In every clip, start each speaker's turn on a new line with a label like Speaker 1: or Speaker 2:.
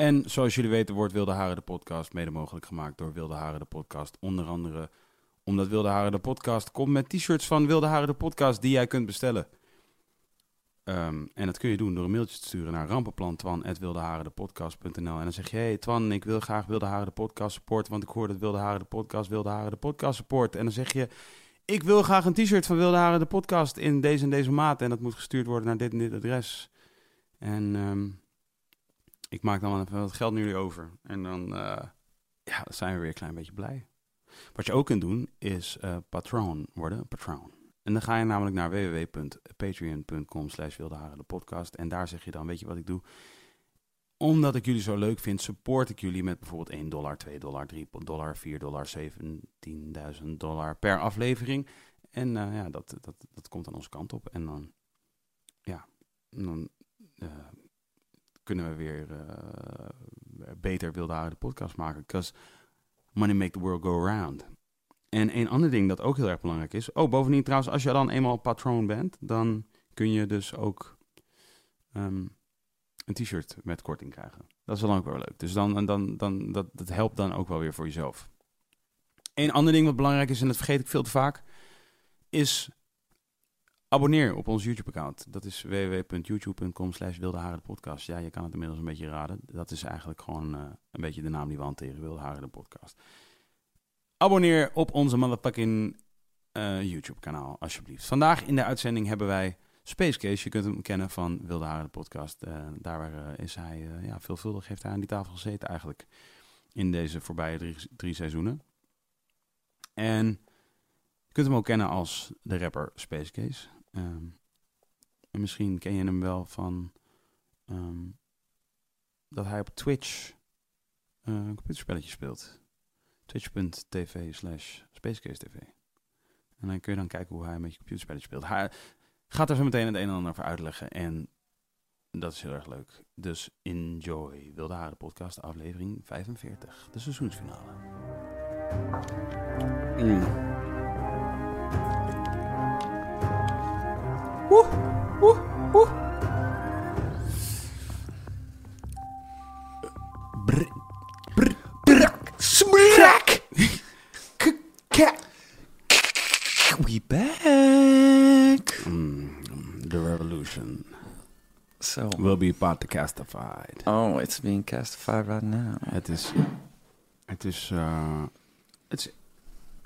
Speaker 1: En zoals jullie weten wordt Wilde Haren de podcast mede mogelijk gemaakt door Wilde Haren de podcast. Onder andere omdat Wilde Haren de podcast komt met t-shirts van Wilde Haren de podcast die jij kunt bestellen. Ehm, en dat kun je doen door een mailtje te sturen naar rampenplan.twan.wildeharendepodcast.nl En dan zeg je, hey Twan, ik wil graag Wilde Haren de podcast supporten, want ik hoor dat Wilde Haren de podcast Wilde Haren de podcast support. En dan zeg je, ik wil graag een t-shirt van Wilde Haren de podcast in deze en deze maat. En dat moet gestuurd worden naar dit en dit adres. En ehm, ik maak dan even wat geld naar jullie over. En dan, uh, ja, zijn we weer een klein beetje blij. Wat je ook kunt doen, is uh, patroon worden, patroon. En dan ga je namelijk naar www.patreon.com slash de podcast. En daar zeg je dan, weet je wat ik doe? Omdat ik jullie zo leuk vind, support ik jullie met bijvoorbeeld 1 dollar, 2 dollar, 3 dollar, 4 dollar, 17.000 dollar per aflevering. En uh, ja, dat, dat, dat komt aan onze kant op. En dan, ja, dan kunnen we weer uh, beter Wilde de podcast maken. Because money make the world go around. En een ander ding dat ook heel erg belangrijk is. Oh, bovendien trouwens, als je dan eenmaal patroon bent, dan kun je dus ook um, een t-shirt met korting krijgen. Dat is dan ook wel leuk. Dus dan, dan, dan, dat, dat helpt dan ook wel weer voor jezelf. Een ander ding wat belangrijk is, en dat vergeet ik veel te vaak, is abonneer op ons YouTube-account. Dat is www.youtube.com slash. Ja, je kan het inmiddels een beetje raden. Dat is eigenlijk gewoon uh, een beetje de naam die we hanteren, Wilde Haren de podcast. Abonneer op onze motherfucking uh, YouTube-kanaal, alsjeblieft. Vandaag in de uitzending hebben wij Space Case. Je kunt hem kennen van Wilde Haren, de podcast. Uh, daar is hij, ja, veelvuldig heeft hij aan die tafel gezeten eigenlijk. In deze voorbije drie, drie seizoenen. En je kunt hem ook kennen als de rapper Space Case. Um, en misschien ken je hem wel van um, dat hij op Twitch een computerspelletje speelt twitch.tv slash spacecase.tv. En dan kun je dan kijken hoe hij met je computerspelletje speelt. Hij gaat er zo meteen het een en ander over uitleggen. En dat is heel erg leuk. Dus enjoy Wilde Haren podcast aflevering 45. De seizoensfinale. Mm. Brr, brr, brr, smrak. We back. Mm, the revolution
Speaker 2: So,
Speaker 1: we'll be podcastified.
Speaker 2: oh, it's being castified right now.
Speaker 1: Het is, het is, uh, het is,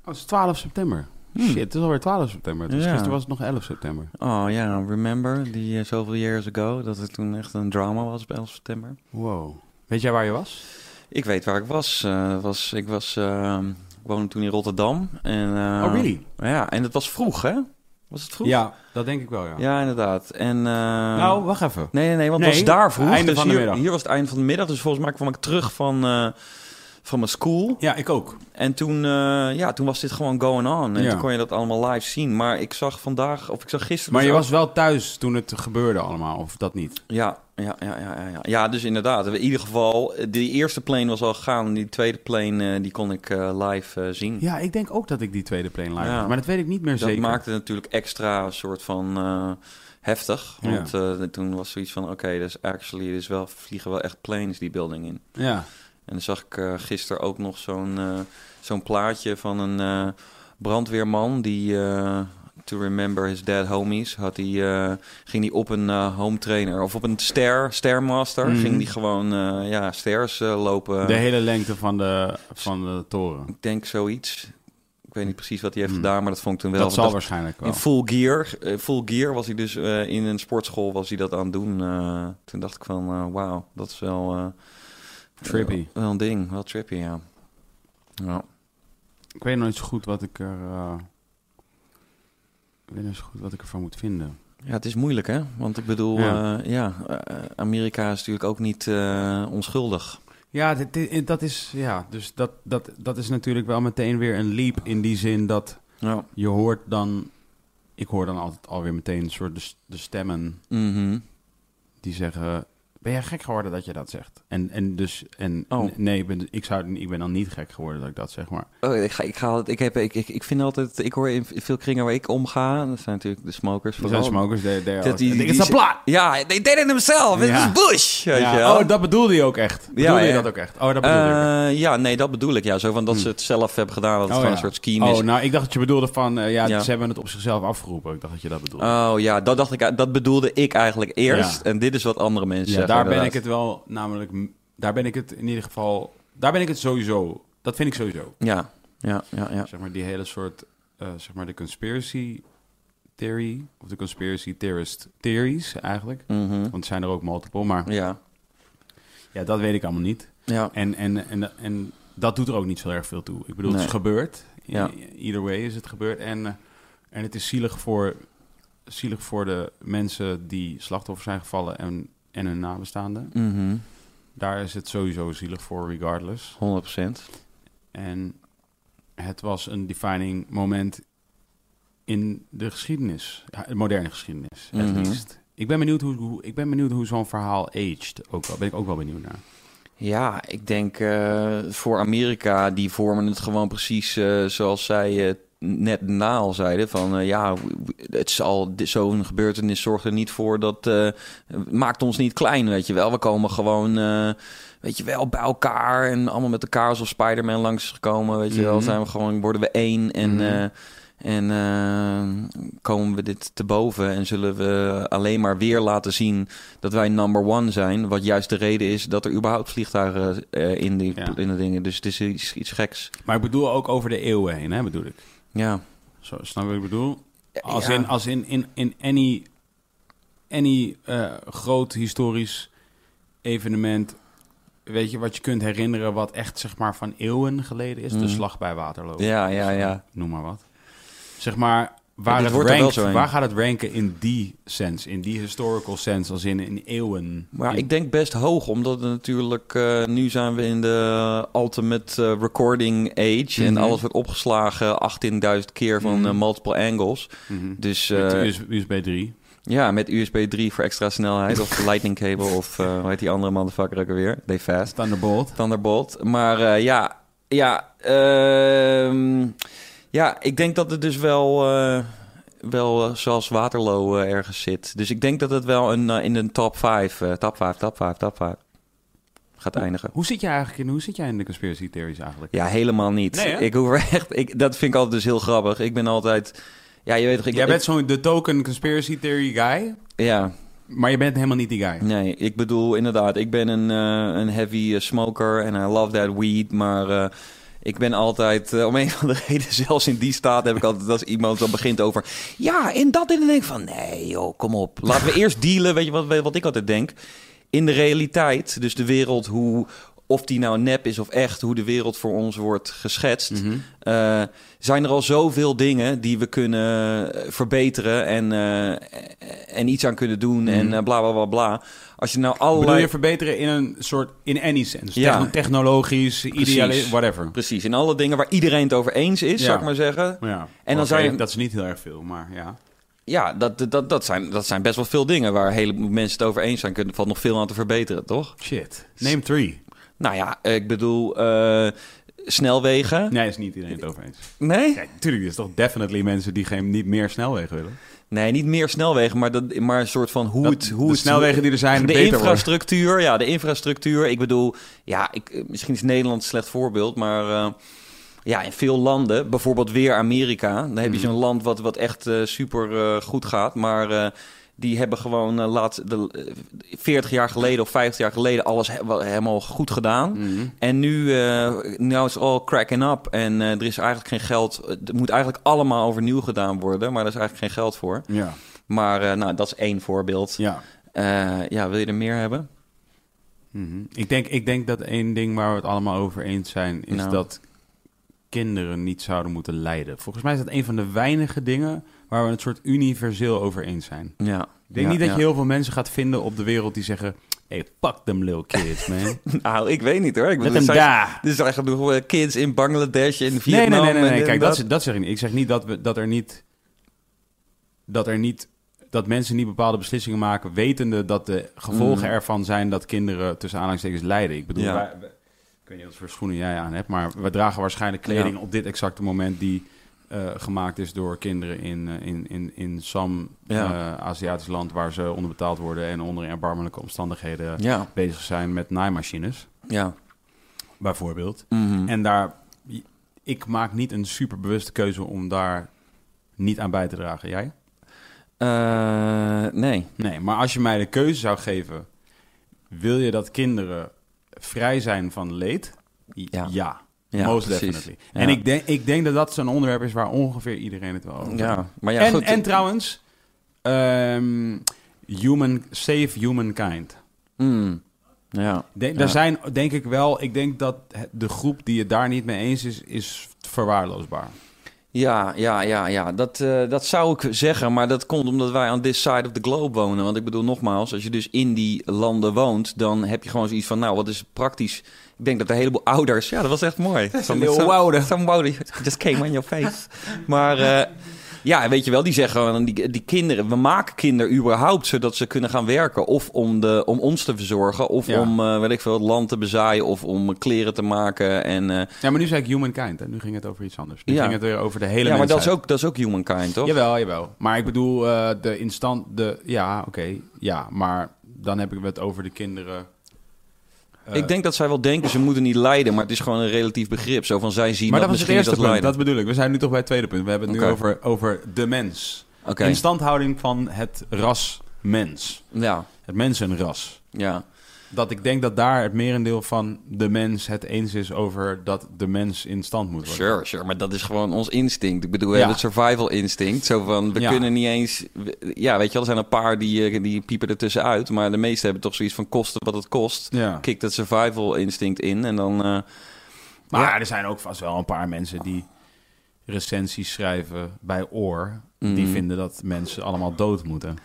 Speaker 1: oh, het is 12 september.
Speaker 2: Hmm.
Speaker 1: Shit, het is alweer 12 september. Dus
Speaker 2: Ja.
Speaker 1: gisteren was het nog 11 september.
Speaker 2: Oh ja, remember die uh, zoveel years ago dat het toen echt een drama was op 11 september?
Speaker 1: Wow. Weet jij waar je was?
Speaker 2: Ik weet waar ik was. Eh, was ik was, uh, ik woonde toen in Rotterdam. En, uh,
Speaker 1: oh, really?
Speaker 2: Ja, en het was vroeg, hè? Was het vroeg?
Speaker 1: Ja, dat denk ik wel, ja.
Speaker 2: Ja, inderdaad. En, uh,
Speaker 1: nou, wacht even.
Speaker 2: Nee, nee, nee, want
Speaker 1: Nee,
Speaker 2: het was daar vroeg.
Speaker 1: einde
Speaker 2: dus
Speaker 1: van de
Speaker 2: hier,
Speaker 1: middag.
Speaker 2: hier was het einde van de middag. Dus volgens mij kwam ik terug van, van mijn school.
Speaker 1: Ja, ik ook.
Speaker 2: En toen, uh, ja, toen was dit gewoon going on. En
Speaker 1: Ja.
Speaker 2: toen kon je dat allemaal live zien. Maar ik zag vandaag, of ik zag gisteren...
Speaker 1: Maar
Speaker 2: dus
Speaker 1: je was wel thuis toen het gebeurde allemaal, of dat niet?
Speaker 2: Ja, ja, ja, ja, ja, ja. Dus inderdaad. In ieder geval, die eerste plane was al gegaan. En die tweede plane, eh, die kon ik eh, live eh, zien.
Speaker 1: Ja, ik denk ook dat ik die tweede plane live
Speaker 2: Ja.
Speaker 1: had, Maar dat weet ik niet meer
Speaker 2: dat
Speaker 1: zeker.
Speaker 2: maakte het natuurlijk extra soort van eh, heftig.
Speaker 1: Ja.
Speaker 2: Want eh, toen was zoiets van, oké, dus actually, dus wel, vliegen wel echt planes die building in.
Speaker 1: Ja.
Speaker 2: En dan zag ik eh gisteren ook nog zo'n eh, zo'n plaatje van een eh, brandweerman die... to remember his dead homies, had hij, ging hij op een home trainer of op een stair, stairmaster,
Speaker 1: Mhm.
Speaker 2: ging hij gewoon ja, stairs lopen.
Speaker 1: De hele lengte van de, van de toren.
Speaker 2: Ik denk zoiets. Ik weet niet precies wat hij heeft
Speaker 1: Hmm.
Speaker 2: gedaan, maar dat vond ik toen wel.
Speaker 1: dat zal
Speaker 2: dat-
Speaker 1: waarschijnlijk wel.
Speaker 2: in full gear, full gear was hij dus in een sportschool was hij dat aan het doen. Toen dacht ik van, wauw, dat is wel
Speaker 1: Trippy.
Speaker 2: Wel, wel een ding, wel trippy, ja. ja.
Speaker 1: Ik weet nog niet zo goed wat ik er... eh, ik weet niet zo goed wat ik ervan moet vinden.
Speaker 2: Ja, het is moeilijk, hè? Want ik bedoel,
Speaker 1: Ja.
Speaker 2: ja, ja eh, Amerika is natuurlijk ook niet eh, onschuldig.
Speaker 1: Ja, dit, dit- dat is, ja dus dat, dat, dat is natuurlijk wel meteen weer een leap in die zin dat
Speaker 2: Ja.
Speaker 1: je hoort dan... Ik hoor dan altijd alweer meteen een soort de, de stemmen
Speaker 2: Mhm.
Speaker 1: die zeggen... Ben jij gek geworden dat je dat zegt? En, en dus, en
Speaker 2: Oh.
Speaker 1: nee, ik ben, ik, zou, ik ben dan niet gek geworden dat ik dat zeg, maar...
Speaker 2: Oh, ik, ga, ik, ga, ik, heb, ik, ik, ik vind altijd, ik hoor in veel kringen waar ik omga, dat zijn natuurlijk de smokers.
Speaker 1: Er zijn
Speaker 2: vooral.
Speaker 1: smokers, they, they
Speaker 2: Dat die- die
Speaker 1: a
Speaker 2: ze-
Speaker 1: plot!
Speaker 2: Ja, they did it themselves.
Speaker 1: Ja.
Speaker 2: was Bush. Je
Speaker 1: Ja, oh, dat bedoelde je ook echt. Bedoelde je
Speaker 2: ja.
Speaker 1: dat ook echt? Oh, dat bedoelde je echt.
Speaker 2: Eh, ja, nee, dat bedoel ik. Ja, zo van dat
Speaker 1: Hm.
Speaker 2: ze het zelf hebben gedaan, dat het
Speaker 1: Oh,
Speaker 2: gewoon een soort scheme is.
Speaker 1: Oh, nou, ik dacht dat je bedoelde van, eh, ja, ze hebben het op zichzelf afgeroepen. Ik dacht dat je dat bedoelde.
Speaker 2: Oh ja, dat dacht ik. Dat bedoelde ik eigenlijk eerst. En dit is wat andere mensen zeggen.
Speaker 1: Daar ben ik het wel, namelijk, daar ben ik het in ieder geval, daar ben ik het sowieso, dat vind ik sowieso.
Speaker 2: Ja, ja, ja, ja.
Speaker 1: Zeg maar die hele soort, eh, zeg maar de conspiracy theory, of de conspiracy theorist theories eigenlijk.
Speaker 2: Mhm.
Speaker 1: Want er zijn er ook multiple, maar
Speaker 2: Ja,
Speaker 1: ja, dat weet ik allemaal niet.
Speaker 2: ja.
Speaker 1: En, en, en, en dat doet er ook niet zo erg veel toe. Ik bedoel, het is gebeurd.
Speaker 2: Ja.
Speaker 1: Either way is het gebeurd. En, eh, en het is zielig voor, zielig voor de mensen die slachtoffer zijn gevallen en, en hun nabestaanden.
Speaker 2: Mhm.
Speaker 1: Daar is het sowieso zielig voor, regardless.
Speaker 2: 100%.
Speaker 1: En het was een defining moment in de geschiedenis, de moderne geschiedenis, at least. Ik ben benieuwd hoe, hoe, ik ben benieuwd hoe zo'n verhaal aged. Ook wel, ben ik ook wel benieuwd naar.
Speaker 2: Ja, ik denk eh, voor Amerika, die vormen het gewoon precies eh, zoals zij eh, net na al zeiden. Van eh, ja, het zal dit- zo'n gebeurtenis zorgt er niet voor dat. eh, maakt ons niet klein, weet je wel. We komen gewoon. eh, Weet je wel, bij elkaar en allemaal met elkaar alsof Spider-Man langs is gekomen. Weet je wel,
Speaker 1: Mhm.
Speaker 2: zijn we gewoon, worden we één en,
Speaker 1: Mhm.
Speaker 2: en komen we dit te boven en zullen we alleen maar weer laten zien dat wij number one zijn. Wat juist de reden is dat er überhaupt vliegtuigen in, die,
Speaker 1: Ja.
Speaker 2: in de dingen. Dus het is iets, iets geks.
Speaker 1: Maar ik bedoel ook over de eeuwen heen, hè, bedoel ik.
Speaker 2: Ja.
Speaker 1: Zo, snap wat ik bedoel? Als
Speaker 2: Ja.
Speaker 1: in, als in, in, in any, any eh, groot historisch evenement, weet je, wat je kunt herinneren wat echt, zeg maar, van eeuwen geleden is. De
Speaker 2: Mhm.
Speaker 1: slag bij Waterloo.
Speaker 2: Ja, ja, ja.
Speaker 1: Noem maar wat. Zeg maar, waar, het
Speaker 2: wordt
Speaker 1: rankt, waar gaat het ranken in die sense, in die historical sense, als in, in eeuwen?
Speaker 2: Maar
Speaker 1: In-
Speaker 2: ik denk best hoog, omdat het natuurlijk... eh, nu zijn we in de ultimate eh, recording age. En
Speaker 1: Mhm.
Speaker 2: alles wordt opgeslagen 18.000 keer van
Speaker 1: Mhm.
Speaker 2: eh, multiple angles.
Speaker 1: Mhm.
Speaker 2: Dus
Speaker 1: US- USB 3.
Speaker 2: ja, met USB 3 voor extra snelheid. of lightning cable of hoe heet die andere motherfucker ook alweer? Day fast.
Speaker 1: Thunderbolt.
Speaker 2: Thunderbolt. Maar ja, ja, ehm, ja, ik denk dat het dus wel, eh, wel eh, zoals Waterloo eh, ergens zit. Dus ik denk dat het wel een, in een top 5, eh, top 5, top 5, top 5 gaat eindigen.
Speaker 1: Hoe zit jij eigenlijk in, hoe zit jij in de conspiracy theories eigenlijk?
Speaker 2: Ja, helemaal niet.
Speaker 1: Nee,
Speaker 2: ik hoef er echt, ik, dat vind ik altijd dus heel grappig. Ik ben altijd, ja, je weet toch, ik,
Speaker 1: Jij bent zo'n de token conspiracy theory guy,
Speaker 2: ja,
Speaker 1: maar je bent helemaal niet die guy.
Speaker 2: Nee, ik bedoel inderdaad, ik ben een, een heavy smoker en I love that weed, maar ik ben altijd, eh, om een van de reden, zelfs in die staat heb ik altijd als iemand dan begint over, ja, in dat en dan denk ik van, nee joh, kom op. Laten we eerst dealen, weet je wat, wat ik altijd denk, in de realiteit, dus de wereld, hoe, of die nou nep is of echt, hoe de wereld voor ons wordt geschetst.
Speaker 1: Mhm.
Speaker 2: Eh, zijn er al zoveel dingen die we kunnen eh, verbeteren en, en iets aan kunnen doen en
Speaker 1: Mhm.
Speaker 2: eh, bla bla bla bla. Als je nou
Speaker 1: Bedoel
Speaker 2: allerlei...
Speaker 1: je verbeteren in een soort, in any sense?
Speaker 2: Ja.
Speaker 1: Techno- technologisch, idealisch, whatever.
Speaker 2: Precies, in alle dingen waar iedereen het over eens is,
Speaker 1: Ja.
Speaker 2: zou ik maar zeggen.
Speaker 1: Ja.
Speaker 2: En dan zijn-
Speaker 1: Dat is niet heel erg veel, maar ja.
Speaker 2: Ja, dat, dat, dat, zijn, dat zijn best wel veel dingen waar heleboel mensen het over eens zijn. Kunnen valt nog veel aan te verbeteren, toch?
Speaker 1: Shit. Name three.
Speaker 2: Nou ja, ik bedoel, eh, snelwegen.
Speaker 1: Nee, is niet iedereen het over eens.
Speaker 2: Nee?
Speaker 1: Ja, natuurlijk, er is toch definitely mensen die geen, niet meer snelwegen willen.
Speaker 2: Nee, niet meer snelwegen, maar, dat, maar een soort van hoe
Speaker 1: Dat
Speaker 2: het... Hoe
Speaker 1: de
Speaker 2: het
Speaker 1: snelwegen die er zijn
Speaker 2: de
Speaker 1: worden.
Speaker 2: infrastructuur, ja, de infrastructuur. Ik bedoel, ja, ik, misschien is Nederland een slecht voorbeeld, maar eh, ja, in veel landen, bijvoorbeeld weer Amerika, dan heb je
Speaker 1: Mhm.
Speaker 2: zo'n land wat, wat echt eh, super eh, goed gaat, maar die hebben gewoon eh, laat de, eh, 40 jaar geleden of 50 jaar geleden alles he- helemaal goed gedaan.
Speaker 1: Mhm.
Speaker 2: En nu, eh nou is all cracking up en eh, er is eigenlijk geen geld. Het moet eigenlijk allemaal overnieuw gedaan worden, maar daar is eigenlijk geen geld voor.
Speaker 1: Ja,
Speaker 2: Maar eh, nou, dat is één voorbeeld.
Speaker 1: ja.
Speaker 2: Eh, ja, wil je er meer hebben?
Speaker 1: Mhm. ik, denk, ik denk dat één ding waar we het allemaal over eens zijn, is
Speaker 2: Nou.
Speaker 1: dat kinderen niet zouden moeten lijden. Volgens mij is dat een van de weinige dingen waar we het soort universeel over eens zijn.
Speaker 2: Ja.
Speaker 1: Ik denk
Speaker 2: Ja,
Speaker 1: niet dat
Speaker 2: ja.
Speaker 1: je heel veel mensen gaat vinden op de wereld die zeggen... Hey, fuck them little kids, man.
Speaker 2: Nou, ik weet niet hoor. Ik bedoel,
Speaker 1: daar.
Speaker 2: Er zijn genoeg kids in Bangladesh, in
Speaker 1: Nee,
Speaker 2: Vietnam.
Speaker 1: nee, nee, nee.
Speaker 2: en
Speaker 1: nee. Kijk,
Speaker 2: en
Speaker 1: dat, dat zeg ik niet. Ik zeg niet dat, we, dat er niet... Dat er niet... Dat mensen niet bepaalde beslissingen maken... wetende dat de gevolgen
Speaker 2: Mm.
Speaker 1: ervan zijn... dat kinderen tussen aanhalingstekens lijden. Ik bedoel,
Speaker 2: Ja.
Speaker 1: wij- wij- ik weet niet wat voor schoenen jij aan hebt... maar we dragen waarschijnlijk kleding
Speaker 2: Ja.
Speaker 1: op dit exacte moment... die eh, gemaakt is door kinderen in, eh, in, in, in some
Speaker 2: Ja.
Speaker 1: eh, Aziatisch land... waar ze onderbetaald worden... en onder erbarmelijke omstandigheden
Speaker 2: Ja,
Speaker 1: bezig zijn met naaimachines,
Speaker 2: ja.
Speaker 1: bijvoorbeeld.
Speaker 2: Mhm.
Speaker 1: En daar, ik maak niet een super bewuste keuze om daar niet aan bij te dragen. Jij?
Speaker 2: Eh, nee.
Speaker 1: Nee, maar als je mij de keuze zou geven, wil je dat kinderen vrij zijn van leed? Ja,
Speaker 2: Ja. Ja,
Speaker 1: most
Speaker 2: precies.
Speaker 1: definitely. En ik denk, ik denk dat dat zo'n onderwerp is waar ongeveer iedereen het wel over heeft.
Speaker 2: Ja, maar ja,
Speaker 1: en,
Speaker 2: goed.
Speaker 1: en trouwens, ehm, human, save humankind.
Speaker 2: Mm. Ja.
Speaker 1: Daar zijn, denk ik wel, ik denk dat de groep die het daar niet mee eens is, is verwaarloosbaar.
Speaker 2: Ja, ja, ja, ja. Dat, eh, dat zou ik zeggen, maar dat komt omdat wij aan this side of the globe wonen. Want ik bedoel, nogmaals, als je dus in die landen woont, dan heb je gewoon zoiets van, nou, wat is praktisch... Ik denk dat een heleboel ouders... Ja, dat was echt mooi. Zo-
Speaker 1: wouder.
Speaker 2: Zo'n wouder just came on your face. Maar eh, ja, weet je wel, die zeggen gewoon, die, die kinderen... We maken kinderen überhaupt zodat ze kunnen gaan werken. Of om, de, om ons te verzorgen, of
Speaker 1: Ja.
Speaker 2: om, eh weet ik veel, het land te bezaaien... of om kleren te maken en... eh,
Speaker 1: Ja, maar nu zei ik humankind en nu ging het over iets anders. Nu
Speaker 2: Ja.
Speaker 1: ging het weer over de hele
Speaker 2: ja, maar dat is, ook, dat is ook humankind, toch?
Speaker 1: Jawel, jawel. Maar ik bedoel, eh, de instant... De, ja, oké. ja, maar dan heb ik het over de kinderen... eh,
Speaker 2: ik denk dat zij wel denken ze moeten niet lijden, maar het is gewoon een relatief begrip. Zo van zij zien
Speaker 1: maar
Speaker 2: dat,
Speaker 1: dat was het
Speaker 2: misschien
Speaker 1: eerste
Speaker 2: dat
Speaker 1: punt,
Speaker 2: lijden.
Speaker 1: dat bedoel ik. We zijn nu toch bij het tweede punt. We hebben het nu over, over de mens.
Speaker 2: Oké,
Speaker 1: Instandhouding van het ras mens.
Speaker 2: ja,
Speaker 1: Het mensenras.
Speaker 2: ja,
Speaker 1: Dat ik denk dat daar het merendeel van de mens het eens is over dat de mens in stand moet worden.
Speaker 2: sure, sure. Maar dat is gewoon ons instinct. Ik bedoel,
Speaker 1: Ja.
Speaker 2: het survival instinct. Zo van, we
Speaker 1: Ja.
Speaker 2: kunnen niet eens... Ja, weet je wel, er zijn een paar die, eh, die piepen er tussenuit. Maar de meeste hebben toch zoiets van kosten wat het kost.
Speaker 1: Ja.
Speaker 2: Kikt het survival instinct in en dan... eh,
Speaker 1: Maar
Speaker 2: Ja.
Speaker 1: er zijn ook vast wel een paar mensen die recensies schrijven bij Oor. Die
Speaker 2: Mhm.
Speaker 1: vinden dat mensen allemaal dood moeten.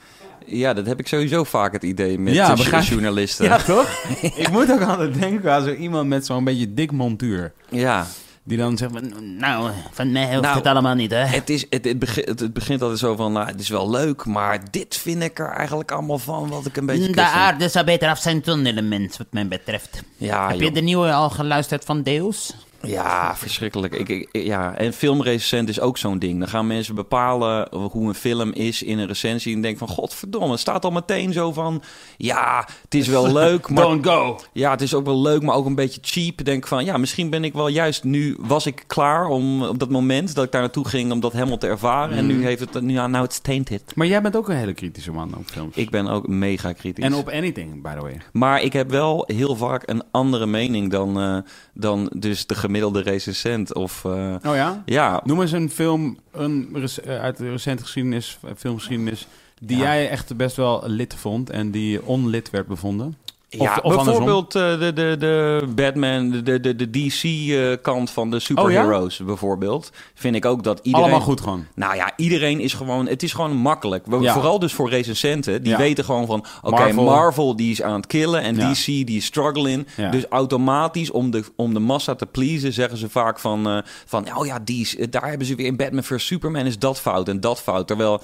Speaker 2: Ja, dat heb ik sowieso vaak het idee met
Speaker 1: Ja, begrijp
Speaker 2: journalisten.
Speaker 1: Ja, toch? ik moet ook altijd denken aan zo iemand met zo'n beetje dik montuur.
Speaker 2: ja.
Speaker 1: Die dan zegt van,
Speaker 3: Nou, van mij hoeft
Speaker 2: Nou,
Speaker 3: het allemaal niet, hè?
Speaker 2: Het, is, het, het, begint, het, het begint altijd zo van, nou, het is wel leuk, maar dit vind ik er eigenlijk allemaal van wat ik een beetje
Speaker 3: De aarde zou beter af zijn zonder de mens, wat mij betreft.
Speaker 2: Ja,
Speaker 3: Heb je de nieuwe al geluisterd van Deus?
Speaker 2: Ja, verschrikkelijk. Ik, ja. En filmrecensent is ook zo'n ding. Dan gaan mensen bepalen hoe een film is in een recensie. En denken van, godverdomme, het staat al meteen zo van... Ja, het is wel leuk, maar...
Speaker 1: don't go.
Speaker 2: Ja, het is ook wel leuk, maar ook een beetje cheap. Denk van, ja, misschien ben ik wel juist nu... Was ik klaar om op dat moment dat ik daar naartoe ging om dat helemaal te ervaren. En
Speaker 1: Mm.
Speaker 2: nu heeft het... Nu, ja, nou, it's tainted.
Speaker 1: Maar jij bent ook een hele kritische man op films.
Speaker 2: Ik ben ook mega kritisch.
Speaker 1: En op anything, by the way.
Speaker 2: Maar ik heb wel heel vaak een andere mening dan, eh, dan dus de gemiddelde recensent. Of eh,
Speaker 1: Oh ja?
Speaker 2: ja,
Speaker 1: Noem eens een film een rec- eh, uit de recente geschiedenis, eh, filmgeschiedenis, die
Speaker 2: Ja.
Speaker 1: jij echt best wel lid vond en die onlid werd bevonden. Of-
Speaker 2: ja
Speaker 1: of
Speaker 2: bijvoorbeeld eh, de, de, de Batman, de, de, de DC-kant van de superheroes bijvoorbeeld. Vind ik ook dat iedereen...
Speaker 1: Allemaal goed gewoon.
Speaker 2: Nou ja, iedereen is gewoon... Het is gewoon makkelijk.
Speaker 1: Ja.
Speaker 2: Vooral dus voor recensenten. Die weten gewoon van... Oké,
Speaker 1: Marvel.
Speaker 2: Marvel. die is aan het killen. En. DC die is struggling. Dus automatisch om de, om de massa te pleasen... zeggen ze vaak van... eh, van oh ja, die daar hebben ze weer in Batman vs. Superman is dat fout en dat fout. Terwijl...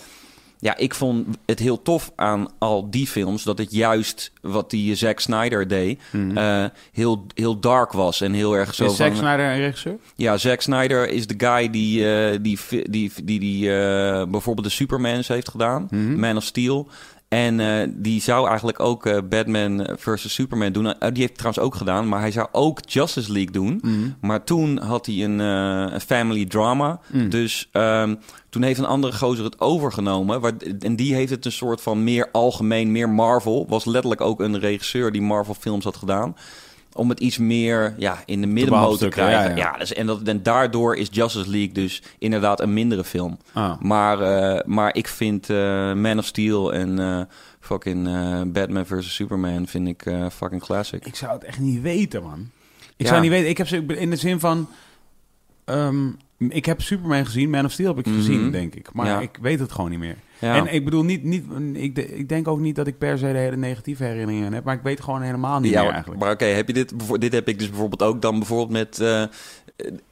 Speaker 2: Ja, ik vond het heel tof aan al die films... dat het juist wat die Zack Snyder deed... eh, heel, heel dark was en heel erg zo
Speaker 1: Mhm. Is Zack. Snyder een regisseur?
Speaker 2: Ja, Zack Snyder is de guy die, eh, die, die, die, die eh, bijvoorbeeld de Supermans heeft gedaan.
Speaker 1: Mhm.
Speaker 2: Man of Steel. En eh, die zou eigenlijk ook eh, Batman versus Superman doen. Eh, die heeft het trouwens ook gedaan, maar hij zou ook Justice League doen.
Speaker 1: Mm.
Speaker 2: Maar toen had hij een, eh, een family drama.
Speaker 1: Mm.
Speaker 2: Dus ehm, toen heeft een andere gozer het overgenomen. Waar, en die heeft het een soort van meer algemeen, meer Marvel. Was letterlijk ook een regisseur die Marvel films had gedaan. Om het iets meer ja, in de middenmoot te krijgen.
Speaker 1: ja,
Speaker 2: Ja,
Speaker 1: ja.
Speaker 2: dus, en, dat, en daardoor is Justice League dus inderdaad een mindere film.
Speaker 1: Ah.
Speaker 2: Maar, eh, maar ik vind eh, Man of Steel en eh, fucking eh, Batman vs. Superman vind ik eh, fucking classic.
Speaker 1: Ik zou het echt niet weten, man. Ik
Speaker 2: Ja.
Speaker 1: zou niet weten. Ik heb ze in de zin van. ehm, ik heb Superman gezien, Man of Steel heb ik
Speaker 2: Mhm.
Speaker 1: gezien, denk ik. Maar
Speaker 2: Ja.
Speaker 1: ik weet het gewoon niet meer.
Speaker 2: Ja.
Speaker 1: En ik bedoel, niet, niet, ik, de- ik denk ook niet dat ik per se de hele negatieve herinneringen heb. Maar ik weet gewoon helemaal niet
Speaker 2: ja,
Speaker 1: meer eigenlijk.
Speaker 2: Maar oké, heb je dit? Dit heb ik dus bijvoorbeeld ook dan bijvoorbeeld met eh,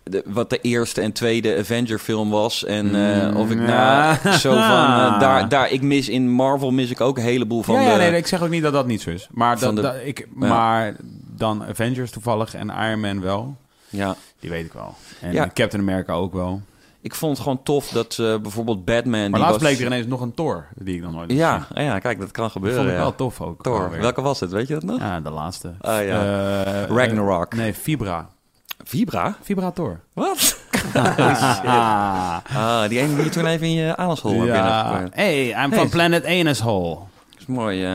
Speaker 2: de, wat de eerste en tweede Avenger film was en eh,
Speaker 1: Mm,
Speaker 2: of ik
Speaker 1: ja.
Speaker 2: nou zo van eh, daar, daar ik mis in Marvel mis ik ook een heleboel van
Speaker 1: ja, ja,
Speaker 2: de,
Speaker 1: nee, ik zeg ook niet dat dat niet zo is. Maar, dat- ik, maar dan Avengers toevallig en Iron Man wel.
Speaker 2: Ja.
Speaker 1: Die weet ik wel. En
Speaker 2: Ja.
Speaker 1: Captain America ook wel.
Speaker 2: Ik vond het gewoon tof dat eh, bijvoorbeeld Batman
Speaker 1: Maar laatst
Speaker 2: was,
Speaker 1: bleek er ineens nog een Thor, die ik dan nooit
Speaker 2: ja,
Speaker 1: gezien.
Speaker 2: ja, kijk, dat kan
Speaker 1: Dat
Speaker 2: gebeuren.
Speaker 1: vond ik
Speaker 2: ja.
Speaker 1: wel tof ook.
Speaker 2: Thor,
Speaker 1: alweer.
Speaker 2: welke was het? Weet je dat nog?
Speaker 1: Ja, de laatste.
Speaker 2: Ah, ja.
Speaker 1: Eh,
Speaker 2: Ragnarok.
Speaker 1: eh, nee, Fibra.
Speaker 2: Vibra?
Speaker 1: Vibrator.
Speaker 2: Wat?
Speaker 1: Ah,
Speaker 2: Ah, die ene die je toen even in je anashol hebt
Speaker 1: ja. Hey, I'm
Speaker 2: Hey.
Speaker 1: from Planet Anashole.
Speaker 2: Dat is mooi,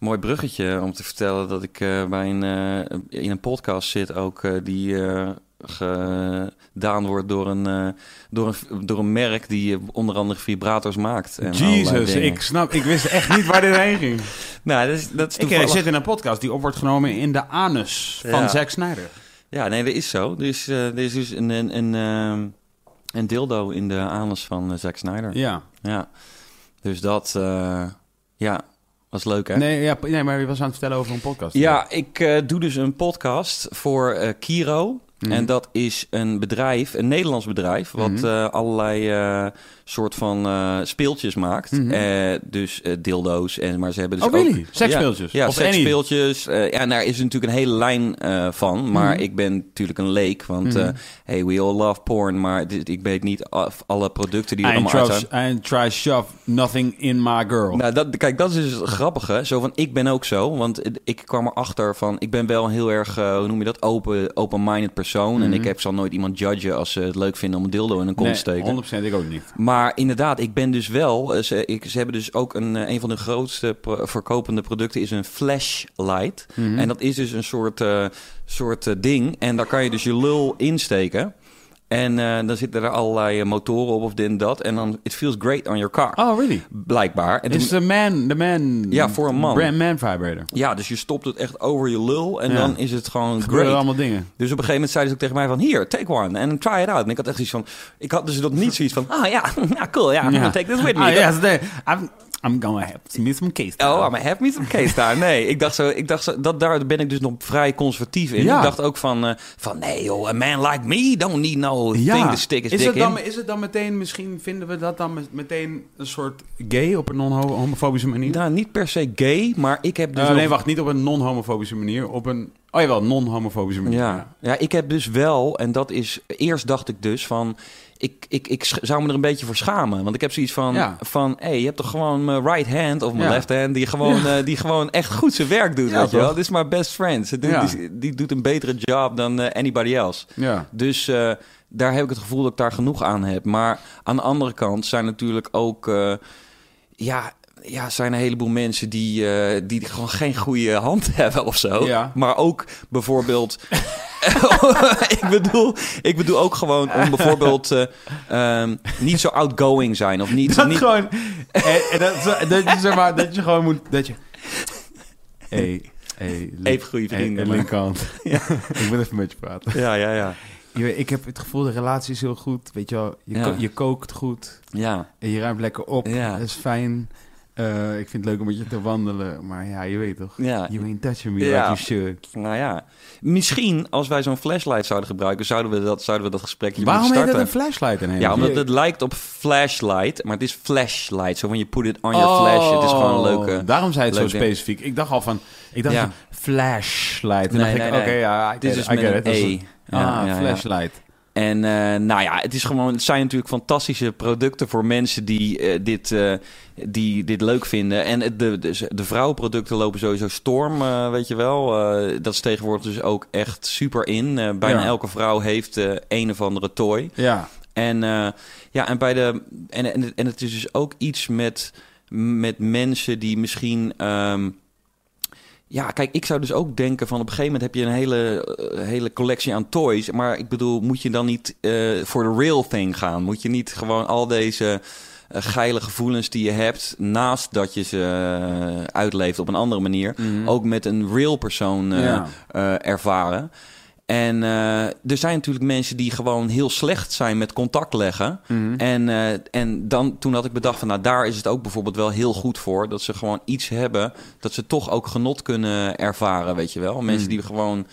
Speaker 2: mooi bruggetje om te vertellen dat ik eh, bij een, eh, in een podcast zit ook eh, die gedaan wordt door een, door een, door een merk die onder andere vibrators maakt. En
Speaker 1: Jesus, ik snap, ik wist echt niet waar dit heen ging.
Speaker 2: Nou, dat is, dat is
Speaker 1: Ik
Speaker 2: toevallig-
Speaker 1: zit in een podcast die op wordt genomen in de anus van
Speaker 2: Ja.
Speaker 1: Zack Snyder.
Speaker 2: Ja, nee, dat is zo. Er is, er is dus een, een, een, een dildo in de anus van Zack Snyder.
Speaker 1: Ja.
Speaker 2: Ja. Dus dat, ja, was leuk hè?
Speaker 1: Nee, ja, nee, maar je was aan het vertellen over een podcast.
Speaker 2: Ja, ik eh, doe dus een podcast voor eh, Kiro.
Speaker 1: Mhm.
Speaker 2: En dat is een bedrijf, een Nederlands bedrijf, wat
Speaker 1: Mhm.
Speaker 2: eh, allerlei soort van eh, speeltjes maakt.
Speaker 1: Mhm.
Speaker 2: Eh, dus eh, dildo's. En, maar ze hebben dus
Speaker 1: Oh,
Speaker 2: ook...
Speaker 1: really? Seksspeeltjes?
Speaker 2: Ja, ja
Speaker 1: Of
Speaker 2: seksspeeltjes. Ja, en daar is natuurlijk een hele lijn van. Maar
Speaker 1: Mhm.
Speaker 2: ik ben natuurlijk een leek. Want
Speaker 1: Mhm.
Speaker 2: hey, we all love porn. Maar dit- ik weet niet af alle producten die er allemaal uit zijn.
Speaker 1: Ain't try shove nothing in my girl.
Speaker 2: Nou, dat, kijk, dat is dus het grappige. Zo van, ik ben ook zo. Want ik kwam erachter van... Ik ben wel heel erg, hoe noem je dat? Open, open-minded persoon. En ik heb, zal nooit iemand judgen als ze het leuk vinden om een dildo in een kont
Speaker 1: nee,
Speaker 2: te steken.
Speaker 1: 100% ik ook niet.
Speaker 2: Maar inderdaad, ik ben dus wel... eh, Ze, ik, ze hebben dus ook een, eh, een van de grootste pro- verkopende producten... is een flashlight.
Speaker 1: Mhm.
Speaker 2: En dat is dus een soort, eh, soort ding. En daar kan je dus je lul insteken. En eh, dan zitten er allerlei eh, motoren op of dit en dat. En dan, it feels great on your car.
Speaker 1: Oh, really?
Speaker 2: Blijkbaar.
Speaker 1: Het is de man, de man...
Speaker 2: Ja, voor een man.
Speaker 1: Brand man vibrator.
Speaker 2: ja, dus je stopt het echt over je lul. En
Speaker 1: Ja.
Speaker 2: dan is het gewoon great.
Speaker 1: allemaal dingen.
Speaker 2: Dus op een gegeven moment zeiden ze ook tegen mij van... Hier, take one and try it out. En ik had echt iets van... Ik had dus dat niet zoiets van... Ah ja, ja cool. Ja, I'm gonna take this with me.
Speaker 1: Ah, yes. I'm, gonna have me some case.
Speaker 2: Oh, I'm gonna have me some case time. Nee, ik dacht zo... Ik dacht zo dat, daar ben ik dus nog vrij conservatief in.
Speaker 1: Ja.
Speaker 2: Ik dacht ook van... eh, van nee joh, a man like me don't need no thing to stick
Speaker 1: is
Speaker 2: dick
Speaker 1: het, dan,
Speaker 2: in.
Speaker 1: is het dan meteen, misschien vinden we dat dan met- meteen een soort gay op een non-homofobische manier?
Speaker 2: Nou, niet per se gay, maar ik heb dus... Nog-
Speaker 1: nee, wacht, niet op een non-homofobische manier. Op een, oh jawel, non-homofobische manier.
Speaker 2: Ja. ja, ik heb dus wel, en dat is... Eerst dacht ik dus van... Ik, ik, ik zou me er een beetje voor schamen. Want ik heb zoiets van...
Speaker 1: Ja.
Speaker 2: van hey, je hebt toch gewoon mijn right hand of mijn
Speaker 1: Ja.
Speaker 2: left hand... Die gewoon, eh, die gewoon echt goed zijn werk doet, weet je wel. Dit is mijn best friend. Doet- die, die doet een betere job dan eh, anybody else.
Speaker 1: Ja.
Speaker 2: Dus eh, daar heb ik het gevoel dat ik daar genoeg aan heb. Maar aan de andere kant zijn natuurlijk ook... ja, ja, zijn een heleboel mensen die, eh, die gewoon geen goede hand hebben of zo.
Speaker 1: Ja.
Speaker 2: Maar ook bijvoorbeeld... ik, bedoel, ik bedoel ook gewoon om bijvoorbeeld eh, ehm, niet zo outgoing zijn. Of niet...
Speaker 1: Dat
Speaker 2: niet
Speaker 1: gewoon... en, en dat, je, zeg maar, dat je gewoon moet... Dat je... Hey, hey,
Speaker 2: Even goede vrienden,
Speaker 1: Hey, ik wil even met je praten.
Speaker 2: ja, ja, ja.
Speaker 1: Je ik heb het gevoel, de relatie is heel goed. Weet je wel, je,
Speaker 2: Ja.
Speaker 1: ko- je kookt goed.
Speaker 2: Ja,
Speaker 1: En je ruimt lekker op.
Speaker 2: Ja.
Speaker 1: Dat is fijn. Eh, ik vind het leuk om met je te wandelen. Maar ja, je weet toch?
Speaker 2: ja.
Speaker 1: You ain't touching me
Speaker 2: Ja.
Speaker 1: like you should.
Speaker 2: Nou ja, misschien als wij zo'n flashlight zouden gebruiken, zouden we dat, zouden we dat gesprekje
Speaker 1: Waarom
Speaker 2: moeten
Speaker 1: heet
Speaker 2: starten.
Speaker 1: dat een flashlight in
Speaker 2: Ja, omdat het lijkt op flashlight, maar het is flashlight. Zo van je put it on your flash. Het is gewoon een leuke...
Speaker 1: Oh, Daarom zei het zo
Speaker 2: ding.
Speaker 1: specifiek. Ik dacht al van... Ik dacht
Speaker 2: Ja.
Speaker 1: van flashlight. En
Speaker 2: Nee,
Speaker 1: dacht
Speaker 2: nee,
Speaker 1: ik,
Speaker 2: nee.
Speaker 1: oké, ja, I
Speaker 2: Het is met een E.
Speaker 1: een- ah, flashlight.
Speaker 2: En eh, nou ja, het, is gewoon, het zijn natuurlijk fantastische producten voor mensen die, eh, dit, eh, die dit leuk vinden. En de, de, de vrouwenproducten lopen sowieso storm, weet je wel. Dat is tegenwoordig dus ook echt super in. Bijna
Speaker 1: Ja.
Speaker 2: elke vrouw heeft een of andere toy.
Speaker 1: Ja.
Speaker 2: En, ja, en, bij de, en, en, en het is dus ook iets met, met mensen die misschien. ehm, ja, kijk, ik zou dus ook denken van op een gegeven moment heb je een hele, eh, hele collectie aan toys. Maar ik bedoel, moet je dan niet eh, voor de real thing gaan? Moet je niet gewoon al deze eh, geile gevoelens die je hebt, naast dat je ze uitleeft op een andere manier, ook met een real persoon
Speaker 1: Ja.
Speaker 2: ervaren? En eh, er zijn natuurlijk mensen die gewoon heel slecht zijn met contact leggen. En, eh, en dan, toen had ik bedacht van, nou daar is het ook bijvoorbeeld wel heel goed voor. Dat ze gewoon iets hebben, dat ze toch ook genot kunnen ervaren, weet je wel. Mensen die gewoon,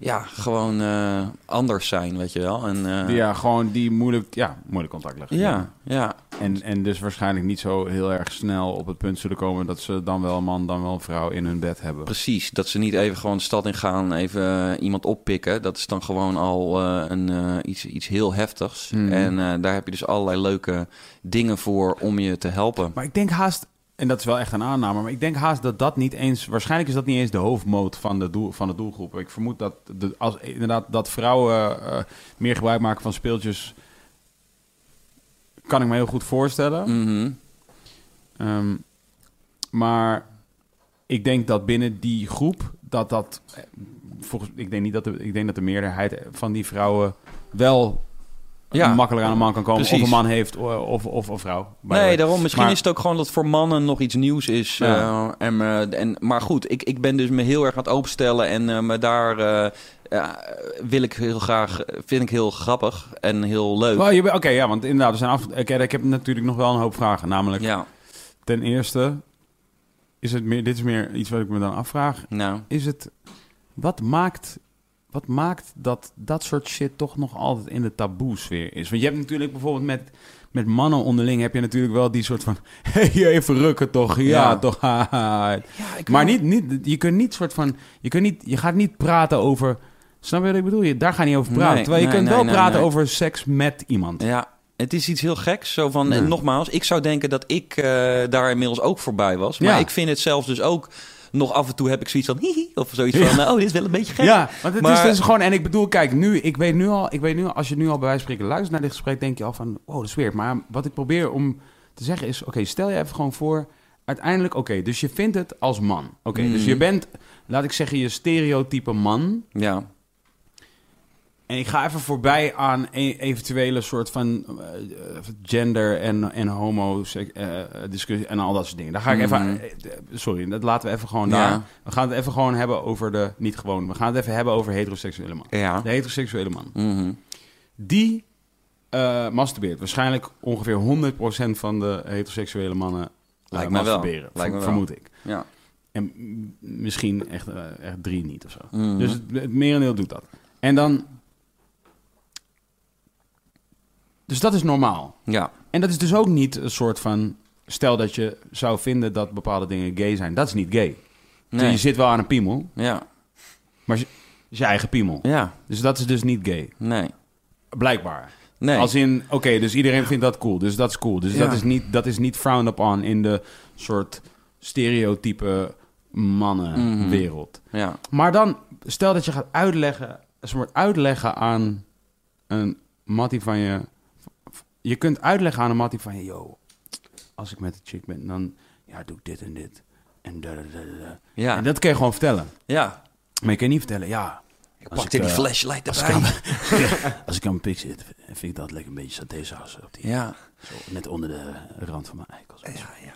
Speaker 2: ja, gewoon eh, anders zijn, weet je wel. En, eh,
Speaker 1: ja, gewoon die moeilijk, ja, moeilijk contact leggen.
Speaker 2: ja, ja,
Speaker 1: En, en dus waarschijnlijk niet zo heel erg snel op het punt zullen komen dat ze dan wel een man, dan wel een vrouw in hun bed hebben.
Speaker 2: precies. Dat ze niet even gewoon de stad in gaan, even eh, iemand oppikken. Dat is dan gewoon al een, iets, iets heel heftigs.
Speaker 1: Mhm.
Speaker 2: En daar heb je dus allerlei leuke dingen voor om je te helpen.
Speaker 1: Maar ik denk haast, en dat is wel echt een aanname, maar ik denk haast dat dat niet eens, waarschijnlijk is dat niet eens de hoofdmoot van de, doel, van de doelgroep. Ik vermoed dat de, als, inderdaad dat vrouwen eh, meer gebruik maken van speeltjes, kan ik me heel goed voorstellen.
Speaker 2: Mhm.
Speaker 1: Ehm, maar ik denk dat binnen die groep dat dat eh, volgens ik denk niet dat de, ik denk dat de meerderheid van die vrouwen wel
Speaker 2: Ja.
Speaker 1: makkelijk aan een man kan komen
Speaker 2: Precies.
Speaker 1: of een man heeft of of, of een vrouw.
Speaker 2: Nee, daarom. Misschien
Speaker 1: Maar-
Speaker 2: is het ook gewoon dat voor mannen nog iets nieuws is.
Speaker 1: Ja.
Speaker 2: eh, en, eh, en, maar goed, ik, ik ben dus me heel erg aan het openstellen. En eh, me daar eh, ja, wil ik heel graag... Vind ik heel grappig en heel leuk.
Speaker 1: Oké, ja, want inderdaad, er zijn af, ik heb natuurlijk nog wel een hoop vragen. Namelijk,
Speaker 2: Ja,
Speaker 1: ten eerste, is het meer, dit is meer iets wat ik me dan afvraag.
Speaker 2: nou...
Speaker 1: Is het, wat maakt, wat maakt dat dat soort shit toch nog altijd in de taboe-sfeer is? Want je hebt natuurlijk bijvoorbeeld met, met mannen onderling heb je natuurlijk wel die soort van, hey, even rukken toch, ja,
Speaker 2: Ja.
Speaker 1: toch, haha. Maar niet, niet, je kunt niet soort van, je kunt niet, je gaat niet praten over, snap je wat ik bedoel? Je, daar ga je niet over praten.
Speaker 2: Nee,
Speaker 1: Terwijl je
Speaker 2: nee,
Speaker 1: kunt
Speaker 2: nee,
Speaker 1: wel praten over seks met iemand.
Speaker 2: Ja, het is iets heel geks. Zo van,
Speaker 1: Ja.
Speaker 2: en nogmaals, ik zou denken dat ik eh, daar inmiddels ook voorbij was. Maar
Speaker 1: Ja.
Speaker 2: ik vind het zelfs dus ook... Nog af en toe heb ik zoiets van... Hihi, of zoiets
Speaker 1: Ja.
Speaker 2: van... Oh, dit is wel een beetje gek.
Speaker 1: Ja, want het
Speaker 2: Maar-
Speaker 1: is dus gewoon... En ik bedoel, kijk, nu, ik weet nu al... Ik weet nu al, als je nu al bij wijze van spreken luistert naar dit gesprek... denk je al van, wow, dat is weird. Maar wat ik probeer om te zeggen is... Oké, stel je even gewoon voor... Uiteindelijk, oké, dus je vindt het als man. Oké, dus
Speaker 2: Mhm.
Speaker 1: je bent, laat ik zeggen, je stereotype man.
Speaker 2: Ja,
Speaker 1: En ik ga even voorbij aan e- eventuele soort van eh, eh, gender en, en homo eh, discussie en al dat soort dingen. Daar ga ik even,
Speaker 2: Mhm.
Speaker 1: sorry, dat laten we even gewoon
Speaker 2: Ja.
Speaker 1: daar. We gaan het even gewoon hebben over de, niet gewoon, we gaan het even hebben over heteroseksuele man.
Speaker 2: ja.
Speaker 1: De heteroseksuele man.
Speaker 2: Mhm.
Speaker 1: Die masturbeert. Waarschijnlijk ongeveer 100% van de heteroseksuele mannen
Speaker 2: Lijkt wel.
Speaker 1: masturberen.
Speaker 2: Lijkt me wel.
Speaker 1: vermoed ik.
Speaker 2: ja.
Speaker 1: En misschien echt, echt drie niet of zo.
Speaker 2: Mhm.
Speaker 1: Dus het, het merendeel doet dat. En dan... Dus dat is normaal.
Speaker 2: ja.
Speaker 1: En dat is dus ook niet een soort van... Stel dat je zou vinden dat bepaalde dingen gay zijn. Dat is niet gay.
Speaker 2: Nee.
Speaker 1: Je zit wel aan een piemel,
Speaker 2: Ja.
Speaker 1: maar het is je eigen piemel.
Speaker 2: Ja.
Speaker 1: Dus dat is dus niet gay.
Speaker 2: Nee.
Speaker 1: Blijkbaar.
Speaker 2: Nee.
Speaker 1: Als in, oké, dus iedereen vindt dat cool. Dus dat is cool. Dus
Speaker 2: Ja.
Speaker 1: dat, is niet, dat is niet frowned upon in de soort stereotype mannenwereld.
Speaker 2: Ja.
Speaker 1: Maar dan, stel dat je gaat uitleggen, een soort uitleggen aan een mattie van je. Je kunt uitleggen aan een mattie van yo, als ik met een chick ben, dan ja, doe ik dit en dit. En, da, da, da, da, da.
Speaker 2: Ja.
Speaker 1: en dat kun je gewoon vertellen.
Speaker 2: ja.
Speaker 1: Maar je kan niet vertellen, ja.
Speaker 2: Ik
Speaker 1: Als
Speaker 2: pakte
Speaker 1: ik,
Speaker 2: die
Speaker 1: eh,
Speaker 2: flashlight
Speaker 1: Als ik,
Speaker 2: erbij.
Speaker 1: aan, als ik aan mijn pik zit, vind ik dat lekker een beetje satésaus op die.
Speaker 2: Ja.
Speaker 1: Zo, net onder de rand van mijn eikels.
Speaker 2: Ja, ja,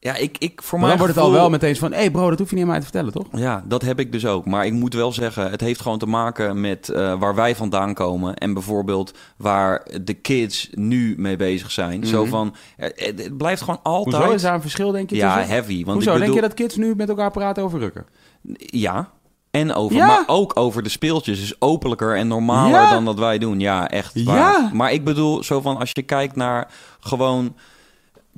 Speaker 2: ja. Ik, ik voor
Speaker 1: Maar dan wordt het al wel meteen van, hé hey bro, dat hoef je niet aan mij te vertellen, toch?
Speaker 2: Ja, dat heb ik dus ook. Maar ik moet wel zeggen, het heeft gewoon te maken met eh, waar wij vandaan komen. En bijvoorbeeld waar de kids nu mee bezig zijn. Zo van, eh, het, het blijft gewoon altijd...
Speaker 1: Mhm. Hoezo is daar een verschil, denk je?
Speaker 2: Ja,
Speaker 1: tussen?
Speaker 2: heavy. Want
Speaker 1: Hoezo?
Speaker 2: ik bedoel,
Speaker 1: Denk je dat kids nu met elkaar praten over rukken?
Speaker 2: Ja. En over,
Speaker 1: Ja?
Speaker 2: maar ook over de speeltjes. Dus openlijker en normaler
Speaker 1: Ja?
Speaker 2: dan dat wij doen. Ja, echt waar.
Speaker 1: Ja?
Speaker 2: Maar ik bedoel, zo van als je kijkt naar gewoon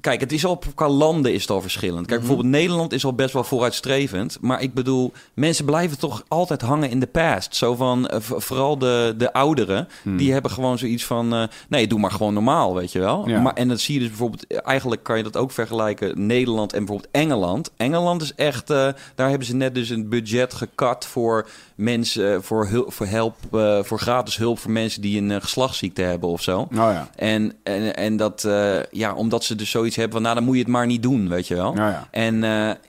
Speaker 2: Kijk, het is al qua landen is het al verschillend. Kijk, bijvoorbeeld Nederland is al best wel vooruitstrevend. Maar ik bedoel, mensen blijven toch altijd hangen in de past. Zo van, eh, vooral de, de ouderen, die hebben gewoon zoiets van... eh, nee, doe maar gewoon normaal, weet je wel.
Speaker 1: Ja.
Speaker 2: Maar, en dat zie je dus bijvoorbeeld... eh, Eigenlijk kan je dat ook vergelijken, Nederland en bijvoorbeeld Engeland. Engeland is echt... daar hebben ze net dus een budget gekat voor mensen... eh, voor, hul- voor, help, eh, voor gratis hulp voor mensen die een eh, geslachtsziekte hebben of zo.
Speaker 1: Oh ja.
Speaker 2: En, en, en dat, eh, ja, omdat ze dus zoiets hebben van, nou, dan moet je het maar niet doen, weet je wel.
Speaker 1: Ja, ja.
Speaker 2: En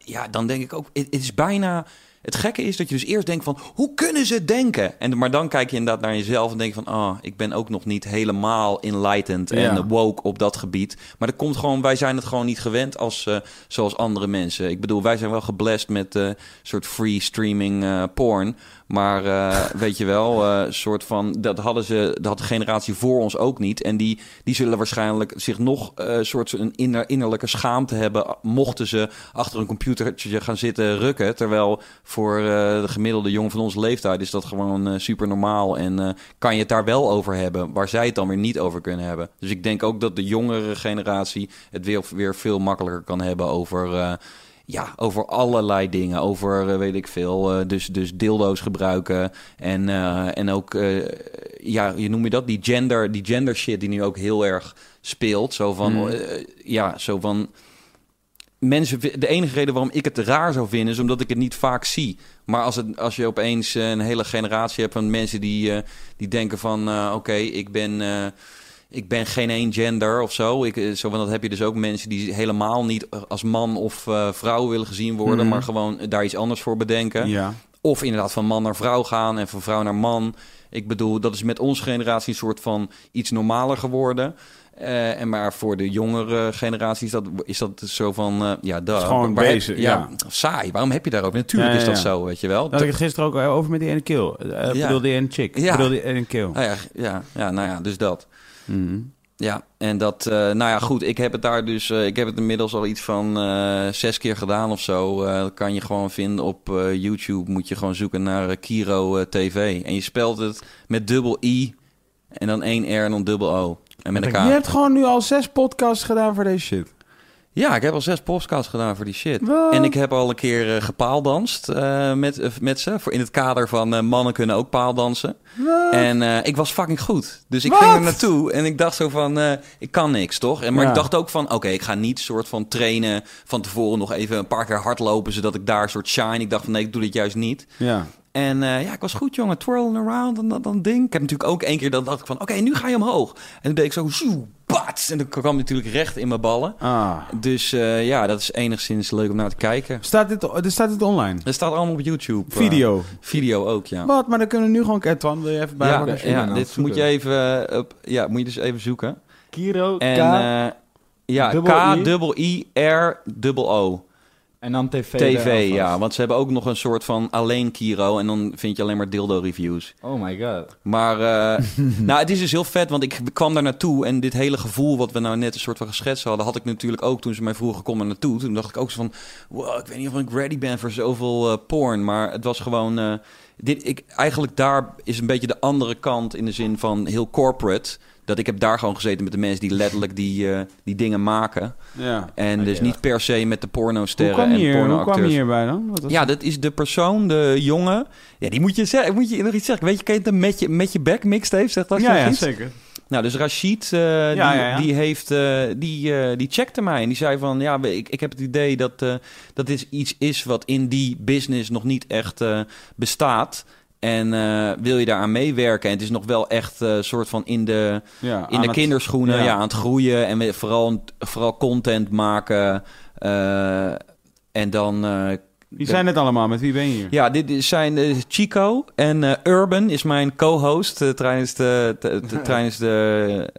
Speaker 2: ja, dan denk ik ook, het, het is bijna... Het gekke is dat je dus eerst denkt van, hoe kunnen ze denken? En, maar dan kijk je inderdaad naar jezelf en denk je van, ah, ik ben ook nog niet helemaal enlightened en woke op dat gebied. Maar dat komt gewoon, wij zijn het gewoon niet gewend als, zoals andere mensen. Ik bedoel, wij zijn wel geblest met een soort free streaming porn. Maar eh, weet je wel, eh, soort van, dat hadden ze, dat had de generatie voor ons ook niet. En die, die zullen waarschijnlijk zich nog eh soort een inner, innerlijke schaamte hebben. Mochten ze achter een computertje gaan zitten rukken. Terwijl voor de gemiddelde jongen van onze leeftijd is dat gewoon super normaal. En kan je het daar wel over hebben, waar zij het dan weer niet over kunnen hebben. Dus ik denk ook dat de jongere generatie het weer, weer veel makkelijker kan hebben over. Ja, over allerlei dingen. Over, eh, weet ik veel, eh, dus, dus dildo's gebruiken. En, eh, en ook, ja, je noem je dat? Die gender, die gender shit die nu ook heel erg speelt. Zo van,
Speaker 1: Mm.
Speaker 2: eh, ja, zo van... Mensen, de enige reden waarom ik het raar zou vinden... is omdat ik het niet vaak zie. Maar als, het, als je opeens een hele generatie hebt van mensen die, die denken van... oké, ik ben... eh, ik ben geen één gender of zo. Ik, eh, zo want dat heb je dus ook mensen die helemaal niet als man of eh, vrouw willen gezien worden,
Speaker 1: Mhm.
Speaker 2: maar gewoon daar iets anders voor bedenken.
Speaker 1: Ja.
Speaker 2: Of inderdaad van man naar vrouw gaan en van vrouw naar man. Ik bedoel, dat is met onze generatie een soort van iets normaler geworden. Eh, en maar voor de jongere generatie is dat, is dat zo van, eh, ja, dat
Speaker 1: is gewoon basic, ja.
Speaker 2: Saai, waarom heb je daarover? Natuurlijk
Speaker 1: Ja,
Speaker 2: is dat zo, weet je wel.
Speaker 1: Daar had ik het gisteren ook over met die ene kill. Uh, bedoel, die ene chick.
Speaker 2: Ja.
Speaker 1: bedoel, die ene kill.
Speaker 2: Nou ja, ja, ja, nou ja, dus dat.
Speaker 1: Mhm.
Speaker 2: Ja, en dat, eh, nou ja, goed. Ik heb het daar dus, eh, ik heb het inmiddels al iets van eh, zes keer gedaan of zo. Dat kan je gewoon vinden op YouTube. Moet je gewoon zoeken naar Kiro TV. En je spelt het met dubbel I en dan één R en dan dubbel O. En met een
Speaker 1: Je hebt gewoon nu al zes podcasts gedaan voor deze shit.
Speaker 2: Ja, ik heb al zes podcasts gedaan voor die shit. En ik heb al een keer eh, gepaaldanst eh, met, eh, met ze. Voor in het kader van mannen kunnen ook paaldansen. En ik was fucking goed. Dus ik ging er naartoe en ik dacht zo van, ik kan niks, toch? En, maar
Speaker 1: Ja.
Speaker 2: ik dacht ook van, oké, ik ga niet soort van trainen van tevoren nog even een paar keer hardlopen, zodat ik daar soort shine. Ik dacht van, nee, ik doe dit juist niet.
Speaker 1: Ja.
Speaker 2: En eh, ja, ik was goed, jongen. Twirling around en dat, dat ding. Ik heb natuurlijk ook één keer dat dacht ik van, oké, nu ga je omhoog. En dan deed ik zo, zoe, bats. En dan kwam natuurlijk recht in mijn ballen.
Speaker 1: Ah.
Speaker 2: Dus eh, ja, dat is enigszins leuk om naar te kijken.
Speaker 1: Staat dit, er staat dit online?
Speaker 2: Dat staat allemaal op YouTube. eh,
Speaker 1: Video.
Speaker 2: video ook, ja.
Speaker 1: Wat? Maar dan kunnen we nu gewoon... Edwan, wil je even
Speaker 2: Ja,
Speaker 4: ik ben
Speaker 2: ja
Speaker 4: aan het
Speaker 2: dit
Speaker 4: zoeken.
Speaker 2: moet je even eh, op, ja, moet je dus even zoeken.
Speaker 4: Kiro,
Speaker 2: En
Speaker 4: K
Speaker 2: eh, ja,
Speaker 4: dubbel en dan TV.
Speaker 2: Ja, want ze hebben ook nog een soort van alleen Kiro en dan vind je alleen maar dildo reviews.
Speaker 4: Oh my god.
Speaker 2: Maar eh, nou, het is dus heel vet, want ik kwam daar naartoe en dit hele gevoel wat we nou net een soort van geschetst hadden, had ik natuurlijk ook toen ze mij vroegen kom er naartoe. Toen dacht ik ook zo van, wow, ik weet niet of ik ready ben voor zoveel eh, porn, maar het was gewoon, eh, dit, ik, eigenlijk daar is een beetje de andere kant in de zin van heel corporate. Dat ik heb daar gewoon gezeten met de mensen die letterlijk die, eh, die dingen maken.
Speaker 1: Ja.
Speaker 2: En dus niet per se met de
Speaker 1: Hoe kwam, je
Speaker 2: en
Speaker 1: hier, hoe kwam
Speaker 2: pornoacteurs.
Speaker 1: je hierbij dan? Wat was
Speaker 2: Ja, dat is de persoon, de jongen. Ja, die moet je zeggen. Moet je nog iets zeggen? Weet je, ken je het met je, met je back mixtape? Zegt dat je
Speaker 1: ja, ja,
Speaker 2: iets?
Speaker 1: zeker.
Speaker 2: Nou, dus Rashid, eh, die,
Speaker 1: ja, ja.
Speaker 2: die heeft, eh, die, eh, die checkte mij en die zei van, ja, ik, ik heb het idee dat, eh, dat dit iets is wat in die business nog niet echt eh, bestaat. En eh, wil je daaraan meewerken? En het is nog wel echt een soort van in de,
Speaker 1: Ja,
Speaker 2: in de
Speaker 1: het-
Speaker 2: kinderschoenen,
Speaker 1: ja.
Speaker 2: ja. aan het groeien en vooral, vooral content maken. eh, en dan
Speaker 1: Die zijn het allemaal. Met wie ben je hier?
Speaker 2: ja, dit zijn eh, Chico en eh, Urban is mijn co-host eh, tijdens de, tijdens de,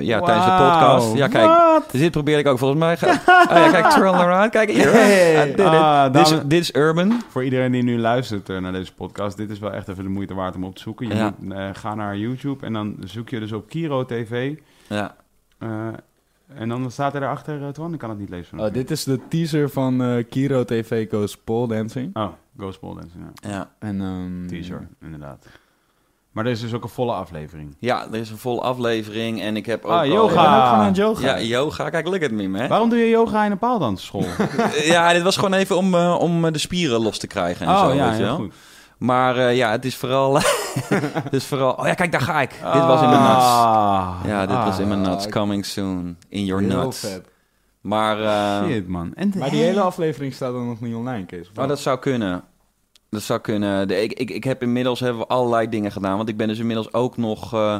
Speaker 2: ja, tijdens de podcast. Ja, kijk, dus dit probeer ik ook volgens mij. Ga- oh ja, kijk, twirl around. Kijk, hier.
Speaker 1: Hey.
Speaker 2: I did it.
Speaker 1: Ah,
Speaker 2: dit, is,
Speaker 1: dames-
Speaker 2: dit is Urban.
Speaker 1: Voor iedereen die nu luistert naar deze podcast, dit is wel echt even de moeite waard om op te zoeken. Je
Speaker 2: Ja.
Speaker 1: moet, ga naar YouTube en dan zoek je dus op Kiro TV.
Speaker 2: Ja.
Speaker 1: Eh, en dan staat er daarachter, uh, Twan, ik kan het niet lezen.
Speaker 4: Oh, dit is de teaser van eh, Kiro TV Goes Pole Dancing.
Speaker 1: Oh, Ghost Ball Dancing, ja.
Speaker 2: Ja.
Speaker 4: En, ehm,
Speaker 1: Teaser, inderdaad. Maar er is dus ook een volle aflevering.
Speaker 2: Ja, er is een volle aflevering en ik heb ook
Speaker 1: Ah,
Speaker 2: al-
Speaker 1: yoga.
Speaker 4: Ik ben ook het yoga.
Speaker 2: Ja, yoga. Kijk, look at me, man.
Speaker 1: Waarom doe je yoga in een paaldansschool?
Speaker 2: ja, dit was gewoon even om, eh, om de spieren los te krijgen en
Speaker 1: oh
Speaker 2: zo,
Speaker 1: ja,
Speaker 2: weet je wel.
Speaker 1: goed.
Speaker 2: Maar eh, ja, het is vooral... het is vooral... Oh ja, kijk, daar ga ik. Dit was in mijn nuts.
Speaker 1: Ah,
Speaker 2: Ja, dit was in mijn
Speaker 4: Ah,
Speaker 2: nuts. Coming soon. In your
Speaker 4: Heel
Speaker 2: nuts.
Speaker 4: vet.
Speaker 2: Maar... eh,
Speaker 1: Shit, man. En
Speaker 4: Maar die hele aflevering staat dan nog niet online, Kees.
Speaker 2: Oh, dat zou kunnen. Dat zou kunnen. De, ik, ik, ik heb inmiddels hebben we allerlei dingen gedaan. Want ik ben dus inmiddels ook nog eh,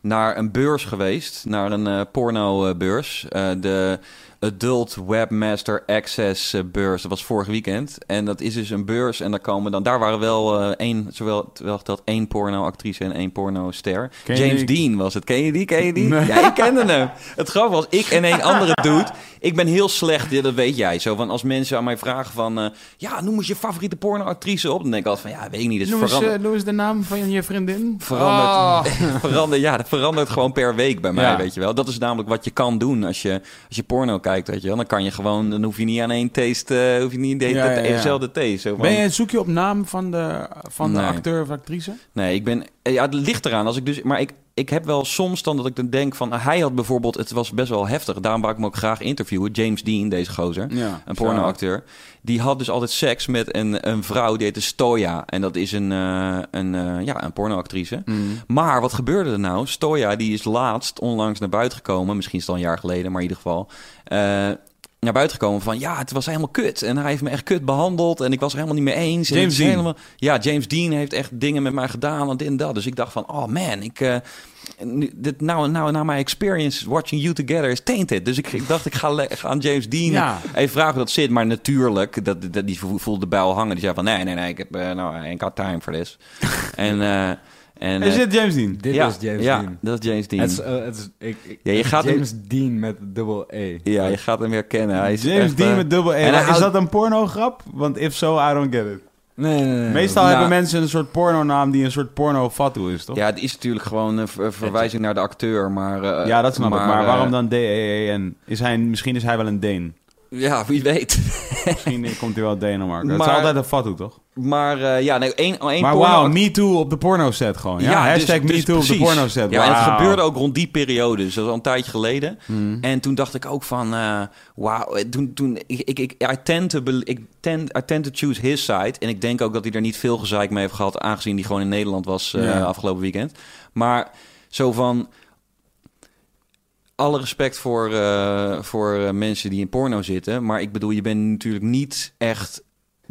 Speaker 2: naar een beurs geweest. Naar een eh porno-beurs. de Adult Webmaster Access eh, beurs. Dat was vorig weekend. En dat is dus een beurs. En daar komen dan... Daar waren wel eh, één... Zowel terwijl geteld één porno-actrice en één porno-ster.
Speaker 1: Ken je
Speaker 2: James
Speaker 1: die?
Speaker 2: Dean was het. Ken je die? Ken je die?
Speaker 1: Nee.
Speaker 2: Ja, ik kende hem. Het grappige was, ik en een andere dude... Ik ben heel slecht, ja, dat weet jij. Zo van, als mensen aan mij vragen van... eh, ja, noem eens je favoriete pornoactrice op. Dan denk ik altijd van, ja, weet ik niet. Dus
Speaker 1: Noem eens, eh, noem eens de naam van je vriendin.
Speaker 2: verandert,
Speaker 1: Oh.
Speaker 2: ja, dat verandert gewoon per week bij mij,
Speaker 1: Ja.
Speaker 2: weet je wel. Dat is namelijk wat je kan doen als je, als je porno kijkt, weet je wel. Dan kan je gewoon, dan hoef je niet aan één taste, eh, hoef je niet de,
Speaker 1: Ja, ja, ja.
Speaker 2: dezelfde taste. Zo
Speaker 1: Ben je, zoek je op naam van de, van de acteur of actrice?
Speaker 2: Nee, ik ben. eh, Ja, het ligt eraan. Als ik dus, maar ik, ik heb wel soms dan dat ik dan denk van. Hij had bijvoorbeeld. Het was best wel heftig. Daarom wou ik hem ook graag interviewen. James Dean, deze gozer.
Speaker 1: Ja.
Speaker 2: Een pornoacteur. Die had dus altijd seks met een, een vrouw die heette Stoya. En dat is een, eh, een, eh, ja, een pornoactrice.
Speaker 1: Mm.
Speaker 2: Maar wat gebeurde er nou? Stoya die is laatst onlangs naar buiten gekomen. Misschien is het al een jaar geleden, maar in ieder geval. eh, naar buiten gekomen van ja, het was helemaal kut. En hij heeft me echt kut behandeld. En ik was er helemaal niet mee eens. En
Speaker 1: James Dean.
Speaker 2: Helemaal, ja, James Dean heeft echt dingen met mij gedaan. En dit en dat. Dus ik dacht van, oh man, ik... nu- dit, nou, nou, nou, my experience watching you together is tainted. Dus ik, ik dacht, ik ga, aan James Dean
Speaker 1: Ja.
Speaker 2: even vragen hoe dat zit. Maar natuurlijk, dat, dat, die voelde de bijl hangen. Die zei van, nee, nee, nee, ik heb, eh, nou, I ain't got time for this. en, eh en
Speaker 1: Is
Speaker 2: eh,
Speaker 1: dit James Dean?
Speaker 4: Dit
Speaker 2: ja,
Speaker 4: is James
Speaker 2: ja,
Speaker 4: Dean.
Speaker 2: dat is James Dean.
Speaker 4: Het is, eh, het is, ik, ik,
Speaker 2: Ja, je gaat hem-
Speaker 4: James Dean met dubbel E.
Speaker 2: ja, je gaat hem herkennen. Hij is
Speaker 1: James
Speaker 2: echt,
Speaker 1: Dean
Speaker 2: eh,
Speaker 1: met dubbel E.
Speaker 2: en
Speaker 1: Maar Is
Speaker 2: houdt-
Speaker 1: dat een porno-grap? Want if so, I don't get it.
Speaker 4: Nee, nee, nee.
Speaker 1: Meestal
Speaker 2: Nou-
Speaker 1: hebben mensen een soort pornonaam die een soort porno-fatu is, toch?
Speaker 2: Ja, het is natuurlijk gewoon een ver- verwijzing naar de acteur, maar... eh,
Speaker 1: Ja, dat snap ik. Maar
Speaker 2: eh,
Speaker 1: waarom dan D-E-E-N? Is hij, misschien is hij wel een Deen.
Speaker 2: Ja, wie weet.
Speaker 1: Misschien komt hij wel uit Denemarken. Het is
Speaker 2: Maar-
Speaker 1: altijd een fatu, toch?
Speaker 2: Maar eh, ja, nee, één, één
Speaker 1: Maar
Speaker 2: porno-
Speaker 1: wauw, me too op de porno-set gewoon. Ja, hashtag
Speaker 2: dus-
Speaker 1: me
Speaker 2: dus
Speaker 1: too op de
Speaker 2: precies.
Speaker 1: porno-set.
Speaker 2: Ja, en het gebeurde ook rond die periode. Dus dat was al een tijdje geleden.
Speaker 1: Hmm.
Speaker 2: En toen dacht ik ook van, eh wauw, eh, toen, toen, ik, ik, ik, I, tend to ik tend, I tend to choose his side. En ik denk ook dat hij er niet veel gezeik mee heeft gehad, aangezien hij gewoon in Nederland was afgelopen weekend. Maar zo van, alle respect voor, voor mensen die in porno zitten. Maar ik bedoel, je bent natuurlijk niet echt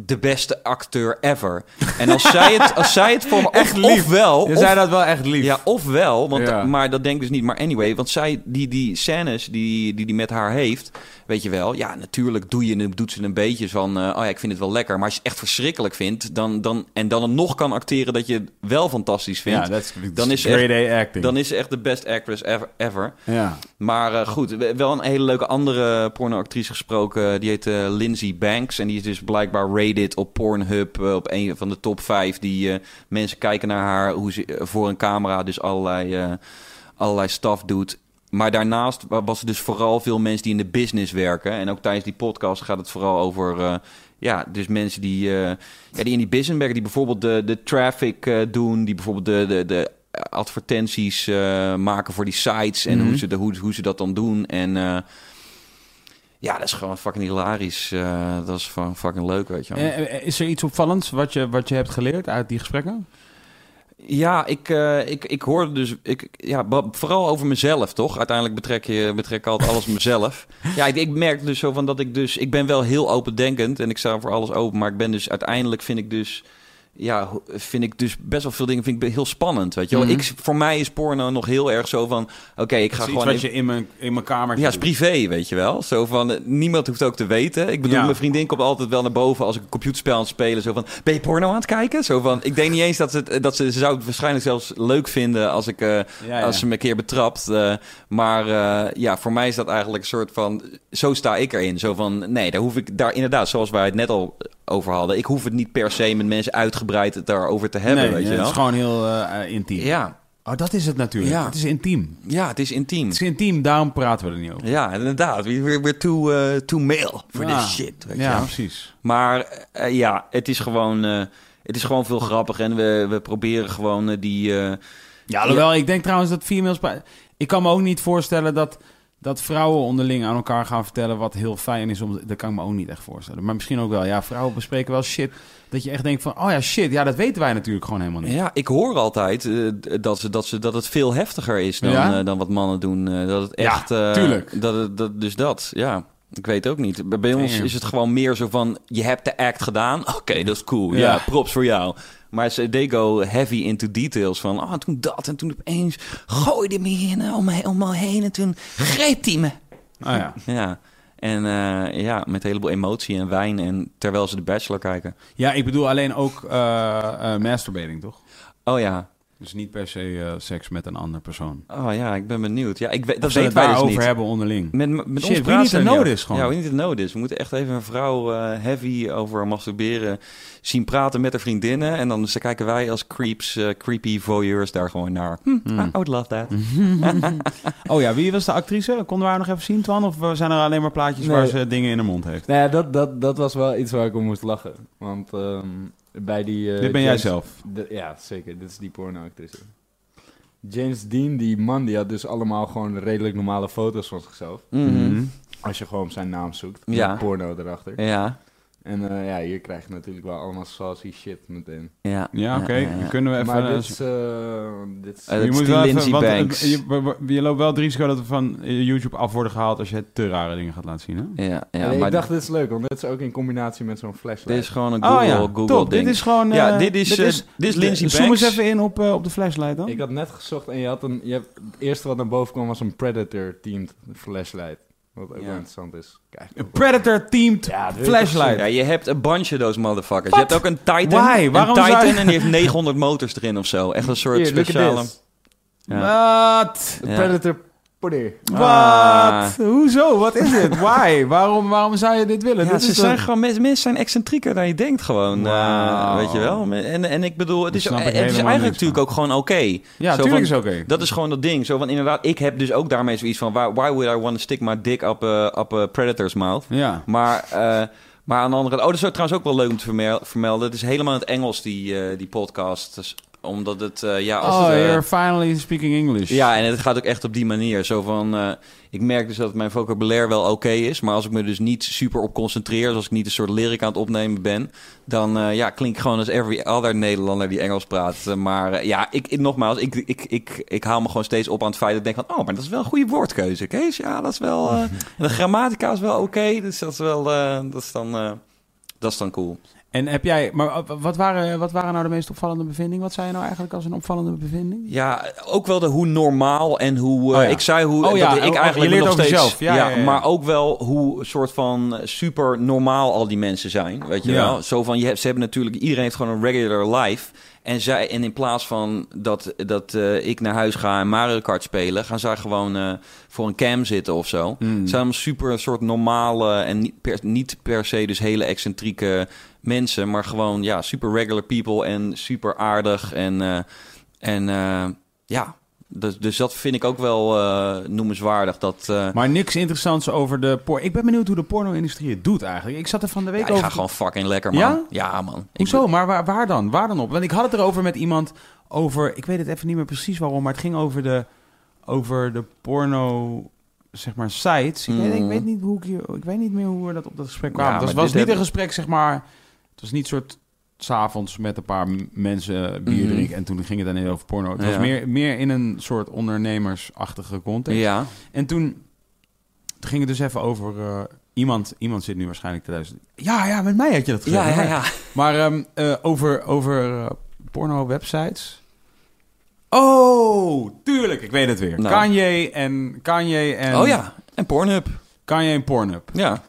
Speaker 2: de beste acteur ever. En als zij het, als zij het voor me...
Speaker 1: Echt
Speaker 2: of,
Speaker 1: lief.
Speaker 2: Ofwel,
Speaker 1: Je
Speaker 2: of-
Speaker 1: zei dat wel echt lief.
Speaker 2: ja, ofwel, want,
Speaker 1: Ja.
Speaker 2: maar dat denk ik dus niet. Maar anyway, want zij, die, die scènes die, die die met haar heeft, weet je wel, ja, natuurlijk doe je, doet ze een beetje van, eh, oh ja, ik vind het wel lekker. Maar als je het echt verschrikkelijk vindt, dan, dan, en dan het nog kan acteren dat je het wel fantastisch vindt,
Speaker 1: ja,
Speaker 2: dan is ze
Speaker 1: A acting.
Speaker 2: dan is ze echt de best actress ever. ever.
Speaker 1: ja.
Speaker 2: Maar eh, goed, we- wel een hele leuke andere pornoactrice gesproken. Die heet eh, Lindsay Banks. En die is dus blijkbaar rated op Pornhub eh, op een van de top 5. Die eh, mensen kijken naar haar hoe ze eh, voor een camera dus allerlei, allerlei stuff doet. Maar daarnaast wa- was er dus vooral veel mensen die in de business werken. En ook tijdens die podcast gaat het vooral over... ja, dus mensen die, ja, die in die business werken, die bijvoorbeeld de, de traffic doen, die bijvoorbeeld de, de, de advertenties maken voor die sites en
Speaker 1: Mhm.
Speaker 2: hoe, ze de, hoe, hoe ze dat dan doen. En ja, dat is gewoon fucking hilarisch. Eh, dat is gewoon fucking leuk, weet je wel.
Speaker 1: Eh, eh, Is er iets opvallends wat je, wat je hebt geleerd uit die gesprekken?
Speaker 2: Ja, ik, ik, ik hoorde dus, ik, ja, vooral over mezelf, toch? Uiteindelijk betrek je betrek ik altijd alles mezelf. Ja, ik, ik merk dus zo van dat ik dus, ik ben wel heel opendenkend en ik sta voor alles open, maar ik ben dus uiteindelijk vind ik dus, ja, vind ik dus best wel veel dingen vind ik heel spannend, weet je wel.
Speaker 1: Mhm.
Speaker 2: Ik, voor mij is porno nog heel erg zo van, oké, ik ga gewoon...
Speaker 1: wat je in mijn, in mijn kamer
Speaker 2: Ja, is privé, weet je wel. Zo van, eh, niemand hoeft ook te weten. Ik bedoel,
Speaker 1: Ja.
Speaker 2: mijn vriendin komt altijd wel naar boven als ik een computerspel aan het spelen. Zo van, ben je porno aan het kijken? Zo van, ik denk niet eens dat ze, het- dat ze, ze zou het waarschijnlijk zelfs leuk vinden als ik, eh,
Speaker 1: Ja, ja.
Speaker 2: als ze me een keer betrapt. eh, maar eh, ja, voor mij is dat eigenlijk een soort van, zo sta ik erin. Zo van, nee, daar hoef ik, daar inderdaad, zoals wij het net al over hadden. Ik hoef het niet per se met mensen uitgebreid het daarover te hebben,
Speaker 1: nee,
Speaker 2: weet je
Speaker 1: het
Speaker 2: wel.
Speaker 1: is gewoon heel eh, eh, intiem.
Speaker 2: Ja,
Speaker 1: Oh, dat is het natuurlijk.
Speaker 2: Ja.
Speaker 1: Het is intiem.
Speaker 2: ja, het is intiem.
Speaker 1: Het is intiem, daarom praten we er niet over.
Speaker 2: Ja, inderdaad. We we're, we're too, eh, too male for
Speaker 1: Ja.
Speaker 2: this shit. Weet je
Speaker 1: Ja, precies.
Speaker 2: Maar ja, het is gewoon... Het is gewoon veel grappiger en we, we proberen gewoon die...
Speaker 1: Ja, alhoewel, ik denk trouwens dat females... Ik kan me ook niet voorstellen dat, dat vrouwen onderling aan elkaar gaan vertellen wat heel fijn is. Om, dat kan ik me ook niet echt voorstellen. Maar misschien ook wel. Ja, vrouwen bespreken wel shit dat je echt denkt van... Oh ja, shit, ja, dat weten wij natuurlijk gewoon helemaal niet.
Speaker 2: Ja, ik hoor altijd eh, dat, ze, dat, ze, dat het veel heftiger is dan,
Speaker 1: Ja?
Speaker 2: eh, dan wat mannen doen. Eh, dat het echt...
Speaker 1: tuurlijk.
Speaker 2: Dat, het- dat, dus dat, ja. Ik weet ook niet. Bij- ons is het gewoon meer zo van... Je hebt de act gedaan. Oké, dat is cool. Ja.
Speaker 1: Ja.
Speaker 2: props voor jou. Maar ze they go heavy into details van... Ah, toen dat en toen opeens gooide me in, eh, om, me, om me heen... en toen greep hij me.
Speaker 1: Oh ja.
Speaker 2: Ja. En eh, ja, met een heleboel emotie en wijn... en terwijl ze de Bachelor kijken.
Speaker 1: ja, ik bedoel alleen ook eh, masturbating, toch?
Speaker 2: Oh ja.
Speaker 1: Dus niet per se eh, seks met een andere persoon.
Speaker 2: Oh ja, ik ben benieuwd. Ja, ik weet, dat
Speaker 1: Dat we het
Speaker 2: weten wij dus
Speaker 1: daarover
Speaker 2: niet.
Speaker 1: hebben onderling.
Speaker 2: Met, met
Speaker 1: Shit,
Speaker 2: ons er niet
Speaker 1: this
Speaker 2: over.
Speaker 1: gewoon.
Speaker 2: Ja, we need to know this. We moeten echt even een vrouw eh, heavy over masturberen zien praten met haar vriendinnen. En dan kijken wij als creeps, eh, creepy voyeurs daar gewoon naar. Hm, I would love that.
Speaker 1: Oh ja, wie was de actrice? Konden we haar nog even zien, Twan? Of zijn er alleen maar plaatjes
Speaker 4: Nee.
Speaker 1: waar ze dingen in de mond heeft?
Speaker 4: Nou ja, dat, dat, dat was wel iets waar ik om moest lachen. Want ehm, bij die... eh,
Speaker 1: Dit ben jij zelf.
Speaker 4: de- ja, zeker. Dit is die pornoactrice. James Dean, die man, die had dus allemaal gewoon redelijk normale foto's van zichzelf.
Speaker 2: Mhm.
Speaker 1: Mhm.
Speaker 4: Als je gewoon op zijn naam zoekt.
Speaker 2: Ja.
Speaker 4: Met porno erachter.
Speaker 2: Ja,
Speaker 4: En eh, ja, hier krijg je natuurlijk wel allemaal saucy shit meteen.
Speaker 2: ja.
Speaker 1: Ja, oké.
Speaker 2: ja, ja.
Speaker 1: Kunnen we even...
Speaker 4: maar
Speaker 1: eh,
Speaker 4: dit is... eh, dit is
Speaker 2: dat is die
Speaker 1: wel
Speaker 2: Banks.
Speaker 1: Je, je loopt wel het risico dat we van YouTube af worden gehaald als je te rare dingen gaat laten zien, hè?
Speaker 2: Ja, ja,
Speaker 4: Nee,
Speaker 2: maar
Speaker 4: ik dacht, dit is leuk, want dit is ook in combinatie met zo'n flashlight.
Speaker 2: dit is gewoon een Google,
Speaker 1: oh ja,
Speaker 2: Google
Speaker 1: top.
Speaker 2: ding.
Speaker 1: Dit is gewoon...
Speaker 2: Ja, dit is, eh, dit is Lindsay
Speaker 1: Zoom eens
Speaker 2: Banks.
Speaker 1: even in op, op de flashlight dan.
Speaker 4: Ik had net gezocht en je had een... Je hebt, het eerste wat naar boven kwam was een Predator-themed flashlight. Wat ook
Speaker 2: Ja.
Speaker 4: wel interessant is. Kijk.
Speaker 1: Een Predator-themed
Speaker 4: Ja, dit-
Speaker 1: flashlight.
Speaker 2: Ja, je hebt een bunch of those motherfuckers. Je hebt ook een Titan.
Speaker 1: Why?
Speaker 2: Een
Speaker 1: Waarom zou
Speaker 2: Titan
Speaker 1: je-
Speaker 2: en die heeft 900 motors erin of zo. Echt een soort
Speaker 4: Hier,
Speaker 2: speciale...
Speaker 1: Wat?
Speaker 2: Ja.
Speaker 4: Predator Poeder.
Speaker 1: Wat?
Speaker 2: Ah.
Speaker 1: Hoezo? Wat is dit? Why? waarom, waarom zou je dit willen?
Speaker 2: Ja,
Speaker 1: dit
Speaker 2: ze
Speaker 1: is
Speaker 2: zijn
Speaker 1: toch-
Speaker 2: gewoon, mensen, zijn excentrieker dan je denkt gewoon. eh, weet je wel? En, en ik bedoel, het is, het is eigenlijk natuurlijk ook gewoon oké.
Speaker 1: Ja,
Speaker 2: Zo
Speaker 1: tuurlijk
Speaker 2: van-
Speaker 1: is oké.
Speaker 2: Dat is gewoon dat ding. Zo van inderdaad, ik heb dus ook daarmee zoiets van... Why, why would I want to stick my dick up a, up a predator's mouth?
Speaker 1: Ja.
Speaker 2: Maar, eh, maar aan de andere kant... Oh, dat is trouwens ook wel leuk om te vermel- vermelden. Het is helemaal in het Engels, die, eh, die podcast. Dus omdat het, eh, ja... Als
Speaker 1: Oh,
Speaker 2: het, eh,
Speaker 1: you're finally speaking English.
Speaker 2: ja, en het gaat ook echt op die manier. Zo van, eh, ik merk dus dat mijn vocabulaire wel oké is. Maar als ik me dus niet super op concentreer... dus als ik niet een soort lyric aan het opnemen ben... dan ja, klink ik gewoon als every other Nederlander die Engels praat. Maar ja, ik, ik- nogmaals, ik, ik, ik, ik haal me gewoon steeds op aan het feit... dat ik denk van, oh, maar dat is wel een goede woordkeuze, Kees. Ja, dat is wel... de grammatica is wel oké. dus dat is wel... dat, is dan, dat is dan cool.
Speaker 1: En heb jij... Maar wat waren, wat waren nou de meest opvallende bevindingen? Wat zei je nou eigenlijk als een opvallende bevinding?
Speaker 2: Ja, ook wel de hoe normaal en hoe... eh,
Speaker 1: Oh ja.
Speaker 2: Ik zei hoe
Speaker 1: Oh ja,
Speaker 2: dat
Speaker 1: oh,
Speaker 2: ik
Speaker 1: oh,
Speaker 2: eigenlijk
Speaker 1: je leert
Speaker 2: nog steeds...
Speaker 1: jezelf. Ja,
Speaker 2: maar ook wel hoe soort van super normaal al die mensen zijn. Weet je wel? Zo van, je hebt, ze hebben natuurlijk... Iedereen heeft gewoon een regular life. En, zij, en in plaats van dat, dat eh, ik naar huis ga en Mario Kart spelen... gaan zij gewoon eh, voor een cam zitten of zo.
Speaker 1: Hmm.
Speaker 2: Het zijn allemaal super soort normale en niet per, niet per se dus hele excentrieke mensen... maar gewoon ja, super regular people en super aardig en... eh, en eh, ja, dus, dus dat vind ik ook wel eh, noemenswaardig. Dat,
Speaker 1: Maar niks interessants over de porno. Ik ben benieuwd hoe de porno-industrie het doet eigenlijk. Ik zat er van de week
Speaker 2: ja, ik
Speaker 1: over...
Speaker 2: ga gewoon fucking lekker, man.
Speaker 1: Ja?
Speaker 2: Ja, man. Ik
Speaker 1: Hoezo?
Speaker 2: ben-
Speaker 1: Maar waar, waar dan? Waar dan op? Want ik had het erover met iemand over... Ik weet het even niet meer precies waarom, maar het ging over de, over de porno... Zeg maar sites. Ik, weet, ik
Speaker 2: Mhm.
Speaker 1: weet niet hoe ik, hier, ik weet niet meer hoe we dat op dat gesprek kwamen.
Speaker 2: Ja,
Speaker 1: het was,
Speaker 2: dit
Speaker 1: niet een gesprek, zeg maar. Het was niet soort s'avonds met een paar mensen bier
Speaker 2: Mhm.
Speaker 1: drinken en toen ging het dan over porno. Het
Speaker 2: Ja.
Speaker 1: was meer, meer in een soort ondernemersachtige context.
Speaker 2: Ja.
Speaker 1: En toen, toen ging het dus even over... eh, iemand, iemand zit nu waarschijnlijk te luisteren. Ja, ja, met mij had je dat gezegd.
Speaker 2: Ja, ja,
Speaker 1: Maar-
Speaker 2: ja.
Speaker 1: Maar ehm, eh, over, over eh, porno-websites. Oh, tuurlijk, ik weet het weer.
Speaker 2: Nou.
Speaker 1: Kanye en Kanye en
Speaker 2: Oh ja, en Pornhub.
Speaker 1: Kanye en Pornhub.
Speaker 2: Ja.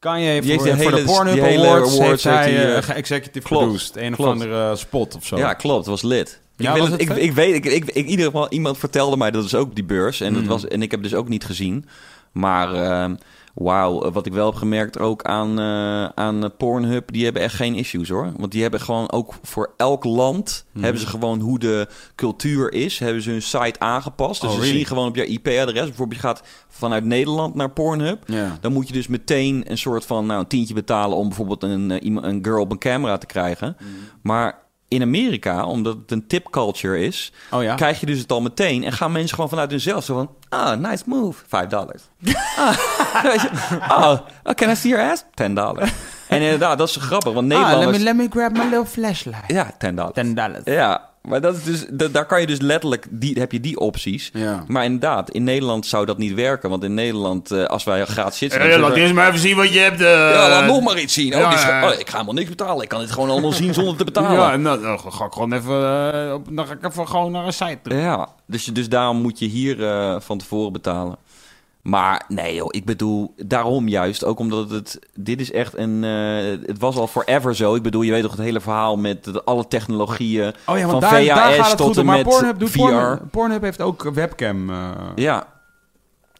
Speaker 1: Kanye heeft
Speaker 2: Die
Speaker 1: voor, voor de
Speaker 2: hele-
Speaker 1: Pornhub
Speaker 2: die hele
Speaker 1: Awards,
Speaker 2: awards
Speaker 1: heeft hij eh,
Speaker 2: eh,
Speaker 1: ge-executive
Speaker 2: klopt,
Speaker 1: produced. Een
Speaker 2: klopt.
Speaker 1: of andere spot of zo.
Speaker 2: Ja, klopt. Het was lid.
Speaker 1: Ja,
Speaker 2: ik, het- ik, ik weet, ik, ik, in ieder geval, iemand vertelde mij dat is ook die beurs. En, dat
Speaker 1: Mhm.
Speaker 2: was, en ik heb dus ook niet gezien. Maar, ehm, Wauw, eh, wat ik wel heb gemerkt ook aan, eh, aan eh, Pornhub, die hebben echt geen issues hoor. Want die hebben gewoon ook voor elk land,
Speaker 1: Mhm.
Speaker 2: hebben ze gewoon hoe de cultuur is, hebben ze hun site aangepast. Dus
Speaker 1: Oh,
Speaker 2: ze
Speaker 1: really?
Speaker 2: zien gewoon op jouw IP-adres, bijvoorbeeld je gaat vanuit Nederland naar Pornhub, dan moet je dus meteen een soort van nou, een tientje betalen om bijvoorbeeld een, een girl op een camera te krijgen.
Speaker 1: Mhm.
Speaker 2: Maar in Amerika, omdat het een tip culture is,
Speaker 1: Oh ja?
Speaker 2: krijg je dus het al meteen. En gaan mensen gewoon vanuit hunzelf zo van... Ah, nice move. 5 dollars. ah, oh, oh, can I see your ass? 10 dollars. En inderdaad, dat is grappig, want
Speaker 1: Ah, let
Speaker 2: Nederlanders...
Speaker 1: me, let me grab my little flashlight.
Speaker 2: Ja, 10 dollars.
Speaker 1: Ten dollars.
Speaker 2: Ja, maar dat is dus, da- daar kan je dus letterlijk... Die, heb je die opties.
Speaker 1: Ja.
Speaker 2: Maar inderdaad, in Nederland zou dat niet werken. Want in Nederland, eh, als wij gratis zitten... Dan
Speaker 1: laat eerst maar even zien wat je hebt. eh.
Speaker 2: ja, laat nog maar iets zien. Oh,
Speaker 1: ja,
Speaker 2: is-
Speaker 1: ja, ja.
Speaker 2: oh, ik ga helemaal niks betalen. Ik kan dit gewoon allemaal zien zonder te betalen.
Speaker 1: Ja, nou, dan ga ik gewoon even, eh, op, dan ga ik even gewoon naar een site toe.
Speaker 2: Ja, dus, je- dus daarom moet je hier eh, van tevoren betalen. Maar nee joh, ik bedoel, daarom juist. Ook omdat het, dit is echt een, eh, het was al forever zo. Ik bedoel, je weet toch het hele verhaal met de- alle technologieën.
Speaker 1: Oh ja,
Speaker 2: Van
Speaker 1: daar,
Speaker 2: VHS
Speaker 1: daar gaat het
Speaker 2: tot
Speaker 1: goed
Speaker 2: en met
Speaker 1: Pornhub, doet
Speaker 2: VR.
Speaker 1: Pornhub, Pornhub heeft ook webcam. eh.
Speaker 2: Ja.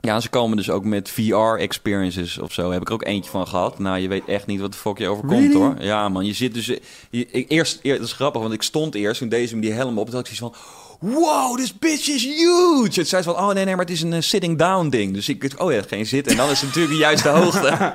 Speaker 2: Ja, en ze komen dus ook met VR-experiences of zo. Heb ik er ook eentje van gehad. Nou, je weet echt niet wat de fuck je overkomt,
Speaker 1: Really?
Speaker 2: hoor. Ja, man. Je zit dus... Je, ik- eerst, eerst, dat is grappig, want ik stond eerst toen deze me die helm op. Toen had ik zoiets van... Wow, this bitch is huge! Het zei ze van, oh nee, nee, maar het is een eh, sitting down ding. Dus ik, oh ja, geen zitten. En dan is het natuurlijk de juiste hoogte.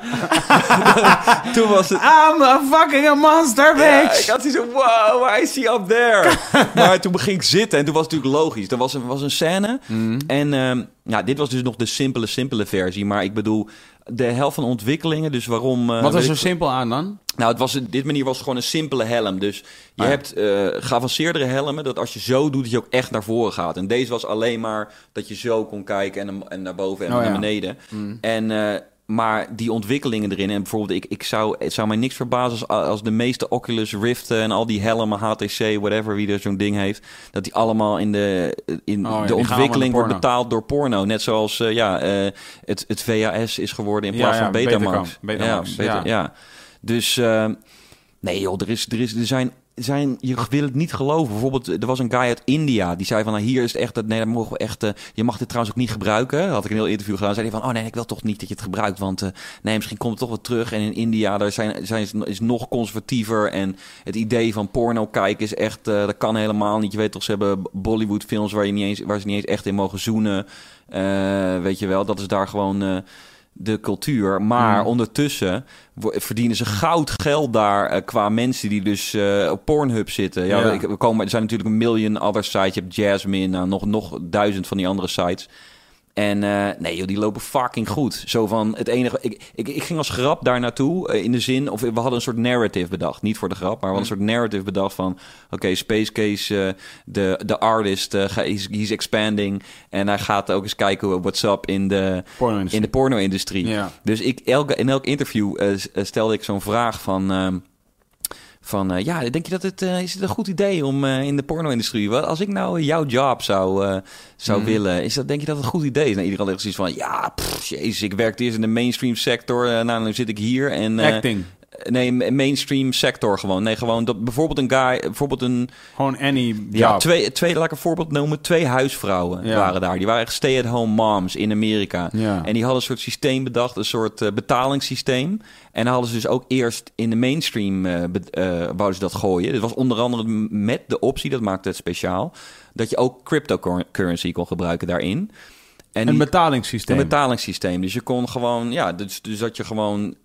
Speaker 2: toen was het...
Speaker 1: I'm a fucking monster,
Speaker 2: Ja,
Speaker 1: bitch!
Speaker 2: ik had zoiets van, wow, why is he up there? maar toen ging ik zitten en toen was het natuurlijk logisch. Er was een, was een scène
Speaker 1: Mhm.
Speaker 2: en ehm, ja, dit was dus nog de simpele, simpele versie. Maar ik bedoel, de helft van de ontwikkelingen, dus waarom... eh,
Speaker 1: Wat was er simpel aan dan?
Speaker 2: nou, het was, dit manier was gewoon een simpele helm. Dus je
Speaker 1: Ah,
Speaker 2: hebt eh geavanceerdere helmen, dat als je zo doet, dat je ook echt naar voren gaat. En deze was alleen maar dat je zo kon kijken en, en naar boven en
Speaker 1: Oh,
Speaker 2: naar
Speaker 1: ja.
Speaker 2: beneden. En, eh, maar die ontwikkelingen erin, en bijvoorbeeld, ik, ik zou, het zou mij niks verbazen als, als de meeste Oculus Rift en al die helmen, HTC, whatever, wie er zo'n ding heeft, dat die allemaal in de, in
Speaker 1: Oh, ja,
Speaker 2: de ontwikkeling wordt betaald door porno. Net zoals eh, ja, eh, het, het VHS is geworden in plaats
Speaker 1: ja,
Speaker 2: van Betamax.
Speaker 1: Betamax. Betamax,
Speaker 2: ja, beta-
Speaker 1: ja.
Speaker 2: ja. Dus eh, nee joh, er, is, er, is, er zijn... Zijn, je wil het niet geloven. Bijvoorbeeld, er was een guy uit India. Die zei van, nou, hier is het echt... Nee, dat mogen we echt... eh, je mag dit trouwens ook niet gebruiken. Had ik een heel interview gedaan. Zei hij van, oh nee, ik wil toch niet dat je het gebruikt. Want eh, nee, misschien komt het toch wel terug. En in India, daar zijn, zijn, is nog conservatiever. En het idee van porno kijken is echt... eh, dat kan helemaal niet. Je weet toch, ze hebben Bollywood films... waar, je niet eens, waar ze niet eens echt in mogen zoenen. Weet je wel, dat is daar gewoon... de cultuur. Maar
Speaker 1: Mm.
Speaker 2: ondertussen verdienen ze goud geld daar eh, qua mensen die dus eh, op Pornhub zitten. Ja,
Speaker 1: Ja.
Speaker 2: We komen, er zijn natuurlijk een miljoen other sites. Je hebt Jasmine, nou, nog, nog duizend van die andere sites. En eh, nee, joh, die lopen fucking goed. Zo van het enige. Ik, ik, ik ging als grap daar naartoe. eh, in de zin, of we hadden een soort narrative bedacht. Niet voor de grap, maar we hadden een soort narrative bedacht van. Oké, Space Case, eh, de, de artist, he's, he's expanding. En hij gaat ook eens kijken hoe- what's up in de,
Speaker 1: Porno-industrie.
Speaker 2: in de porno-industrie.
Speaker 1: Ja.
Speaker 2: Dus ik, elke, in elk interview stelde ik zo'n vraag van... van eh, ja, denk je dat het eh, is het een goed idee om eh, in de porno-industrie? Wat als ik nou jouw job zou, zou
Speaker 1: Mhm.
Speaker 2: willen, is dat denk je dat het een goed idee is? Nou, iedereen had zoiets van ja, pff, jezus, ik werkte eerst in de mainstream sector, nou, nu zit ik hier en
Speaker 1: Acting.
Speaker 2: Nee, ma- mainstream sector gewoon. Nee, gewoon dat bijvoorbeeld een guy, bijvoorbeeld een
Speaker 1: Gewoon any
Speaker 2: ja, twee, twee, laat ik een voorbeeld noemen. Twee huisvrouwen
Speaker 1: Ja.
Speaker 2: waren daar. Die waren echt stay-at-home moms in Amerika.
Speaker 1: Ja.
Speaker 2: En die hadden een soort systeem bedacht, een soort eh, betalingssysteem. En hadden ze dus ook eerst in de mainstream eh, wouden ze dat gooien. Dit was onder andere met de optie, dat maakte het speciaal, dat je ook cryptocurrency kon gebruiken daarin. En
Speaker 1: Een
Speaker 2: die-
Speaker 1: betalingssysteem.
Speaker 2: een betalingssysteem. Dus je kon gewoon, ja, dus, dus dat je gewoon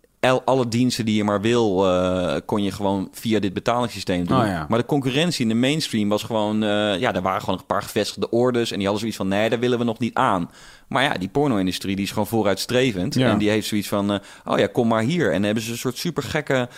Speaker 2: alle diensten die je maar wil, eh, kon je gewoon via dit betalingssysteem doen.
Speaker 1: Oh, ja.
Speaker 2: Maar de concurrentie in de mainstream was gewoon, eh, ja, er waren gewoon een paar gevestigde orders en die hadden zoiets van, nee, daar willen we nog niet aan. Maar ja, die porno-industrie die is gewoon vooruitstrevend
Speaker 1: Ja.
Speaker 2: en die heeft zoiets van, eh, oh ja, kom maar hier. En dan hebben ze een soort super gekke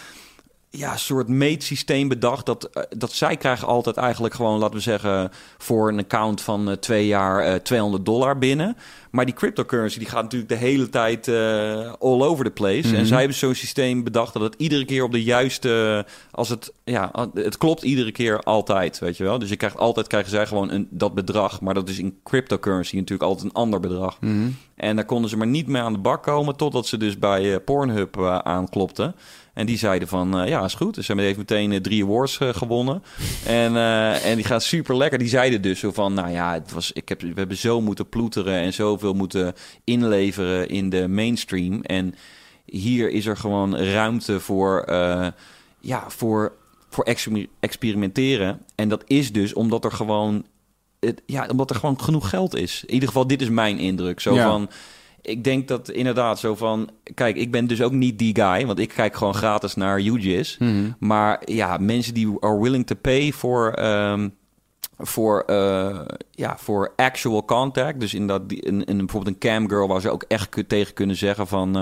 Speaker 2: ja, soort meetsysteem bedacht. Dat, eh, dat zij krijgen altijd eigenlijk gewoon, laten we zeggen, voor een account van eh, twee jaar eh 200 dollar binnen. Maar die cryptocurrency die gaat natuurlijk de hele tijd eh, all over the place.
Speaker 1: Mhm.
Speaker 2: En zij hebben zo'n systeem bedacht dat het iedere keer op de juiste, als het, ja, het klopt iedere keer altijd, weet je wel. Dus je krijgt altijd krijgen zij gewoon een, dat bedrag, maar dat is in cryptocurrency natuurlijk altijd een ander bedrag.
Speaker 1: Mhm.
Speaker 2: En daar konden ze maar niet mee aan de bak komen totdat ze dus bij eh, Pornhub eh, aanklopten. En die zeiden van, eh, ja, is goed. Dus ze hebben heeft meteen eh, drie awards eh, gewonnen. en, en die gaat super lekker. Die zeiden dus zo van, nou ja, het was, ik heb, we hebben zo moeten ploeteren en zoveel moeten inleveren in de mainstream. En hier is er gewoon ruimte voor, ja, voor, voor exper- experimenteren. En dat is dus omdat er gewoon, het, ja, omdat er gewoon genoeg geld is. In ieder geval, dit is mijn indruk. Zo
Speaker 1: Ja.
Speaker 2: van, ik denk dat inderdaad zo van, kijk, ik ben dus ook niet die guy, want ik kijk gewoon gratis naar UGIS. Maar ja, mensen die are willing to pay voor, ehm, voor, eh, ja, voor actual contact. Dus in dat, in, in bijvoorbeeld een camgirl waar ze ook echt tegen kunnen zeggen van,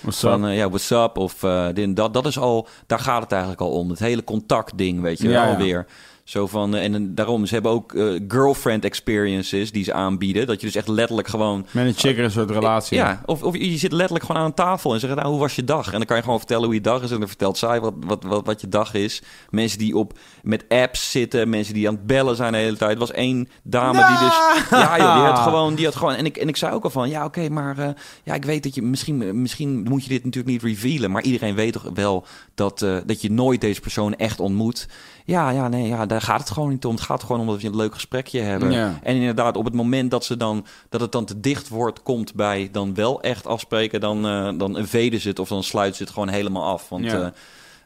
Speaker 1: What's
Speaker 2: van eh, ja, what's up? Of dit en dat. Dat is al, daar gaat het eigenlijk al om. Het hele contactding, weet je
Speaker 1: Ja,
Speaker 2: wel,
Speaker 1: ja.
Speaker 2: weer. Zo van, eh, en en daarom, ze hebben ook eh, girlfriend experiences die ze aanbieden. Dat je dus echt letterlijk gewoon
Speaker 1: Met een chick een soort relatie.
Speaker 2: ja, of, of je zit letterlijk gewoon aan een tafel en zegt, nou, hoe was je dag? En dan kan je gewoon vertellen hoe je dag is. En dan vertelt zij wat, wat, wat, wat je dag is. Mensen die op, met apps zitten, mensen die aan het bellen zijn de hele tijd. Er was één dame die dus... Ja, joh, die had gewoon... Die had gewoon en, ik, en ik zei ook al van, ja, oké, maar eh, ja, ik weet dat je misschien... Misschien moet je dit natuurlijk niet revealen. Maar iedereen weet toch wel dat, eh, dat je nooit deze persoon echt ontmoet. Ja, ja, nee, ja, daar gaat het gewoon niet om. Het gaat gewoon om dat je een leuk gesprekje hebben.
Speaker 1: Ja.
Speaker 2: En inderdaad, op het moment dat, ze dan, dat het dan te dicht wordt, komt bij dan wel echt afspreken, dan, eh dan veden ze het of dan sluiten ze het gewoon helemaal af. Want,
Speaker 1: Ja.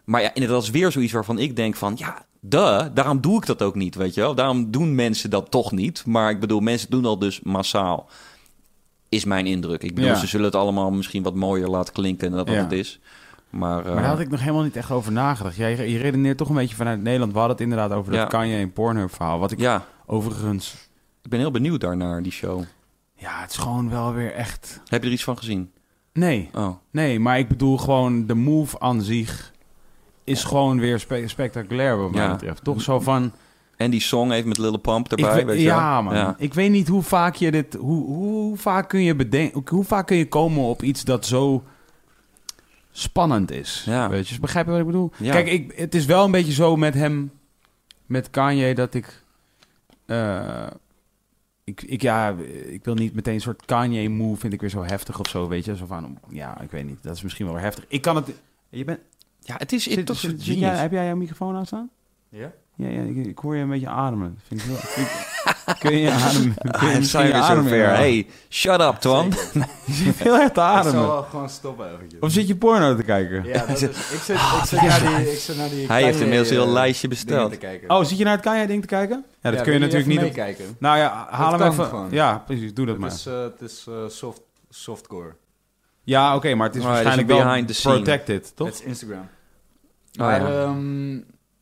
Speaker 2: Eh, maar ja, inderdaad, dat is weer zoiets waarvan ik denk van, ja, duh, daarom doe ik dat ook niet, weet je wel. Daarom doen mensen dat toch niet. Maar ik bedoel, mensen doen dat dus massaal. Is mijn indruk. Ik bedoel,
Speaker 1: Ja.
Speaker 2: ze zullen het allemaal misschien wat mooier laten klinken dan dat
Speaker 1: Ja.
Speaker 2: het is. Maar, eh,
Speaker 1: Maar daar had ik nog helemaal niet echt over nagedacht. Jij, je redeneert toch een beetje vanuit Nederland. We hadden het inderdaad over dat
Speaker 2: Ja.
Speaker 1: Kanye en Pornhub verhaal. Wat ik
Speaker 2: ja,
Speaker 1: overigens...
Speaker 2: ik ben heel benieuwd daarnaar, die show.
Speaker 1: Ja, het is gewoon wel weer echt...
Speaker 2: Heb je er iets van gezien?
Speaker 1: Nee,
Speaker 2: Oh,
Speaker 1: nee, maar ik bedoel gewoon de move aan zich is gewoon weer spe- spectaculair wat mij betreft. Toch zo van...
Speaker 2: en die song even met Lille Pump erbij,
Speaker 1: we-
Speaker 2: weet je wel?
Speaker 1: ja, man.
Speaker 2: Ja.
Speaker 1: Ik weet niet hoe vaak je dit... Hoe, hoe, hoe vaak kun je bedenken... Hoe vaak kun je komen op iets dat zo spannend is?
Speaker 2: Ja.
Speaker 1: Weet je, begrijp je wat ik bedoel?
Speaker 2: Ja.
Speaker 1: Kijk, ik, het is wel een beetje zo met hem... Met Kanye dat ik... eh, ik, ik, ja, ik wil niet meteen een soort Kanye-move vind ik weer zo heftig of zo, weet je? Zo van, ja, ik weet niet, dat is misschien wel weer heftig. Ik kan het... Je bent...
Speaker 2: Ja, het is
Speaker 1: Zit,
Speaker 2: toch
Speaker 1: zit-
Speaker 2: een
Speaker 1: zit
Speaker 2: genius.
Speaker 1: jij, heb jij jouw microfoon aanstaan?
Speaker 4: Ja?
Speaker 1: Ja, ja ik, ik hoor je een beetje ademen. Vind ik ik- kun je je adem... Kun je
Speaker 2: Ah,
Speaker 1: misschien
Speaker 2: zijn we zover. Hey, shut up, Twan.
Speaker 1: Je zit heel erg te
Speaker 4: Ik zal
Speaker 1: ademen.
Speaker 4: wel gewoon stoppen eventjes.
Speaker 1: Of zit je porno te kijken?
Speaker 4: Ja, dat is, ik zit, ik zit naar die, ik zit naar die
Speaker 2: Hij heeft inmiddels een heel
Speaker 4: eh,
Speaker 2: lijstje besteld.
Speaker 1: Oh, zit je naar het Kanye-ding te kijken? Ja, dat kun je natuurlijk niet... op-
Speaker 4: meekijken.
Speaker 1: Nou ja, haal
Speaker 4: Dat
Speaker 1: hem even...
Speaker 4: gewoon.
Speaker 1: Ja, precies, doe dat
Speaker 4: Het
Speaker 1: maar.
Speaker 4: is, eh, het is eh, soft, softcore.
Speaker 1: Ja, oké, maar het is
Speaker 2: Maar is
Speaker 1: waarschijnlijk wel
Speaker 2: behind the scene.
Speaker 1: protected, toch?
Speaker 4: Het is Instagram.
Speaker 2: Oh,
Speaker 4: maar
Speaker 2: ja.
Speaker 4: ehm,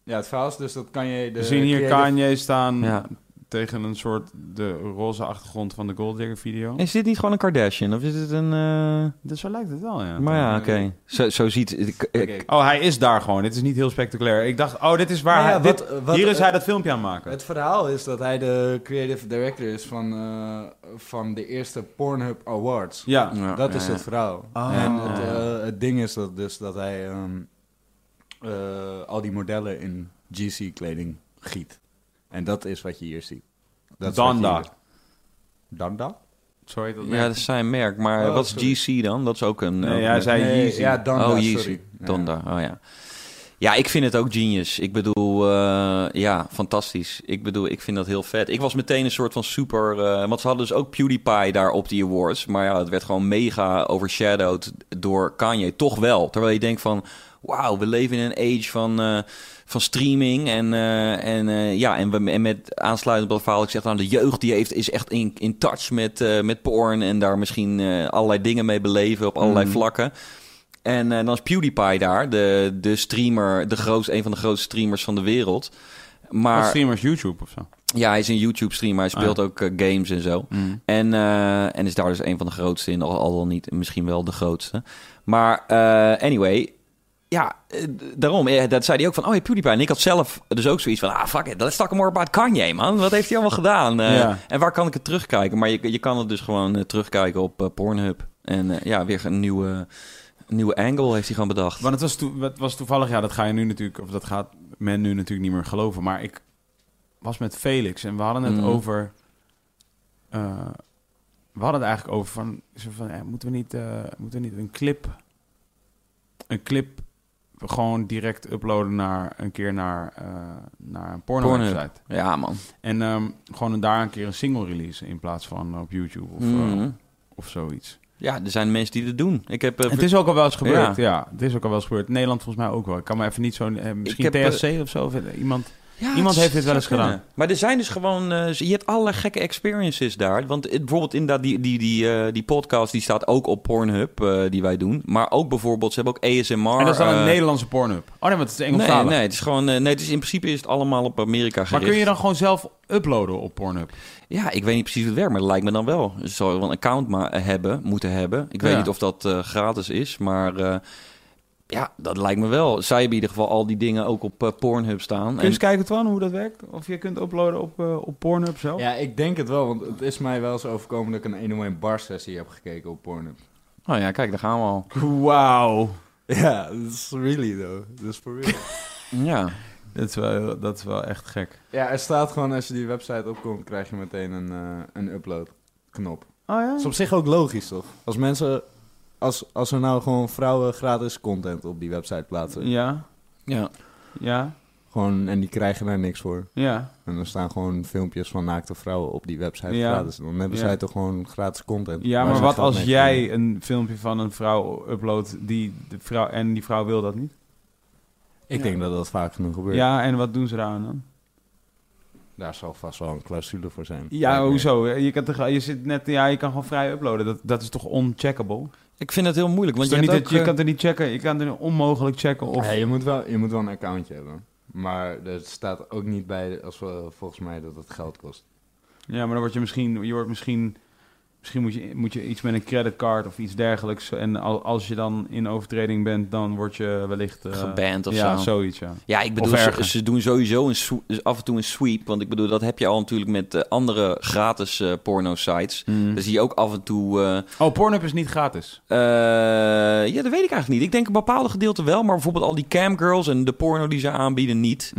Speaker 4: ja, het verhaal is dus dat kan je... De
Speaker 1: We zien hier Kanye staan
Speaker 2: Ja.
Speaker 1: tegen een soort de roze achtergrond van de Gold Digger video.
Speaker 2: Is dit niet gewoon een Kardashian? Of is het een... eh,
Speaker 1: Dus zo lijkt het wel, ja.
Speaker 2: Maar ja, oké. Zo, zo ziet... Ik.
Speaker 1: Oh, hij is daar gewoon. Dit is niet heel spectaculair. Ik dacht, oh, dit is waar
Speaker 4: Nou ja,
Speaker 1: hij...
Speaker 4: wat-
Speaker 1: dit-
Speaker 4: wat-
Speaker 1: hier is hij dat filmpje aan het maken.
Speaker 4: Het verhaal is dat hij de creative director is van, eh, van de eerste Pornhub Awards.
Speaker 1: ja.
Speaker 2: Ja,
Speaker 4: Dat
Speaker 2: ja,
Speaker 4: is
Speaker 2: ja.
Speaker 4: het verhaal.
Speaker 1: Ah.
Speaker 4: En het, eh, het ding is dat, dus dat hij ehm, eh, al die modellen in GC-kleding giet. En dat is wat je hier ziet. Dat
Speaker 1: Danda.
Speaker 4: hier- Danda?
Speaker 1: Heet dat
Speaker 2: Ja, dat is zijn merk. Maar
Speaker 4: Oh,
Speaker 2: wat
Speaker 4: sorry.
Speaker 2: is GC dan? Dat is ook een...
Speaker 1: Nee,
Speaker 2: ook
Speaker 1: hij
Speaker 2: een-
Speaker 1: zei
Speaker 4: Nee,
Speaker 1: Yeezy.
Speaker 4: Ja, Danda,
Speaker 2: oh, Yeezy.
Speaker 4: sorry. Ja.
Speaker 2: Donda, oh ja. Ja, ik vind het ook genius. Ik bedoel, eh, ja, fantastisch. Ik bedoel, ik vind dat heel vet. Ik was meteen een soort van super... eh, want ze hadden dus ook PewDiePie daar op die awards. Maar ja, het werd gewoon mega overshadowed door Kanye. Toch wel. Terwijl je denkt van... Wauw, we leven in een age van, eh, van streaming. En, eh, en, eh, ja, en, we, en met aansluitend op verhaal... Ik zeg nou, de jeugd die heeft, is echt in, in touch met, met porn. En daar misschien allerlei dingen mee beleven op allerlei
Speaker 1: Mhm.
Speaker 2: vlakken. En dan is PewDiePie daar, de, de streamer, de grootste, een van de grootste streamers van de wereld.
Speaker 1: Wat
Speaker 2: Maar
Speaker 1: streamers YouTube of zo.
Speaker 2: ja, hij is een YouTube-streamer, hij speelt
Speaker 1: Ah.
Speaker 2: ook games en zo. En, eh, en is daar dus een van de grootste in, al, niet, misschien wel de grootste. Maar anyway, ja, eh, daarom, eh, dat zei hij ook van, oh ja, PewDiePie. En ik had zelf dus ook zoiets van, ah, fuck it, let's talk more about Kanye, man. Wat heeft hij allemaal gedaan? Eh,
Speaker 1: Ja.
Speaker 2: En waar kan ik het terugkijken? Maar je, je kan het dus gewoon terugkijken op Pornhub. En ja, weer een nieuwe, nieuwe angle heeft hij gewoon bedacht.
Speaker 1: Want het was, toe- het was toevallig, ja, dat ga je nu natuurlijk, of dat gaat men nu natuurlijk niet meer geloven. Maar ik was met Felix en we hadden het
Speaker 2: Mhm.
Speaker 1: over. we hadden het eigenlijk over van, zo van moeten we niet, moeten we niet een clip, een clip gewoon direct uploaden naar een keer naar, eh naar een porno
Speaker 2: Pornhub.
Speaker 1: website.
Speaker 2: Ja, man.
Speaker 1: En ehm, gewoon daar een keer een single release in plaats van op YouTube of, eh,
Speaker 2: Mhm.
Speaker 1: of zoiets.
Speaker 2: Ja, er zijn mensen die dat doen. Ik heb... eh,
Speaker 1: Het is ook al wel eens gebeurd,
Speaker 2: Ja.
Speaker 1: ja. Het is ook al wel eens gebeurd. Nederland volgens mij ook wel. Ik kan me even niet zo... eh, misschien
Speaker 2: heb, eh,
Speaker 1: TSC of zo. of, eh, iemand...
Speaker 2: Ja,
Speaker 1: Iemand heeft dit wel eens
Speaker 2: kunnen.
Speaker 1: gedaan.
Speaker 2: Maar er zijn dus gewoon... eh, je hebt allerlei gekke experiences daar. Want bijvoorbeeld inderdaad die, die, die, eh, die podcast... die staat ook op Pornhub, eh, die wij doen. Maar ook bijvoorbeeld... ze hebben ook ASMR.
Speaker 1: en dat is dan een Nederlandse Pornhub. Oh nee, want het is
Speaker 2: Nee,
Speaker 1: Engelstalig.
Speaker 2: nee, het is gewoon... nee, het is, in principe is het allemaal op Amerika
Speaker 1: maar
Speaker 2: gericht.
Speaker 1: kun je dan gewoon zelf uploaden op Pornhub?
Speaker 2: Ja, ik weet niet precies hoe het werkt, maar dat lijkt me dan wel. Je zou wel een account maar hebben, moeten hebben. Ik weet
Speaker 1: Ja.
Speaker 2: niet of dat gratis is, maar ja, dat lijkt me wel. Zij hebben in ieder geval al die dingen ook op eh, Pornhub staan.
Speaker 1: Kun je
Speaker 2: En,
Speaker 1: eens kijken, Twan, hoe dat werkt? Of je kunt uploaden op, eh, op Pornhub zelf?
Speaker 4: Ja, ik denk het wel, want het is mij wel eens overkomen dat ik een 101 bar sessie heb gekeken op Pornhub.
Speaker 2: oh ja, kijk, daar gaan we al.
Speaker 1: Wauw.
Speaker 4: Ja, dat is really though. Dat is for real.
Speaker 2: Ja,
Speaker 1: Dat is, wel, dat is wel echt gek.
Speaker 4: ja, er staat gewoon als je die website opkomt, krijg je meteen een, eh, een upload knop.
Speaker 1: Oh ja?
Speaker 4: Dat is op zich ook logisch, toch? Als mensen, als, als er nou gewoon vrouwen gratis content op die website plaatsen,
Speaker 1: Ja,
Speaker 2: ja.
Speaker 1: ja,
Speaker 4: gewoon, en die krijgen daar niks voor.
Speaker 1: ja.
Speaker 4: En er staan gewoon filmpjes van naakte vrouwen op die website
Speaker 1: Ja.
Speaker 4: gratis. Dan hebben
Speaker 1: Ja.
Speaker 4: zij toch gewoon gratis content.
Speaker 1: Ja, maar wat als jij een filmpje van een vrouw uploadt die de vrouw, en die vrouw wil dat niet?
Speaker 4: Ik denk dat dat vaak genoeg gebeurt.
Speaker 1: Ja, en wat doen ze daar dan?
Speaker 4: Daar zal vast wel een clausule voor zijn.
Speaker 1: Ja, hoezo? Je kan, toch, je, zit net, ja, je kan gewoon vrij uploaden. Dat, dat is toch oncheckable?
Speaker 2: Ik vind het heel moeilijk, want je,
Speaker 1: niet
Speaker 2: ook,
Speaker 1: dat- je kan er niet checken. Je kan er onmogelijk checken of...
Speaker 4: Ja, je, moet wel, je moet wel een accountje hebben. Maar er staat ook niet bij, als we, volgens mij, dat het geld kost.
Speaker 1: Ja, maar dan word je misschien... Je wordt misschien misschien moet, je, moet je iets met een creditcard of iets dergelijks. En al- als je dan in overtreding bent, dan word je wellicht... eh,
Speaker 2: Geband of
Speaker 1: ja,
Speaker 2: zo.
Speaker 1: zoiets, ja.
Speaker 2: Ja, ik bedoel, ze, ze doen sowieso een dus af en toe een sweep. Want ik bedoel, dat heb je al natuurlijk met eh, andere gratis eh, porno-sites.
Speaker 1: Mm.
Speaker 2: Dan zie je ook af en toe...
Speaker 1: Oh, Pornhub is niet gratis.
Speaker 2: ja, dat weet ik eigenlijk niet. Ik denk een bepaalde gedeelte wel. Maar bijvoorbeeld al die camgirls en de porno die ze aanbieden niet.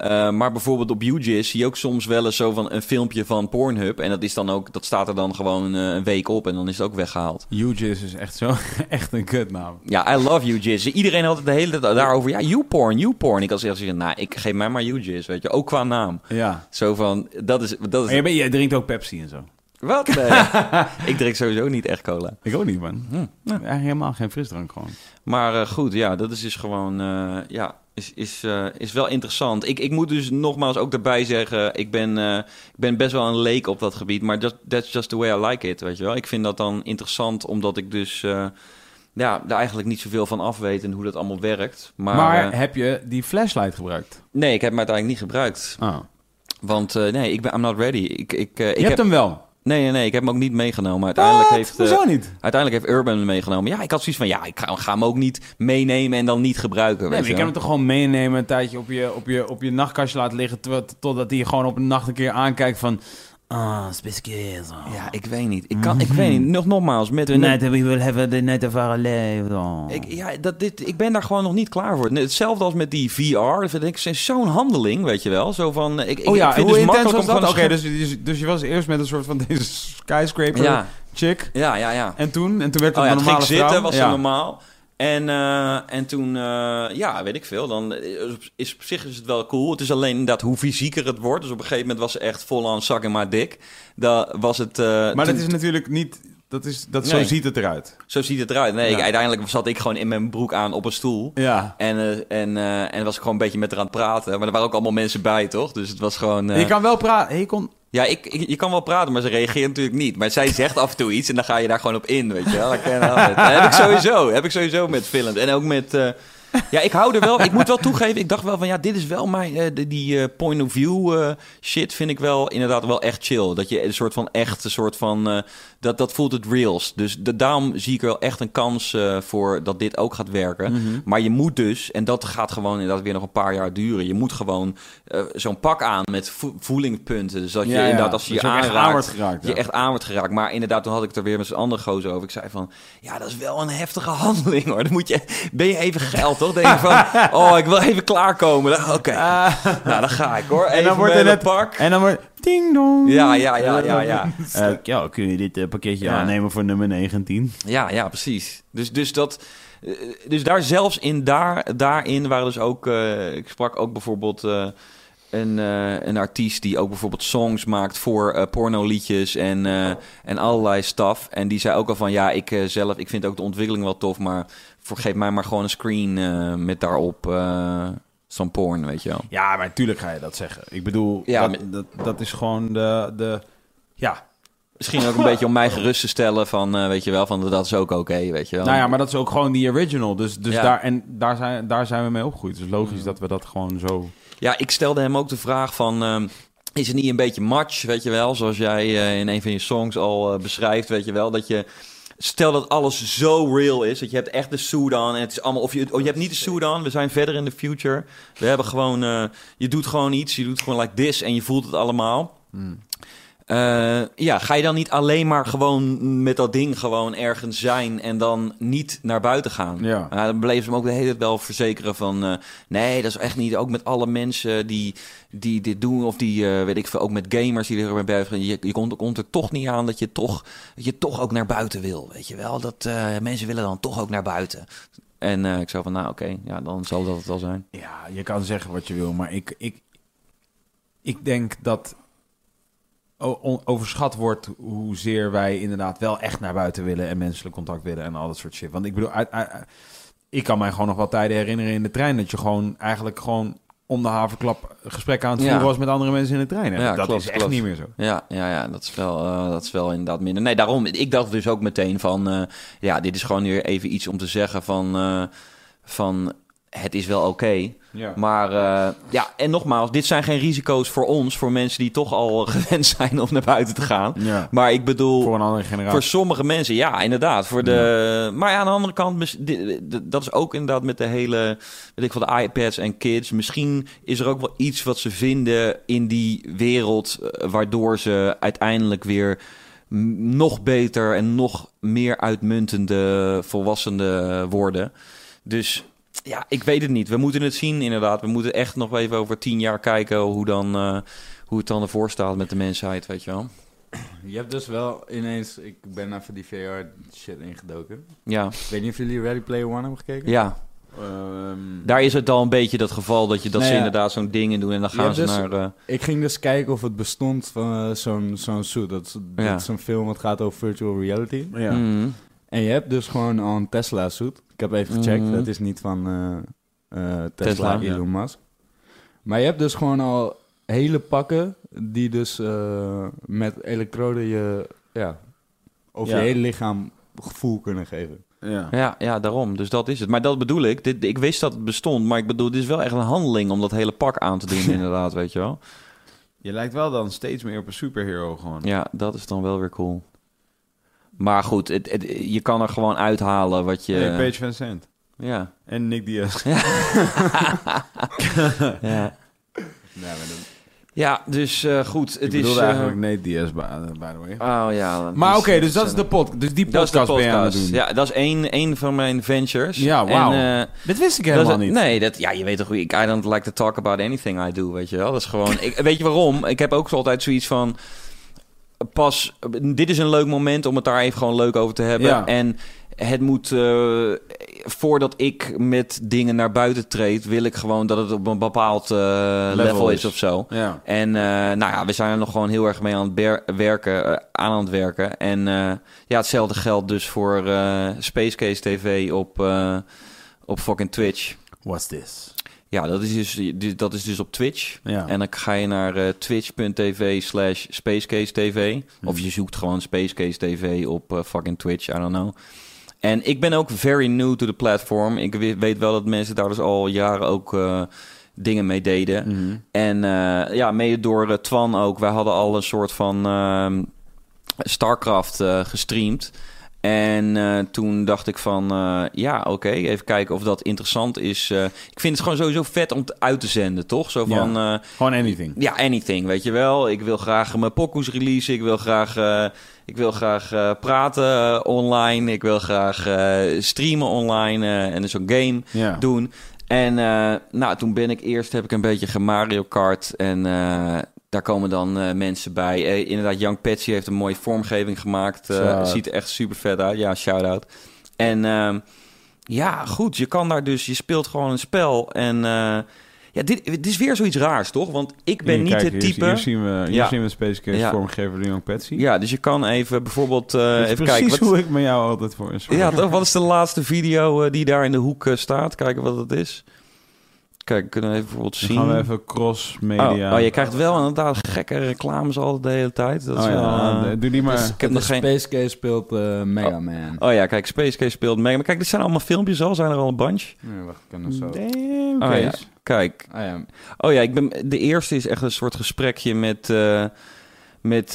Speaker 2: Eh, maar bijvoorbeeld op UGIS zie je ook soms wel eens zo van een filmpje van Pornhub. En dat, is dan ook, dat staat er dan gewoon eh, een week op en dan is het ook weggehaald.
Speaker 1: UGIS is echt zo, echt een kutnaam.
Speaker 2: Ja, I love UGIS. Iedereen had het de hele tijd daarover. Ja, YouPorn, YouPorn. Ik had zeggen, nou, ik geef mij maar UGIS, weet je. Ook qua naam.
Speaker 1: Ja.
Speaker 2: Zo van, dat is... Dat
Speaker 1: Maar je,
Speaker 2: is
Speaker 1: jij drinkt ook Pepsi en zo.
Speaker 2: Wat? Nee. ik drink sowieso niet echt cola.
Speaker 1: Ik ook niet, man.
Speaker 2: Hm.
Speaker 1: Eigenlijk helemaal geen frisdrank gewoon.
Speaker 2: Maar eh, goed, ja, dat is dus gewoon... eh, ja, is, is, eh, is wel interessant. Ik, ik moet dus nogmaals ook daarbij zeggen... Ik ben, ik ben best wel een leek op dat gebied. Maar just, that's just the way I like it, weet je wel. Ik vind dat dan interessant, omdat ik dus... ja, daar eigenlijk niet zoveel van af weet en hoe dat allemaal werkt. Maar,
Speaker 1: Maar, heb je die flashlight gebruikt?
Speaker 2: nee, ik heb hem uiteindelijk niet gebruikt.
Speaker 1: Oh.
Speaker 2: Want nee, ik ben I'm not ready. Ik, ik, ik
Speaker 1: je
Speaker 2: heb,
Speaker 1: hebt hem wel.
Speaker 2: Nee, nee, nee, ik heb hem ook niet meegenomen. Uiteindelijk heeft, eh,
Speaker 1: Hoezo niet?
Speaker 2: uiteindelijk heeft Urban hem meegenomen. Ja, ik had zoiets van, ja, ik ga, ga hem ook niet meenemen en dan niet gebruiken.
Speaker 1: Nee,
Speaker 2: weet
Speaker 1: maar je kan hem toch gewoon meenemen, een tijdje op je, op je, op je nachtkastje laten liggen, totdat hij gewoon op een nacht een keer aankijkt van... Ah, speskeer.
Speaker 2: Ja, ik weet niet. Ik, kan, ik weet niet. Nog nogmaals, met...
Speaker 3: Tonight
Speaker 2: met
Speaker 3: we will have the night of our life.
Speaker 2: ik, ja, dat, dit, ik ben daar gewoon nog niet klaar voor. Hetzelfde als met die VR. Dat vind ik zo'n handeling, weet je wel. Zo van, ik, ik,
Speaker 1: Oh ja,
Speaker 2: ik vind
Speaker 1: hoe
Speaker 2: het dus
Speaker 1: intens
Speaker 2: makkelijk
Speaker 1: was
Speaker 2: om
Speaker 1: dat? Oké, dus, dus, dus je was eerst met een soort van deze skyscraper
Speaker 2: Ja,
Speaker 1: chick.
Speaker 2: ja, ja, ja.
Speaker 1: En toen? En toen werd het
Speaker 2: Oh ja,
Speaker 1: een
Speaker 2: het
Speaker 1: normale
Speaker 2: ging zitten,
Speaker 1: vrouw?
Speaker 2: was
Speaker 1: ja.
Speaker 2: normaal. En, eh, en toen, eh, ja, weet ik veel. Dan is op, zich is het wel cool. Het is alleen inderdaad hoe fysieker het wordt. Dus op een gegeven moment was ze echt vol aan zak en maar dik. Dat was het. eh,
Speaker 1: Maar
Speaker 2: toen-
Speaker 1: dat is natuurlijk niet... Dat is, dat,
Speaker 2: Nee.
Speaker 1: Zo ziet het eruit.
Speaker 2: Zo ziet het eruit. Nee,
Speaker 1: Ja.
Speaker 2: ik, uiteindelijk zat ik gewoon in mijn broek aan op een stoel.
Speaker 1: Ja.
Speaker 2: En, en, en was ik gewoon een beetje met haar aan het praten. Maar er waren ook allemaal mensen bij, toch? Dus het was gewoon...
Speaker 1: Je kan wel praten. Je kon...
Speaker 2: Ja, ik, ik- je kan wel praten, maar ze reageert natuurlijk niet. Maar zij zegt af en toe iets en dan ga je daar gewoon op in, weet je wel. Dat, heb ik sowieso. Heb ik sowieso met films. En ook met... eh, ja, ik hou er wel... Ik moet wel toegeven, ik dacht wel van... Ja, dit is wel mijn... eh, die eh, point of view shit vind ik wel inderdaad wel echt chill. Dat je een soort van echt... Een soort van... dat, dat voelt het reals. Dus de, daarom zie ik er wel echt een kans eh, voor dat dit ook gaat werken.
Speaker 1: Mhm.
Speaker 2: Maar je moet dus... En dat gaat gewoon inderdaad weer nog een paar jaar duren. Je moet gewoon eh, zo'n pak aan met vo voelingpunten. Dus dat je
Speaker 1: ja.
Speaker 2: inderdaad als je
Speaker 1: Dat
Speaker 2: je aanraakt...
Speaker 1: geraakt,
Speaker 2: je echt aan wordt geraakt. Maar inderdaad, toen had ik het er weer met z'n andere gozer over. Ik zei van, ja, dat is wel een heftige handeling hoor. Dan moet je, ben je even geld, toch? Denk je van, oh, ik wil even klaarkomen. Oké, nou dan ga ik hoor. Even
Speaker 1: En dan wordt
Speaker 2: een pak.
Speaker 1: En dan wordt... Ding dong.
Speaker 2: Ja, ja, ja, ja, ja.
Speaker 1: Eh, ja, kun je dit eh, pakketje
Speaker 2: Ja.
Speaker 1: aannemen voor nummer 19?
Speaker 2: Ja, ja, precies. Dus, dus dat... eh, dus daar zelfs in daar, daarin waren dus ook... eh, ik sprak ook bijvoorbeeld eh, een, eh, een artiest die ook bijvoorbeeld songs maakt voor eh pornoliedjes en, eh, en allerlei stuff. En die zei ook al van ja, ik eh, zelf, ik vind ook de ontwikkeling wel tof, maar voor, geef mij maar gewoon een screen eh, met daarop zo'n porn, weet je wel.
Speaker 1: Ja, maar natuurlijk ga je dat zeggen. Ik bedoel,
Speaker 2: Ja,
Speaker 1: dat, dat, dat is gewoon de... de ja.
Speaker 2: Misschien ook een beetje om mij gerust te stellen van, eh, weet je wel, van dat is ook oké, weet je wel.
Speaker 1: Nou ja, maar dat is ook gewoon die original. Dus, dus
Speaker 2: Ja.
Speaker 1: daar, en daar zijn, daar zijn we mee opgegroeid. Dus logisch dat we dat gewoon zo...
Speaker 2: Ja, ik stelde hem ook de vraag van... ehm, is het niet een beetje match, weet je wel? Zoals jij eh, in een van je songs al eh, beschrijft, weet je wel? Dat je... Stel dat alles zo real is, dat je hebt echt de suit aan en het is allemaal... Of je, oh, je hebt niet de suit aan, we zijn verder in de future. We hebben gewoon... eh, je doet gewoon iets, je doet gewoon like this en je voelt het allemaal. Eh, ja, ga je dan niet alleen maar gewoon met dat ding gewoon ergens zijn en dan niet naar buiten gaan?
Speaker 1: Ja.
Speaker 2: Uh, dan bleef ze hem ook de hele tijd wel verzekeren van... eh, nee, dat is echt niet. Ook met alle mensen die, die dit doen of die, eh, weet ik veel, ook met gamers die er bij zijn. Je, je komt, komt er toch niet aan dat je toch, dat je toch ook naar buiten wil, weet je wel? Dat mensen willen dan toch ook naar buiten. En ik zou van, nou oké, ja, dan zal dat het wel zijn.
Speaker 1: Ja, je kan zeggen wat je wil, maar ik, ik, ik denk dat overschat wordt hoezeer wij inderdaad wel echt naar buiten willen en menselijk contact willen en al dat soort shit. Want ik bedoel, uit- uit- ik kan mij gewoon nog wel tijden herinneren in de trein dat je gewoon eigenlijk gewoon om de haverklap gesprekken aan het
Speaker 2: Ja.
Speaker 1: voeren was met andere mensen in de trein.
Speaker 2: Ja,
Speaker 1: dat
Speaker 2: klopt,
Speaker 1: is echt
Speaker 2: klopt.
Speaker 1: niet meer zo.
Speaker 2: Ja, ja, ja dat, is wel, eh, dat is wel inderdaad minder. Nee, daarom, ik dacht dus ook meteen van... eh, ja, dit is gewoon weer even iets om te zeggen van... eh, van het is wel oké.
Speaker 1: Ja.
Speaker 2: Maar eh, ja, en nogmaals, dit zijn geen risico's voor ons... voor mensen die toch al gewend zijn om naar buiten te gaan.
Speaker 1: Ja.
Speaker 2: Maar ik bedoel...
Speaker 1: Voor een andere generatie.
Speaker 2: Voor sommige mensen, ja, inderdaad. Voor de, Maar ja, aan de andere kant, dat is ook inderdaad met de hele, weet ik van de iPads en kids. Misschien is er ook wel iets wat ze vinden in die wereld, eh, waardoor ze uiteindelijk weer nog beter en nog meer uitmuntende volwassenen worden. Dus ja, ik weet het niet. We moeten het zien, inderdaad. We moeten echt nog even over tien jaar kijken hoe, dan, eh, hoe het dan ervoor staat met de mensheid, weet je wel.
Speaker 4: Je hebt dus wel ineens... Ik ben even die VR shit ingedoken.
Speaker 2: Ja,
Speaker 4: Ik weet niet of jullie Ready Player One hebben gekeken.
Speaker 2: ja.
Speaker 1: Ehm,
Speaker 2: Daar is het al een beetje dat geval dat, je, dat
Speaker 4: Nou
Speaker 2: ze
Speaker 4: ja.
Speaker 2: inderdaad zo'n ding in doen en dan gaan ze
Speaker 4: dus-
Speaker 2: naar... eh,
Speaker 4: Ik ging dus kijken of het bestond van eh, zo'n zo'n suit. Dat, is- dat
Speaker 2: Ja.
Speaker 4: is een film wat gaat over virtual reality.
Speaker 1: ja.
Speaker 2: mhm.
Speaker 4: En je hebt dus gewoon al een Tesla suit. Ik heb even gecheckt.
Speaker 2: Mhm.
Speaker 4: Dat is niet van eh, eh, Tesla,
Speaker 2: Tesla, ja.
Speaker 4: Elon Musk. Maar je hebt dus gewoon al hele pakken die dus eh, met elektroden je ja, over
Speaker 1: Ja.
Speaker 4: je hele lichaam gevoel kunnen geven.
Speaker 1: Ja.
Speaker 2: ja, ja, daarom. Dus dat is het. Maar dat bedoel ik. Dit, ik wist dat het bestond, maar ik bedoel, dit is wel echt een handeling om dat hele pak aan te doen, inderdaad, weet je wel.
Speaker 1: Je lijkt wel dan steeds meer op een superhero gewoon.
Speaker 2: Ja, dat is dan wel weer cool. Maar goed, het, het- je kan er gewoon uithalen wat je...
Speaker 1: Hey, Paige Van Sant.
Speaker 2: Ja.
Speaker 1: En Nick Diaz.
Speaker 2: ja.
Speaker 4: Ja, maar dan-
Speaker 2: Ja, dus eh, goed.
Speaker 1: Ik
Speaker 2: Het is...
Speaker 1: bedoelde
Speaker 2: eh,
Speaker 1: eigenlijk Nate Diaz, by, the way.
Speaker 2: Oh ja.
Speaker 1: Maar oké,
Speaker 2: die
Speaker 1: dus dat is de pod, dus die
Speaker 2: Dat is de
Speaker 1: podcast ben je aan het
Speaker 2: podcast.
Speaker 1: doen.
Speaker 2: Ja, dat is één, één van mijn ventures.
Speaker 1: Ja, wauw.
Speaker 2: En, eh,
Speaker 1: Dit wist ik
Speaker 2: Dat
Speaker 1: helemaal
Speaker 2: is-
Speaker 1: niet.
Speaker 2: Nee, dat, ja, je weet toch hoe ik... I don't like to talk about anything I do, weet je wel. Dat is gewoon... ik, weet je waarom? Ik heb ook zo altijd zoiets van... Pas... Dit is een leuk moment om het daar even gewoon leuk over te hebben.
Speaker 1: Ja.
Speaker 2: En het moet... eh, voordat ik met dingen naar buiten treed... wil ik gewoon dat het op een bepaald eh, level, is.
Speaker 1: is.
Speaker 2: of zo.
Speaker 1: Ja.
Speaker 2: En eh, nou ja, we zijn er nog gewoon heel erg mee aan het werken, aan het werken. En ja, hetzelfde geldt dus voor eh Space Case TV op, op fucking Twitch.
Speaker 1: What's this?
Speaker 2: Ja, dat is dus, dat is dus op Twitch.
Speaker 1: Ja.
Speaker 2: En dan ga je naar eh, twitch.tv slash Spacecase TV. Of je zoekt gewoon Spacecase TV op eh, fucking Twitch, I don't know. En ik ben ook very new to the platform. Ik we- weet wel dat mensen daar dus al jaren ook eh, dingen mee deden.
Speaker 1: Mhm.
Speaker 2: En ja, mede door Twan ook. Wij hadden al een soort van ehm, StarCraft gestreamd. En eh, toen dacht ik van, eh, ja, oké, even kijken of dat interessant is. Eh, ik vind het gewoon sowieso vet om uit te zenden, toch? Zo
Speaker 1: Ja.
Speaker 2: van, eh,
Speaker 1: Gewoon anything.
Speaker 2: ja, anything, weet je wel. Ik wil graag mijn pokoes releasen. Ik wil graag, ik wil graag praten online. Ik wil graag streamen online en dus een game
Speaker 1: Ja.
Speaker 2: doen. En nou, toen ben ik eerst heb ik een beetje gemario kart en daar komen dan eh, mensen bij. Eh, inderdaad, Young Patsy heeft een mooie vormgeving gemaakt.
Speaker 1: Shout-out.
Speaker 2: ziet er echt super vet uit. Ja, shout out. En ehm, ja, goed. Je kan daar dus, je speelt gewoon een spel. En ja, dit, dit is weer zoiets raars, toch? Want ik ben niet
Speaker 1: kijk,
Speaker 2: het type.
Speaker 1: Hier, zien we, hier
Speaker 2: Ja.
Speaker 1: zien we Space Case
Speaker 2: Ja.
Speaker 1: vormgever de Young Patsy.
Speaker 2: Ja, dus je kan even bijvoorbeeld
Speaker 1: Dat
Speaker 2: even
Speaker 1: precies
Speaker 2: kijken. Wat,
Speaker 1: hoe ik met jou altijd voor een
Speaker 2: ja, toch? Wat is de laatste video die daar in de hoek staat? Kijken wat het is. Kijk, kunnen we even bijvoorbeeld
Speaker 1: Dan
Speaker 2: zien.
Speaker 1: gaan we even cross
Speaker 2: oh,
Speaker 1: media.
Speaker 2: oh, je krijgt wel inderdaad gekke reclames altijd de hele tijd. Dat is
Speaker 1: Oh ja,
Speaker 2: wel, eh,
Speaker 1: doe die maar.
Speaker 4: Dus
Speaker 2: ik heb nog geen-
Speaker 4: Space Case speelt eh, Mega Man.
Speaker 2: Oh ja, kijk, Space Case speelt mee. Maar kijk, dit zijn allemaal filmpjes al. Zijn er al een bunch?
Speaker 4: Nee, wacht, ik kan dat zo.
Speaker 1: Damn,
Speaker 2: Oh ja, kijk.
Speaker 4: Ah.
Speaker 2: Oh ja, ik ben, de eerste is echt een soort gesprekje met, eh, met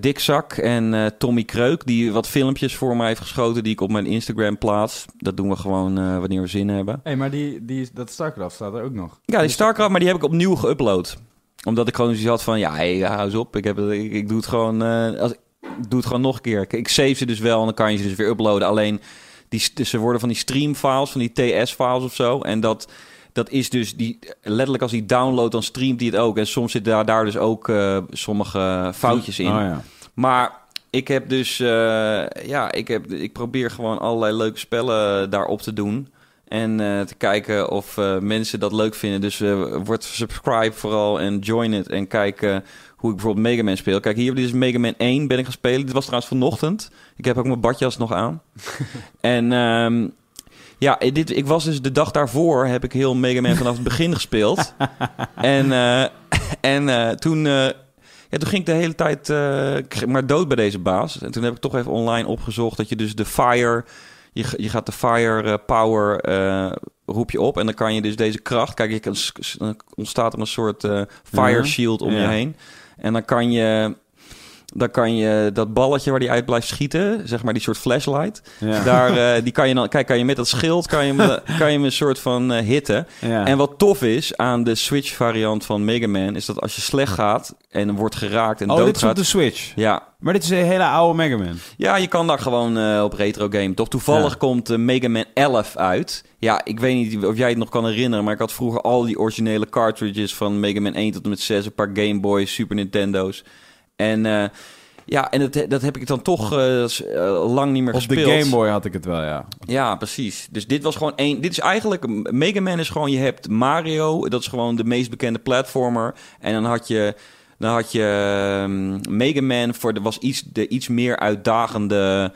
Speaker 2: Dick Zak en eh, Tommy Kreuk. Die wat filmpjes voor mij heeft geschoten die ik op mijn Instagram plaats. Dat doen we gewoon eh, wanneer we zin hebben.
Speaker 4: hey, maar die, die, dat StarCraft staat er ook nog.
Speaker 2: Ja, die StarCraft, maar die heb ik opnieuw geüpload. Omdat ik gewoon zoiets had van, ja, hey, hou eens op. Ik, heb, ik, ik doe het gewoon, als, ik doe het gewoon nog een keer. Ik, ik save ze dus wel en dan kan je ze dus weer uploaden. Alleen, die, ze worden van die streamfiles, van die TS-files of zo. En dat, dat is dus, die, letterlijk als hij downloadt, dan streamt hij het ook. En soms zitten daar, daar dus ook eh, sommige foutjes in.
Speaker 1: Oh ja.
Speaker 2: Maar ik heb dus, eh, ja, ik, heb, ik probeer gewoon allerlei leuke spellen daarop te doen. En eh, te kijken of mensen dat leuk vinden. Dus word subscribe vooral en join it. En kijk eh, hoe ik bijvoorbeeld Mega Man speel. Kijk, hier dit is Mega Man 1 ben ik gaan spelen. Dit was trouwens vanochtend. Ik heb ook mijn badjas nog aan. en ehm, ja, dit, ik was dus de dag daarvoor heb ik heel Mega Man vanaf het begin gespeeld. en eh, en eh, toen... eh, ja, toen ging ik de hele tijd eh, maar dood bij deze baas. En toen heb ik toch even online opgezocht dat je dus de fire... Je, je gaat de fire eh, power eh, roep je op. En dan kan je dus deze kracht... Kijk, je kan, ontstaat er een soort eh, fire shield om je heen. En dan kan je... Dan kan je dat balletje waar die uit blijft schieten, zeg maar die soort flashlight,
Speaker 1: Ja.
Speaker 2: daar, eh, die kan je dan, kijk, kan je met dat schild, kan je hem, kan je hem een soort van eh, hitten.
Speaker 1: ja.
Speaker 2: En wat tof is aan de Switch variant van Mega Man, is dat als je slecht gaat en wordt geraakt en
Speaker 1: oh, dit is op
Speaker 2: doodgaat...
Speaker 1: de Switch.
Speaker 2: Ja,
Speaker 1: Maar dit is een hele oude Mega Man.
Speaker 2: ja, je kan daar gewoon eh, op retro game. Toch toevallig
Speaker 1: Ja.
Speaker 2: komt eh, Mega Man 11 uit. Ja, ik weet niet of jij het nog kan herinneren, maar ik had vroeger al die originele cartridges van Mega Man 1 tot en met 6, een paar Game Boys, Super Nintendo's. En eh, ja, en dat, dat heb ik dan toch eh, eh, lang niet meer
Speaker 1: Op de
Speaker 2: gespeeld.
Speaker 1: Game Boy had ik het wel, ja.
Speaker 2: Ja, precies. Dus dit was gewoon één. Dit is eigenlijk. Mega Man is gewoon. Je hebt Mario, dat is gewoon de meest bekende platformer. En dan had je. Dan had je ehm, Mega Man voor de was iets, de iets meer uitdagende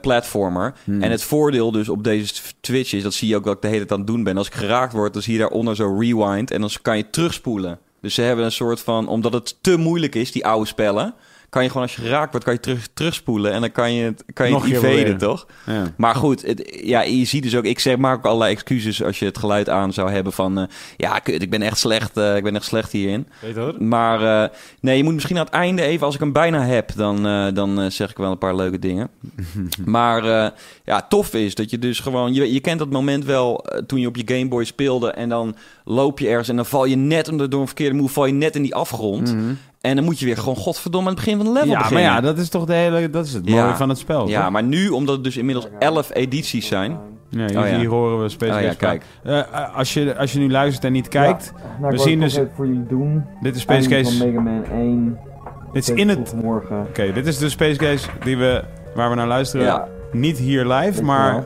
Speaker 2: platformer.
Speaker 1: Hmm.
Speaker 2: En het voordeel dus op deze Twitch is, dat zie je ook dat ik de hele tijd aan het doen ben. Als ik geraakt word, dan zie je daaronder zo rewind en dan kan je terugspoelen. Dus ze hebben een soort van, omdat het te moeilijk is, die oude spellen, kan je gewoon als je geraakt wordt, kan je terug, terugspoelen en dan kan je het, kan je
Speaker 1: Nog
Speaker 2: het evaden, toch?
Speaker 1: ja.
Speaker 2: Maar goed, het, ja, je ziet dus ook, ik zeg, maak ook allerlei excuses als je het geluid aan zou hebben van, eh, ja, kut, ik ben echt slecht, eh, ik ben echt slecht hierin.
Speaker 1: Weet hoor?
Speaker 2: Maar eh, nee, je moet misschien aan het einde even, als ik hem bijna heb, dan, eh, dan zeg ik wel een paar leuke dingen. maar eh, ja, tof is dat je dus gewoon, je, je kent dat moment wel toen je op je Game Boy speelde en dan loop je ergens en dan val je net om de- door een verkeerde move, val je net in die afgrond. En dan moet je weer gewoon godverdomme aan het begin van de level.
Speaker 1: Ja, maar ja, dat is toch de hele, dat is het
Speaker 2: Ja.
Speaker 1: mooie van het spel.
Speaker 2: Ja,
Speaker 1: toch?
Speaker 2: maar nu, omdat het dus inmiddels 11 edities zijn.
Speaker 1: Ja, hier,
Speaker 2: Oh ja.
Speaker 1: hier horen we Space
Speaker 2: Oh ja, kijk.
Speaker 1: praten. Eh, als, je, als je nu luistert en niet kijkt,
Speaker 5: Nou,
Speaker 1: we zien dus...
Speaker 5: het nog even voor jullie doen.
Speaker 1: Dit is Space
Speaker 5: Einde
Speaker 1: Case...
Speaker 5: van Mega Man 1.
Speaker 1: Dit is in het...
Speaker 5: Morgen.
Speaker 1: Oké, dit is de Space Case die we, waar we naar luisteren.
Speaker 2: Ja.
Speaker 1: Niet hier live, maar...
Speaker 5: Ik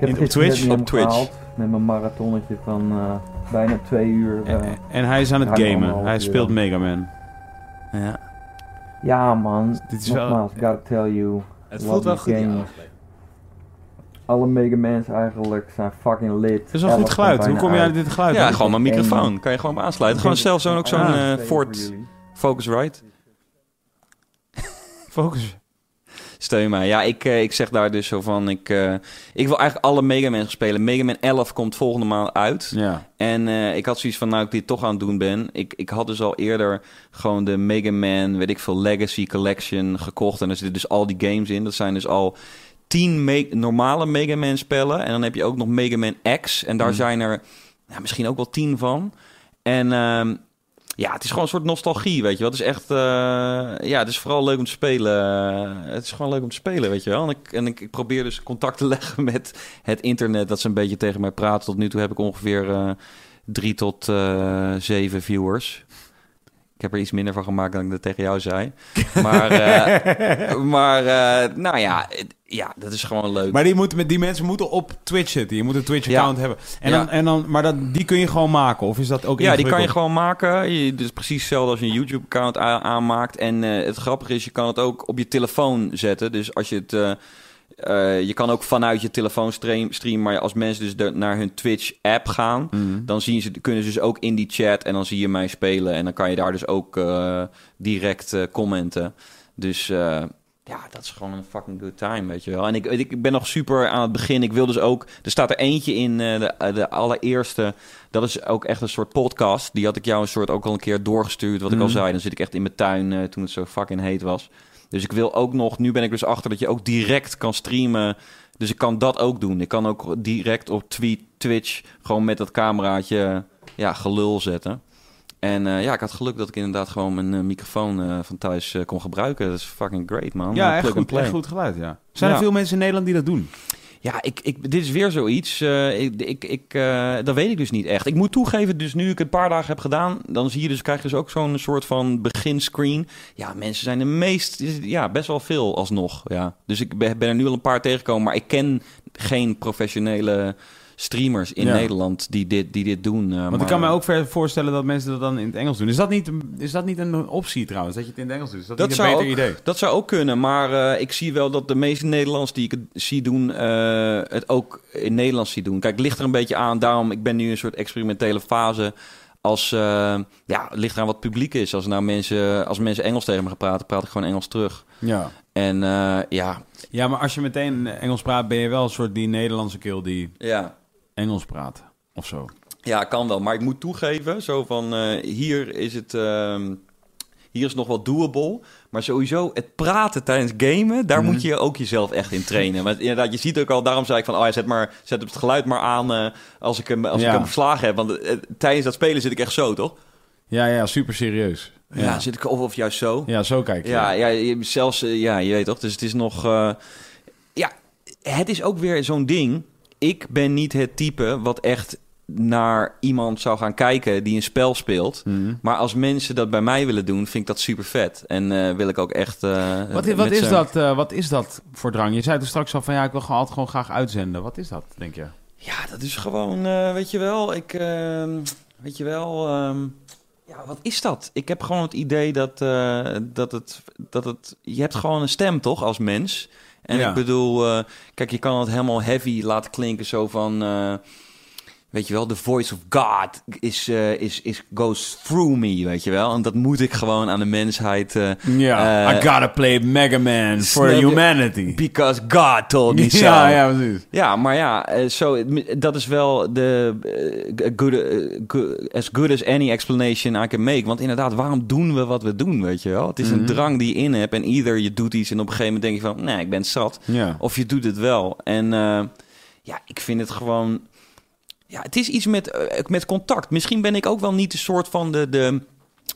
Speaker 5: heb
Speaker 1: In- op
Speaker 5: gisteren
Speaker 1: Twitch?
Speaker 5: net
Speaker 2: Op Twitch.
Speaker 5: opgehaald Met mijn marathonnetje van eh, bijna twee uur. eh.
Speaker 1: En, en hij is aan het gamen. Hij
Speaker 5: uur
Speaker 1: speelt. Mega Man.
Speaker 2: Ja.
Speaker 5: Ja man,
Speaker 1: Dit is wel-
Speaker 5: gotta tell you.
Speaker 4: Het voelt wel goed.
Speaker 5: games. Alle Mega Mans eigenlijk zijn fucking lit.
Speaker 1: Het is wel goed geluid. Hoe kom je
Speaker 5: uit.
Speaker 1: uit dit geluid?
Speaker 2: Ja, gewoon mijn
Speaker 5: Eén,
Speaker 2: microfoon. Kan je gewoon op aansluiten. Gewoon zelfs zo'n ook zo'n eh, Ford
Speaker 5: jullie.
Speaker 2: Focusrite.
Speaker 1: Focus.
Speaker 2: Steun mij. Ja, ik, eh, ik zeg daar dus zo van... Ik, eh, ik wil eigenlijk alle Mega Man spelen. Mega Man 11 komt volgende maand uit.
Speaker 1: Ja.
Speaker 2: En eh, ik had zoiets van, nou ik dit toch aan het doen ben. Ik, ik had dus al eerder gewoon de Mega Man, weet ik veel, Legacy Collection gekocht. En er zitten dus al die games in. Dat zijn dus al tien me- normale Mega Man spellen. En dan heb je ook nog Mega Man X. En daar
Speaker 1: Hmm.
Speaker 2: zijn er ja, misschien ook wel tien van. En ehm, ja, het is gewoon een soort nostalgie, weet je wel. Het is echt, eh, ja, het is vooral leuk om te spelen. Eh, het is gewoon leuk om te spelen, weet je wel. En ik, en ik, probeer dus contact te leggen met het internet, dat ze een beetje tegen mij praten. Tot nu toe heb ik ongeveer eh, drie tot zeven viewers. Ik heb er iets minder van gemaakt dan ik dat tegen jou zei. Maar, eh, maar eh, nou ja, ja, dat is gewoon leuk.
Speaker 1: Maar die, moeten, met- die mensen moeten op Twitch zitten. Je moet een Twitch-account
Speaker 2: Ja.
Speaker 1: hebben. En
Speaker 2: Ja.
Speaker 1: dan, en dan, maar dat, die kun je gewoon maken? Of is dat ook
Speaker 2: Ja, die kan je gewoon maken. Je, is precies hetzelfde als je een YouTube-account aanmaakt. En eh, het grappige is, je kan het ook op je telefoon zetten. Dus als je het... eh, je kan ook vanuit je telefoon stream, streamen. Maar als mensen dus de- naar hun Twitch-app gaan...
Speaker 1: Mhm.
Speaker 2: dan zien ze, kunnen ze dus ook in die chat... en dan zie je mij spelen. En dan kan je daar dus ook eh, direct eh, commenten. Dus... ja, dat is gewoon een fucking good time, weet je wel. En ik, ik ben nog super aan het begin. Ik wil dus ook... Er staat er eentje in, de, de allereerste... Dat is ook echt een soort podcast. Die had ik jou een soort ook al een keer doorgestuurd. Wat ik al
Speaker 1: Mhm.
Speaker 2: zei, dan zit ik echt in mijn tuin toen het zo fucking heet was. Dus ik wil ook nog... Nu ben ik dus achter dat je ook direct kan streamen. Dus ik kan dat ook doen. Ik kan ook direct op tweet, Twitch gewoon met dat cameraatje ja, gelul zetten. En eh, ja, ik had geluk dat ik inderdaad gewoon mijn eh, microfoon eh, van thuis kon gebruiken. Dat is fucking great, man.
Speaker 1: Ja, echt goed, echt goed geluid, ja. Zijn er veel mensen in Nederland die dat doen?
Speaker 2: Ja, ik, ik, dit is weer zoiets. eh, ik, ik, eh, dat weet ik dus niet echt. Ik moet toegeven, dus nu ik het een paar dagen heb gedaan, dan zie je dus, krijg je dus ook zo'n soort van beginscreen. Ja, mensen zijn de meest, ja, best wel veel alsnog. Ja. Dus ik ben er nu al een paar tegengekomen, maar ik ken geen professionele streamers in
Speaker 1: Ja.
Speaker 2: Nederland die dit, die dit doen. eh,
Speaker 1: Want
Speaker 2: maar-
Speaker 1: ik kan me ook voorstellen dat mensen dat dan in het Engels doen. Is dat niet, een- is dat niet een optie trouwens, dat je het in het Engels doet? Is dat,
Speaker 2: Dat
Speaker 1: niet een beter
Speaker 2: ook-
Speaker 1: idee?
Speaker 2: Dat zou ook kunnen, maar eh, ik zie wel dat de meeste Nederlanders die ik het zie doen, eh, het ook in Nederlands zie doen. Kijk, het ligt er een beetje aan. Daarom, ik ben nu in een soort experimentele fase. Als, ja, het ligt eraan wat publiek is. Als, nou mensen, als mensen Engels tegen me gaan praten, praat ik gewoon Engels terug.
Speaker 1: Ja.
Speaker 2: En ja,
Speaker 1: ja, maar als je meteen Engels praat, ben je wel een soort die Nederlandse keel die
Speaker 2: ja,
Speaker 1: Engels praat. Of zo.
Speaker 2: ja, kan wel. Maar ik moet toegeven, zo van, eh, hier is het... ehm, hier is nog wel doable. Maar sowieso, het praten tijdens gamen, daar
Speaker 1: Mhm.
Speaker 2: moet je ook jezelf echt in trainen. Want inderdaad, je ziet ook al, daarom zei ik van, oh ja, zet, maar, zet het geluid maar aan eh, als, ik hem, als
Speaker 1: Ja.
Speaker 2: ik hem verslagen heb. Want eh, tijdens dat spelen zit ik echt zo, toch?
Speaker 1: Ja, ja, super serieus.
Speaker 2: Ja, zit ik of, of juist zo.
Speaker 1: Ja, zo kijk je.
Speaker 2: Ja, ja, zelfs, ja, je weet toch. Dus het is nog, ja, het is ook weer zo'n ding. Ik ben niet het type wat echt naar iemand zou gaan kijken die een spel speelt.
Speaker 1: Mhm.
Speaker 2: Maar als mensen dat bij mij willen doen, vind ik dat super vet. En eh, wil ik ook echt. eh,
Speaker 1: Wat, is- wat, is dat, eh, wat is dat voor drang? Je zei toen straks al van ja, ik wil gewoon altijd gewoon graag uitzenden. Wat is dat, denk je?
Speaker 2: Ja, dat is gewoon, weet je wel, ik, ehm, weet je wel, ehm, ja, wat is dat? Ik heb gewoon het idee dat, dat, het, dat het, je hebt gewoon een stem toch als mens? En
Speaker 1: Ja.
Speaker 2: ik bedoel, eh, kijk, je kan het helemaal heavy laten klinken zo van, eh, weet je wel, the voice of God is, eh, is, is, goes through me, weet je wel? En dat moet ik gewoon aan de mensheid, eh,
Speaker 1: Ja,
Speaker 2: Eh,
Speaker 1: I gotta play Mega Man for humanity.
Speaker 2: because God told me so.
Speaker 1: Ja, ja, precies.
Speaker 2: Ja, maar ja, zo, dat is wel de good, good- as good as any explanation I can make. Want inderdaad, waarom doen we wat we doen, weet je wel? Het is een
Speaker 1: Mhm.
Speaker 2: drang die je in hebt en ieder je doet iets en op een gegeven moment denk je van, nee, ik ben zat. Of je doet het wel. En ja, ik vind het gewoon... Ja, het is iets met, eh, met contact. Misschien ben ik ook wel niet de soort van de, de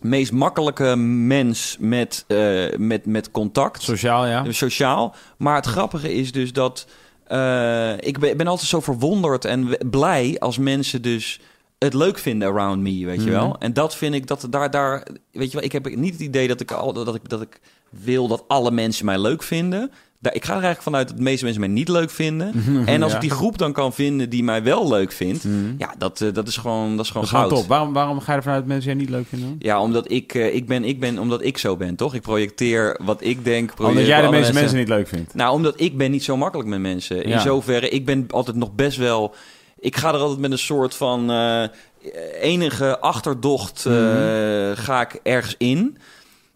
Speaker 2: meest makkelijke mens met, eh, met, met contact.
Speaker 1: Sociaal, ja.
Speaker 2: Dus sociaal. Maar het grappige is dus dat eh, ik ben, ben altijd zo verwonderd en blij als mensen dus het leuk vinden around me, weet je wel.
Speaker 1: Mhm.
Speaker 2: En dat vind ik dat daar daar weet je wel, ik heb niet het idee dat ik al dat ik dat ik wil dat alle mensen mij leuk vinden. Daar, ik ga er eigenlijk vanuit dat de meeste mensen mij niet leuk vinden. En als
Speaker 1: Ja.
Speaker 2: ik die groep dan kan vinden die mij wel leuk vindt,
Speaker 1: Mhm.
Speaker 2: ja, dat, eh, dat is gewoon dat is gewoon
Speaker 1: Dat
Speaker 2: goud.
Speaker 1: top. Waarom, waarom ga je ervan uit dat mensen jij niet leuk vinden?
Speaker 2: Ja, omdat ik, eh, ik ben, ik ben, omdat ik zo ben, toch? Ik projecteer wat ik denk.
Speaker 1: Omdat jij de meeste mensen niet leuk vindt.
Speaker 2: nou, omdat ik ben niet zo makkelijk met mensen. In
Speaker 1: Ja.
Speaker 2: zoverre, ik ben altijd nog best wel... Ik ga er altijd met een soort van eh, enige achterdocht
Speaker 1: Mhm.
Speaker 2: ga ik ergens in.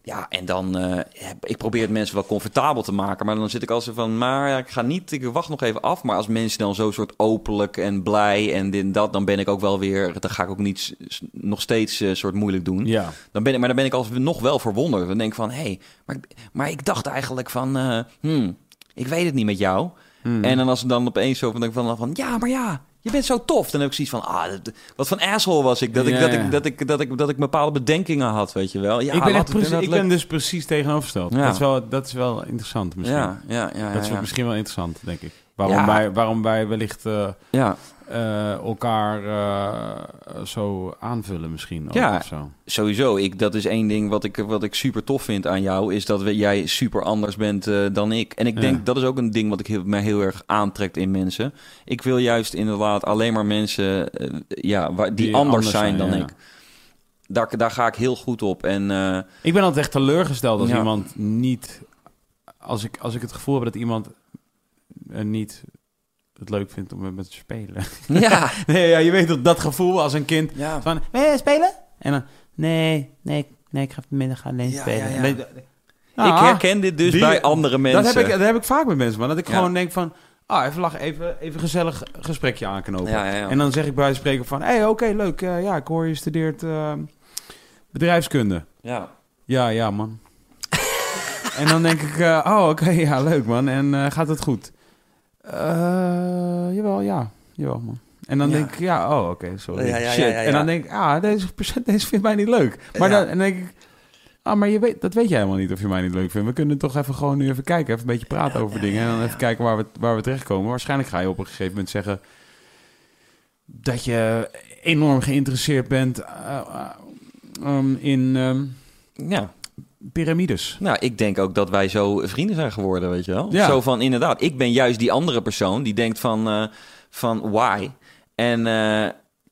Speaker 2: Ja, en dan... heb- ik probeer het mensen wel comfortabel te maken. Maar dan zit ik altijd van... Maar ja, ik ga niet... Ik wacht nog even af. Maar als mensen dan zo soort openlijk en blij en dit en dat... Dan ben ik ook wel weer... Dan ga ik ook niet nog steeds eh, soort moeilijk doen.
Speaker 1: Ja.
Speaker 2: Dan ben ik, maar dan ben ik altijd nog wel verwonderd. Dan denk ik van, hé, hey, maar, ik- maar ik dacht eigenlijk van, eh, hmm, ik weet het niet met jou.
Speaker 1: Hmm.
Speaker 2: En dan als ik dan opeens zo van, van, van, ja, maar ja, je bent zo tof. Dan heb ik zoiets van, ah, wat voor asshole was ik. Dat, ik, dat, ik, dat, ik, dat, ik, dat ik bepaalde bedenkingen had, weet je wel. Ja,
Speaker 1: ik ben, precies, ik ben dus precies tegenovergesteld.
Speaker 2: Ja.
Speaker 1: Dat, is wel, dat is wel interessant misschien.
Speaker 2: Ja, ja, ja, ja,
Speaker 1: dat is misschien wel interessant, denk ik. Waarom, wij, waarom wij wellicht eh,
Speaker 2: Ja,
Speaker 1: eh, elkaar eh, zo aanvullen misschien. ook
Speaker 2: Ja.
Speaker 1: Of zo.
Speaker 2: sowieso. Ik, dat is één ding wat ik, wat ik super tof vind aan jou, is dat we, jij super anders bent eh, dan ik. En ik
Speaker 1: Ja.
Speaker 2: denk, dat is ook een ding wat ik heel, mij heel erg aantrekt in mensen. Ik wil juist inderdaad alleen maar mensen ja, waar, die,
Speaker 1: Die
Speaker 2: anders,
Speaker 1: anders
Speaker 2: zijn, dan
Speaker 1: ja.
Speaker 2: ik. Daar, daar ga ik heel goed op. En
Speaker 1: Ik ben altijd echt teleurgesteld als
Speaker 2: Ja.
Speaker 1: iemand niet... Als ik, als ik het gevoel heb dat iemand niet het leuk vindt om met me te spelen.
Speaker 2: ja,
Speaker 1: nee, ja, je weet toch, dat gevoel als een kind
Speaker 2: ja,
Speaker 1: van... Wil je spelen? En dan... Nee, nee, nee, ik ga vanmiddag alleen
Speaker 2: Ja,
Speaker 1: spelen.
Speaker 2: ja, ik
Speaker 1: Ah,
Speaker 2: herken dit dus
Speaker 1: die-
Speaker 2: bij andere mensen.
Speaker 1: Dat heb, ik, dat heb ik vaak met mensen, man. Dat ik
Speaker 2: Ja.
Speaker 1: gewoon denk van... Ah, even lachen, even, even gezellig gesprekje aanknopen.
Speaker 2: Ja, ja, ja.
Speaker 1: En dan zeg ik bij van spreken van... Hé, hey, oké, leuk. eh, ja, ik hoor je studeert eh, bedrijfskunde.
Speaker 2: Ja.
Speaker 1: Ja, ja, man. en dan denk ik... eh, oh, oké, ja, leuk, man. En eh, gaat het goed? Eh, jawel, ja. Jawel, man. En dan
Speaker 2: Ja.
Speaker 1: denk ik, ja, oh, oké, sorry.
Speaker 2: Ja, ja,
Speaker 1: Shit.
Speaker 2: ja, ja,
Speaker 1: En dan denk ik, ah, deze, deze vindt mij niet leuk. Maar dan, en dan denk ik, ah, maar je weet, dat weet jij helemaal niet of je mij niet leuk vindt. We kunnen toch even gewoon nu even kijken, even een beetje praten over dingen. En dan even kijken waar we, waar we terechtkomen. Waarschijnlijk ga je op een gegeven moment zeggen dat je enorm geïnteresseerd bent eh, eh, um, in ehm,
Speaker 2: ja.
Speaker 1: Piramides.
Speaker 2: Nou, ik denk ook dat wij zo vrienden zijn geworden, weet je wel.
Speaker 1: Ja.
Speaker 2: Zo van, inderdaad, ik ben juist die andere persoon die denkt van, eh, van why? En, eh,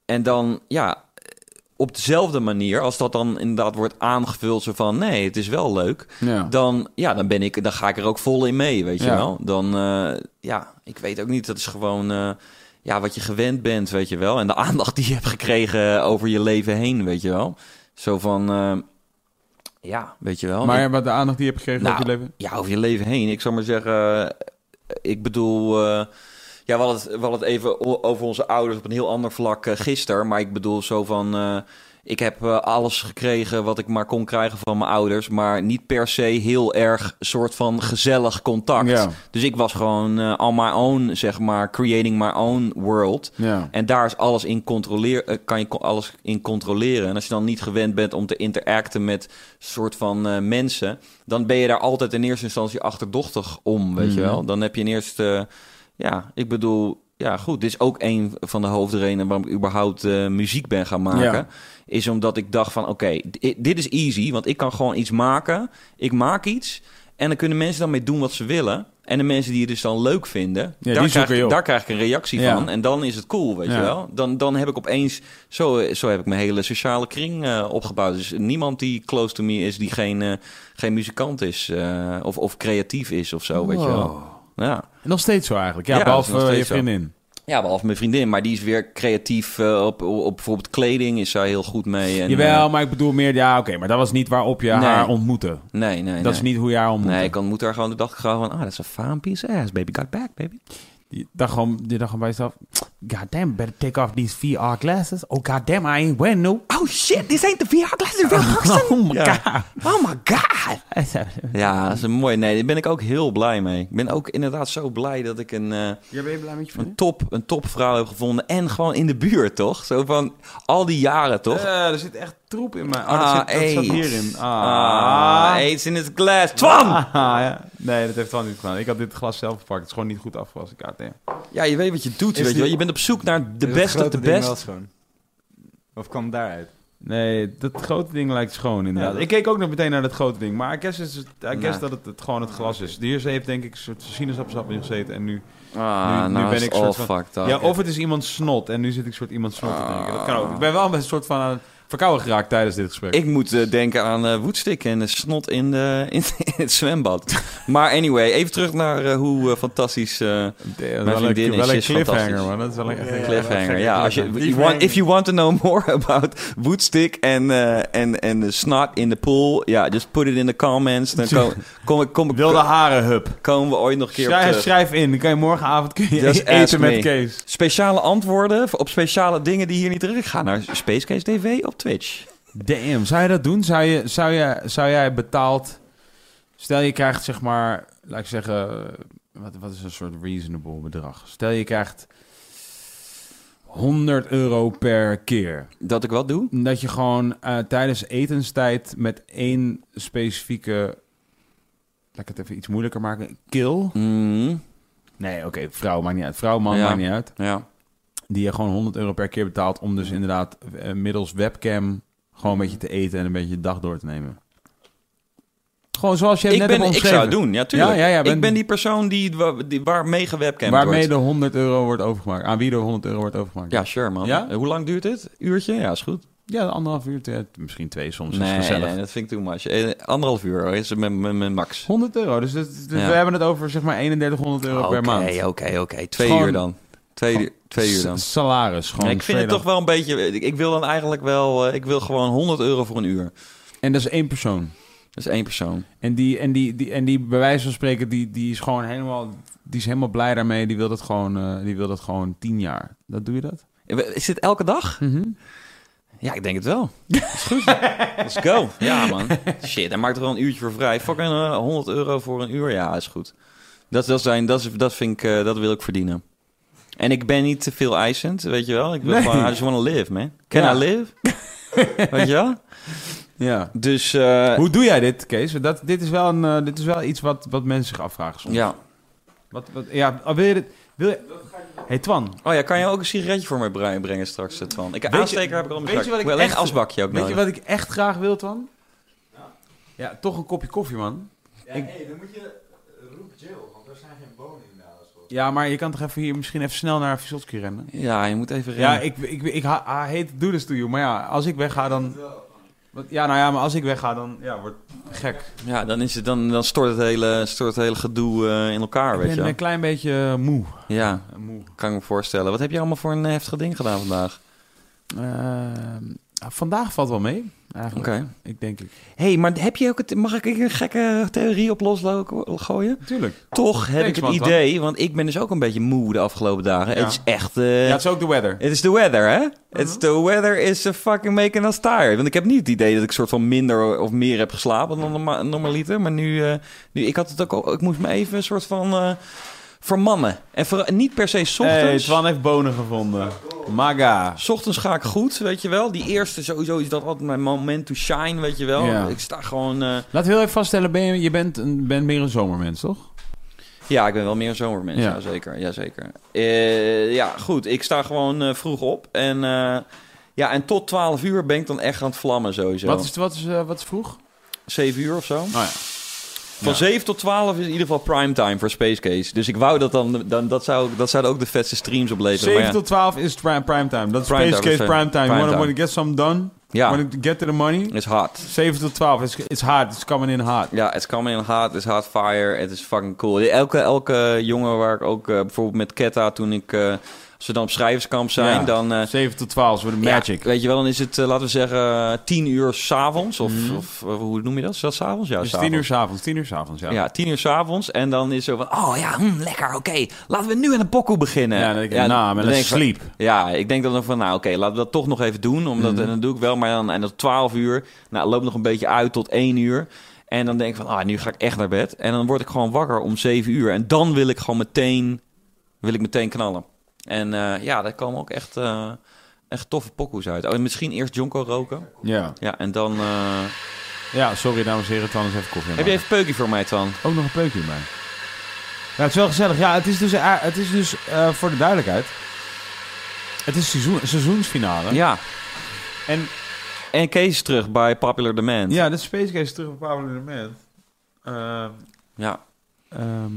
Speaker 2: en dan, ja, op dezelfde manier, als dat dan inderdaad wordt aangevuld, zo van, nee, het is wel leuk.
Speaker 1: Ja.
Speaker 2: Dan, ja, dan ben ik, dan ga ik er ook vol in mee, weet je
Speaker 1: Ja.
Speaker 2: wel. Dan, eh, ja, ik weet ook niet, dat is gewoon, ja, wat je gewend bent, weet je wel. En de aandacht die je hebt gekregen over je leven heen, weet je wel. Zo van, ja, weet je wel.
Speaker 1: Maar wat de aandacht die je hebt gekregen
Speaker 2: Nou,
Speaker 1: op je leven?
Speaker 2: Ja, over je leven heen. Ik zou maar zeggen, eh, ik bedoel, eh, ja, we hadden, het, we hadden het even over onze ouders op een heel ander vlak uh, gisteren. Maar ik bedoel zo van, uh, ik heb uh, alles gekregen wat ik maar kon krijgen van mijn ouders. Maar niet per se heel erg soort van gezellig contact.
Speaker 1: Ja.
Speaker 2: Dus ik was gewoon uh, on my own, zeg maar, creating my own world.
Speaker 1: Ja.
Speaker 2: En daar is alles in controleer, uh, kan je alles in controleren. En als je dan niet gewend bent om te interacten met soort van mensen, dan ben je daar altijd in eerste instantie achterdochtig om, weet mm. je wel. Dan heb je in eerste, ja, ik bedoel, ja, goed. Dit is ook een van de hoofdredenen waarom ik überhaupt uh, muziek ben gaan maken. Ja. Is omdat ik dacht van, oké, okay, dit is easy, want ik kan gewoon iets maken. Ik maak iets en dan kunnen mensen dan mee doen wat ze willen. En de mensen die het dus dan leuk vinden,
Speaker 1: ja,
Speaker 2: daar, krijg, ik, daar krijg ik een reactie
Speaker 1: ja.
Speaker 2: van. En dan is het cool, weet
Speaker 1: Ja.
Speaker 2: je wel. Dan, dan heb ik opeens, zo, zo heb ik mijn hele sociale kring uh, opgebouwd. Dus niemand die close to me is, die geen, uh, geen muzikant is uh, of, of creatief is of zo, weet je wel. Ja.
Speaker 1: Nog steeds zo eigenlijk, ja, behalve je vriendin.
Speaker 2: Ja, behalve mijn vriendin, maar die is weer creatief uh, op, op bijvoorbeeld kleding, is zij heel goed mee. En,
Speaker 1: Jawel, uh, maar ik bedoel meer, ja, oké, okay, maar dat was niet waarop je nee. haar ontmoette.
Speaker 2: Nee, nee,
Speaker 1: Dat
Speaker 2: nee.
Speaker 1: is niet hoe je haar ontmoette.
Speaker 2: Nee, ik ontmoet haar gewoon, de dacht ik gewoon van, ah, dat is een piece ass, baby, got back, baby.
Speaker 1: Je dacht gewoon, je dacht gewoon bij jezelf, god damn, better take off these VR glasses. Oh god damn, I ain't wearing no.
Speaker 2: Oh shit, this ain't the VR glasses,
Speaker 1: oh my
Speaker 2: ja.
Speaker 1: god.
Speaker 2: Oh my god. ja, dat is een mooi. Nee, daar ben ik ook heel blij mee. Ik ben ook inderdaad zo blij dat ik een, uh,
Speaker 1: ja, ben je blij met je
Speaker 2: een, top, een topvrouw heb gevonden. En gewoon in de buurt, toch? Zo van al die jaren, toch?
Speaker 1: Uh, er zit echt troep in mijn...
Speaker 2: Oh,
Speaker 1: ah,
Speaker 2: dat, zit,
Speaker 1: dat zat hierin.
Speaker 2: Ah, ah aids in het glas. Twan!
Speaker 1: Ah, ja. Nee, dat heeft Twan niet gedaan. Ik had dit glas zelf gepakt. Het is gewoon niet goed afgewassen.
Speaker 2: Ja, je weet wat je doet. Weet je, wel. je bent op zoek naar de beste of de best.
Speaker 4: Of kwam daaruit?
Speaker 1: Nee, dat grote ding lijkt schoon inderdaad. Ja, ik keek ook nog meteen naar dat grote ding. Maar ik guess, is het, I guess dat het, het, gewoon het glas is. De eerste heeft denk ik een soort sinaasappelsap in gezeten. En nu,
Speaker 2: ah,
Speaker 1: nu,
Speaker 2: nou
Speaker 1: ben ik soort van... Ja, of het is iemand snot. En nu zit ik soort iemand snot ah. te denken. Dat kan ook. Ik ben wel een soort van aan verkouden geraakt tijdens dit gesprek.
Speaker 2: Ik moet uh, denken aan uh, Woodstick en de snot in, de, in, in, het zwembad. maar anyway, even terug naar uh, hoe fantastisch
Speaker 1: Damn,
Speaker 2: mijn vriendin
Speaker 1: is. Wel een
Speaker 2: cliffhanger,
Speaker 1: man. Dat is wel een
Speaker 2: cliffhanger. Ja, als je, you want, if you want to know more about Woodstick en en en de snot in de pool, ja, yeah, just put it in the comments. Dan kom, kom, kom, kom,
Speaker 1: Wilde haren hub.
Speaker 2: Komen we ooit nog een keer
Speaker 1: schrijf, schrijf in, dan kan je morgenavond kun je
Speaker 2: Just
Speaker 1: eten met Kees.
Speaker 2: Speciale antwoorden op speciale dingen die hier niet terug gaan naar Space Case TV op Twitch.
Speaker 1: Damn, zou je dat doen? Zou, je, zou, je, zou jij betaald... Stel je krijgt zeg maar, laat ik zeggen... Wat, wat is een soort reasonable bedrag? Stel je krijgt 100 euro per keer.
Speaker 2: Dat ik wat doe?
Speaker 1: Dat je gewoon uh, tijdens etenstijd met één specifieke... Laat ik het even iets moeilijker maken. Kill.
Speaker 2: Mm.
Speaker 1: Nee, oké, vrouw maakt niet uit. Vrouw, man
Speaker 2: Ja.
Speaker 1: maakt niet uit.
Speaker 2: Ja.
Speaker 1: Die je gewoon 100 euro per keer betaalt om dus inderdaad eh, middels webcam gewoon een beetje te eten en een beetje de dag door te nemen. Gewoon zoals je
Speaker 2: Ik,
Speaker 1: net
Speaker 2: ben,
Speaker 1: hebt
Speaker 2: ik zou het doen, ja, tuurlijk.
Speaker 1: Ja, ja, ja, ben-
Speaker 2: Ik ben die persoon die, wa- die, waarmee gewebcamd
Speaker 1: Waarmee
Speaker 2: wordt.
Speaker 1: de 100 euro wordt overgemaakt. Aan wie er 100 euro wordt overgemaakt.
Speaker 2: Ja, sure, man.
Speaker 1: Ja?
Speaker 2: Eh, Hoe lang duurt dit? Uurtje? Ja, is goed.
Speaker 1: Ja, anderhalf uur, te- misschien twee soms.
Speaker 2: Nee,
Speaker 1: is gezellig.
Speaker 2: nee, dat vind ik too much. Eh, anderhalf uur is met, met, met max.
Speaker 1: 100 euro, dus, dus we hebben het over zeg maar 3100 euro per maand.
Speaker 2: Oké, oké, oké. Twee uur dan. Twee, uur- twee uur dan.
Speaker 1: S- Salaris, gewoon.
Speaker 2: Ik vind het toch wel een beetje... Ik, ik wil dan eigenlijk wel... eh, ik wil gewoon 100 euro voor een uur.
Speaker 1: En dat is één persoon.
Speaker 2: Dat is één persoon.
Speaker 1: En die, en die, die, en die bij wijze van spreken, die, die is gewoon helemaal, die is helemaal blij daarmee. Die wil dat gewoon, eh, die wil dat gewoon tien jaar. Dat doe je dat?
Speaker 2: Is dit elke dag?
Speaker 1: Mhm.
Speaker 2: Ja, ik denk het wel. Dat is goed. Let's go. Ja, man. Shit, hij maakt er wel een uurtje voor vrij. Fucking eh, 100 euro voor een uur. Ja, is goed. Dat, dat, zijn, dat, is, dat vind ik... eh, dat wil ik verdienen. En ik ben niet te veel eisend, weet je wel. Ik wil
Speaker 1: Nee.
Speaker 2: gewoon... I just want to live, man. Can
Speaker 1: Ja.
Speaker 2: I live? weet je wel?
Speaker 1: Ja.
Speaker 2: Dus... eh,
Speaker 1: Hoe doe jij dit, Kees? Dat, dit, is wel een, eh, dit is wel iets wat, wat mensen zich afvragen soms.
Speaker 2: ja.
Speaker 1: Wat, wat, ja, oh, wil je dit? Wil je... Hey Twan,
Speaker 2: Oh ja, kan je ook een sigaretje voor mij bre- brengen straks, eh, Twan? Ik, aansteker heb ik al mijn
Speaker 1: weet je wat ik
Speaker 2: Alleen
Speaker 1: echt-
Speaker 2: een asbakje ook
Speaker 1: weet je wat ik echt graag wil, Twan? Ja, toch een kopje koffie, man. Ik-
Speaker 4: dan moet je roep Jill, want er zijn geen auto.
Speaker 1: Ja, maar je kan toch even hier misschien even snel naar Vysotski rennen?
Speaker 2: Ja, je moet even
Speaker 1: Ja,
Speaker 2: rennen.
Speaker 1: ik, ik, ik, ha- I hate do this to you. Maar ja, als ik wegga, dan... Ja, nou ja, maar als ik wegga, dan ja, wordt het gek.
Speaker 2: Ja, dan, is het, dan, dan stort, het hele, stort het hele gedoe eh, in elkaar,
Speaker 1: ik
Speaker 2: weet
Speaker 1: ben
Speaker 2: je wel.
Speaker 1: een klein beetje eh, moe.
Speaker 2: Ja,
Speaker 1: moe.
Speaker 2: kan ik me voorstellen. Wat heb je allemaal voor een heftige ding gedaan vandaag?
Speaker 1: Eh, vandaag valt wel mee, eigenlijk. Ik denk ik.
Speaker 2: hey, maar heb je ook het, mag ik een gekke theorie op losgooien?
Speaker 1: Natuurlijk.
Speaker 2: Toch heb
Speaker 1: Thanks,
Speaker 2: ik het
Speaker 1: man,
Speaker 2: idee, want ik ben dus ook een beetje moe de afgelopen dagen.
Speaker 1: Ja.
Speaker 2: Het is echt... eh,
Speaker 1: ja, het is ook de weather.
Speaker 2: Het is the weather, hè? It's the weather is a fucking making us tired. Want ik heb niet het idee dat ik soort van minder of meer heb geslapen dan norma- normaliter. Maar nu, eh, nu, ik had het ook al, ik moest me even een soort van eh vermannen. En voor, niet per se 's
Speaker 1: Hey,
Speaker 2: ochtends.
Speaker 1: Twan heeft bonen gevonden. Maga.
Speaker 2: 's ochtends ga ik goed, weet je wel. Die eerste sowieso is dat altijd mijn moment to shine, weet je wel.
Speaker 1: Ja.
Speaker 2: Ik sta gewoon... eh,
Speaker 1: Laten we heel even vaststellen, ben je, je bent, een, bent meer een zomermens, toch?
Speaker 2: Ja, ik ben wel meer een zomermens.
Speaker 1: Ja.
Speaker 2: Ja, zeker. Ja, zeker. Eh, ja, goed. Ik sta gewoon eh, vroeg op. En, eh, ja, en tot 12 uur ben ik dan echt aan het vlammen sowieso.
Speaker 1: Wat is, wat, is, wat is vroeg?
Speaker 2: 7 uur of zo.
Speaker 1: Oh ja.
Speaker 2: Van 7 tot 12 is in ieder geval primetime voor Space Case. Dus ik wou dat dan... dan dat, zou, dat zouden ook de vetste streams opleveren.
Speaker 1: 7
Speaker 2: maar ja.
Speaker 1: tot 12 is prime, primetime. Dat is Space Case
Speaker 2: is,
Speaker 1: primetime. You
Speaker 2: primetime.
Speaker 1: want to get some done?
Speaker 2: Ja,
Speaker 1: Want to get to the money?
Speaker 2: is hot.
Speaker 1: 7 tot 12. It's, it's hard. It's coming in hard.
Speaker 2: Ja, it's coming in hot. It's hot fire. Het is fucking cool. Elke, elke jongen waar ik ook... eh, bijvoorbeeld met Ketta toen ik... eh, als we dan op schrijverskamp zijn,
Speaker 1: Ja.
Speaker 2: dan... eh,
Speaker 1: 7 tot 12 is voor de magic.
Speaker 2: Ja, weet je wel, dan is het, eh, laten we zeggen, 10 uur s'avonds. Of,
Speaker 1: Mhm.
Speaker 2: of eh, hoe noem je dat? Is dat s'avonds? Ja,
Speaker 1: dus
Speaker 2: s'avonds.
Speaker 1: 10 uur s'avonds. 10 uur s'avonds, ja.
Speaker 2: Ja, 10 uur s'avonds. En dan is zo van, oh ja, hm, lekker, oké. Laten we nu aan de pokoe beginnen.
Speaker 1: Ja, dan denk ik, nou, met
Speaker 2: dan
Speaker 1: een
Speaker 2: van-
Speaker 1: sleep.
Speaker 2: Ja, ik denk dan van, nou oké, laten we dat toch nog even doen. Omdat,
Speaker 1: Mhm.
Speaker 2: En dat doe ik wel, maar dan en dat 12 uur. Nou, loopt nog een beetje uit tot 1 uur. En dan denk ik van, ah, nu ga ik echt naar bed. En dan word ik gewoon wakker om 7 uur. En dan wil ik gewoon meteen, wil ik meteen knallen. En eh, ja, daar komen ook echt, eh, echt toffe pokoes uit. Oh, en misschien eerst jonko roken.
Speaker 1: Ja.
Speaker 2: Ja, en dan... eh,
Speaker 1: ja, sorry dames en heren. Twan is even koffie
Speaker 2: Heb je even peukje voor mij, Twan?
Speaker 1: Ook nog een peukje bij. Ja, het is wel gezellig. Ja, het is dus, het is dus voor de duidelijkheid. Het is seizoen, seizoensfinale.
Speaker 2: Ja.
Speaker 1: En
Speaker 2: En Kees is terug bij Popular Demand.
Speaker 1: ja, de Space Case is terug op Pablo de Man. Ehm,
Speaker 2: Ja.
Speaker 1: Ehm,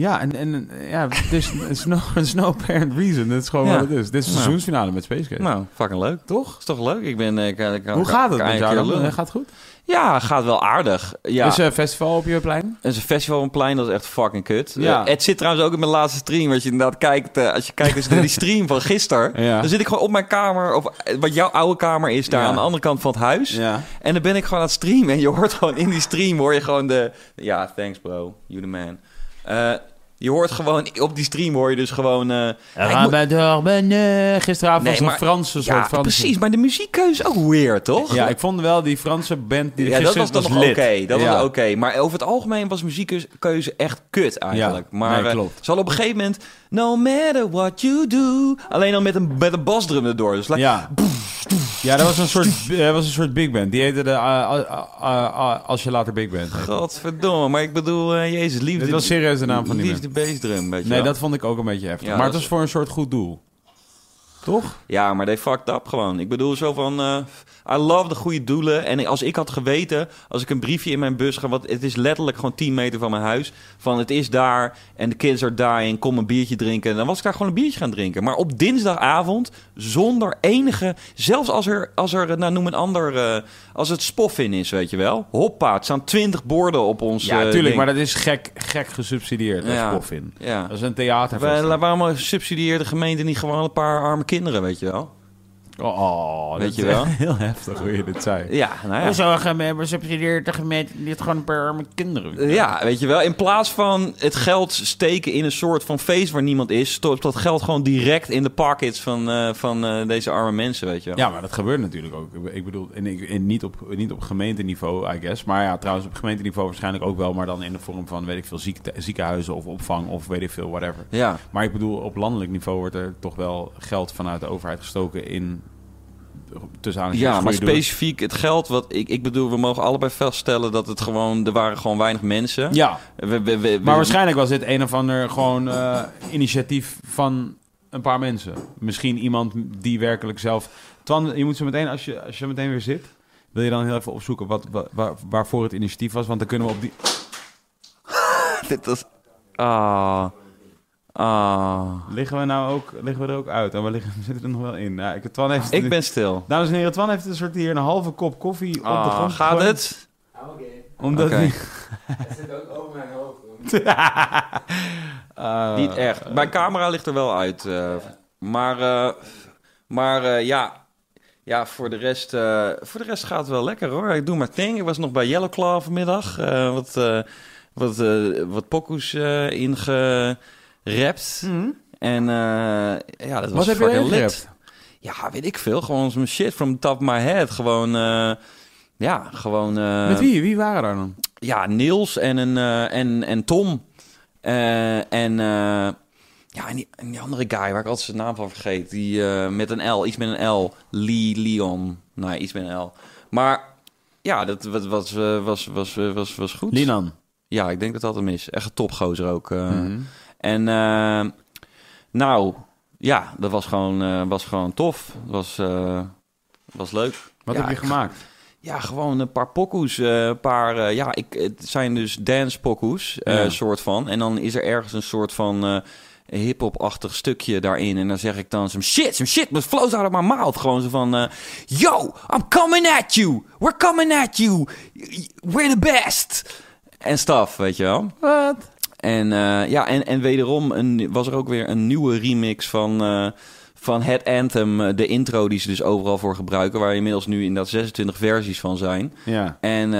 Speaker 1: ja, en, en ja, dus it's no, it's no apparent reason. Dat is gewoon
Speaker 2: Ja.
Speaker 1: wat het is. Dit is de
Speaker 2: Ja.
Speaker 1: seizoensfinale met Space Case.
Speaker 2: Nou, fucking leuk.
Speaker 1: Toch?
Speaker 2: Is toch leuk? Ik ben... Ik, ik, ik-
Speaker 1: Hoe gaat het met jou. Eh, Gaat het goed?
Speaker 2: Ja, gaat wel aardig. Ja.
Speaker 1: Is er een festival op je plein?
Speaker 2: Het is een festival op een plein, dat is echt fucking kut.
Speaker 1: Ja.
Speaker 2: Eh, het zit trouwens ook in mijn laatste stream. Als je inderdaad kijkt, eh, als je kijkt dus naar die stream van gisteren.
Speaker 1: Ja.
Speaker 2: Dan zit ik gewoon op mijn kamer, of eh, wat jouw oude kamer is, daar
Speaker 1: Ja.
Speaker 2: aan de andere kant van het huis.
Speaker 1: Ja.
Speaker 2: En dan ben ik gewoon aan het streamen. En je hoort gewoon in die stream, hoor je gewoon de... Ja, thanks bro, you the man. Eh, je hoort gewoon, op die stream hoor je dus gewoon...
Speaker 1: Dorben. eh, gisteravond
Speaker 2: Nee,
Speaker 1: was een Franse soort
Speaker 2: ja,
Speaker 1: Franse.
Speaker 2: precies. Maar de muziekkeuze ook weird, toch?
Speaker 1: Ja, ik vond wel die Franse band die
Speaker 2: Ja, dat was dan oké. Dat
Speaker 1: Ja.
Speaker 2: was oké. Maar over het algemeen was muziekkeuze echt kut eigenlijk.
Speaker 1: Ja,
Speaker 2: maar
Speaker 1: nee,
Speaker 2: eh,
Speaker 1: klopt.
Speaker 2: ze hadden op een gegeven moment... No matter what you do... Alleen dan met een, met een basdrum erdoor. Dus like,
Speaker 1: Ja. Ja, dat was een soort, dat was een soort big band. Die heette de eh, eh, eh, Als je later big band.
Speaker 2: Godverdomme, maar ik bedoel, jezus, liefde...
Speaker 1: Dit was serieus de naam van die
Speaker 2: Liefde bassdrum, weet je
Speaker 1: Nee,
Speaker 2: wel.
Speaker 1: dat vond ik ook een beetje heftig.
Speaker 2: Ja,
Speaker 1: maar het was voor een soort goed doel. Toch?
Speaker 2: Ja, maar they fucked up gewoon. Ik bedoel zo van, eh I love de goede doelen. En als ik had geweten, als ik een briefje in mijn bus ga, want het is letterlijk gewoon 10 meter van mijn huis, van het is daar en de kids are dying, kom een biertje drinken. Dan was ik daar gewoon een biertje gaan drinken. Maar op dinsdagavond, zonder enige, zelfs als er, als er nou noem een ander, eh, als het spoffin is, weet je wel. Hoppa, het staan 20 borden op ons
Speaker 1: Ja,
Speaker 2: eh,
Speaker 1: tuurlijk.
Speaker 2: ding.
Speaker 1: Maar dat is gek, gek gesubsidieerd.
Speaker 2: Ja.
Speaker 1: is Poffin.
Speaker 2: Ja.
Speaker 1: Dat is een theater.
Speaker 2: Waar- Waarom subsidieert de gemeente niet gewoon een paar arme kinderen, weet je wel?
Speaker 1: Oh,
Speaker 2: Weet
Speaker 1: dat
Speaker 2: je
Speaker 1: is
Speaker 2: wel?
Speaker 1: Heel heftig hoe je dit zei.
Speaker 2: Ja, nou ja.
Speaker 3: Zo hebben subsidieert de gemeente niet gewoon een paar arme kinderen.
Speaker 2: Ja, weet je wel. In plaats van het geld steken in een soort van feest waar niemand is, stopt dat geld gewoon direct in de pockets van, eh, van eh, deze arme mensen, weet je wel.
Speaker 1: Ja, maar dat gebeurt natuurlijk ook. Ik- bedoel, in, in, niet, op, niet op gemeenteniveau, I guess. Maar ja, trouwens op gemeenteniveau waarschijnlijk ook wel. Maar dan in de vorm van, weet ik veel, ziek, ziekenhuizen of opvang of weet ik veel, whatever.
Speaker 2: Ja,
Speaker 1: Maar ik bedoel, op landelijk niveau wordt er toch wel geld vanuit de overheid gestoken in... Tussen
Speaker 2: ja maar specifiek het geld, wat ik, ik bedoel, we mogen allebei vaststellen dat het gewoon, er waren gewoon weinig mensen.
Speaker 1: Ja,
Speaker 2: We, we, we- we-
Speaker 1: maar waarschijnlijk was dit een of ander gewoon eh, initiatief van een paar mensen. Misschien iemand die werkelijk zelf... Twan, je moet zo meteen, als je, als je meteen weer zit... Wil je dan heel even opzoeken wat, wat, waar, waarvoor het initiatief was? Want dan kunnen we op die...
Speaker 2: Dit was... Ah. Ah.
Speaker 1: Liggen we nou ook, liggen we er ook uit? En we liggen, we zitten er nog wel in. Ja, ik, Twan heeft,
Speaker 2: Ik ben stil.
Speaker 1: Dames en heren, Twan heeft een soort hier een halve kop koffie op de
Speaker 2: Ah,
Speaker 1: grond
Speaker 2: gaat het?
Speaker 1: Omdat
Speaker 2: Oké.
Speaker 1: hij-
Speaker 5: Het zit ook over mijn hoofd.
Speaker 1: Ah,
Speaker 2: Niet echt. Mijn camera ligt er wel uit. eh, maar eh, maar eh, ja. ja, voor de, rest, eh, voor de rest gaat het wel lekker hoor. Ik doe mijn ding. Ik was nog bij Yellow Claw vanmiddag. eh, wat, eh wat, eh, wat eh ingerept. En eh, ja, dat was
Speaker 1: Wat
Speaker 2: fucking lit. Ja, weet ik veel. Gewoon some shit from the top of my head. Gewoon, eh, ja, gewoon... eh,
Speaker 1: Met wie? Wie waren daar dan?
Speaker 2: ja, Niels en, een, en, en Tom. En, ja, en die, en die andere guy waar ik altijd zijn naam van vergeet. Die met een L, iets met een L. Lee, Leon. Nee, iets met een L. Maar ja, dat was, was, was, was, was, was, goed.
Speaker 1: Linan.
Speaker 2: Ja, ik denk dat dat hem is. Echt een topgozer ook.
Speaker 1: Mhm.
Speaker 2: En eh, nou, ja, dat was gewoon, eh, was gewoon tof. Was, eh, was leuk.
Speaker 1: Wat
Speaker 2: Ja,
Speaker 1: heb je gemaakt?
Speaker 2: Ja, gewoon een paar pokoes. eh, Een paar, ja, ik, het zijn dus dance pokoes,
Speaker 1: Ja.
Speaker 2: soort van. En dan is er ergens een soort van eh hip-hop-achtig stukje daarin. En dan zeg ik dan some shit, some shit, but flows out of my mouth. Gewoon zo van, yo, I'm coming at you. We're coming at you. We're the best. En stuff, weet je wel.
Speaker 1: Wat?
Speaker 2: En eh, ja, en, en wederom een, was er ook weer een nieuwe remix van, eh, van het Anthem. eh, De intro die ze dus overal voor gebruiken. Waar inmiddels nu inderdaad 26 versies van zijn.
Speaker 1: Ja.
Speaker 2: En,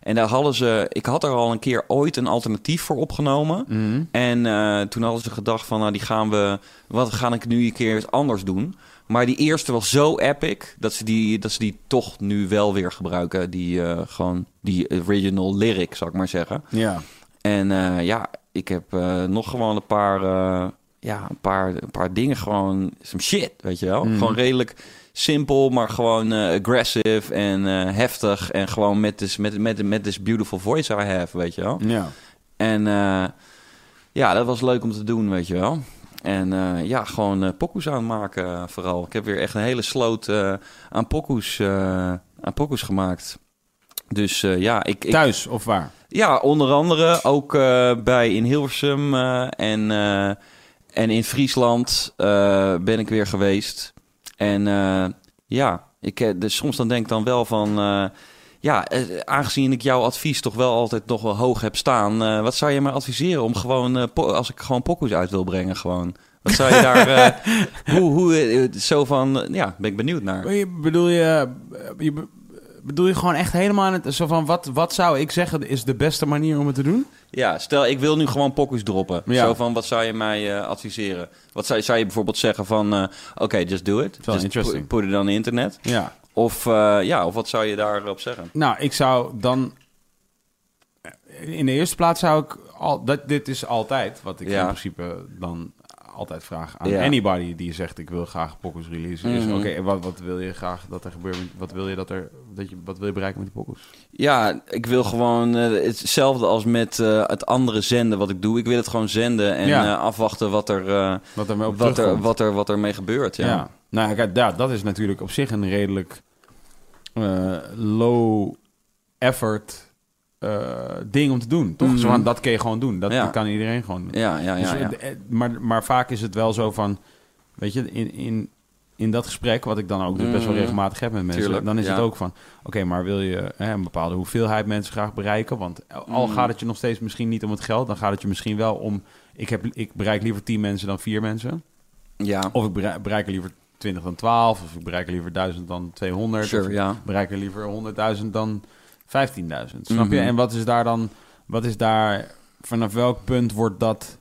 Speaker 2: en daar hadden ze... Ik had er al een keer ooit een alternatief voor opgenomen.
Speaker 1: Mhm.
Speaker 2: En toen hadden ze gedacht van... Nou, die gaan we... Wat ga ik nu een keer anders doen? Maar die eerste was zo epic... dat ze die, dat ze die toch nu wel weer gebruiken. Die, gewoon die original lyric, zou ik maar zeggen.
Speaker 1: Ja.
Speaker 2: En eh, ja, ik heb eh, nog gewoon een paar, eh, ja, een paar, een paar dingen gewoon, some shit, weet je wel.
Speaker 1: Mhm.
Speaker 2: Gewoon redelijk simpel, maar gewoon aggressive en heftig. En gewoon met this, met, met, met this beautiful voice I have, weet je wel.
Speaker 1: Ja.
Speaker 2: En ja, dat was leuk om te doen, weet je wel. En ja, gewoon pokoes aanmaken vooral. Ik heb weer echt een hele sloot aan pokoes, aan pokoes gemaakt. Dus eh, ja, ik, ik,
Speaker 1: Thuis of waar?
Speaker 2: ja, onder andere ook eh, bij in Hilversum eh, en, en in Friesland ben ik weer geweest. En ja, ik, dus soms dan denk ik dan wel van... ja, aangezien ik jouw advies toch wel altijd nog wel hoog heb staan... wat zou je mij adviseren om gewoon... als ik gewoon pokoes uit wil brengen gewoon... Wat zou je daar... eh, hoe, hoe, zo van... ja, ben ik benieuwd naar.
Speaker 1: Je- Bedoel je, bedoel je gewoon echt helemaal het, zo van wat, wat zou ik zeggen is de beste manier om het te doen?
Speaker 2: Ja, stel ik wil nu gewoon pokus droppen.
Speaker 1: Ja.
Speaker 2: Zo van, wat zou je mij eh, adviseren? Wat zou, zou je bijvoorbeeld zeggen van, eh, oké, just do it. Just
Speaker 1: interesting.
Speaker 2: put, it on the internet.
Speaker 1: Ja.
Speaker 2: Of, eh, ja, of wat zou je daarop zeggen?
Speaker 1: Nou, ik zou dan in de eerste plaats zou ik al dat dit is altijd wat ik
Speaker 2: Ja.
Speaker 1: in principe dan altijd vraag aan
Speaker 2: Ja.
Speaker 1: anybody die zegt ik wil graag pokus release. Is
Speaker 2: Mhm.
Speaker 1: oké, wat, wat wil je graag dat er gebeurt? met- Wat wil je dat er, dat je, wat wil je bereiken met die pokus?
Speaker 2: Ja, ik wil gewoon eh, hetzelfde als met eh, het andere zenden wat ik doe. Ik wil het gewoon zenden en
Speaker 1: Ja.
Speaker 2: eh, afwachten wat er,
Speaker 1: Wat er
Speaker 2: wat, er, wat, er, wat er mee gebeurt. Ja.
Speaker 1: Ja. Nou, kijk, ja, dat is natuurlijk op zich een redelijk low effort eh, ding om te doen. Toch?
Speaker 2: Mhm.
Speaker 1: Zo dat kun je gewoon doen. Dat,
Speaker 2: Ja.
Speaker 1: kan iedereen gewoon doen.
Speaker 2: Ja, ja, ja.
Speaker 1: Dus,
Speaker 2: ja.
Speaker 1: eh, maar, maar vaak is het wel zo van, weet je, in, in, in dat gesprek, wat ik dan ook dus best wel
Speaker 2: Mhm.
Speaker 1: regelmatig heb met mensen,
Speaker 2: Tuurlijk,
Speaker 1: dan is het ook van, oké, maar wil je hè, een bepaalde hoeveelheid mensen graag bereiken? Want al
Speaker 2: Mhm.
Speaker 1: gaat het je nog steeds misschien niet om het geld, dan gaat het je misschien wel om, ik, heb, ik bereik liever 10 mensen dan 4 mensen.
Speaker 2: ja.
Speaker 1: Of ik bereik, bereik er liever 20 dan 12, of ik bereik er liever 1000 dan 200.
Speaker 2: Sure,
Speaker 1: of
Speaker 2: ja.
Speaker 1: bereik er liever 100.000 dan 15.000. Snap je?
Speaker 2: Mhm.
Speaker 1: En wat is daar dan, wat is daar, vanaf welk punt wordt dat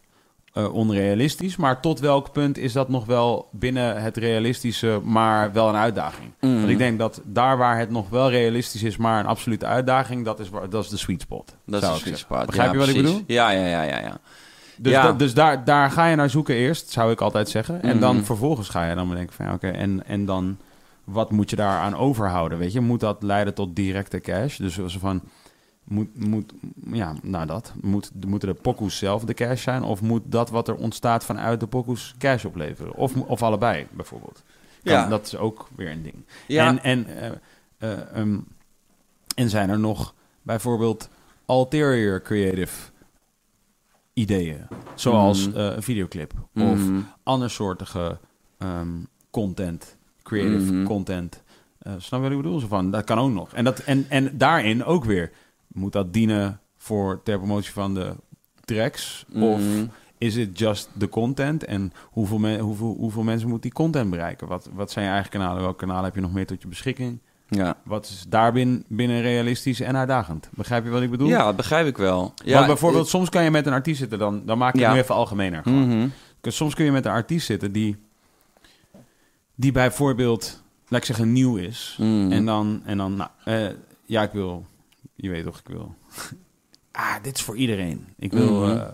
Speaker 1: eh, onrealistisch? Maar tot welk punt is dat nog wel binnen het realistische, maar wel een uitdaging?
Speaker 2: Mhm.
Speaker 1: Want ik denk dat daar waar het nog wel realistisch is, maar een absolute uitdaging, dat is, waar, dat is de sweet spot.
Speaker 2: Dat
Speaker 1: zou
Speaker 2: is
Speaker 1: ik
Speaker 2: een sweet spot.
Speaker 1: Begrijp
Speaker 2: Ja,
Speaker 1: je wat ik bedoel?
Speaker 2: Ja, ja, ja, ja, ja.
Speaker 1: Dus,
Speaker 2: Ja.
Speaker 1: dat- dus daar, daar ga je naar zoeken eerst, zou ik altijd zeggen. En dan
Speaker 2: Mhm.
Speaker 1: vervolgens ga je dan bedenken van ja, oké, en, en dan wat moet je daaraan overhouden? Weet je, moet dat leiden tot directe cash? Dus zo van moet, moet ja, nou dat moet, moeten de pokoes zelf de cash zijn, of moet dat wat er ontstaat vanuit de pokoes cash opleveren? Of, of allebei bijvoorbeeld. Kan-
Speaker 2: Ja.
Speaker 1: Dat is ook weer een ding.
Speaker 2: Ja.
Speaker 1: En, en, eh, eh, ehm, en zijn er nog bijvoorbeeld ulterior creative ideeën, zoals
Speaker 2: Mhm.
Speaker 1: eh, een videoclip of
Speaker 2: Mhm.
Speaker 1: andersoortige ehm, content, creative
Speaker 2: Mhm.
Speaker 1: content. Eh snap je wat ik bedoel? Zo van, dat kan ook nog. En, dat, en, en daarin ook weer, moet dat dienen voor ter promotie van de tracks? Of
Speaker 2: Mhm.
Speaker 1: is het just de content? En hoeveel, me- hoeveel, hoeveel mensen moet die content bereiken? Wat, wat zijn je eigen kanalen? Welke kanalen heb je nog meer tot je beschikking?
Speaker 2: Ja.
Speaker 1: Wat is daar binnen, binnen realistisch en uitdagend? Begrijp je wat ik bedoel?
Speaker 2: ja, dat begrijp ik wel. Ja,
Speaker 1: Want bijvoorbeeld, soms kan je met een artiest zitten, dan, dan maak ik
Speaker 2: Ja.
Speaker 1: het nu even algemener.
Speaker 2: Mhm.
Speaker 1: Dus Soms kun je met een artiest zitten die, die bijvoorbeeld, laat ik zeggen, nieuw is.
Speaker 2: Mhm.
Speaker 1: En dan, en dan nou, eh, ja, ik wil, je weet toch, ik wil, ah, dit is voor iedereen. Ik wil,
Speaker 2: Mhm.
Speaker 1: eh,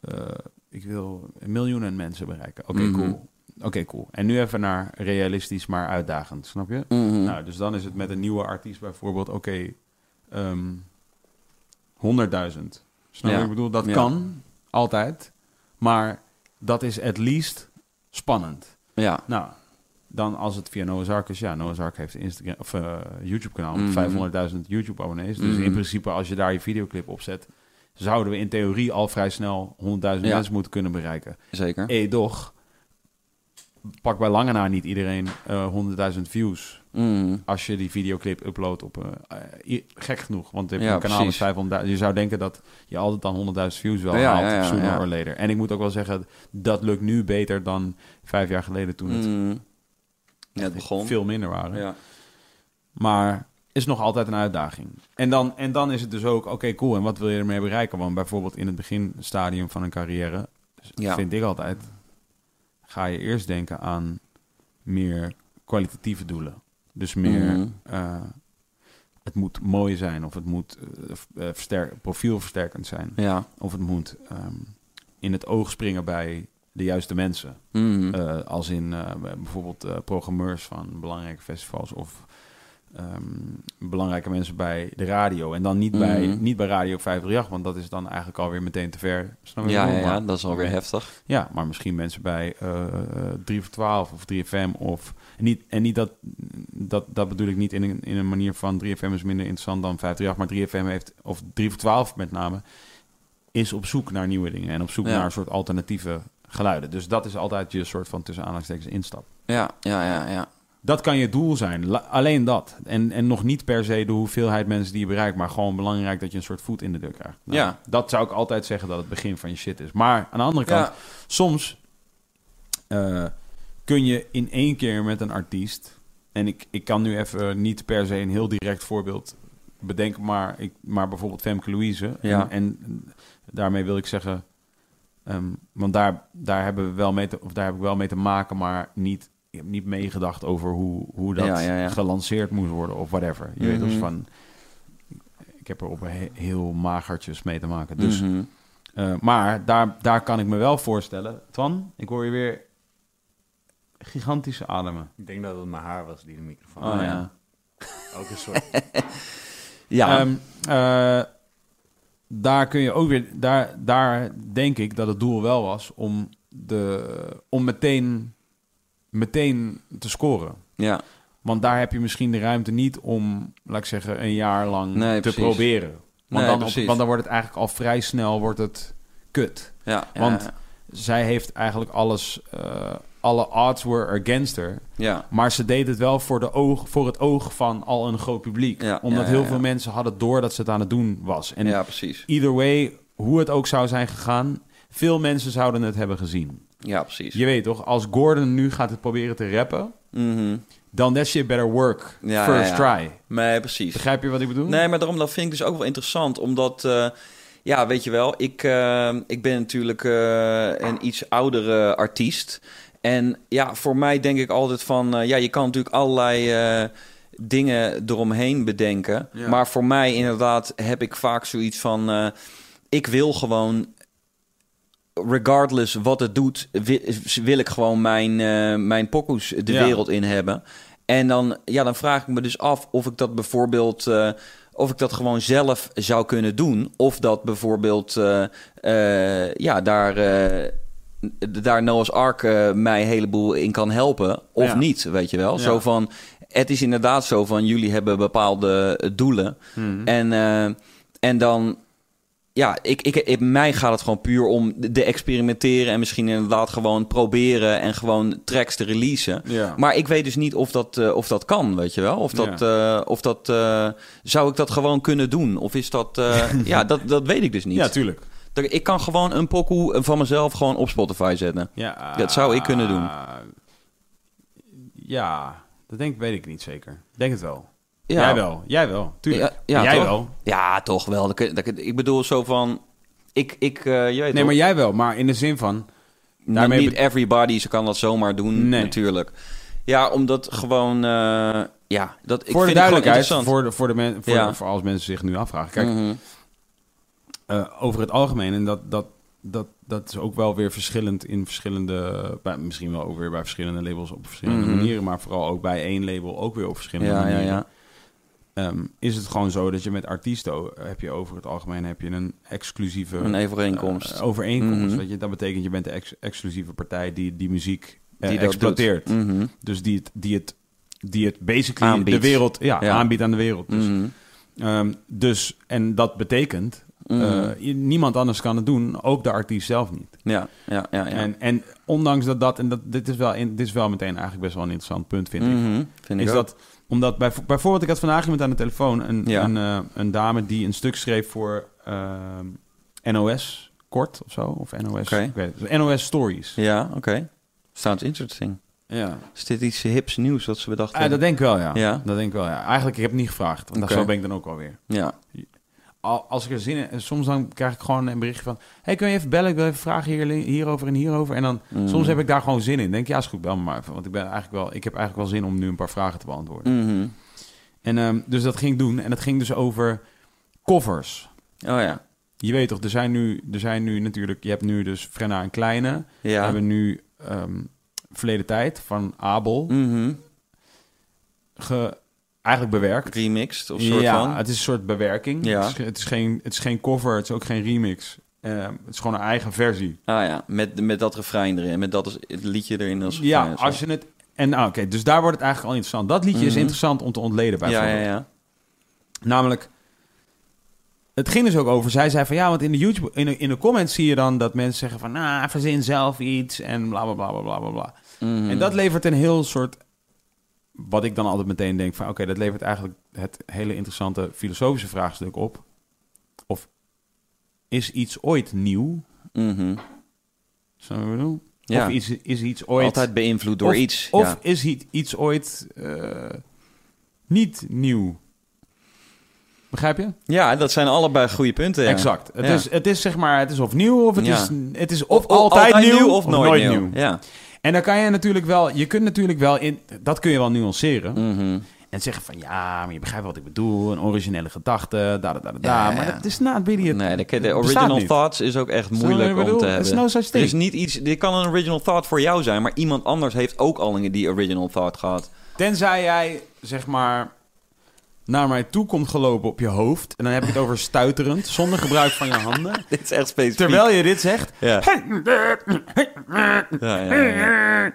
Speaker 1: eh, ik wil miljoenen mensen bereiken. Oké,
Speaker 2: Mhm.
Speaker 1: cool. Oké, cool. En nu even naar realistisch, maar uitdagend, snap je?
Speaker 2: Mhm.
Speaker 1: Nou, dus dan is het met een nieuwe artiest bijvoorbeeld, oké, ehm 100.000. Snap je
Speaker 2: Ja.
Speaker 1: ik bedoel? Dat
Speaker 2: Ja.
Speaker 1: kan, altijd. Maar dat is at least spannend.
Speaker 2: ja.
Speaker 1: Nou, dan als het via Noah's Ark is, ja, Noah's Ark heeft een Instagram of eh, YouTube-kanaal
Speaker 2: Mhm.
Speaker 1: met 500.000 YouTube-abonnees. Dus
Speaker 2: Mhm.
Speaker 1: in principe, als je daar je videoclip op zet, zouden we in theorie al vrij snel 100.000
Speaker 2: Ja.
Speaker 1: mensen moeten kunnen bereiken.
Speaker 2: Zeker.
Speaker 1: Eh, doch, pak bij lange na niet iedereen eh 100.000 views
Speaker 2: Mhm.
Speaker 1: als je die videoclip uploadt op... eh, eh, gek genoeg, want je hebt
Speaker 2: Ja,
Speaker 1: een kanaal met
Speaker 2: precies.
Speaker 1: 500.000. Je zou denken dat je altijd dan 100.000 views wel
Speaker 2: Ja,
Speaker 1: haalt,
Speaker 2: ja,
Speaker 1: sooner or later. En ik moet ook wel zeggen, dat lukt nu beter dan vijf jaar geleden toen het
Speaker 2: Mhm. Net begon.
Speaker 1: veel minder waren.
Speaker 2: Ja.
Speaker 1: Maar is nog altijd een uitdaging. En dan, en dan is het dus ook, oké, cool. En wat wil je ermee bereiken? Want bijvoorbeeld in het beginstadium van een carrière,
Speaker 2: Ja.
Speaker 1: vind ik altijd, ga je eerst denken aan meer kwalitatieve doelen. Dus meer,
Speaker 2: Mhm.
Speaker 1: eh, het moet mooi zijn, of het moet eh, v- eh, versterk, profielversterkend zijn.
Speaker 2: Ja.
Speaker 1: Of het moet ehm, in het oog springen bij de juiste mensen.
Speaker 2: Mhm.
Speaker 1: Eh, als in eh, bijvoorbeeld eh, programmeurs van belangrijke festivals of ehm, belangrijke mensen bij de radio. En dan niet, bij,
Speaker 2: Mhm.
Speaker 1: niet bij Radio 538, want dat is dan eigenlijk alweer meteen te ver. Snap je
Speaker 2: ja, ja, dat is alweer heftig.
Speaker 1: Ja, maar misschien mensen bij eh, eh, 3 voor 12 of 3FM of... Niet, en niet dat, dat, dat bedoel ik niet in een, in een manier van 3FM is minder interessant dan 538, maar 3FM heeft, of 3 voor 12 met name, is op zoek naar nieuwe dingen en op zoek
Speaker 2: Ja.
Speaker 1: naar een soort alternatieve geluiden. Dus dat is altijd je soort van tussen aanhalingstekens instap.
Speaker 2: Ja, ja, ja, ja.
Speaker 1: Dat kan je doel zijn. La- alleen dat. En, en nog niet per se de hoeveelheid mensen die je bereikt, maar gewoon belangrijk dat je een soort voet in de deur krijgt. Nou,
Speaker 2: Ja.
Speaker 1: Dat zou ik altijd zeggen dat het begin van je shit is. Maar aan de andere kant,
Speaker 2: Ja.
Speaker 1: soms eh, kun je in één keer met een artiest. En ik, ik kan nu even niet per se een heel direct voorbeeld bedenken, maar, ik, maar bijvoorbeeld Femke Louise.
Speaker 2: Ja.
Speaker 1: En, en daarmee wil ik zeggen. Ehm, want daar, daar, hebben we wel mee te, of daar heb ik wel mee te maken, maar niet, ik heb niet meegedacht over hoe, hoe dat
Speaker 2: Ja, ja, ja.
Speaker 1: gelanceerd moest worden of whatever. Je weet dus van. Ik heb er op een he- heel magertjes mee te maken. Dus
Speaker 2: Mhm.
Speaker 1: Eh, maar daar, daar kan ik me wel voorstellen. Twan, ik hoor je weer gigantische ademen.
Speaker 4: Ik denk dat het mijn haar was die de microfoon.
Speaker 1: Oh, ja.
Speaker 4: Ook een soort.
Speaker 2: Ja,
Speaker 1: Ehm, eh, daar kun je ook weer, daar, daar denk ik dat het doel wel was om, de, om meteen, meteen te scoren.
Speaker 2: ja.
Speaker 1: Want daar heb je misschien de ruimte niet om, laat ik zeggen, een jaar lang
Speaker 2: Nee,
Speaker 1: te
Speaker 2: precies.
Speaker 1: proberen. Want,
Speaker 2: Nee,
Speaker 1: dan, want dan wordt het eigenlijk al vrij snel wordt het kut.
Speaker 2: ja,
Speaker 1: Want-
Speaker 2: ja.
Speaker 1: Zij heeft eigenlijk alles, eh, alle odds were against her.
Speaker 2: ja.
Speaker 1: Maar ze deed het wel voor, de oog, voor het oog van al een groot publiek.
Speaker 2: Ja,
Speaker 1: Omdat
Speaker 2: ja,
Speaker 1: heel veel mensen hadden door dat ze het aan het doen was. En
Speaker 2: ja, precies.
Speaker 1: either way, hoe het ook zou zijn gegaan, veel mensen zouden het hebben gezien.
Speaker 2: Ja, precies.
Speaker 1: Je weet toch, als Gordon nu gaat het proberen te rappen,
Speaker 2: Mhm.
Speaker 1: dan that shit better work
Speaker 2: Ja,
Speaker 1: first
Speaker 2: ja, ja.
Speaker 1: try.
Speaker 2: Nee, precies.
Speaker 1: Begrijp je wat ik bedoel?
Speaker 2: Nee, maar daarom dat vind ik dus ook wel interessant, omdat, eh, ja, weet je wel, ik, eh, ik ben natuurlijk eh, een iets oudere artiest. En ja, voor mij denk ik altijd van, eh, ja, je kan natuurlijk allerlei eh, dingen eromheen bedenken.
Speaker 1: Ja.
Speaker 2: Maar voor mij inderdaad heb ik vaak zoiets van, eh, ik wil gewoon regardless wat het doet, wil, wil ik gewoon mijn, mijn pokoes de
Speaker 1: Ja.
Speaker 2: wereld in hebben. En dan, ja, dan vraag ik me dus af of ik dat bijvoorbeeld... of ik dat gewoon zelf zou kunnen doen. Of dat bijvoorbeeld... ja, daar... daar Noah's Ark eh, mij een heleboel in kan helpen. Of
Speaker 1: Ja.
Speaker 2: niet, weet je wel.
Speaker 1: Ja.
Speaker 2: Zo van... Het is inderdaad zo van... Jullie hebben bepaalde eh, doelen.
Speaker 1: Mhm.
Speaker 2: En, eh, en dan, ja, ik, ik, ik, mij gaat het gewoon puur om de experimenteren en misschien inderdaad gewoon proberen en gewoon tracks te releasen.
Speaker 1: Ja.
Speaker 2: Maar ik weet dus niet of dat, of dat kan, weet je wel. Of dat, of dat zou ik dat gewoon kunnen doen? Of is dat, ja, dat, dat weet ik dus niet.
Speaker 1: ja, tuurlijk.
Speaker 2: Ik kan gewoon een pokoe van mezelf gewoon op Spotify zetten.
Speaker 1: Ja,
Speaker 2: Dat zou ik kunnen doen.
Speaker 1: Ja, dat denk, weet ik niet zeker. Denk het wel.
Speaker 2: Ja.
Speaker 1: Jij wel. Jij wel. Tuurlijk.
Speaker 2: Ja,
Speaker 1: jij
Speaker 2: toch?
Speaker 1: wel.
Speaker 2: Ja, toch wel. Ik- bedoel zo van, ik, ik eh, je weet
Speaker 1: Nee, maar jij wel. Maar in de zin van... Daarmee
Speaker 2: niet everybody ze kan dat zomaar doen,
Speaker 1: Nee.
Speaker 2: natuurlijk. Ja, omdat gewoon... eh, ja, dat, ik
Speaker 1: voor de
Speaker 2: vind
Speaker 1: duidelijkheid, voor, de, voor, de men, voor,
Speaker 2: Ja.
Speaker 1: voor als mensen zich nu afvragen. Kijk,
Speaker 2: Mhm.
Speaker 1: Eh, over het algemeen, en dat, dat, dat, dat is ook wel weer verschillend in verschillende... Bij, misschien wel ook weer bij verschillende labels op verschillende
Speaker 2: Mhm.
Speaker 1: manieren... maar vooral ook bij één label ook weer op verschillende
Speaker 2: Ja, ja,
Speaker 1: manieren.
Speaker 2: ja.
Speaker 1: Ehm, is het gewoon zo dat je met artiesten heb je over het algemeen heb je een exclusieve
Speaker 2: Een overeenkomst.
Speaker 1: eh, overeenkomst.
Speaker 2: Mhm.
Speaker 1: Weet je, dat betekent je bent de ex- exclusieve partij die die muziek eh,
Speaker 2: Die dat
Speaker 1: exploiteert.
Speaker 2: Mhm.
Speaker 1: Dus die het, die het, die het basically
Speaker 2: Aanbiedt.
Speaker 1: de wereld ja, aanbiedt aan de wereld. Dus,
Speaker 2: Mhm.
Speaker 1: ehm, dus en dat betekent
Speaker 2: Mhm.
Speaker 1: eh, niemand anders kan het doen, ook de artiest zelf niet.
Speaker 2: ja, ja, ja. ja.
Speaker 1: En, en ondanks dat dat en dat dit is wel in, dit is wel meteen eigenlijk best wel een interessant punt vind ik.
Speaker 2: Mhm. Vind ik
Speaker 1: Is
Speaker 2: ook.
Speaker 1: dat omdat bij, bijvoorbeeld, ik had vandaag iemand aan de telefoon, een,
Speaker 2: Ja.
Speaker 1: een, eh, een dame die een stuk schreef voor ehm, NOS kort of zo, of NOS, ik weet het, NOS Stories.
Speaker 2: Ja, oké. Sounds interesting.
Speaker 1: Ja.
Speaker 2: Is dit iets hips nieuws wat ze bedacht
Speaker 1: Ah,
Speaker 2: hebben?
Speaker 1: dat denk ik wel, ja.
Speaker 2: Ja?
Speaker 1: Dat denk ik wel, ja. Eigenlijk, ik heb het niet gevraagd, want
Speaker 2: Oké.
Speaker 1: zo ben ik dan ook alweer.
Speaker 2: Ja.
Speaker 1: Al- Als ik er zin in, en soms dan krijg ik gewoon een berichtje van, hey, kun je even bellen? Ik wil even vragen hier, hierover en hierover. En dan,
Speaker 2: Mhm.
Speaker 1: soms heb ik daar gewoon zin in. Denk, ja, is goed, bel me maar even. Want ik, ben eigenlijk wel, ik heb eigenlijk wel zin om nu een paar vragen te beantwoorden.
Speaker 2: Mhm.
Speaker 1: En ehm, dus dat ging ik doen. En het ging dus over covers.
Speaker 2: Oh ja.
Speaker 1: Je weet toch, er zijn nu, er zijn nu natuurlijk... Je hebt nu dus Frenna en Kleine. We
Speaker 2: Ja.
Speaker 1: hebben nu ehm, Verleden Tijd van Abel
Speaker 2: Mhm.
Speaker 1: ge, eigenlijk bewerkt.
Speaker 2: Remixed of soort
Speaker 1: ja,
Speaker 2: van.
Speaker 1: het is een soort bewerking.
Speaker 2: Ja.
Speaker 1: Het, is, het, is geen, het is geen cover, het is ook geen remix. Ehm, het is gewoon een eigen versie.
Speaker 2: Ah ja, met, met dat refrein erin. Met dat het liedje erin als
Speaker 1: Ja, als je het... En nou, oké, dus daar wordt het eigenlijk al interessant. Dat liedje is
Speaker 2: Mhm.
Speaker 1: interessant om te ontleden
Speaker 2: Ja,
Speaker 1: bijvoorbeeld.
Speaker 2: ja, ja.
Speaker 1: Namelijk, het ging dus ook over. Zij zei van ja, want in de YouTube, in de, in de comments zie je dan dat mensen zeggen van, nou, verzin zelf iets en bla bla bla bla bla bla. bla.
Speaker 2: Mhm.
Speaker 1: En dat levert een heel soort, wat ik dan altijd meteen denk van, oké, dat levert eigenlijk het hele interessante filosofische vraagstuk op. Of is iets ooit nieuw? Je wat ik bedoel?
Speaker 2: Ja.
Speaker 1: Of is, is iets ooit...
Speaker 2: Altijd beïnvloed door
Speaker 1: of,
Speaker 2: iets.
Speaker 1: Of
Speaker 2: ja.
Speaker 1: is iets, iets ooit eh, niet nieuw? Begrijp je?
Speaker 2: ja, dat zijn allebei goede punten. Ja.
Speaker 1: Exact. Het,
Speaker 2: Ja.
Speaker 1: is, het is zeg maar, het is of nieuw of het,
Speaker 2: Ja.
Speaker 1: is, het is of,
Speaker 2: Of
Speaker 1: altijd, nieuw,
Speaker 2: of nooit, nieuw. Ja.
Speaker 1: En dan kan je natuurlijk wel, je kunt natuurlijk wel in, dat kun je wel nuanceren.
Speaker 2: Mhm.
Speaker 1: En zeggen van ja, maar je begrijpt wat ik bedoel. Een originele gedachte, da da da.
Speaker 2: Ja,
Speaker 1: Maar
Speaker 2: ja.
Speaker 1: dat is not really... het-
Speaker 2: Nee, de, de
Speaker 1: het
Speaker 2: original thoughts is ook echt moeilijk om te hebben.
Speaker 1: No such thing.
Speaker 2: niet iets, dit kan een original thought voor jou zijn, maar iemand anders heeft ook al die original thought gehad.
Speaker 1: Tenzij jij, zeg maar, naar mij toe komt gelopen op je hoofd. En dan heb ik het over stuiterend, zonder gebruik van je handen.
Speaker 2: Dit is echt specifiek.
Speaker 1: Terwijl je dit zegt.
Speaker 2: Ja. Ja, ja, ja.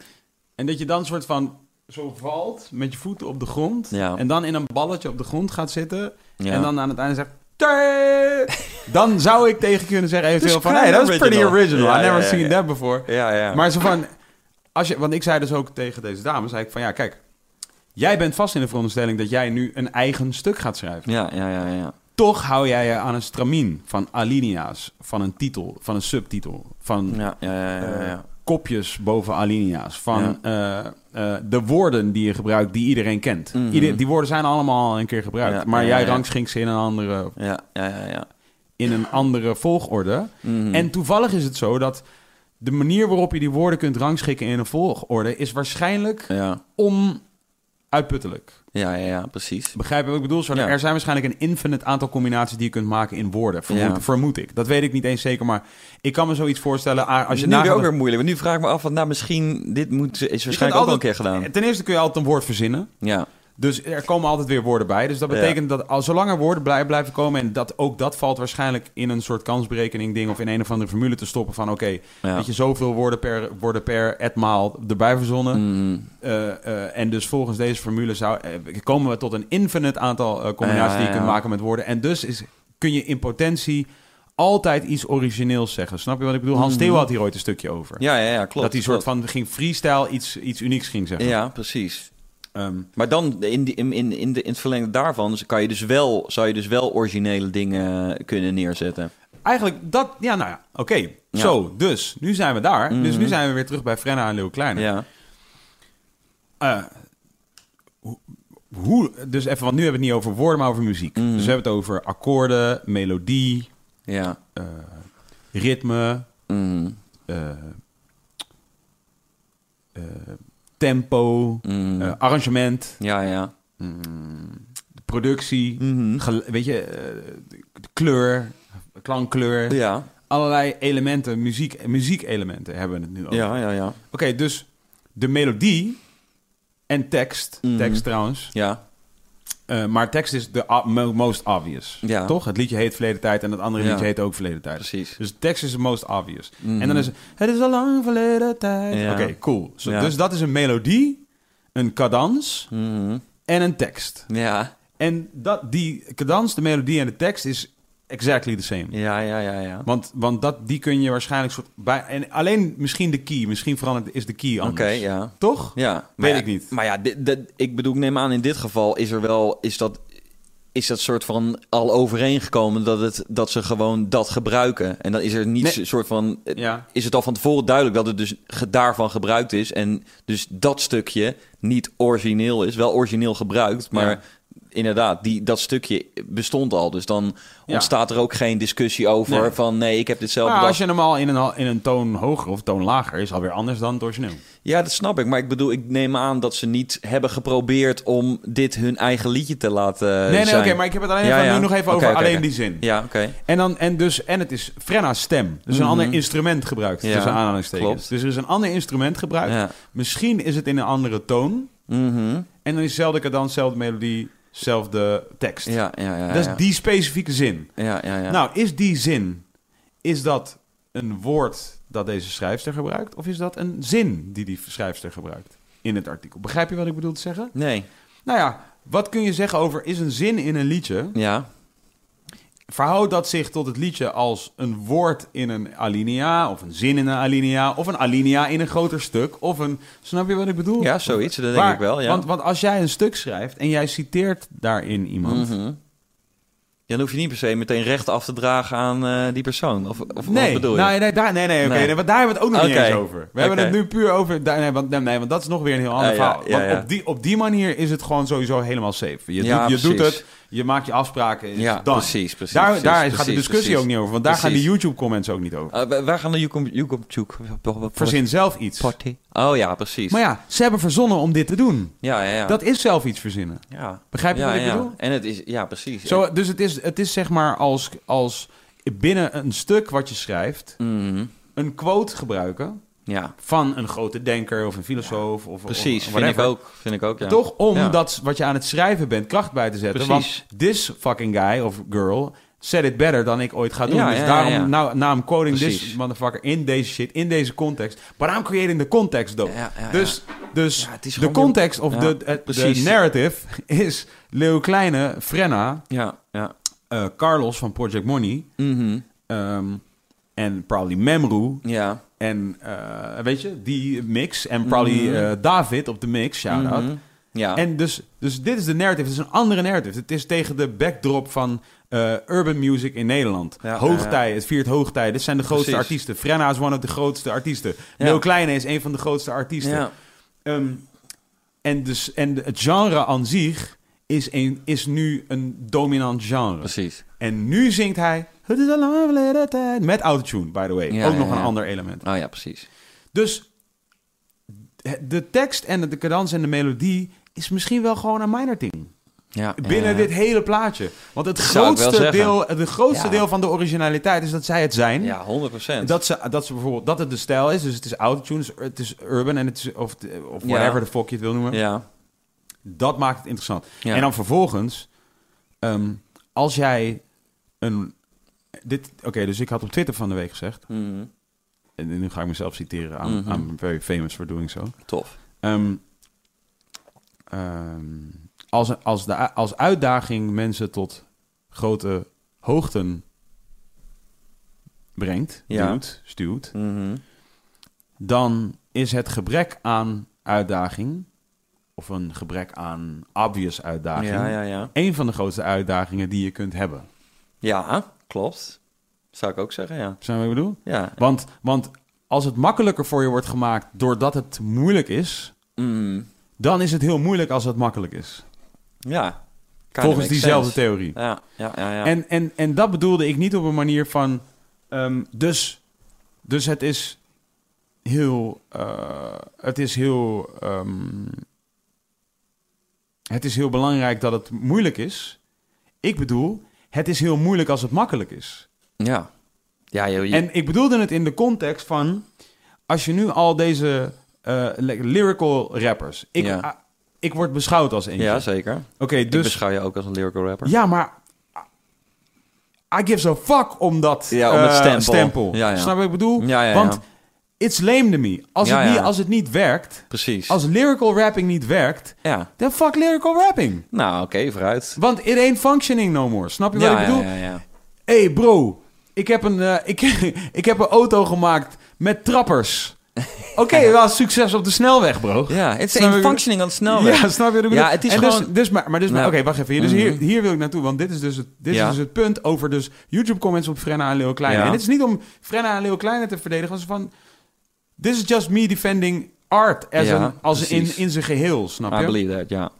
Speaker 1: En dat je dan soort van zo valt met je voeten op de grond.
Speaker 2: Ja.
Speaker 1: En dan in een balletje op de grond gaat zitten.
Speaker 2: Ja.
Speaker 1: En dan aan het einde zegt... Dan zou ik tegen kunnen zeggen eventueel
Speaker 2: Dus
Speaker 1: van... Hey, dat is pretty
Speaker 2: original.
Speaker 1: I never
Speaker 2: ja, ja,
Speaker 1: seen
Speaker 2: ja.
Speaker 1: that before.
Speaker 2: Ja, ja.
Speaker 1: Maar zo van... Als je, want ik zei dus ook tegen deze dame... zei ik van ja, kijk... Jij bent vast in de veronderstelling dat jij nu een eigen stuk gaat schrijven.
Speaker 2: Ja, ja, ja, ja.
Speaker 1: Toch hou jij je aan een stramien van alinea's, van een titel, van een subtitel, van
Speaker 2: Ja, ja, ja, ja.
Speaker 1: kopjes boven alinea's, van eh, eh, de woorden die je gebruikt die iedereen kent. Ieder- die woorden zijn allemaal al een keer gebruikt, maar jij rangschikt ze in een andere,
Speaker 2: Ja, ja, ja, ja.
Speaker 1: in een andere volgorde.
Speaker 2: Mhm.
Speaker 1: En toevallig is het zo dat de manier waarop je die woorden kunt rangschikken in een volgorde is waarschijnlijk
Speaker 2: ja.
Speaker 1: Onuitputtelijk.
Speaker 2: Ja, ja, ja, precies.
Speaker 1: Begrijp je wat ik bedoel? Zo,
Speaker 2: Ja.
Speaker 1: Er zijn waarschijnlijk een infinite aantal combinaties die je kunt maken in woorden. Vermoed,
Speaker 2: Ja.
Speaker 1: vermoed ik. Dat weet ik niet eens zeker, maar ik kan me zoiets voorstellen. ah, Als je
Speaker 2: nu weer ook weer moeilijk. Want nu vraag ik me af, van, nou misschien, dit moet, is waarschijnlijk ook al een keer
Speaker 1: altijd-
Speaker 2: gedaan.
Speaker 1: Ten eerste kun je altijd een woord verzinnen.
Speaker 2: Ja,
Speaker 1: Dus er komen altijd weer woorden bij. Dus dat
Speaker 2: Ja.
Speaker 1: betekent dat al zolang er woorden blij- blijven komen... en dat, ook dat valt waarschijnlijk in een soort kansberekening ding... of in een of andere formule te stoppen van... oké,
Speaker 2: ja.
Speaker 1: weet je, zoveel woorden per, woorden per etmaal erbij verzonnen.
Speaker 2: Mhm.
Speaker 1: Eh, eh, en dus volgens deze formule zou, eh, komen we tot een infinite aantal combinaties
Speaker 2: Ja,
Speaker 1: die je kunt maken met woorden. En dus is, kun je in potentie altijd iets origineels zeggen. Snap je wat ik bedoel? Hans
Speaker 2: Mhm.
Speaker 1: Theo had hier ooit een stukje over.
Speaker 2: ja, ja, ja, klopt.
Speaker 1: dat hij soort van ging freestyle iets, iets unieks ging zeggen.
Speaker 2: Ja, precies.
Speaker 1: Ehm,
Speaker 2: Maar dan, in, die, in, in, in, de, in het verlengde daarvan, kan je dus wel, zou je dus wel originele dingen kunnen neerzetten.
Speaker 1: eigenlijk dat, ja nou ja, oké. Zo, dus nu zijn we daar. Dus
Speaker 2: Mhm.
Speaker 1: nu zijn we weer terug bij Frenna en Leeuw Kleine.
Speaker 2: Ja,
Speaker 1: Eh, hoe- hoe, dus even, want nu hebben we het niet over woorden, maar over muziek.
Speaker 2: Mhm.
Speaker 1: Dus we hebben het over akkoorden, melodie,
Speaker 2: ja.
Speaker 1: eh, ritme,
Speaker 2: Mhm.
Speaker 1: eh, tempo,
Speaker 2: Mhm.
Speaker 1: eh, arrangement,
Speaker 2: ja, ja.
Speaker 1: mm, de productie,
Speaker 2: Mhm.
Speaker 1: weet je, eh, de de kleur, klankkleur,
Speaker 2: Ja,
Speaker 1: allerlei elementen, muziek, muziekelementen hebben we het nu over.
Speaker 2: ja, ja, ja.
Speaker 1: Oké, dus de melodie en tekst,
Speaker 2: Mhm.
Speaker 1: tekst trouwens,
Speaker 2: Ja,
Speaker 1: eh, maar tekst is de most obvious,
Speaker 2: Ja.
Speaker 1: toch? Het liedje heet Verleden Tijd en het andere
Speaker 2: Ja.
Speaker 1: liedje heet ook Verleden Tijd.
Speaker 2: precies.
Speaker 1: Dus tekst is de most obvious.
Speaker 2: Mhm.
Speaker 1: En dan is het, het is al lang verleden tijd.
Speaker 2: Ja.
Speaker 1: Oké, cool. Dus dat is een melodie, een cadans
Speaker 2: Mhm.
Speaker 1: en een tekst.
Speaker 2: Ja,
Speaker 1: En dat, die cadans, de melodie en de tekst is exactly the same.
Speaker 2: ja, ja, ja, ja.
Speaker 1: Want, want dat, die kun je waarschijnlijk soort bij. En alleen misschien de key, misschien verandert is de key
Speaker 2: Oké,
Speaker 1: anders.
Speaker 2: ja.
Speaker 1: Toch?
Speaker 2: Ja,
Speaker 1: Weet
Speaker 2: maar
Speaker 1: ik niet.
Speaker 2: Maar ja, dit, dit- ik bedoel, ik neem aan in dit geval is er wel, is dat, is dat soort van al overeengekomen dat, het, dat ze gewoon dat gebruiken. En dan is er niet
Speaker 1: Nee.
Speaker 2: soort van,
Speaker 1: Ja.
Speaker 2: is het al van tevoren duidelijk dat het dus daarvan gebruikt is. En dus dat stukje niet origineel is, wel origineel gebruikt, maar
Speaker 1: Ja.
Speaker 2: Inderdaad, die, dat stukje bestond al. Dus dan
Speaker 1: Ja.
Speaker 2: ontstaat er ook geen discussie over
Speaker 1: Nee.
Speaker 2: van nee, ik heb dit zelf
Speaker 1: Maar
Speaker 2: bedacht.
Speaker 1: als je hem al in een, in een toon hoger of toon lager is, alweer anders dan het origineel.
Speaker 2: Ja, dat snap ik. Maar ik bedoel, ik neem aan dat ze niet hebben geprobeerd om dit hun eigen liedje te laten
Speaker 1: nee, nee,
Speaker 2: zijn.
Speaker 1: oké, maar ik heb het alleen
Speaker 2: Ja,
Speaker 1: even,
Speaker 2: ja.
Speaker 1: nu nog even over alleen die zin.
Speaker 2: Ja, oké.
Speaker 1: En, dan, en, dus, en het is Frenna's stem. Dus een
Speaker 2: Mhm.
Speaker 1: ander instrument gebruikt,
Speaker 2: Ja,
Speaker 1: tussen aanhalingstekens.
Speaker 2: klopt.
Speaker 1: Dus er is een ander instrument gebruikt. Misschien is het in een andere toon.
Speaker 2: Mhm.
Speaker 1: En dan is hetzelfde cadans, dezelfde melodie, dezelfde tekst.
Speaker 2: Ja, ja, ja.
Speaker 1: dat is die specifieke zin.
Speaker 2: Ja, ja, ja.
Speaker 1: Nou, is die zin, is dat een woord dat deze schrijfster gebruikt? Of is dat een zin die die schrijfster gebruikt in het artikel? Begrijp je wat ik bedoel te zeggen?
Speaker 2: Nee.
Speaker 1: Nou ja, wat kun je zeggen over is een zin in een liedje?
Speaker 2: Ja.
Speaker 1: Verhoudt dat zich tot het liedje als een woord in een alinea, of een zin in een alinea, of een alinea in een groter stuk, of een... Snap je wat ik bedoel?
Speaker 2: Ja, zoiets. Dat denk
Speaker 1: Waar-
Speaker 2: ik wel, ja.
Speaker 1: Want, want als jij een stuk schrijft en jij citeert daarin iemand...
Speaker 2: Mhm. Ja, dan hoef je niet per se meteen recht af te dragen aan eh, die persoon. Of, of
Speaker 1: Nee,
Speaker 2: wat bedoel je?
Speaker 1: nee, nee, daar, nee, nee, oké,
Speaker 2: nee,
Speaker 1: want daar hebben we het ook nog
Speaker 2: Oké.
Speaker 1: niet eens over. We hebben het nu puur over, daar, nee, want, nee, want dat is nog weer een heel ander verhaal.
Speaker 2: ja,
Speaker 1: want
Speaker 2: ja.
Speaker 1: Op, die, op die manier is het gewoon sowieso helemaal safe. Je, doet, je doet het, je maakt je afspraken. Is
Speaker 2: Ja, precies, precies.
Speaker 1: Daar,
Speaker 2: precies,
Speaker 1: daar gaat de discussie
Speaker 2: precies.
Speaker 1: ook niet over. Want daar gaan de. YouTube-comments ook niet over.
Speaker 2: Eh, wa- waar gaan de YouTube... YouTube
Speaker 1: Verzin zelf iets.
Speaker 2: Party. Oh ja, precies.
Speaker 1: Maar ja, ze hebben verzonnen om dit te doen.
Speaker 2: ja, ja, ja.
Speaker 1: Dat is zelf iets verzinnen.
Speaker 2: ja.
Speaker 1: Begrijp je
Speaker 2: ja,
Speaker 1: wat ik
Speaker 2: ja.
Speaker 1: bedoel?
Speaker 2: En het is... Ja, precies.
Speaker 1: Zo, dus het is, het is zeg maar als, als binnen een stuk wat je schrijft...
Speaker 2: Mhm.
Speaker 1: een quote gebruiken
Speaker 2: Ja,
Speaker 1: van een grote denker of een filosoof. Of,
Speaker 2: precies.
Speaker 1: of
Speaker 2: vind ik ook. Vind ik ook, ja.
Speaker 1: Toch om
Speaker 2: Ja.
Speaker 1: dat wat je aan het schrijven bent kracht bij te zetten.
Speaker 2: Precies.
Speaker 1: Want this fucking guy of girl said it better dan ik ooit ga doen.
Speaker 2: Ja,
Speaker 1: dus daarom,
Speaker 2: ja.
Speaker 1: nou, now I'm quoting this motherfucker in deze shit, in deze context. But I'm creating the context though.
Speaker 2: Ja, ja, ja.
Speaker 1: Dus, dus de context of de,
Speaker 2: precies.
Speaker 1: narrative is Leo Kleine, Frenna,
Speaker 2: Ja, ja.
Speaker 1: eh, Carlos van Project Money
Speaker 2: Mhm.
Speaker 1: ehm, en probably Memru
Speaker 2: Ja.
Speaker 1: En eh, weet je, die mix en probably
Speaker 2: Mhm.
Speaker 1: eh, David op de mix, shout-out.
Speaker 2: Mhm. Ja.
Speaker 1: En dus, dus dit is de narrative. Het is een andere narrative. Het is tegen de backdrop van eh, urban music in Nederland.
Speaker 2: Ja,
Speaker 1: hoogtij, het viert hoogtij. Dit zijn de grootste
Speaker 2: Precies.
Speaker 1: artiesten. Frenna is one of de grootste artiesten. Leo Kleine is een van de grootste artiesten. Ehm, en, dus, en het genre aan zich is, een, is nu een dominant genre.
Speaker 2: Precies.
Speaker 1: En nu zingt hij... Het is een lange verleden tijd. Met autotune, by the way.
Speaker 2: Ja,
Speaker 1: Ook
Speaker 2: ja,
Speaker 1: nog een ander element.
Speaker 2: Oh ja, precies.
Speaker 1: Dus de tekst en de cadans en de melodie is misschien wel gewoon een minor ding.
Speaker 2: Ja,
Speaker 1: Binnen
Speaker 2: ja,
Speaker 1: dit hele plaatje. Want het
Speaker 2: Zou
Speaker 1: grootste, deel, het grootste
Speaker 2: Ja.
Speaker 1: deel van de originaliteit is dat zij het zijn.
Speaker 2: Ja, 100%.
Speaker 1: Dat, ze, dat ze bijvoorbeeld dat het de stijl is. Dus het is autotune, het is urban en het is of, of whatever de fuck je het wil noemen.
Speaker 2: Ja.
Speaker 1: Dat maakt het interessant.
Speaker 2: Ja.
Speaker 1: En dan vervolgens, ehm, als jij een. Dit, Oké, dus ik had op Twitter van de week gezegd.
Speaker 2: Mhm.
Speaker 1: En nu ga ik mezelf citeren. I'm,
Speaker 2: Mhm.
Speaker 1: I'm very famous for doing so.
Speaker 2: Tof.
Speaker 1: Ehm, ehm, als, als, de, als uitdaging mensen tot grote hoogten brengt,
Speaker 2: Ja.
Speaker 1: duwt, stuwt,
Speaker 2: Mhm.
Speaker 1: dan is het gebrek aan uitdaging, of een gebrek aan obvious uitdaging,
Speaker 2: Ja, ja, ja.
Speaker 1: een van de grootste uitdagingen die je kunt hebben.
Speaker 2: Ja, klopt. Zou ik ook zeggen, ja.
Speaker 1: Je wat ik bedoel?
Speaker 2: Ja.
Speaker 1: Want, want als het makkelijker voor je wordt gemaakt doordat het moeilijk is,
Speaker 2: Mhm.
Speaker 1: dan is het heel moeilijk als het makkelijk is.
Speaker 2: Ja.
Speaker 1: Volgens diezelfde
Speaker 2: sense.
Speaker 1: theorie.
Speaker 2: Ja, ja, ja. ja.
Speaker 1: En, en, en dat bedoelde ik niet op een manier van. ehm, dus, dus het is heel. eh, het is heel. ehm, het is heel belangrijk dat het moeilijk is. Ik bedoel, het is heel moeilijk als het makkelijk is.
Speaker 2: ja. Ja, je-
Speaker 1: En ik bedoelde het in de context van. Als je nu al deze eh, lyrical rappers. Ik,
Speaker 2: Ja.
Speaker 1: ah, ik word beschouwd als eentje.
Speaker 2: ja, zeker.
Speaker 1: Oké, dus.
Speaker 2: beschouw je ook als een lyrical rapper.
Speaker 1: Ja, maar I give a fuck om dat
Speaker 2: Ja, om het
Speaker 1: eh,
Speaker 2: stempel. Ja, ja.
Speaker 1: Snap je wat ik bedoel?
Speaker 2: Ja, ja,
Speaker 1: Want
Speaker 2: ja.
Speaker 1: It's lame to me. Als,
Speaker 2: Ja,
Speaker 1: het niet,
Speaker 2: ja.
Speaker 1: als het niet werkt,
Speaker 2: Precies.
Speaker 1: als lyrical rapping niet werkt,
Speaker 2: Ja.
Speaker 1: dan fuck lyrical rapping.
Speaker 2: Nou, oké, vooruit.
Speaker 1: Want it ain't functioning no more. Snap je wat ik bedoel?
Speaker 2: ja, ja, ja.
Speaker 1: hey bro, ik heb, een, eh, ik, ik heb een auto gemaakt met trappers. Oké, wel succes op de snelweg, bro.
Speaker 2: Ja, het is een functioning aan het snelweg.
Speaker 1: Ja, snap je wat ik bedoel?
Speaker 2: Ja, het is
Speaker 1: en
Speaker 2: gewoon-
Speaker 1: Dus, dus maar, maar dus maar,
Speaker 2: Nou,
Speaker 1: oké, wacht even. Hier, dus hier,
Speaker 2: mhm.
Speaker 1: hier wil ik naartoe, want dit is dus het, dit
Speaker 2: Ja.
Speaker 1: is dus het punt over dus YouTube-comments op Frenna en Leo Kleine.
Speaker 2: Ja.
Speaker 1: En dit is niet om Frenna en Leo Kleine te verdedigen, want van... This is just me defending art as
Speaker 2: Ja,
Speaker 1: een, als in,
Speaker 2: precies.
Speaker 1: in zijn geheel, snap
Speaker 2: I
Speaker 1: je?
Speaker 2: believe that, ja.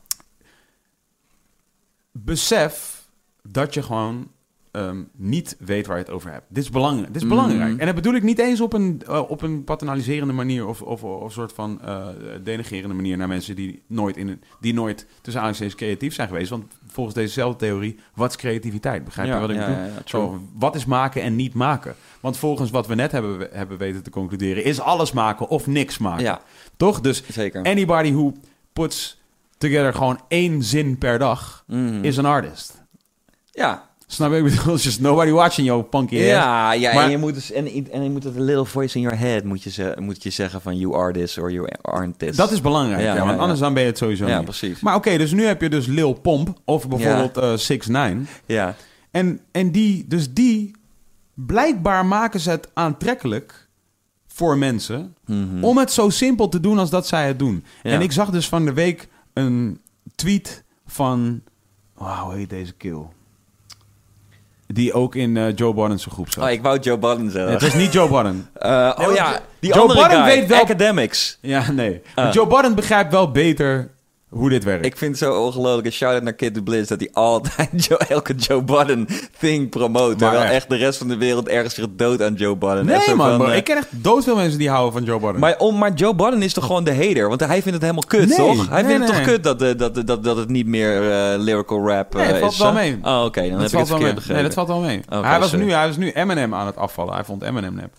Speaker 1: Besef dat je gewoon ehm, niet weet waar je het over hebt. Dit is belangrijk. Dit is belangrijk.
Speaker 2: Mhm.
Speaker 1: En dat bedoel ik niet eens op een, eh, op een paternaliserende manier of, of, of soort van eh denigerende manier naar mensen die nooit, in een, die nooit tussen aanhalingstekens creatief zijn geweest. Want volgens dezezelfde theorie, wat is creativiteit? Begrijp je
Speaker 2: Ja,
Speaker 1: wat ik
Speaker 2: ja,
Speaker 1: bedoel? Zo, wat is maken en niet maken? Want volgens wat we net hebben, hebben weten te concluderen, is alles maken of niks maken.
Speaker 2: Ja,
Speaker 1: Toch? Dus
Speaker 2: zeker.
Speaker 1: anybody who puts together gewoon één zin per dag
Speaker 2: Mhm.
Speaker 1: is een artist.
Speaker 2: Ja,
Speaker 1: Snap je? Ik bedoel, just nobody watching you, punky ass.
Speaker 2: ja, ja
Speaker 1: Maar-
Speaker 2: en, je moet dus, en, en je moet het a little voice in your head moet je, ze, moet je zeggen van you are this or you aren't this.
Speaker 1: Dat is belangrijk, ja, want
Speaker 2: ja.
Speaker 1: anders dan ben je het sowieso
Speaker 2: ja,
Speaker 1: niet.
Speaker 2: precies.
Speaker 1: Maar oké, dus nu heb je dus Lil Pomp of bijvoorbeeld eh 6 9
Speaker 2: Ja,
Speaker 1: En, en die, dus die, blijkbaar maken ze het aantrekkelijk voor mensen
Speaker 2: Mhm.
Speaker 1: om het zo simpel te doen als dat zij het doen. En ik zag dus van de week een tweet van, oh, hoe heet deze kill? Die ook in eh, Joe Budden's groep zat.
Speaker 2: Oh, ik wou Joe Budden zeggen.
Speaker 1: Het is niet Joe Budden.
Speaker 2: Eh, oh ja, die
Speaker 1: Joe
Speaker 2: andere
Speaker 1: Budden
Speaker 2: guy,
Speaker 1: weet wel-
Speaker 2: Academics.
Speaker 1: Ja, nee.
Speaker 2: Ah.
Speaker 1: Maar Joe Budden begrijpt wel beter hoe dit werkt.
Speaker 2: Ik vind het zo ongelooflijk. Een shout-out naar Kid the Blitz... dat hij altijd Joe, elke Joe Budden thing promoot. Terwijl
Speaker 1: echt.
Speaker 2: echt de rest van de wereld ergens zich dood aan Joe Budden. Echt
Speaker 1: nee
Speaker 2: zo
Speaker 1: man,
Speaker 2: van,
Speaker 1: bro,
Speaker 2: eh,
Speaker 1: ik ken echt doodveel mensen die houden van Joe Budden.
Speaker 2: Maar, om, maar Joe Budden is toch gewoon de hater? Want hij vindt het helemaal kut,
Speaker 1: Nee,
Speaker 2: toch? Hij
Speaker 1: nee,
Speaker 2: vindt het toch kut dat, eh, dat, dat, dat het niet meer eh, lyrical rap
Speaker 1: Nee, het valt
Speaker 2: is?
Speaker 1: wel mee.
Speaker 2: Oh, oké. dan
Speaker 1: dat
Speaker 2: heb ik het
Speaker 1: wel mee. Nee, dat valt wel mee. Hij, was
Speaker 2: sorry.
Speaker 1: nu, hij was nu Eminem aan het afvallen. Hij vond Eminem nep.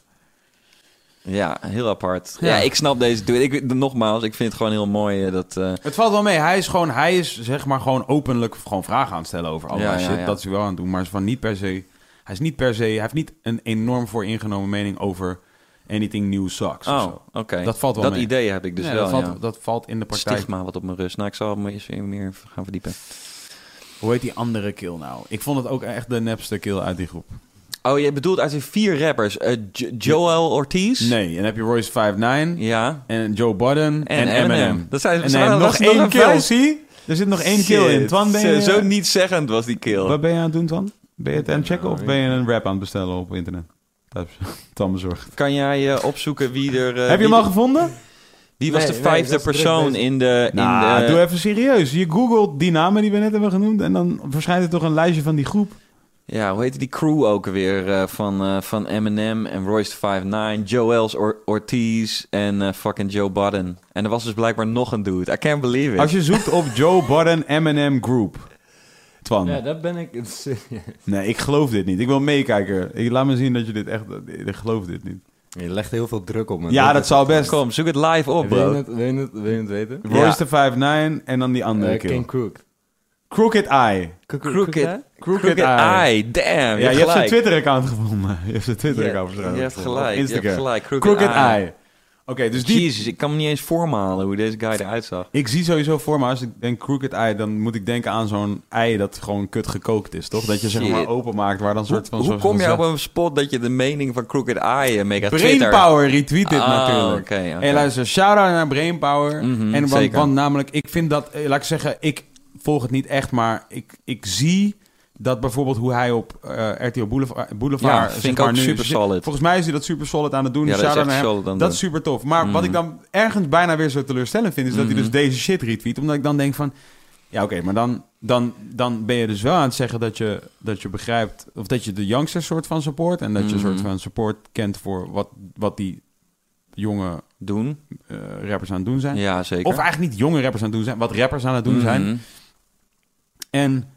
Speaker 2: Ja, heel apart.
Speaker 1: Ja.
Speaker 2: Ja, ik snap deze dude. Ik, nogmaals, ik vind het gewoon heel mooi eh, dat... eh,
Speaker 1: Het valt wel mee. Hij is gewoon, hij is zeg maar gewoon openlijk gewoon vragen aan het stellen over
Speaker 2: Ja, ja,
Speaker 1: shit.
Speaker 2: ja.
Speaker 1: Dat is hij wel aan het doen. Maar is van niet per se. Hij is niet per se. Hij heeft niet een enorm vooringenomen mening over anything new sucks.
Speaker 2: oh, oké.
Speaker 1: Dat valt wel
Speaker 2: Dat
Speaker 1: mee.
Speaker 2: idee heb ik dus
Speaker 1: Nee,
Speaker 2: wel,
Speaker 1: dat, valt,
Speaker 2: ja.
Speaker 1: dat valt in de praktijk.
Speaker 2: Stigma wat op mijn rust. Nou, ik zal me eens weer meer gaan verdiepen.
Speaker 1: Hoe heet die andere kill nou? Ik vond het ook echt de nepste kill uit die groep.
Speaker 2: Oh, je bedoelt uit de vier rappers. eh, Jo- Joel Ortiz?
Speaker 1: Nee, en dan heb je Royce 59
Speaker 2: Ja.
Speaker 1: en Joe Budden en,
Speaker 2: En
Speaker 1: Eminem.
Speaker 2: Eminem. Dat zijn-
Speaker 1: en
Speaker 2: zijn
Speaker 1: nog één
Speaker 2: een
Speaker 1: kill, zie? Er zit nog één kill in.
Speaker 2: Shit.
Speaker 1: Twan, ben
Speaker 2: Zo-
Speaker 1: je...
Speaker 2: Zo niet zeggend was die kill.
Speaker 1: Wat ben je aan het doen, Twan? Ben je het aan het checken of ben je een rap aan het bestellen op internet? Dat is Twan bezorgd.
Speaker 2: Kan jij eh, opzoeken wie er... eh,
Speaker 1: Heb je hem al
Speaker 2: de-
Speaker 1: gevonden?
Speaker 2: Wie was
Speaker 4: Nee,
Speaker 2: de vijfde persoon in de...
Speaker 1: Nou,
Speaker 2: in de
Speaker 1: doe even serieus. Je googelt die namen die we net hebben genoemd en dan verschijnt er toch een lijstje van die groep.
Speaker 2: Ja, hoe heette die crew ook weer eh, van, eh, van Eminem en Royce 59, Joel's Or Ortiz en eh, fucking Joe Budden. En er was dus blijkbaar nog een dude. I can't believe it.
Speaker 1: Als je zoekt op Joe Budden Eminem Group. Twan.
Speaker 4: Ja, dat ben ik...
Speaker 1: Nee, ik geloof dit niet. Ik wil meekijken. Ik laat me zien dat je dit echt... Ik geloof dit niet.
Speaker 4: Je legt heel veel druk op me.
Speaker 1: Ja, dat zou best.
Speaker 2: Kom, zoek het live op,
Speaker 4: Wil je
Speaker 2: bro.
Speaker 4: het, wil je het, wil je het weten?
Speaker 1: Royce the 59 en dan die andere kill.
Speaker 4: King Crook.
Speaker 1: Crooked Eye.
Speaker 2: Crooked,
Speaker 1: Crooked,
Speaker 2: Crooked Eye. Damn,
Speaker 1: Ja,
Speaker 2: je
Speaker 1: je
Speaker 2: hebt
Speaker 1: zijn. Twitter-account gevonden. Je hebt zijn Twitter-account
Speaker 2: Je
Speaker 1: gevonden.
Speaker 2: hebt gelijk,
Speaker 1: Op
Speaker 2: je hebt
Speaker 1: Instagram.
Speaker 2: gelijk. Crooked,
Speaker 1: Crooked
Speaker 2: Eye.
Speaker 1: Eye. Oké, dus die...
Speaker 2: Jezus, ik kan me niet eens voormalen hoe deze guy eruit zag.
Speaker 1: Ik zie sowieso voor me, als ik denk crooked eye, dan moet ik denken aan zo'n ei dat gewoon kut gekookt is, toch? Dat je zeg maar openmaakt waar dan
Speaker 2: Hoe,
Speaker 1: soort van...
Speaker 2: hoe
Speaker 1: soort
Speaker 2: kom je op een spot dat je de mening van Crooked Eye mee gaat twitteren?
Speaker 1: Brainpower retweet dit
Speaker 2: Ah,
Speaker 1: natuurlijk.
Speaker 2: oké, oké.
Speaker 1: Hey, luister, shout-out naar Brainpower.
Speaker 2: Mhm,
Speaker 1: en want,
Speaker 2: zeker.
Speaker 1: want namelijk, ik vind dat, eh, laat ik zeggen, ik volg het niet echt, maar ik, ik zie dat bijvoorbeeld hoe hij op eh, RTL Boulevard, Boulevard
Speaker 2: Ja,
Speaker 1: zeg
Speaker 2: vind ik ook
Speaker 1: nu
Speaker 2: super solid.
Speaker 1: Volgens mij is hij dat super solid aan het doen.
Speaker 2: Ja, dat is solid aan
Speaker 1: Dat is super tof. Maar wat ik dan ergens bijna weer zo teleurstellend vind, is dat hij
Speaker 2: Mhm.
Speaker 1: dus deze shit retweet. Omdat ik dan denk van, ja oké, maar dan, dan, dan ben je dus wel aan het zeggen dat je, dat je begrijpt, of dat je de youngsters soort van support. En dat je een soort van support kent voor wat, wat die jonge
Speaker 2: Doen?
Speaker 1: eh, rappers aan het doen zijn.
Speaker 2: Ja, zeker.
Speaker 1: Of eigenlijk niet jonge rappers aan het doen zijn, wat rappers aan het doen zijn. En,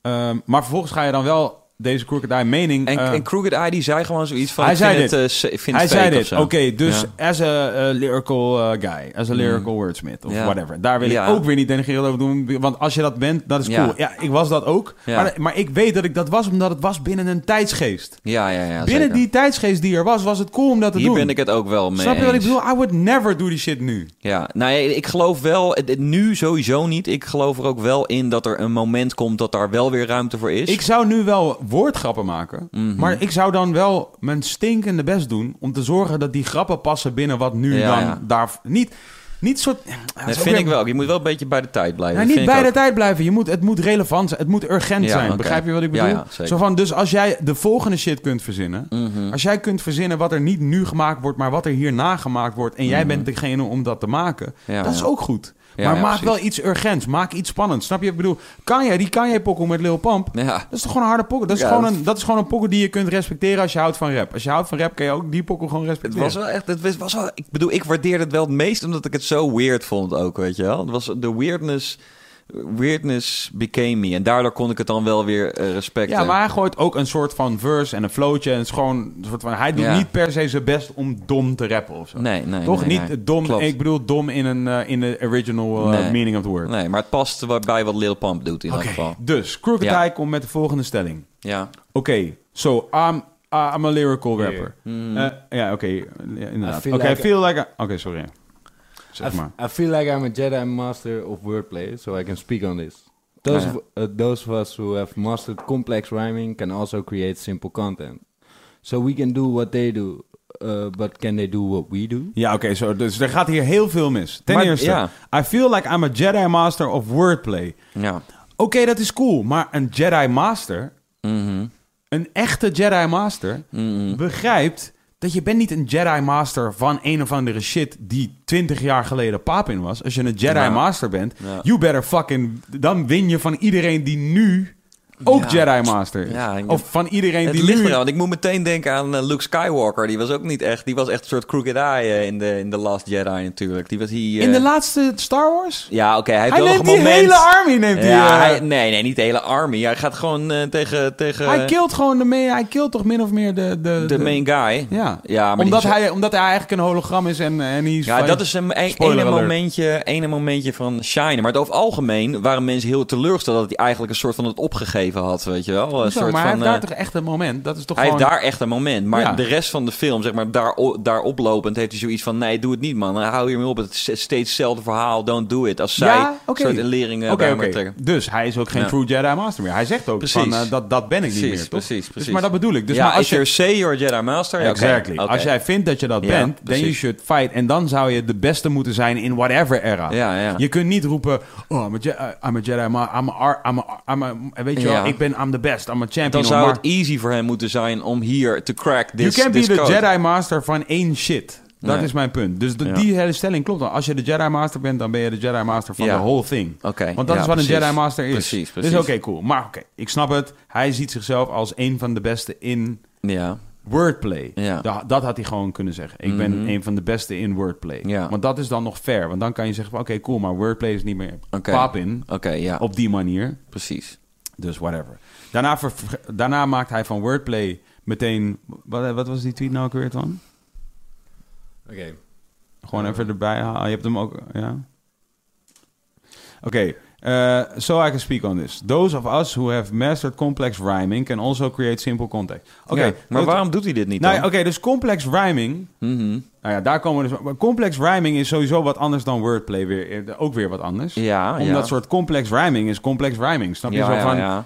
Speaker 1: ehm, maar vervolgens ga je dan wel deze Crooked Eye mening...
Speaker 2: En,
Speaker 1: eh,
Speaker 2: en Crooked Eye die zei gewoon zoiets van...
Speaker 1: Hij zei dit.
Speaker 2: Het, eh,
Speaker 1: hij zei dit. Oké, dus
Speaker 2: Ja.
Speaker 1: as a lyrical eh, guy, as a lyrical wordsmith of
Speaker 2: Ja.
Speaker 1: whatever. Daar wil
Speaker 2: Ja.
Speaker 1: ik ook weer niet denigrerend over doen, want als je dat bent, dat is cool. Ja, ik was dat ook. Maar, maar ik weet dat ik dat was omdat het was binnen een tijdsgeest.
Speaker 2: Ja, ja, ja.
Speaker 1: binnen
Speaker 2: zeker.
Speaker 1: die tijdsgeest die er was, was het cool om dat te
Speaker 2: Hier
Speaker 1: doen.
Speaker 2: ben ik het ook wel mee
Speaker 1: Snap je wat ik bedoel? I would never do die shit nu.
Speaker 2: Ja, nou, ja, ik geloof wel, nu sowieso niet. Ik geloof er ook wel in dat er een moment komt dat daar wel weer ruimte voor is.
Speaker 1: Ik zou nu wel woordgrappen maken,
Speaker 2: Mhm.
Speaker 1: maar ik zou dan wel mijn stinkende best doen om te zorgen dat die grappen passen binnen wat nu
Speaker 2: Ja,
Speaker 1: dan
Speaker 2: ja.
Speaker 1: daar niet niet soort. Ja,
Speaker 2: dat vind
Speaker 1: weer-
Speaker 2: ik wel. Je moet wel een beetje bij de tijd blijven.
Speaker 1: Niet bij de
Speaker 2: ook.
Speaker 1: tijd blijven. Je moet, het moet relevant zijn. Het moet urgent
Speaker 2: Ja,
Speaker 1: zijn. Begrijp je wat ik bedoel?
Speaker 2: ja.
Speaker 1: Zo van, dus als jij de volgende shit kunt verzinnen.
Speaker 2: Mhm.
Speaker 1: Als jij kunt verzinnen wat er niet nu gemaakt wordt, maar wat er hierna gemaakt wordt. En jij bent degene om dat te maken.
Speaker 2: Mhm. Ja,
Speaker 1: dat is ook goed. Maar maak
Speaker 2: precies.
Speaker 1: wel iets urgents. Maak iets spannends. Snap je? Ik bedoel, kan jij die kan jij pokkel met Lil. Dat is toch gewoon een harde pokkel? Dat is, gewoon een, dat is gewoon een pokkel die je kunt respecteren als je houdt van rap. Als je houdt van rap, kan je ook die pokkel gewoon
Speaker 2: Het
Speaker 1: respecteren.
Speaker 2: was wel echt, het was- was wel, ik bedoel, ik waardeerde het wel het meest omdat ik het zo weird vond ook, weet je wel. Het was de weirdness, weirdness became me en daardoor kon ik het dan wel weer respecten.
Speaker 1: Ja, maar hij gooit ook een soort van verse en een floatje. En het is gewoon een soort van. Hij doet
Speaker 2: Ja.
Speaker 1: niet per se zijn best om dom te rappen of zo.
Speaker 2: Nee, nee,
Speaker 1: Toch
Speaker 2: nee,
Speaker 1: niet
Speaker 2: nee.
Speaker 1: dom.
Speaker 2: Klopt.
Speaker 1: Ik bedoel dom in een eh, in de original eh,
Speaker 2: Nee.
Speaker 1: meaning of the word.
Speaker 2: Nee, maar het past bij wat Lil Pump doet in elk geval.
Speaker 1: dus Crooked
Speaker 2: Ja.
Speaker 1: Eye komt met de volgende stelling.
Speaker 2: Ja.
Speaker 1: Oké, so I'm, uh, I'm a lyrical rapper.
Speaker 2: Mm.
Speaker 1: Eh, ja, oké, inderdaad. Oké,
Speaker 4: feel
Speaker 1: I
Speaker 4: like-
Speaker 1: feel like... a- Oké, sorry. Zeg
Speaker 4: I,
Speaker 1: maar.
Speaker 4: I feel like I'm a Jedi master of wordplay, so I can speak on this. Those,
Speaker 2: Ah, ja.
Speaker 4: of, uh, those of us who have mastered complex rhyming can also create simple content. So we can do what they do, uh, but can they do what we do?
Speaker 1: Ja, oké, zo. dus er gaat hier heel veel mis. Ten
Speaker 2: Maar,
Speaker 1: eerste,
Speaker 2: ja.
Speaker 1: I feel like I'm a Jedi Master of wordplay.
Speaker 2: Ja.
Speaker 1: Oké, dat is cool, maar een Jedi Master,
Speaker 2: Mhm.
Speaker 1: een echte Jedi Master,
Speaker 2: Mhm.
Speaker 1: begrijpt dat je bent niet een Jedi Master van een of andere shit die 20 jaar geleden Papin was. Als je een Jedi
Speaker 2: Ja.
Speaker 1: Master bent,
Speaker 2: Ja.
Speaker 1: you better fucking... Dan win je van iedereen die nu ook
Speaker 2: Ja.
Speaker 1: Jedi Master.
Speaker 2: Ja,
Speaker 1: of van iedereen
Speaker 2: Het
Speaker 1: die
Speaker 2: ligt
Speaker 1: nu...
Speaker 2: eraan, want ik moet meteen denken aan eh, Luke Skywalker. Die was ook niet echt, die was echt een soort crooked eye eh, in de, in The Last Jedi natuurlijk. Die was hier...
Speaker 1: In de
Speaker 2: eh,
Speaker 1: laatste Star Wars?
Speaker 2: Ja, oké, hij
Speaker 1: Hij neemt die
Speaker 2: moment...
Speaker 1: hele army, neemt hij.
Speaker 2: ja, hij, nee, nee, niet de hele army. Hij gaat gewoon tegen, tegen
Speaker 1: hij killt gewoon de... Hij killt toch min of meer de... De,
Speaker 2: de main guy.
Speaker 1: Ja,
Speaker 2: Ja, maar
Speaker 1: omdat,
Speaker 2: die
Speaker 1: hij, omdat hij eigenlijk een hologram is en, en hij is...
Speaker 2: Ja, dat is een, ene, momentje, ene momentje van shine. Maar over het algemeen waren mensen heel teleurgesteld dat hij eigenlijk een soort van het opgegeven had, weet je wel. Een soort
Speaker 1: maar hij
Speaker 2: van,
Speaker 1: heeft daar
Speaker 2: eh,
Speaker 1: toch echt een moment? Dat is toch
Speaker 2: hij
Speaker 1: gewoon...
Speaker 2: heeft daar echt een moment. Maar
Speaker 1: Ja.
Speaker 2: de rest van de film, zeg maar, daar, daar oplopend, heeft hij zoiets van... Nee, doe het niet, man. Hou hiermee op. Het is steeds hetzelfde verhaal. Don't do it. Als zij
Speaker 1: Ja,
Speaker 2: soort een lering uh, elkaar trekken.
Speaker 1: Dus hij is ook geen
Speaker 2: Ja.
Speaker 1: true Jedi Master meer. Hij zegt ook
Speaker 2: Precies.
Speaker 1: van, eh, dat, dat ben ik niet meer, toch?
Speaker 2: precies,
Speaker 1: Dus,
Speaker 2: precies.
Speaker 1: maar dat bedoel ik. Dus maar als je...
Speaker 2: say you're a Jedi Master...
Speaker 1: Exactly. Als jij vindt dat je dat bent, then you should fight. En dan zou je de beste moeten zijn in whatever era. Je kunt niet roepen, oh, I'm a, Je- uh, I'm a Jedi, I'm a, I'm a, I'm a, weet je wel,
Speaker 2: Ja.
Speaker 1: ik ben, I'm the best, I'm a champion.
Speaker 2: Dan zou
Speaker 1: maar-
Speaker 2: het easy voor hem moeten zijn om hier te crack
Speaker 1: You
Speaker 2: this,
Speaker 1: can be
Speaker 2: this
Speaker 1: the
Speaker 2: code.
Speaker 1: Jedi Master van één shit. Dat
Speaker 2: Nee.
Speaker 1: is mijn punt. Dus de-
Speaker 2: Ja.
Speaker 1: die hele stelling klopt dan. Als je de Jedi Master bent, dan ben je de Jedi Master van
Speaker 2: Ja.
Speaker 1: the whole thing.
Speaker 2: Oké,
Speaker 1: Want dat
Speaker 2: ja,
Speaker 1: is wat
Speaker 2: precies.
Speaker 1: een Jedi Master is.
Speaker 2: Precies,
Speaker 1: Dus
Speaker 2: precies.
Speaker 1: oké, cool. Maar oké, ik snap het. Hij ziet zichzelf als een van de beste in
Speaker 2: Ja,
Speaker 1: wordplay.
Speaker 2: Ja.
Speaker 1: Da- dat had hij gewoon kunnen zeggen. Ik ben
Speaker 2: Mhm.
Speaker 1: een van de beste in wordplay.
Speaker 2: Ja.
Speaker 1: Want dat is dan nog fair. Want dan kan je zeggen, van, oké, cool, maar wordplay is niet meer pap in.
Speaker 2: oké, ja,
Speaker 1: Op die manier.
Speaker 2: precies.
Speaker 1: Dus whatever. Daarna, daarna maakt hij van wordplay meteen... Wat, wat was die tweet nou ook weer van?
Speaker 4: Oké.
Speaker 1: Gewoon even erbij halen. Je hebt hem ook, ja. Oké, eh, so I can speak on this. Those of us who have mastered complex rhyming can also create simple context. Oké,
Speaker 2: Ja, maar waarom doet hij dit niet
Speaker 1: Nou, ja, Oké, dus complex rhyming.
Speaker 2: Mhm.
Speaker 1: Nou ja, daar komen we dus. maar Complex rhyming is sowieso wat anders dan wordplay weer. eh, Ook weer wat anders.
Speaker 2: Ja, ja.
Speaker 1: Omdat soort complex rhyming is complex rhyming. Snap je zo van?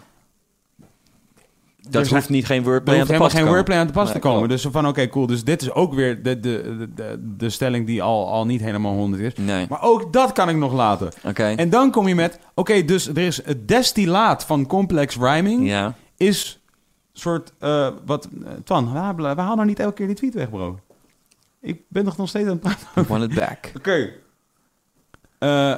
Speaker 2: Dat hoeft niet geen wordplay aan te
Speaker 1: helemaal
Speaker 2: pas te
Speaker 1: geen
Speaker 2: komen.
Speaker 1: wordplay aan te pas te komen. Dus van, oké, cool. Dus dit is ook weer de, de, de, de, stelling die al, al niet helemaal 100 is.
Speaker 2: Nee,
Speaker 1: Maar ook dat kan ik nog laten.
Speaker 2: oké.
Speaker 1: En dan kom je met, oké, dus er is het destillaat van complex rhyming
Speaker 2: Ja,
Speaker 1: is soort, eh, wat, eh, Twan, waar haal nou niet elke keer die tweet weg, bro? Ik ben toch nog steeds aan het praten.
Speaker 2: I want it back.
Speaker 1: Oké. Eh,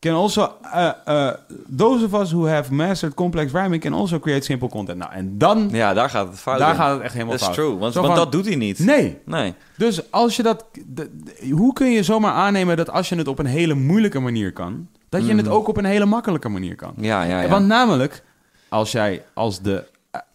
Speaker 1: can also, eh, eh, those of us who have mastered complex rhyming can also create simple content. Nou, en dan,
Speaker 2: Ja, daar gaat het fout
Speaker 1: daar
Speaker 2: in.
Speaker 1: gaat het echt helemaal
Speaker 2: That's
Speaker 1: fout.
Speaker 2: true, want, want
Speaker 1: van-
Speaker 2: dat doet hij niet.
Speaker 1: Nee.
Speaker 2: Nee.
Speaker 1: Dus als je dat, hoe kun je zomaar aannemen dat als je het op een hele moeilijke manier kan, dat je het
Speaker 2: Mhm.
Speaker 1: ook op een hele makkelijke manier kan?
Speaker 2: Ja, ja, ja.
Speaker 1: Want namelijk, als jij, als de,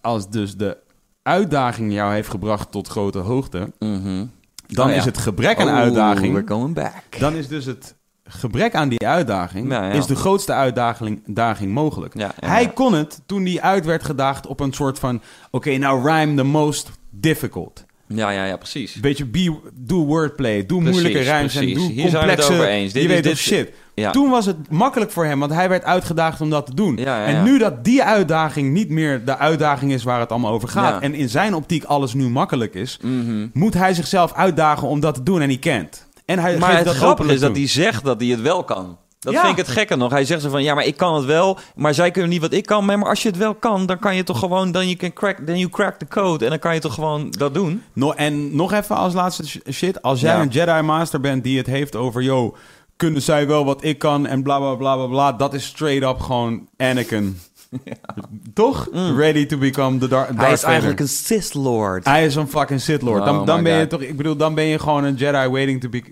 Speaker 1: als dus de uitdaging jou heeft gebracht tot grote hoogte,
Speaker 2: Mhm.
Speaker 1: dan
Speaker 2: Oh, ja.
Speaker 1: is het gebrek aan
Speaker 2: Oh,
Speaker 1: uitdaging,
Speaker 2: We're going back.
Speaker 1: dan is dus het gebrek aan die uitdaging,
Speaker 2: Ja, ja.
Speaker 1: is de grootste uitdaging daging mogelijk.
Speaker 2: Ja,
Speaker 1: Hij kon het toen die uit werd gedaagd op een soort van, oké, nou rhyme the most difficult.
Speaker 2: Ja, ja, ja, precies.
Speaker 1: Beetje be, doe wordplay, doe
Speaker 2: Precies,
Speaker 1: moeilijke rijms en doe
Speaker 2: Hier zijn we het
Speaker 1: complexe...
Speaker 2: over eens. Dit
Speaker 1: je weet
Speaker 2: dit
Speaker 1: shit.
Speaker 2: Ja.
Speaker 1: Toen was het makkelijk voor hem, want hij werd uitgedaagd om dat te doen.
Speaker 2: Ja, ja,
Speaker 1: En nu dat die uitdaging niet meer de uitdaging is waar het allemaal over gaat... En in zijn optiek alles nu makkelijk is...
Speaker 2: Mhm.
Speaker 1: moet hij zichzelf uitdagen om dat te doen en hij kent. En hij
Speaker 2: Maar het
Speaker 1: dat
Speaker 2: grappige is dat hij zegt dat hij het wel kan. Dat
Speaker 1: Ja.
Speaker 2: vind ik het gekke nog. Hij zegt zo van, ja, maar ik kan het wel, maar zij kunnen niet wat ik kan. Maar als je het wel kan, dan kan je toch gewoon, dan you can crack, then you crack the code. En dan kan je toch gewoon dat doen.
Speaker 1: No, en nog even als laatste sh- shit. Als jij
Speaker 2: Ja.
Speaker 1: een Jedi Master bent die het heeft over... yo, kunnen zij wel wat ik kan en bla bla bla bla bla... dat is straight up gewoon Anakin. Toch? Ready to become the Dark
Speaker 2: Mm. Hij is
Speaker 1: Vader.
Speaker 2: eigenlijk een Sith Lord.
Speaker 1: Hij is een fucking Sith Lord.
Speaker 2: Oh
Speaker 1: Dan, dan
Speaker 2: my
Speaker 1: ben je toch... Ik bedoel, dan ben je gewoon een Jedi waiting to be...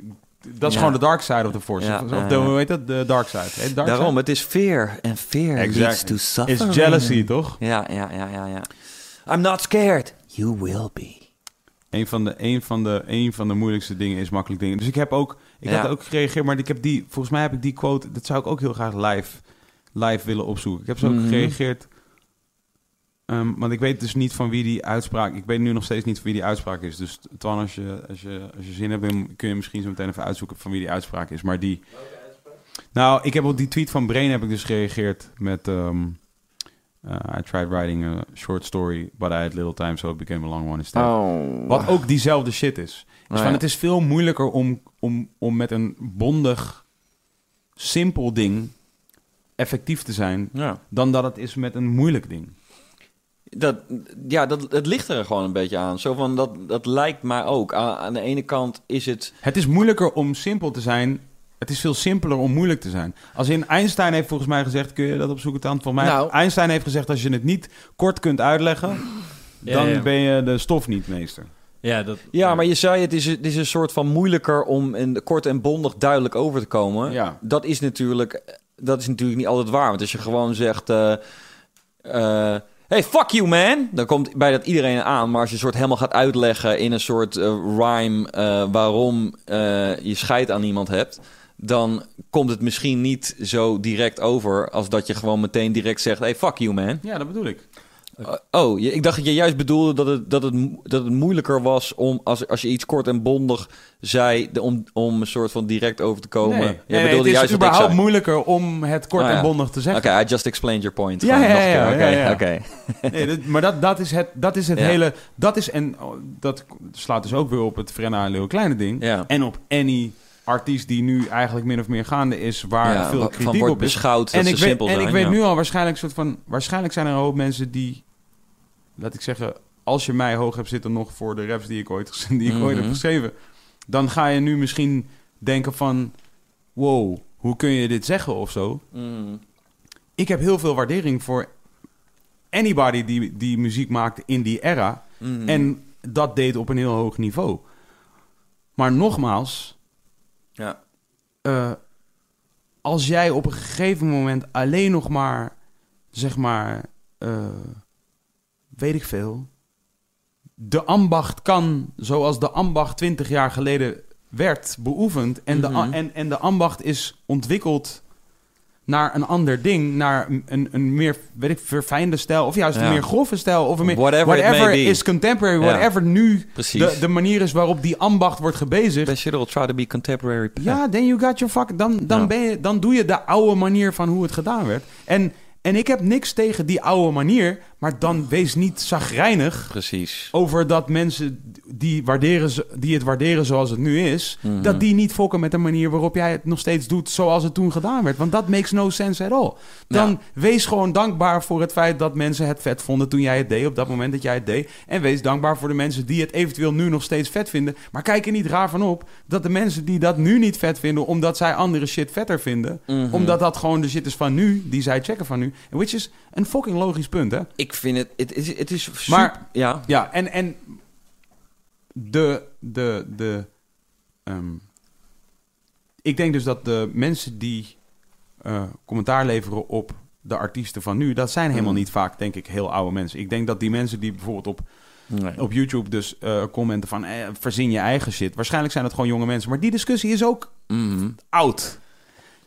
Speaker 1: Dat is
Speaker 2: Ja.
Speaker 1: gewoon de dark side of the force.
Speaker 2: Ja,
Speaker 1: of
Speaker 2: ja,
Speaker 1: de,
Speaker 2: ja.
Speaker 1: hoe heet dat? De dark side. Het dark
Speaker 2: Daarom,
Speaker 1: side?
Speaker 2: het is fear. En fear leads
Speaker 1: Exactly.
Speaker 2: to suffering.
Speaker 1: Is jealousy, toch?
Speaker 2: Ja, ja, ja, ja, ja. I'm not scared. You will be.
Speaker 1: Een van, de, een, van de, een van de moeilijkste dingen is makkelijk dingen. Dus ik heb ook, ik
Speaker 2: Ja.
Speaker 1: had ook gereageerd, maar ik heb die, volgens mij heb ik die quote, dat zou ik ook heel graag live, live willen opzoeken. Ik heb zo ook
Speaker 2: Mhm.
Speaker 1: gereageerd, ehm, want ik weet dus niet van wie die uitspraak, ik weet nu nog steeds niet van wie die uitspraak is. Dus Twan, als je, als je, als je zin hebt, kun je misschien zo meteen even uitzoeken van wie die uitspraak is. Maar die, nou, ik heb op die tweet van Brain heb ik dus gereageerd met, ehm uh, I tried writing a short story, but I had little time, so it became a long one instead.
Speaker 2: Oh.
Speaker 1: Wat ook diezelfde shit is. Dus van,
Speaker 2: ja.
Speaker 1: het is veel moeilijker om, om, om met een bondig, simpel ding effectief te zijn...
Speaker 2: Ja.
Speaker 1: dan dat het is met een moeilijk ding.
Speaker 2: dat, ja, dat, het ligt er gewoon een beetje aan. Zo van, dat, dat lijkt mij ook. Aan, aan de ene kant is het...
Speaker 1: Het is moeilijker om simpel te zijn. Het is veel simpeler om moeilijk te zijn. Als in Einstein heeft volgens mij gezegd, kun je dat opzoeken dan? Volgens mij,
Speaker 2: Nou.
Speaker 1: Einstein heeft gezegd, als je het niet kort kunt uitleggen,
Speaker 6: Ja,
Speaker 1: dan
Speaker 6: ja.
Speaker 1: ben je de stof niet meester.
Speaker 6: Ja, dat,
Speaker 2: Ja, maar je zei het is, het is een soort van moeilijker om in, kort en bondig duidelijk over te komen.
Speaker 1: Ja.
Speaker 2: Dat is natuurlijk, dat is natuurlijk niet altijd waar. Want als je gewoon zegt... eh, eh, Hey, fuck you man! Dan komt bij dat iedereen aan. Maar als je soort helemaal gaat uitleggen in een soort eh, rhyme waarom je scheid aan iemand hebt, dan komt het misschien niet zo direct over als dat je gewoon meteen direct zegt: Hey, fuck you man.
Speaker 1: Ja, dat bedoel ik.
Speaker 2: Uh, oh, ik dacht dat je juist bedoelde dat het, dat het, dat het moeilijker was om als, als je iets kort en bondig zei, om, om een soort van direct over te komen.
Speaker 1: Nee,
Speaker 2: Jij
Speaker 1: nee, nee,
Speaker 2: bedoelde
Speaker 1: het
Speaker 2: juist
Speaker 1: is überhaupt moeilijker om het kort
Speaker 2: Oh, ja.
Speaker 1: en bondig te
Speaker 2: Oké,
Speaker 1: zeggen.
Speaker 2: I just explained your point.
Speaker 1: Ja,
Speaker 2: Gewoon
Speaker 1: ja, ja,
Speaker 2: Oké, oké.
Speaker 1: Nee, dat- maar dat, dat is het, dat is het hele... Dat is, en oh, dat slaat dus ook weer op het Frenna en Leeuw Kleine ding. En op any artiest die nu eigenlijk min of meer gaande is... waar
Speaker 2: Ja,
Speaker 1: veel kritiek
Speaker 2: van wordt
Speaker 1: op is.
Speaker 2: beschouwd
Speaker 1: En ik weet, en ik weet nu al waarschijnlijk soort van... Waarschijnlijk zijn er een hoop mensen die... Laat ik zeggen, als je mij hoog hebt zitten nog voor de raps die ik ooit, die ik ooit heb
Speaker 2: Mhm.
Speaker 1: geschreven... dan ga je nu misschien denken van... Wow, hoe kun je dit zeggen of zo?
Speaker 2: Mm.
Speaker 1: ik heb heel veel waardering voor anybody die, die muziek maakte in die era.
Speaker 2: Mm.
Speaker 1: En dat deed op een heel hoog niveau. Maar nogmaals,
Speaker 2: Ja.
Speaker 1: eh, als jij op een gegeven moment alleen nog maar, zeg maar, eh, weet ik veel, de ambacht kan zoals de ambacht 20 jaar geleden werd beoefend. En, de,
Speaker 2: Mhm.
Speaker 1: en, en de ambacht is ontwikkeld naar een ander ding, naar een, een, meer, weet ik, verfijnde stijl, of juist een meer grove stijl, of een meer,
Speaker 2: Whatever it may be.
Speaker 1: is contemporary,
Speaker 2: Ja.
Speaker 1: whatever nu de, de manier is waarop die ambacht wordt gebezigd.
Speaker 2: They should all try to be contemporary.
Speaker 1: Ja, then you got your fuck. Dan, dan,
Speaker 2: Ja.
Speaker 1: ben je, dan doe je de oude manier van hoe het gedaan werd. En, en ik heb niks tegen die oude manier, maar dan wees niet zagrijnig
Speaker 2: Precies.
Speaker 1: over dat mensen die, waarderen, die het waarderen zoals het nu is,
Speaker 2: Mhm.
Speaker 1: dat die niet fokken met de manier waarop jij het nog steeds doet zoals het toen gedaan werd. Want dat makes no sense at all. Dan
Speaker 2: Ja.
Speaker 1: wees gewoon dankbaar voor het feit dat mensen het vet vonden toen jij het deed, op dat moment dat jij het deed. En wees dankbaar voor de mensen die het eventueel nu nog steeds vet vinden. Maar kijk er niet raar van op dat de mensen die dat nu niet vet vinden, omdat zij andere shit vetter vinden,
Speaker 2: Mhm.
Speaker 1: omdat dat gewoon de shit is van nu, die zij checken van nu. Which is een fucking logisch punt, hè?
Speaker 2: Ik vind het, het is, het is super,
Speaker 1: Maar-
Speaker 2: ja.
Speaker 1: Ja, en, en de, de, de, ehm, ik denk dus dat de mensen die eh, commentaar leveren op de artiesten van nu, dat zijn helemaal
Speaker 2: Mm.
Speaker 1: niet vaak, denk ik, heel oude mensen. Ik denk dat die mensen die bijvoorbeeld op,
Speaker 2: Nee.
Speaker 1: op YouTube dus eh, commenten van eh, verzin je eigen shit. Waarschijnlijk zijn het gewoon jonge mensen, maar die discussie is ook
Speaker 2: Mhm.
Speaker 1: oud.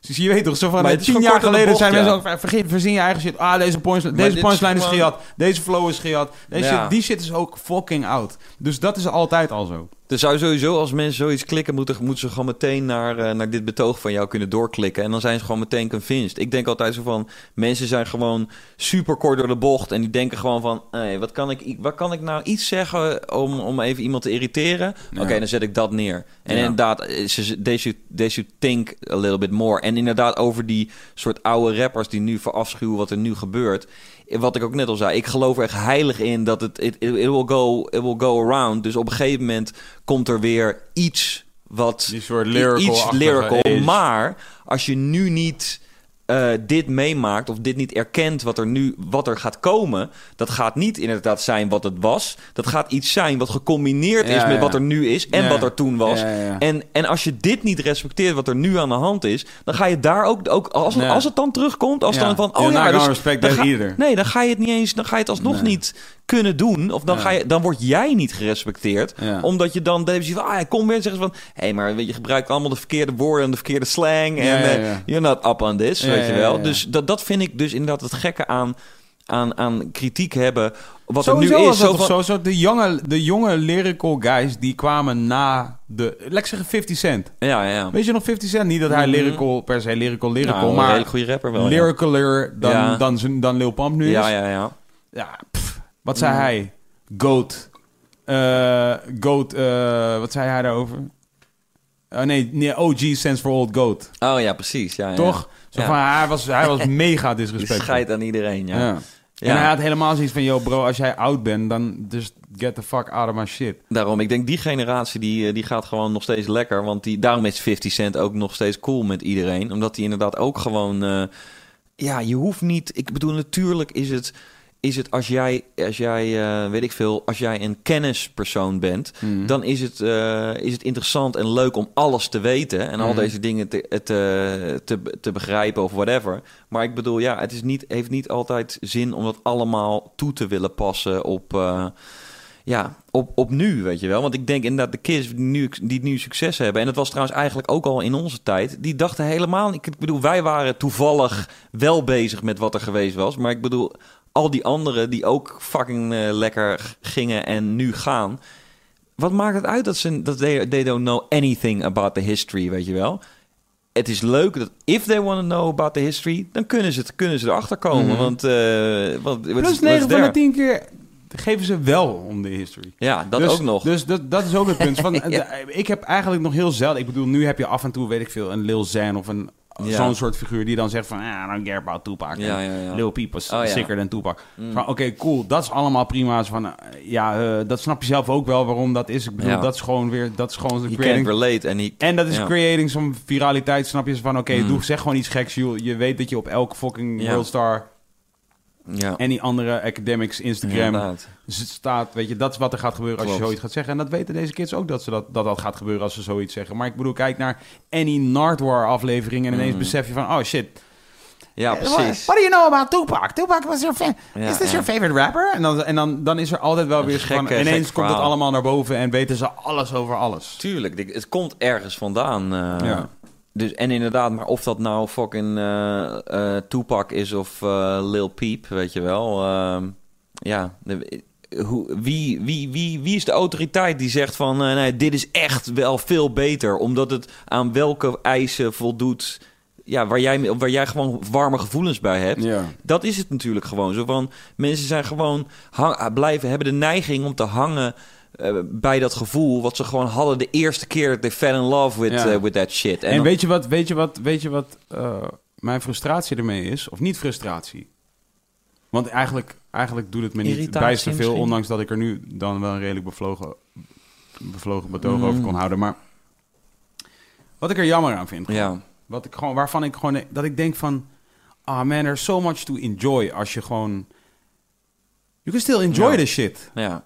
Speaker 1: Dus je weet toch, zo van eh, tien jaar geleden
Speaker 2: bocht,
Speaker 1: zijn
Speaker 2: ja.
Speaker 1: mensen ook van, vergeet, verzin je eigen shit. Ah, deze, points, deze
Speaker 2: is
Speaker 1: punchline is gejat. Deze flow is gejat. Deze
Speaker 2: Ja.
Speaker 1: shit, die shit is ook fucking oud. Dus dat is altijd al zo.
Speaker 2: Er zou sowieso, als mensen zoiets klikken, moeten, moeten ze gewoon meteen naar, eh, naar dit betoog van jou kunnen doorklikken. En dan zijn ze gewoon meteen convinced. Ik denk altijd zo van, mensen zijn gewoon super kort door de bocht. En die denken gewoon van, hey, wat, kan ik, wat kan ik nou iets zeggen om, om even iemand te irriteren?
Speaker 1: Ja.
Speaker 2: Oké, dan zet ik dat neer. En
Speaker 1: Ja.
Speaker 2: inderdaad, eh, they should, they should think a little bit more. En inderdaad over die soort oude rappers die nu verafschuwen wat er nu gebeurt. Wat ik ook net al zei, ik geloof er echt heilig in dat het it, will, go, it will go around. Dus op een gegeven moment komt er weer iets wat
Speaker 1: Die soort lyrical
Speaker 2: iets lyrical. Maar als je nu niet eh, dit meemaakt of dit niet erkent wat er nu wat er gaat komen, dat gaat niet inderdaad zijn wat het was. Dat gaat iets zijn wat gecombineerd is met
Speaker 1: ja.
Speaker 2: wat er nu is en
Speaker 1: Ja.
Speaker 2: wat er toen was. En, en als je dit niet respecteert wat er nu aan de hand is, dan ga je daar ook, ook als, als het dan terugkomt, als dan van oh ja, dus,
Speaker 1: respect
Speaker 2: dan ga-
Speaker 1: either.
Speaker 2: nee, dan ga je het niet eens, dan ga je het alsnog
Speaker 1: Nee.
Speaker 2: niet kunnen doen, of dan
Speaker 1: Ja.
Speaker 2: ga je, dan word jij niet gerespecteerd,
Speaker 1: Ja.
Speaker 2: omdat je dan, dan je van, ah, hij komt weer en zeggen ze van, hé, hey, maar weet je gebruikt allemaal de verkeerde woorden en de verkeerde slang en
Speaker 1: Ja, ja,
Speaker 2: eh,
Speaker 1: ja.
Speaker 2: you're not up on this,
Speaker 1: Ja,
Speaker 2: weet je wel.
Speaker 1: ja, ja.
Speaker 2: Dus dat, dat vind ik dus inderdaad het gekke aan, aan, aan kritiek hebben, wat
Speaker 1: Sowieso
Speaker 2: er nu is. Zo van,
Speaker 1: zo, zo de, jonge, de jonge lyrical guys die kwamen na de... Laat ik zeggen 50 Cent.
Speaker 2: ja, ja.
Speaker 1: Weet je nog 50 Cent? Niet dat hij
Speaker 2: Mhm.
Speaker 1: lyrical, per se lyrical, lyrical,
Speaker 2: Nou, een
Speaker 1: maar
Speaker 2: redelijk goede rapper wel.
Speaker 1: lyricaler dan,
Speaker 2: Ja.
Speaker 1: dan, zijn- dan Lil Pump nu is.
Speaker 2: Ja, ja, ja.
Speaker 1: Ja, wat zei hij? Goat. Eh, goat, eh, wat zei hij daarover? Oh nee, nee, OG stands for Old Goat.
Speaker 2: Oh ja, precies. Ja, ja.
Speaker 1: Toch? Zo van, hij was, hij was mega disrespectvol.
Speaker 2: scheidt aan iedereen, ja.
Speaker 1: Ja.
Speaker 2: Ja.
Speaker 1: En hij had helemaal zoiets van, yo bro, als jij oud bent, dan just get the fuck out of my shit.
Speaker 2: Daarom, ik denk die generatie die, eh, die gaat gewoon nog steeds lekker. Want die, daarom is 50 Cent ook nog steeds cool met iedereen. Omdat hij inderdaad ook gewoon... eh, ja, je hoeft niet... Ik bedoel, natuurlijk is het... Is het als jij, als jij eh, weet ik veel, als jij een kennispersoon bent,
Speaker 1: Mhm.
Speaker 2: dan is het, eh, is het interessant en leuk om alles te weten en al
Speaker 1: Mhm.
Speaker 2: deze dingen te, te, te, te begrijpen of whatever. Maar ik bedoel, ja, het is niet, heeft niet altijd zin om dat allemaal toe te willen passen op, eh, ja, op, op nu, weet je wel. Want ik denk inderdaad, de kids die nu, die nu succes hebben... en dat was trouwens eigenlijk ook al in onze tijd... die dachten helemaal... Ik bedoel, wij waren toevallig wel bezig met wat er geweest was... maar ik bedoel, al die anderen die ook fucking eh, lekker gingen en nu gaan... wat maakt het uit dat ze dat they, they don't know anything about the history, weet je wel? Het is leuk dat if they want to know about the history... dan kunnen ze, het, kunnen ze erachter komen,
Speaker 1: Mhm.
Speaker 2: want... eh wat,
Speaker 1: Plus
Speaker 2: what's
Speaker 1: 9 van de
Speaker 2: there?
Speaker 1: 10 keer geven ze wel om de history.
Speaker 2: Ja, dat
Speaker 1: dus,
Speaker 2: ook nog.
Speaker 1: Dus dat, dat is ook het punt. Van,
Speaker 2: Ja.
Speaker 1: ik heb eigenlijk nog heel zelden... Ik bedoel, nu heb je af en toe, weet ik veel, een Lil Xan of een...
Speaker 2: Ja.
Speaker 1: Zo'n soort figuur die dan zegt van... Ah, I don't care about Tupac.
Speaker 2: Ja, ja, ja.
Speaker 1: Lil Peep was
Speaker 2: Oh, ja.
Speaker 1: sicker dan Tupac.
Speaker 2: Mm.
Speaker 1: Van, Oké, cool. Dat is allemaal prima. Zo Van, eh, ja, eh, dat snap je zelf ook wel waarom dat is. Ik bedoel,
Speaker 2: Ja.
Speaker 1: dat is gewoon weer... Dat is gewoon
Speaker 2: He
Speaker 1: creating...
Speaker 2: can't relate en he...
Speaker 1: En dat is
Speaker 2: Ja.
Speaker 1: creating some viraliteit, snap je? Van, oké,
Speaker 2: Mm.
Speaker 1: doe, zeg gewoon iets geks. joh. Je weet dat je op elke fucking
Speaker 2: Ja.
Speaker 1: Worldstar...
Speaker 2: Ja,
Speaker 1: en die andere academics, Instagram... Dus staat, weet je, dat is wat er gaat gebeuren als je zoiets gaat zeggen. En dat weten deze kids ook, dat, ze dat, dat dat gaat gebeuren als ze zoiets zeggen. Maar ik bedoel, kijk naar any Nardwar aflevering en ineens
Speaker 2: Mm.
Speaker 1: besef je van, oh shit.
Speaker 2: Ja, precies.
Speaker 1: What do you know about Tupac? Tupac was your fan.
Speaker 2: Ja,
Speaker 1: is this your favorite rapper? En dan, en dan, dan is er altijd wel weer van,
Speaker 2: gekke-
Speaker 1: ineens komt het allemaal naar boven en weten ze alles over alles.
Speaker 2: Tuurlijk, het komt ergens vandaan. eh,
Speaker 1: Ja.
Speaker 2: Dus, en inderdaad, maar of dat nou fucking eh, Tupac is of eh, Lil Peep, weet je wel. ehm, ja, hoe, wie, wie, wie, wie is de autoriteit die zegt van... nee, dit is echt wel veel beter, omdat het aan welke eisen voldoet... Ja, waar jij, waar jij gewoon warme gevoelens bij hebt.
Speaker 1: Ja.
Speaker 2: Dat is het natuurlijk gewoon. Zo van, mensen zijn gewoon hang, blijven, hebben de neiging om te hangen eh, bij dat gevoel wat ze gewoon hadden de eerste keer dat they fell in love with,
Speaker 1: Ja.
Speaker 2: eh, with that shit.
Speaker 1: En, weet je wat, weet je wat, weet je wat eh, mijn frustratie ermee is? Of niet frustratie? Want eigenlijk, eigenlijk doet het me niet bijster veel,
Speaker 2: misschien?
Speaker 1: ondanks dat ik er nu dan wel een redelijk bevlogen, bevlogen betoog
Speaker 2: Mm.
Speaker 1: over kon houden. Maar wat ik er jammer aan vind,
Speaker 2: ja,
Speaker 1: wat ik gewoon, waarvan ik gewoon, dat ik denk van, ah man, there's so much to enjoy als je gewoon, you can still enjoy
Speaker 2: Ja.
Speaker 1: this shit.
Speaker 2: ja.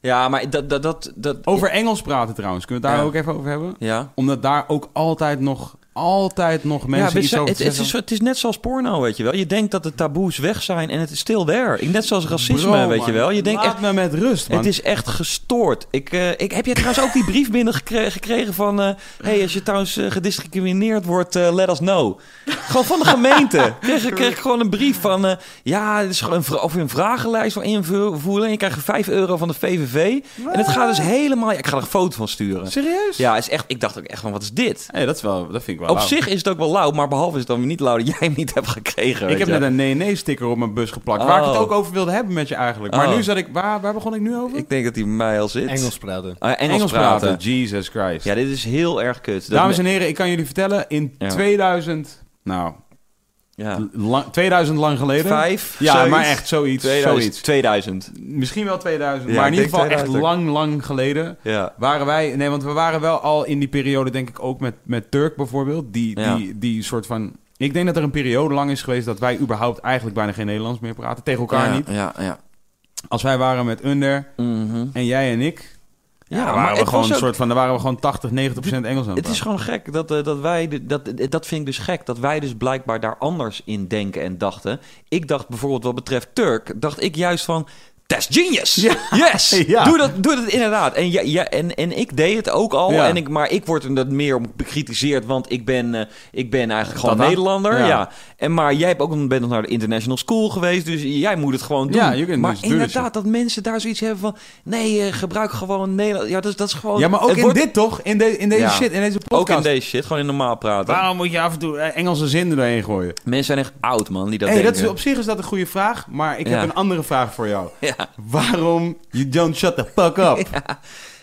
Speaker 2: Ja, maar dat... dat, dat, dat
Speaker 1: Over Engels praten trouwens, kunnen we het daar ook even over hebben?
Speaker 2: ja.
Speaker 1: Omdat daar ook altijd nog, altijd nog mensen
Speaker 2: ja,
Speaker 1: iets
Speaker 2: zijn-
Speaker 1: over
Speaker 2: het, het, is, het is net zoals porno, weet je wel. Je denkt dat de taboes weg zijn en het is still there. Net zoals racisme,
Speaker 1: Bro,
Speaker 2: weet je wel. Je denkt
Speaker 1: laat
Speaker 2: echt,
Speaker 1: me met rust, man.
Speaker 2: Het is echt gestoord. Ik, eh, ik, heb jij trouwens ook die brief binnengekregen gekregen van... eh hey, als je trouwens eh, gediscrimineerd wordt, let us know. Gewoon van de gemeente. Kreeg, ik- kreeg ik gewoon een brief van... ja, het is gewoon een, of je een vragenlijst voor invullen. En je krijgt 5 euro van de VVV. En het gaat dus helemaal... ja, ik ga er een foto van sturen.
Speaker 1: Serieus?
Speaker 2: Ja, is echt, ik dacht ook echt van, wat is dit?
Speaker 1: Hey, dat, is wel, dat vind ik wel
Speaker 2: Op
Speaker 1: lauw.
Speaker 2: zich is het ook wel lauw, maar behalve is het dan niet lauw dat jij hem niet hebt gekregen.
Speaker 1: Ik heb
Speaker 2: je.
Speaker 1: net een nee-nee-sticker op mijn bus geplakt. Waar ik het
Speaker 2: Oh.
Speaker 1: ook over wilde hebben met je eigenlijk. Maar
Speaker 2: Oh.
Speaker 1: nu zat ik... Waar, waar begon ik nu over?
Speaker 2: Ik denk dat hij bij mij al zit.
Speaker 4: Engels praten.
Speaker 2: Ah, Engels, praten.
Speaker 1: Jesus Christ.
Speaker 2: Ja, dit is heel erg kut. Dat
Speaker 1: Dames
Speaker 2: me-
Speaker 1: en heren, ik kan jullie vertellen. In
Speaker 2: Ja.
Speaker 1: 2000... Nou,
Speaker 2: ja.
Speaker 1: lang, 2000 lang geleden.
Speaker 2: Vijf?
Speaker 1: Ja,
Speaker 2: zoiets?
Speaker 1: maar echt zoiets.
Speaker 2: 2000.
Speaker 1: zoiets.
Speaker 2: 2000.
Speaker 1: Misschien wel 2000.
Speaker 2: Ja,
Speaker 1: maar in ieder geval echt
Speaker 2: 2000.
Speaker 1: lang, lang geleden.
Speaker 2: Ja.
Speaker 1: Waren wij... Nee, want we waren wel al in die periode, denk ik, ook met, met Turk bijvoorbeeld. Die,
Speaker 2: Ja.
Speaker 1: die, die soort van... Ik denk dat er een periode lang is geweest dat wij überhaupt eigenlijk bijna geen Nederlands meer praten. Tegen elkaar
Speaker 2: ja,
Speaker 1: niet.
Speaker 2: Ja, ja.
Speaker 1: Als wij waren met Under
Speaker 2: Mhm.
Speaker 1: en jij en ik... Ja,
Speaker 2: maar
Speaker 1: waren we gewoon een
Speaker 2: ook-
Speaker 1: soort van... Dan waren we gewoon 80, 90 procent Engels aan het
Speaker 2: Het is gewoon gek dat, eh, dat wij... Dat, dat vind ik dus gek. Dat wij dus blijkbaar daar anders in denken en dachten. Ik dacht bijvoorbeeld wat betreft Turk... dacht ik juist van... That's genius! Yes!
Speaker 1: Ja.
Speaker 2: Doe, dat, doe dat inderdaad. En, ja, ja, en, en ik deed het ook al.
Speaker 1: Ja.
Speaker 2: En ik, maar ik word er dat meer om bekritiseerd... want ik ben, eh, ik ben eigenlijk gewoon
Speaker 1: Tata?
Speaker 2: Nederlander.
Speaker 1: Ja.
Speaker 2: Ja. En, maar jij hebt ook, bent nog naar de international school geweest... dus jij moet het gewoon doen.
Speaker 1: Ja,
Speaker 2: maar inderdaad, dat mensen daar zoiets hebben van... nee, eh, gebruik gewoon Nederland. Ja, dat, is- dat is gewoon...
Speaker 1: Ja, maar ook in
Speaker 2: wordt-
Speaker 1: dit toch? In, de, in deze
Speaker 2: Ja.
Speaker 1: shit, in deze
Speaker 2: Ook
Speaker 1: podcast.
Speaker 2: in deze shit, gewoon in normaal praten.
Speaker 1: Waarom moet je af en toe eh, Engelse zinnen erheen gooien?
Speaker 2: Mensen zijn echt oud, man, die dat
Speaker 1: hey, dat is, op zich is dat een goede vraag, maar ik heb
Speaker 2: Ja.
Speaker 1: een andere vraag voor jou. Waarom you don't shut the fuck up?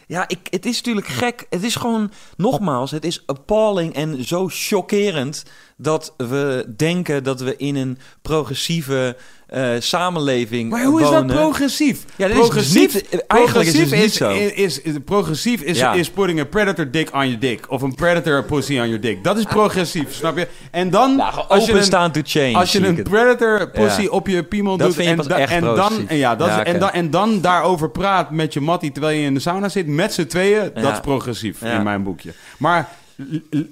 Speaker 2: ja ik, het is natuurlijk gek. Het is gewoon, nogmaals, het is appalling en zo chockerend... dat we denken dat we in een progressieve eh, samenleving
Speaker 1: Maar hoe is
Speaker 2: wonen.
Speaker 1: dat progressief?
Speaker 2: Ja, dat is dus niet- eigenlijk is het
Speaker 1: progressief
Speaker 2: niet zo.
Speaker 1: Is, is, is- progressief is,
Speaker 2: Ja.
Speaker 1: is putting a predator dick on your dick. Of een predator pussy on your dick. Dat is progressief, snap je? En dan,
Speaker 2: Nou,
Speaker 1: als je een,
Speaker 2: to change.
Speaker 1: als je een predator pussy
Speaker 2: Ja.
Speaker 1: op je piemel
Speaker 2: Dat
Speaker 1: doet...
Speaker 2: je
Speaker 1: en, da- en, dan,
Speaker 2: progressief.
Speaker 1: en, ja, dat
Speaker 2: Ja,
Speaker 1: is, en, dan, en dan daarover praat met je mattie terwijl je in de sauna zit... met z'n tweeën, dat is progressief in mijn boekje. Maar...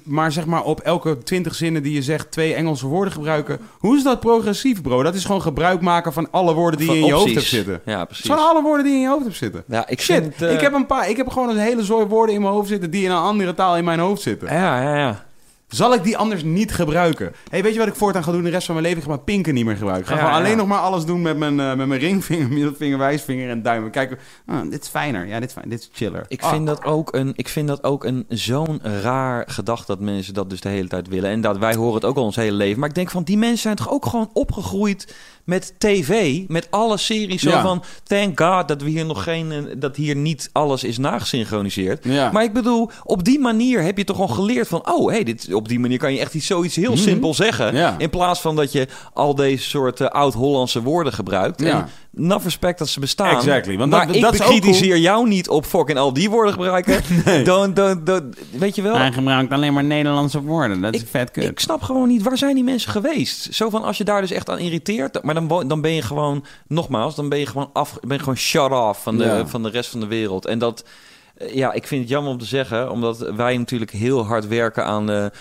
Speaker 1: Maar zeg maar op elke twintig zinnen die je zegt twee Engelse woorden gebruiken. Hoe is dat progressief, bro? Dat is gewoon gebruik maken van alle woorden die
Speaker 2: Van
Speaker 1: je in je hoofd hebt zitten.
Speaker 2: Ja, precies.
Speaker 1: zijn alle woorden die in je hoofd hebt zitten.
Speaker 2: Ja, ik
Speaker 1: Shit,
Speaker 2: vind, eh,
Speaker 1: ik heb een paar. Ik heb gewoon een hele zooi woorden in mijn hoofd zitten die in een andere taal in mijn hoofd zitten.
Speaker 2: Ja, ja, ja.
Speaker 1: Zal ik die anders niet gebruiken? Hey, weet je wat ik voortaan ga doen de rest van mijn leven? Ik ga mijn pinken niet meer gebruiken. Ik ga
Speaker 2: Ja,
Speaker 1: gewoon
Speaker 2: ja.
Speaker 1: alleen nog maar alles doen met mijn, eh, met mijn ringvinger, middelvinger, wijsvinger en duim. Kijken, ah, dit is fijner. Ja, dit is, fijn. dit is chiller.
Speaker 2: Ik
Speaker 1: Ah.
Speaker 2: vind dat ook een, ik vind dat ook een zo'n raar gedachte dat mensen dat dus de hele tijd willen. En dat wij horen het ook al ons hele leven. Maar ik denk van die mensen zijn toch ook gewoon opgegroeid met tv, met alle series zo
Speaker 1: Ja.
Speaker 2: van thank God dat we hier nog geen, eh, dat hier niet alles is nagesynchroniseerd.
Speaker 1: Ja.
Speaker 2: Maar ik bedoel, op die manier heb je toch gewoon geleerd van oh, hey, dit, op die manier kan je echt iets zoiets heel
Speaker 1: Mhm.
Speaker 2: simpel zeggen.
Speaker 1: Ja.
Speaker 2: In plaats van dat je al deze soort eh, oud-Hollandse woorden gebruikt.
Speaker 1: Ja.
Speaker 2: En enough respect dat ze bestaan.
Speaker 1: Exactly, want
Speaker 2: maar
Speaker 1: dat-
Speaker 2: ik
Speaker 1: dat
Speaker 2: jou niet op fucking al die woorden gebruiken. Don't, don't, don't, weet je wel?
Speaker 3: Hij gebruikt alleen maar Nederlandse woorden. Dat is
Speaker 2: Ik-
Speaker 3: vet kut.
Speaker 2: Ik snap gewoon niet, waar zijn die mensen geweest? Zo van, als je daar dus echt aan irriteert... maar dan, dan ben je gewoon, nogmaals... dan ben je gewoon, af, ben je gewoon shut off van de,
Speaker 1: Ja.
Speaker 2: van de rest van de wereld. En dat... eh, Ja, ik vind het jammer om te zeggen, omdat wij natuurlijk heel hard werken aan de,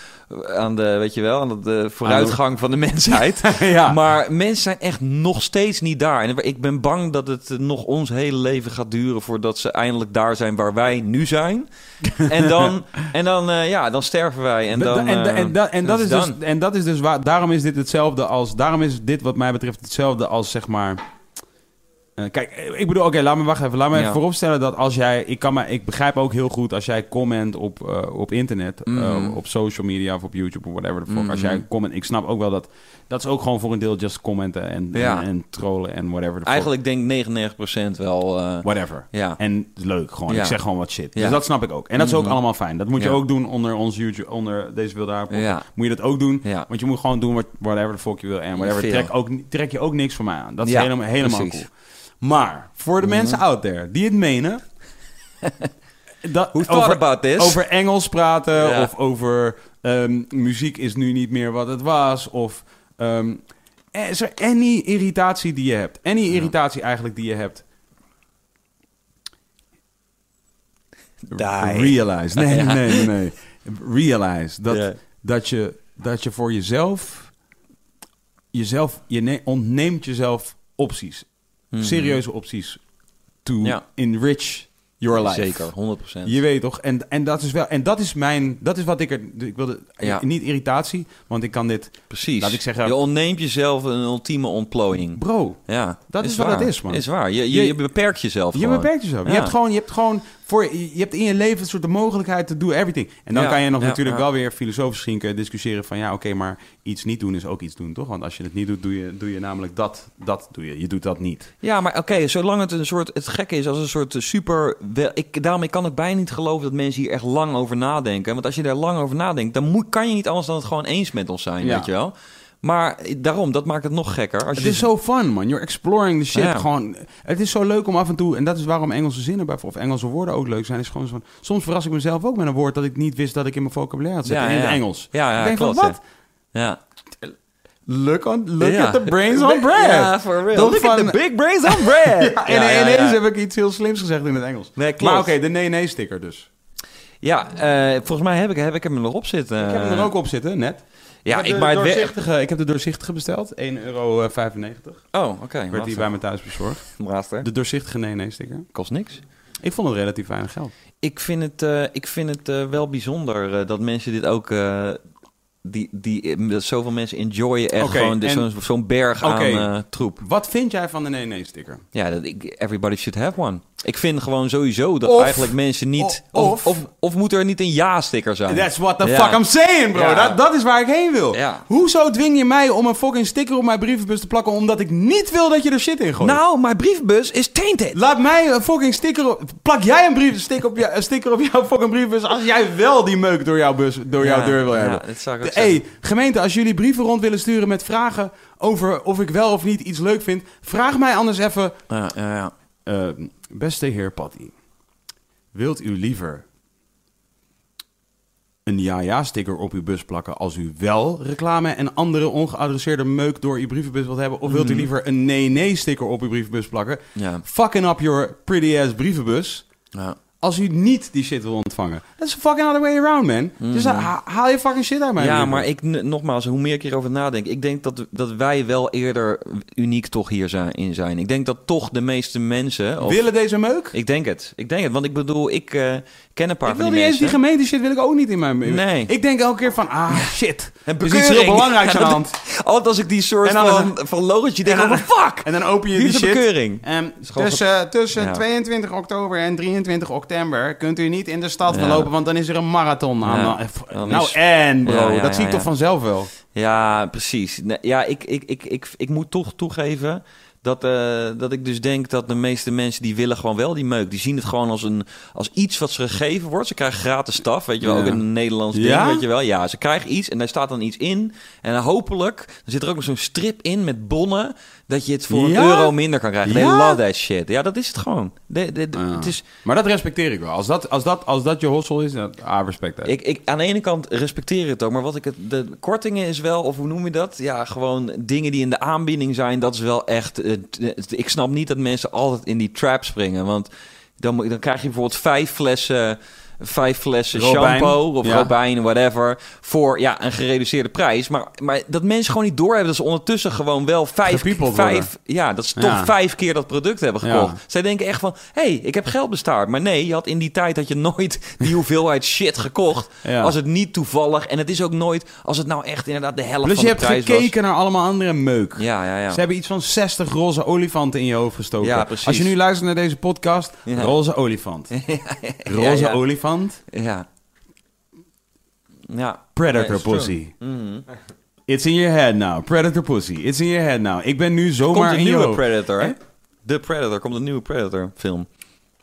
Speaker 2: aan de weet je wel, aan de vooruitgang van de mensheid.
Speaker 1: ja.
Speaker 2: Maar mensen zijn echt nog steeds niet daar. En ik ben bang dat het nog ons hele leven gaat duren voordat ze eindelijk daar zijn waar wij nu zijn. En dan, en dan, eh, ja, dan sterven wij. En,
Speaker 1: Da-
Speaker 2: dan,
Speaker 1: en,
Speaker 2: eh,
Speaker 1: en, da- en dat is dus, en dat is dus waar. Daarom is dit hetzelfde als. Daarom is dit, wat mij betreft, hetzelfde als zeg maar. Eh, kijk, eh, ik bedoel, oké, laat me wachten even. Laat me
Speaker 2: Ja.
Speaker 1: even vooropstellen dat als jij. Ik, kan maar, ik begrijp ook heel goed als jij comment op, eh, op internet,
Speaker 2: Mhm.
Speaker 1: op social media of op YouTube of whatever the fuck. Als
Speaker 2: Mhm.
Speaker 1: jij comment. Ik snap ook wel dat. Dat is ook gewoon voor een deel just commenten en,
Speaker 2: Ja.
Speaker 1: en, en trollen en whatever the fuck.
Speaker 2: Eigenlijk denk ik 99% wel.
Speaker 1: Whatever.
Speaker 2: ja.
Speaker 1: En leuk gewoon.
Speaker 2: Ja.
Speaker 1: Ik zeg gewoon wat shit. Dus dat snap ik ook. En dat is ook
Speaker 2: Mhm.
Speaker 1: allemaal fijn. Dat moet je ook doen onder ons YouTube, onder deze wilde Haar.
Speaker 2: Ja.
Speaker 1: Moet je dat ook doen.
Speaker 2: Ja.
Speaker 1: Want je moet gewoon doen wat whatever the fuck je wil. En whatever. Trek, ook, trek je ook niks van mij aan. Dat is helemaal, helemaal
Speaker 2: precies.
Speaker 1: cool. Maar voor de
Speaker 2: Mhm.
Speaker 1: mensen out there die het menen. dat,
Speaker 2: Who
Speaker 1: over,
Speaker 2: about this?
Speaker 1: over Engels praten.
Speaker 2: Ja.
Speaker 1: Of over ehm, muziek is nu niet meer wat het was. Of ehm, is er any irritatie die je hebt. Any irritatie eigenlijk die je hebt.
Speaker 2: Die.
Speaker 1: Realize. Nee,
Speaker 2: Ja.
Speaker 1: nee, nee. Realize dat, dat, je, dat je voor jezelf... jezelf je ne- ontneemt jezelf opties.
Speaker 2: Mhm.
Speaker 1: Serieuze opties. To
Speaker 2: Ja.
Speaker 1: enrich your life.
Speaker 2: Zeker, 100%.
Speaker 1: Je weet toch? En, en dat is wel... En dat is mijn... Dat is wat ik er... Ik wilde...
Speaker 2: Ja.
Speaker 1: Niet irritatie, want ik kan dit...
Speaker 2: Precies.
Speaker 1: Laat ik zeggen-
Speaker 2: je ontneemt jezelf een ultieme ontplooiing.
Speaker 1: Bro,
Speaker 2: Ja,
Speaker 1: Dat is wat het is, man.
Speaker 2: Is waar. Je, je, beperkt jezelf
Speaker 1: Je
Speaker 2: gewoon.
Speaker 1: beperkt jezelf. Je hebt gewoon, je hebt gewoon voor, je hebt in je leven een soort de mogelijkheid te do everything. En dan
Speaker 2: Ja,
Speaker 1: kan je nog
Speaker 2: ja,
Speaker 1: natuurlijk
Speaker 2: ja.
Speaker 1: wel weer filosofisch misschien kunnen discussiëren van ja, oké, maar iets niet doen is ook iets doen, toch? Want als je het niet doet, doe je, doe je namelijk dat, dat doe je. Je doet dat niet.
Speaker 2: Ja, maar oké, zolang het een soort... Het gekke is als een soort super... wel- Ik, daarom ik kan het bijna niet geloven dat mensen hier echt lang over nadenken. Want als je daar lang over nadenkt, dan moet, kan je niet anders dan het gewoon eens met ons zijn, weet je wel? Maar daarom, dat maakt het nog gekker. Als
Speaker 1: Het is zo fun, man. You're exploring the shit.
Speaker 2: Ja.
Speaker 1: Gewoon, het is zo leuk om af en toe... En dat is waarom Engelse zinnen bijvoorbeeld... of Engelse woorden ook leuk zijn. Is gewoon zo van, soms verras ik mezelf ook met een woord... dat ik niet wist dat ik in mijn vocabulaire had zitten.
Speaker 2: Ja,
Speaker 1: in het. Engels.
Speaker 2: Ja, ja,
Speaker 1: ik denk
Speaker 2: klopt,
Speaker 1: van, wat?
Speaker 2: Ja.
Speaker 1: Look, on, look at the brains on bread.
Speaker 2: Ja, for real. Look at the big brains on bread.
Speaker 1: Ja, en
Speaker 2: Ja,
Speaker 1: ineens heb ik iets heel slims gezegd in het Engels.
Speaker 2: Nee, klopt.
Speaker 1: Maar oké, de nee-nee-sticker dus.
Speaker 2: Ja, eh, volgens mij heb ik, heb ik hem erop zitten.
Speaker 1: ik heb hem er ook op zitten, net.
Speaker 2: Ja,
Speaker 1: heb
Speaker 2: ik maar het we-
Speaker 1: doorzichtige, Ik heb de doorzichtige besteld, 1,95 euro.
Speaker 2: Oh, oké.
Speaker 1: Werd die bij me thuis bezorgd.
Speaker 2: Master.
Speaker 1: De doorzichtige nee-nee-sticker.
Speaker 2: Kost niks.
Speaker 1: Ik vond het relatief weinig geld.
Speaker 2: Ik vind het, eh, ik vind het eh, wel bijzonder eh, dat mensen dit ook... eh, die, die, dat zoveel mensen enjoyen echt
Speaker 1: Oké,
Speaker 2: gewoon zo'n zo'n berg aan eh, troep.
Speaker 1: Wat vind jij van de nee-nee-sticker?
Speaker 2: Ja, dat ik, everybody should have one. Ik vind gewoon sowieso dat
Speaker 1: Of-
Speaker 2: eigenlijk mensen niet...
Speaker 1: of-
Speaker 2: Of, of, of, moet er niet een ja-sticker zijn?
Speaker 1: That's what the
Speaker 2: Ja.
Speaker 1: fuck I'm saying, bro.
Speaker 2: Ja.
Speaker 1: Dat, dat is waar ik heen wil.
Speaker 2: Ja.
Speaker 1: Hoezo dwing je mij om een fucking sticker op mijn brievenbus te plakken... omdat ik niet wil dat je er shit in gooit?
Speaker 2: Nou, mijn brievenbus is tainted.
Speaker 1: Laat mij een fucking sticker op... Plak jij een, brief, sticker, op jou, een sticker op jouw fucking brievenbus... als jij wel die meuk door jouw, bus, door jouw deur wil hebben.
Speaker 2: Ja, dat zou ik ook
Speaker 1: hey, gemeente, als jullie brieven rond willen sturen met vragen over of ik wel of niet iets leuk vind, vraag mij anders even.
Speaker 2: Ja, ja, ja.
Speaker 1: Eh, beste heer Patty, wilt u liever een ja-ja-sticker op uw bus plakken als u wel reclame en andere ongeadresseerde meuk door uw brievenbus wilt hebben? Of wilt u liever een nee-nee-sticker op uw brievenbus plakken?
Speaker 2: Ja.
Speaker 1: Fucking up your pretty-ass brievenbus.
Speaker 2: ja.
Speaker 1: Als u niet die shit wil ontvangen. Dat is fucking other way around, man. Dus ha- haal je fucking shit uit mij.
Speaker 2: Ja, maar ik, nogmaals, hoe meer ik hierover nadenk, ik denk dat, dat wij wel eerder uniek toch hier zijn, in zijn. Ik denk dat toch de meeste mensen... of-
Speaker 1: Willen deze meuk?
Speaker 2: ik denk het, ik denk het. Want ik bedoel, ik eh, ken een paar
Speaker 1: Ik
Speaker 2: van
Speaker 1: wil
Speaker 2: die
Speaker 1: niet eens die
Speaker 2: mensen.
Speaker 1: gemeente shit wil ik ook niet in mijn...
Speaker 2: Nee.
Speaker 1: Ik denk elke keer van, ah, shit.
Speaker 2: En
Speaker 1: Er is iets heel belangrijks aan de hand.
Speaker 2: Altijd als ik die soort
Speaker 1: En dan is
Speaker 2: van, van logotje denk,
Speaker 1: dan-
Speaker 2: fuck!
Speaker 1: En dan open je die
Speaker 2: de
Speaker 1: shit.
Speaker 2: bekeuring.
Speaker 1: Ehm, tussen tussen
Speaker 2: Ja.
Speaker 1: 22 oktober en 23 oktober kunt u niet in de stad
Speaker 2: Ja.
Speaker 1: verlopen, want dan is er een marathon aan.
Speaker 2: Dan
Speaker 1: nou, en bro, dat zie ik toch vanzelf wel.
Speaker 2: Ja, precies. Ja, ik, ik, ik, ik, ik moet toch toegeven dat, eh, dat ik dus denk dat de meeste mensen die willen gewoon wel die meuk. Die zien het gewoon als, een, als iets wat ze gegeven wordt. Ze krijgen gratis staf, weet je wel,
Speaker 1: Ja.
Speaker 2: ook een Nederlands ding,
Speaker 1: Ja?
Speaker 2: weet je wel. Ja, ze krijgen iets en daar staat dan iets in. En dan hopelijk, er zit er ook nog zo'n strip in met bonnen, dat je het voor
Speaker 1: Ja?
Speaker 2: een euro minder kan krijgen. They
Speaker 1: Ja?
Speaker 2: love that shit. Ja, dat is het gewoon. De, de, de-
Speaker 1: Ja.
Speaker 2: het is,
Speaker 1: Maar dat respecteer ik wel. Als dat, als dat, als dat je hossel is, dan, ah, respect dat.
Speaker 2: Ik, ik, aan de ene kant respecteer ik het ook, maar wat ik het, de kortingen is wel, of hoe noem je dat? Ja, gewoon dingen die in de aanbieding zijn, dat is wel echt. ik snap niet dat mensen altijd in die trap springen, want dan, dan krijg je bijvoorbeeld vijf flessen. Vijf flessen
Speaker 1: Robijn.
Speaker 2: shampoo of
Speaker 1: Ja.
Speaker 2: robijn, whatever. Voor ja, een gereduceerde prijs. Maar, maar dat mensen gewoon niet doorhebben dat ze ondertussen gewoon wel vijf,
Speaker 1: Gepiepeld
Speaker 2: vijf ja, dat ze toch
Speaker 1: Ja.
Speaker 2: vijf keer dat product hebben gekocht.
Speaker 1: Ja.
Speaker 2: Zij denken echt van, hé, hey, ik heb geld bestaard. Maar nee, je had in die tijd had je nooit die hoeveelheid shit gekocht. Als het niet toevallig. En het is ook nooit, als het nou echt inderdaad de helft
Speaker 1: Plus
Speaker 2: van
Speaker 1: je
Speaker 2: de
Speaker 1: hebt
Speaker 2: prijs
Speaker 1: gekeken naar allemaal andere meuk.
Speaker 2: was. Ja, ja, ja.
Speaker 1: Ze hebben iets van 60 roze olifanten in je hoofd gestoken.
Speaker 2: Ja, precies.
Speaker 1: Als je nu luistert naar deze podcast, roze olifant. Roze
Speaker 2: ja.
Speaker 1: Olifant,
Speaker 2: Ja. Ja.
Speaker 1: predator pussy.
Speaker 2: Mhm.
Speaker 1: It's in your head now. Predator pussy. It's in your head now. Ik ben nu
Speaker 2: Komt
Speaker 1: zomaar
Speaker 2: een
Speaker 1: in je
Speaker 2: nieuwe. Predator, hè? De Predator. Komt een nieuwe Predator film.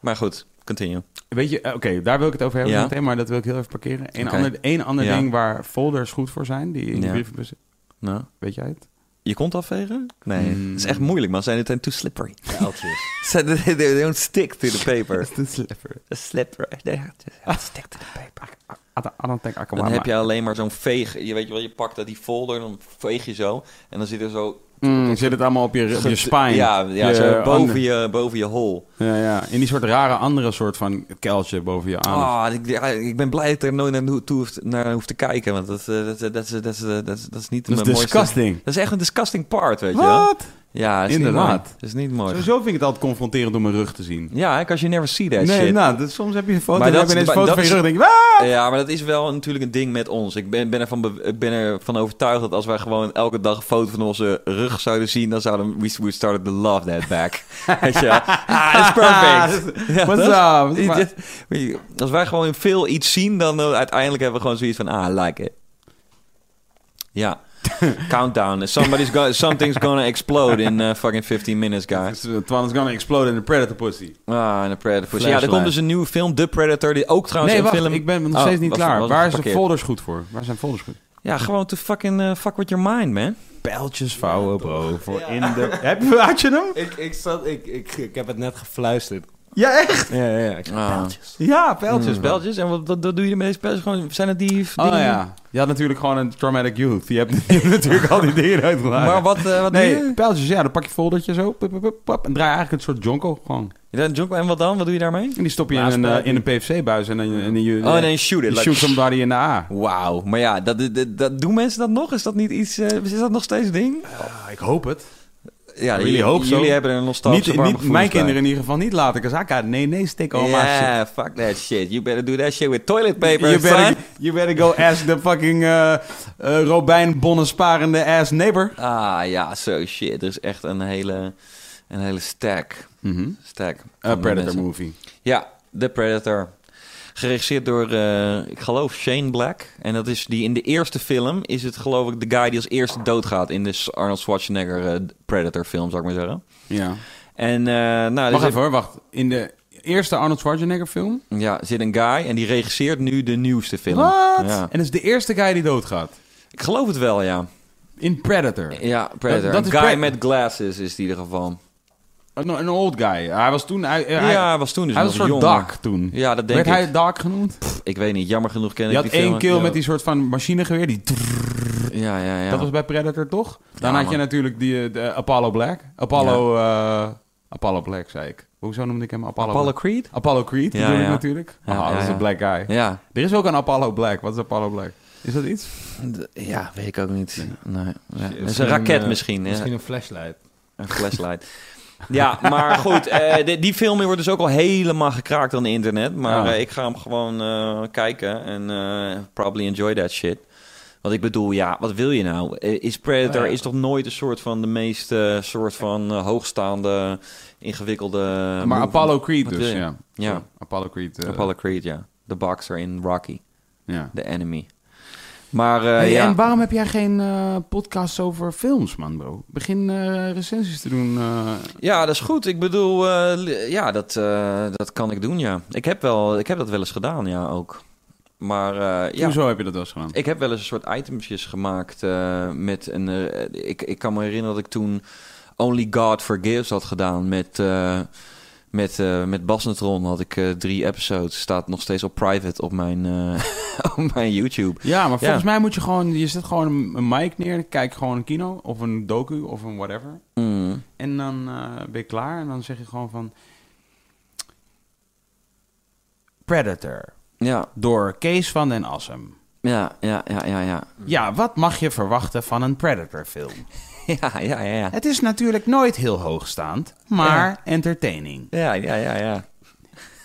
Speaker 2: Maar goed, continue.
Speaker 1: Weet je, eh, oké, daar wil ik het over hebben
Speaker 2: Ja.
Speaker 1: meteen, maar dat wil ik heel even parkeren. Een ander, een ander
Speaker 2: Ja.
Speaker 1: ding waar folders goed voor zijn, die in de brievenbus...
Speaker 2: Nou,
Speaker 1: Weet jij het?
Speaker 2: Je kont afvegen? Nee,
Speaker 1: Mm.
Speaker 2: het is echt moeilijk, man. Zijn het too slippery.
Speaker 4: Pijltjes.
Speaker 2: They they don't stick to the paper.
Speaker 1: It's slipper.
Speaker 2: The slipper. They stick to the paper.
Speaker 1: I don't, I don't think I can
Speaker 2: Dan heb je alleen maar zo'n veeg. Je weet je wel, je pakt dat die folder, dan veeg je zo. En dan zit er zo...
Speaker 1: Mm, zit het allemaal op je, op je spine.
Speaker 2: Ja, ja
Speaker 1: Je
Speaker 2: zo boven,
Speaker 1: ander-
Speaker 2: je, boven je hol.
Speaker 1: Ja, ja. In die soort rare andere soort van kuiltje boven je anus.
Speaker 2: Ah, ik, ik ben blij dat ik er nooit naar, toe hoeft, naar hoeft te kijken. Want dat, eh, dat, dat, dat, dat, dat, dat, dat is niet
Speaker 1: dat is
Speaker 2: mooiste-
Speaker 1: disgusting.
Speaker 2: Dat is echt een disgusting part, weet je wel. Ja, is
Speaker 1: Inderdaad.
Speaker 2: Dat is niet mooi.
Speaker 1: Sowieso vind ik het altijd confronterend om mijn rug te zien.
Speaker 2: Ja, because you never see that
Speaker 1: nee,
Speaker 2: shit.
Speaker 1: nou, dat, soms heb je een foto
Speaker 2: Maar
Speaker 1: en
Speaker 2: dat-
Speaker 1: heb je een foto van je rug en denk je, "Ah!"
Speaker 2: Ja, maar dat is wel natuurlijk een ding met ons. Ik ben, ben, ervan, be- ik ben ervan overtuigd dat als wij gewoon elke dag een foto van onze rug zouden zien, dan zouden we we started to love that back. Weet je? Ah, perfect. Ja,
Speaker 1: What's
Speaker 2: dat
Speaker 1: up?
Speaker 2: Je, Als wij gewoon veel iets zien, dan uiteindelijk hebben we gewoon zoiets van, ah, I like it. Ja. Countdown. Somebody's go something's gonna explode in uh, fucking 15 minutes, guys.
Speaker 1: Is gonna explode in the predator pussy.
Speaker 2: Ah, en de Predator. Pussy. Ja, er komt dus een nieuwe film, The Predator, die ook trouwens
Speaker 1: Nee,
Speaker 2: een
Speaker 1: wacht,
Speaker 2: film...
Speaker 1: ik ben nog
Speaker 2: Oh,
Speaker 1: steeds niet
Speaker 2: was-
Speaker 1: klaar.
Speaker 2: was
Speaker 1: Waar zijn folders goed voor? Waar zijn folders goed?
Speaker 2: Ja, gewoon to fucking uh, fuck with your mind, man.
Speaker 1: Pijltjes vouwen, bro. Voor in de... Heb je, had je hem?
Speaker 4: ik, ik, zat, ik, ik, ik heb het net gefluisterd.
Speaker 1: Ja, echt?
Speaker 4: Ja, ja, ja.
Speaker 2: Ah.
Speaker 4: pijltjes.
Speaker 1: Ja, pijltjes. bro.
Speaker 2: Speltjes. En wat, wat, wat doe je met deze spelletjes? Gewoon, zijn het die
Speaker 1: Oh
Speaker 2: dingen?
Speaker 1: ja. Je had natuurlijk gewoon een traumatic youth. Je hebt, je hebt natuurlijk al die dingen uitgelaten.
Speaker 2: Maar wat, eh, wat doe
Speaker 1: Nee,
Speaker 2: je?
Speaker 1: pijltjes, ja. Dan pak je foldertje zo. Pup, pup, en draai je eigenlijk een soort jonko gewoon.
Speaker 2: En wat dan? Wat doe je daarmee?
Speaker 1: En die stop je in een, eh, in een PFC-buis en dan, en dan je,
Speaker 2: Oh, en dan shoot it. like-
Speaker 1: shoot somebody in de A.
Speaker 2: Wauw. Maar ja, dat, dat, dat, doen mensen dat nog? Is dat niet iets... eh, is dat nog steeds een ding?
Speaker 1: ik hoop het.
Speaker 2: Ja, jullie,
Speaker 1: so.
Speaker 2: jullie hebben een nostalgische
Speaker 1: Niet, niet, mijn
Speaker 2: bij.
Speaker 1: kinderen in ieder geval niet laten. Got nee, nee, stick my shit.
Speaker 2: Yeah, fuck that shit. You better do that shit with toilet paper,
Speaker 1: You better,
Speaker 2: son.
Speaker 1: you better go ask the fucking uh, uh, Robijn bonnensparende ass neighbor.
Speaker 2: Ah, ja, zo shit. Er is echt een hele, een hele stack. Stack.
Speaker 1: A
Speaker 2: van
Speaker 1: Predator movie.
Speaker 2: Ja, The Predator. Geregisseerd door, eh, ik geloof, Shane Black. En dat is die in de eerste film is het geloof ik de guy die als eerste doodgaat in de Arnold Schwarzenegger eh, Predator film, zou ik maar zeggen.
Speaker 1: Ja.
Speaker 2: En eh nou,
Speaker 1: Wacht even hoor, wacht. In de eerste Arnold Schwarzenegger film?
Speaker 2: ja, zit een guy en die regisseert nu de nieuwste film.
Speaker 1: Wat?
Speaker 2: Ja.
Speaker 1: En dat is de eerste guy die doodgaat.
Speaker 2: Ik geloof het wel, ja.
Speaker 1: In Predator.
Speaker 2: Ja, Predator.
Speaker 1: Dat- dat
Speaker 2: een guy
Speaker 1: Pred-
Speaker 2: met glasses is die in ieder geval.
Speaker 1: Een, een old guy. Hij was toen... Hij, hij,
Speaker 2: ja, hij was toen dus
Speaker 1: hij was een soort
Speaker 2: jonger.
Speaker 1: Toen.
Speaker 2: Ja, dat denk
Speaker 1: Werd
Speaker 2: ik.
Speaker 1: hij Dark genoemd?
Speaker 2: Ik weet niet, jammer genoeg ken
Speaker 1: Je
Speaker 2: ik
Speaker 1: had
Speaker 2: die film.
Speaker 1: één kill met die soort van machinegeweer. Die
Speaker 2: Ja, ja, ja.
Speaker 1: Dat was bij Predator, toch? Dan had je natuurlijk die eh, de Apollo Black. Apollo... eh, Apollo Black, zei ik. Hoezo noemde ik hem? Apollo,
Speaker 2: Apollo. Creed?
Speaker 1: Apollo Creed,
Speaker 2: Ja, ja.
Speaker 1: natuurlijk. Ah,
Speaker 2: ja,
Speaker 1: dat is een black guy.
Speaker 2: Ja.
Speaker 1: Er is ook een Apollo Black. Wat is Apollo Black? Is dat iets?
Speaker 2: Ja, weet ik ook niet. Nee. Is een raket
Speaker 4: eh,
Speaker 2: misschien.
Speaker 4: Misschien een flashlight.
Speaker 2: Een flashlight. Ja, maar goed. eh, die, die film wordt dus ook al helemaal gekraakt aan het internet. Maar
Speaker 1: Ja.
Speaker 2: eh, ik ga hem gewoon eh, kijken. En probably enjoy that shit. Want ik bedoel, ja, wat wil je nou? Is Predator
Speaker 1: Ja.
Speaker 2: is toch nooit een soort van de meest soort van hoogstaande, ingewikkelde...
Speaker 1: maar Apollo Creed
Speaker 2: wat
Speaker 1: dus, ja.
Speaker 2: Ja.
Speaker 1: Apollo Creed.
Speaker 2: Apollo Creed, ja. De boxer in Rocky,
Speaker 1: Ja.
Speaker 2: the enemy. Maar eh,
Speaker 1: Hey,
Speaker 2: ja...
Speaker 1: En waarom heb jij geen eh podcasts over films, man, bro? Begin eh, recensies te doen.
Speaker 2: Ja, dat is goed. Ik bedoel, ja, dat, dat kan ik doen, ja. Ik heb, wel, ik heb dat wel eens gedaan, ja, ook. Maar ja,
Speaker 1: Hoezo heb je dat wel eens gedaan?
Speaker 2: ik heb wel eens een soort itemsjes gemaakt met een... ik, ik kan me herinneren dat ik toen Only God Forgives had gedaan met... met, eh met Basnetron had ik eh, drie episodes. Staat nog steeds op private op mijn, eh, op mijn YouTube.
Speaker 1: Ja, maar volgens
Speaker 2: Ja.
Speaker 1: mij moet je gewoon... Je zet gewoon een, een mic neer, kijk gewoon een kino of een docu of een whatever.
Speaker 2: Mm.
Speaker 1: En dan ben je klaar en dan zeg je gewoon van... Predator,
Speaker 2: Ja,
Speaker 1: door Kees van den Assem.
Speaker 2: ja, ja, ja, ja, ja.
Speaker 1: Ja, wat mag je verwachten van een Predator-film?
Speaker 2: Ja, ja, ja, ja.
Speaker 1: Het is natuurlijk nooit heel hoogstaand, maar entertaining.
Speaker 2: Ja, ja, ja, ja.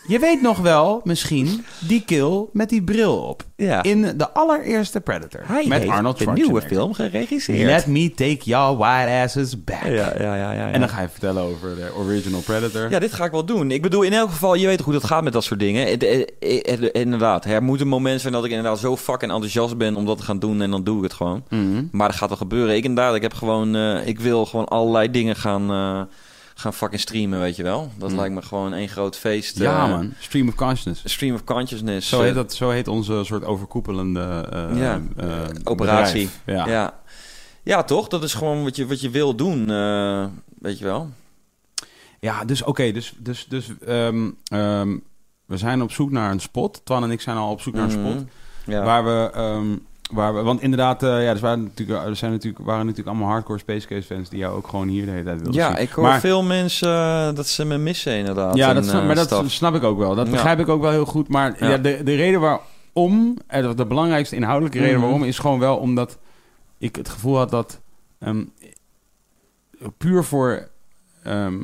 Speaker 1: Je weet nog wel, misschien, die kill met die bril op.
Speaker 2: Ja.
Speaker 1: In de allereerste Predator.
Speaker 2: Hij
Speaker 1: met Arnold
Speaker 2: de
Speaker 1: Schwarzenegger.
Speaker 2: nieuwe film geregisseerd.
Speaker 1: Let me take your white asses back.
Speaker 2: Ja, ja, ja, ja, ja.
Speaker 1: En dan ga je vertellen over de original Predator.
Speaker 2: Ja, dit ga ik wel doen. Ik bedoel, in elk geval, je weet hoe dat gaat met dat soort dingen. Het- het- het- inderdaad, er moet een moment zijn dat ik inderdaad zo fucking enthousiast ben om dat te gaan doen en dan doe ik het gewoon.
Speaker 1: Mhm.
Speaker 2: Maar dat gaat wel gebeuren. Ik inderdaad, ik heb gewoon, eh, ik wil gewoon allerlei dingen gaan, eh, gaan fucking streamen, weet je wel. Dat lijkt me gewoon één groot feest.
Speaker 1: Ja,
Speaker 2: eh,
Speaker 1: man. Stream of consciousness.
Speaker 2: Stream of consciousness.
Speaker 1: Zo
Speaker 2: eh,
Speaker 1: heet, dat, zo heet onze soort overkoepelende eh,
Speaker 2: Ja,
Speaker 1: eh,
Speaker 2: operatie.
Speaker 1: Ja.
Speaker 2: Ja. ja, toch? Dat is gewoon wat je, wat je wil doen, eh, weet je wel.
Speaker 1: Ja, dus oké, dus, dus, dus ehm, ehm, we zijn op zoek naar een spot. Twan en ik zijn al op zoek naar een spot.
Speaker 2: Mhm. Ja.
Speaker 1: Waar we, ehm, waar we, want inderdaad, eh, ja, er waren natuurlijk, er zijn natuurlijk, waren natuurlijk allemaal hardcore Space Case fans die jou ook gewoon hier de hele tijd wilden
Speaker 2: Ja,
Speaker 1: zien.
Speaker 2: ik hoor
Speaker 1: Maar-
Speaker 2: veel mensen eh, dat ze me missen inderdaad.
Speaker 1: Ja,
Speaker 2: en,
Speaker 1: dat snap,
Speaker 2: eh,
Speaker 1: maar dat snap ik ook wel. Dat
Speaker 2: Ja.
Speaker 1: begrijp ik ook wel heel goed. Maar
Speaker 2: Ja.
Speaker 1: ja. de, de reden waarom, eh, de belangrijkste inhoudelijke reden
Speaker 2: Mhm.
Speaker 1: waarom, is gewoon wel omdat ik het gevoel had dat ehm, puur voor ehm,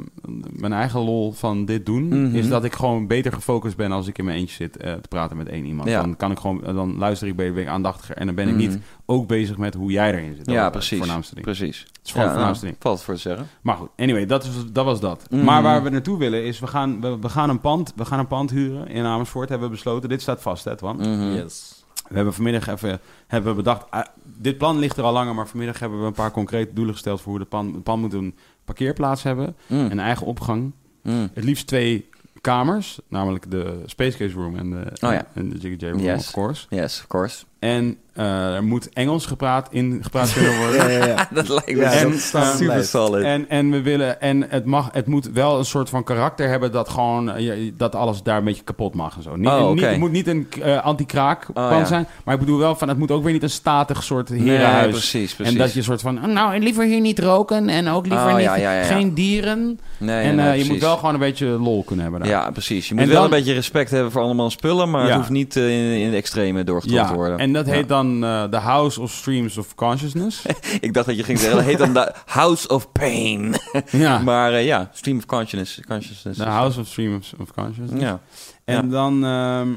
Speaker 1: mijn eigen lol van dit doen,
Speaker 2: Mhm.
Speaker 1: is dat ik gewoon beter gefocust ben als ik in mijn eentje zit eh, te praten met één iemand.
Speaker 2: Ja.
Speaker 1: Dan kan ik gewoon, dan luister ik beter, ben ik aandachtiger en dan ben ik
Speaker 2: Mhm.
Speaker 1: niet ook bezig met hoe jij erin zit.
Speaker 2: Ja, precies.
Speaker 1: voornaamste ding.
Speaker 2: Precies.
Speaker 1: Het is gewoon
Speaker 2: Ja,
Speaker 1: het voornaamste ding.
Speaker 2: Valt voor te zeggen.
Speaker 1: Maar goed, anyway, dat, is, dat was dat.
Speaker 2: Mhm.
Speaker 1: Maar waar we naartoe willen is, we gaan, we, we gaan, een, pand, we gaan een pand huren in Amersfoort, hebben we besloten. Dit staat vast, hè, Twan?
Speaker 4: Yes.
Speaker 1: We hebben vanmiddag even hebben we bedacht, ah, dit plan ligt er al langer, maar vanmiddag hebben we een paar concrete doelen gesteld voor hoe het pand, het pand moet een parkeerplaats hebben,
Speaker 2: Mm.
Speaker 1: een eigen opgang,
Speaker 2: Mm.
Speaker 1: het liefst twee kamers, namelijk de Space Case Room en de,
Speaker 2: Oh ja.
Speaker 1: en de Jiggy J Room,
Speaker 2: Yes.
Speaker 1: of course.
Speaker 2: Yes, of course.
Speaker 1: En eh, er moet Engels gepraat, in, gepraat kunnen worden.
Speaker 4: ja, ja.
Speaker 2: dat lijkt me
Speaker 4: Ja,
Speaker 1: op
Speaker 2: super solid.
Speaker 1: En, en we willen, en het, mag, het moet wel een soort van karakter hebben dat gewoon, eh, je- dat alles daar een beetje kapot mag en zo. Niet,
Speaker 2: Oh, oké.
Speaker 1: niet, het moet niet een eh, anti-kraak
Speaker 2: Oh, ja.
Speaker 1: zijn, maar ik bedoel wel van, het moet ook weer niet een statig soort
Speaker 2: nee,
Speaker 1: herenhuis.
Speaker 2: precies, precies.
Speaker 1: En dat je een soort van, nou, liever hier niet roken en ook liever
Speaker 2: Oh,
Speaker 1: niet,
Speaker 2: ja, ja, ja, ja.
Speaker 1: geen dieren.
Speaker 2: nee,
Speaker 1: en
Speaker 2: nee,
Speaker 1: eh, je moet wel gewoon een beetje lol kunnen hebben daar.
Speaker 2: Ja, precies. Je moet
Speaker 1: En
Speaker 2: wel
Speaker 1: dan-
Speaker 2: een beetje respect hebben voor allemaal spullen, maar het
Speaker 1: Ja.
Speaker 2: hoeft niet in, in de extreme doorgetrokken te worden.
Speaker 1: en dat heet
Speaker 2: Ja.
Speaker 1: dan eh The House of Streams of Consciousness.
Speaker 2: Ik dacht dat je ging zeggen, dat heet dan de House of Pain.
Speaker 1: ja,
Speaker 2: maar eh, ja, Stream of Consciousness. consciousness
Speaker 1: The House of Streams of Consciousness.
Speaker 2: Ja.
Speaker 1: En,
Speaker 2: Ja.
Speaker 1: dan, ehm,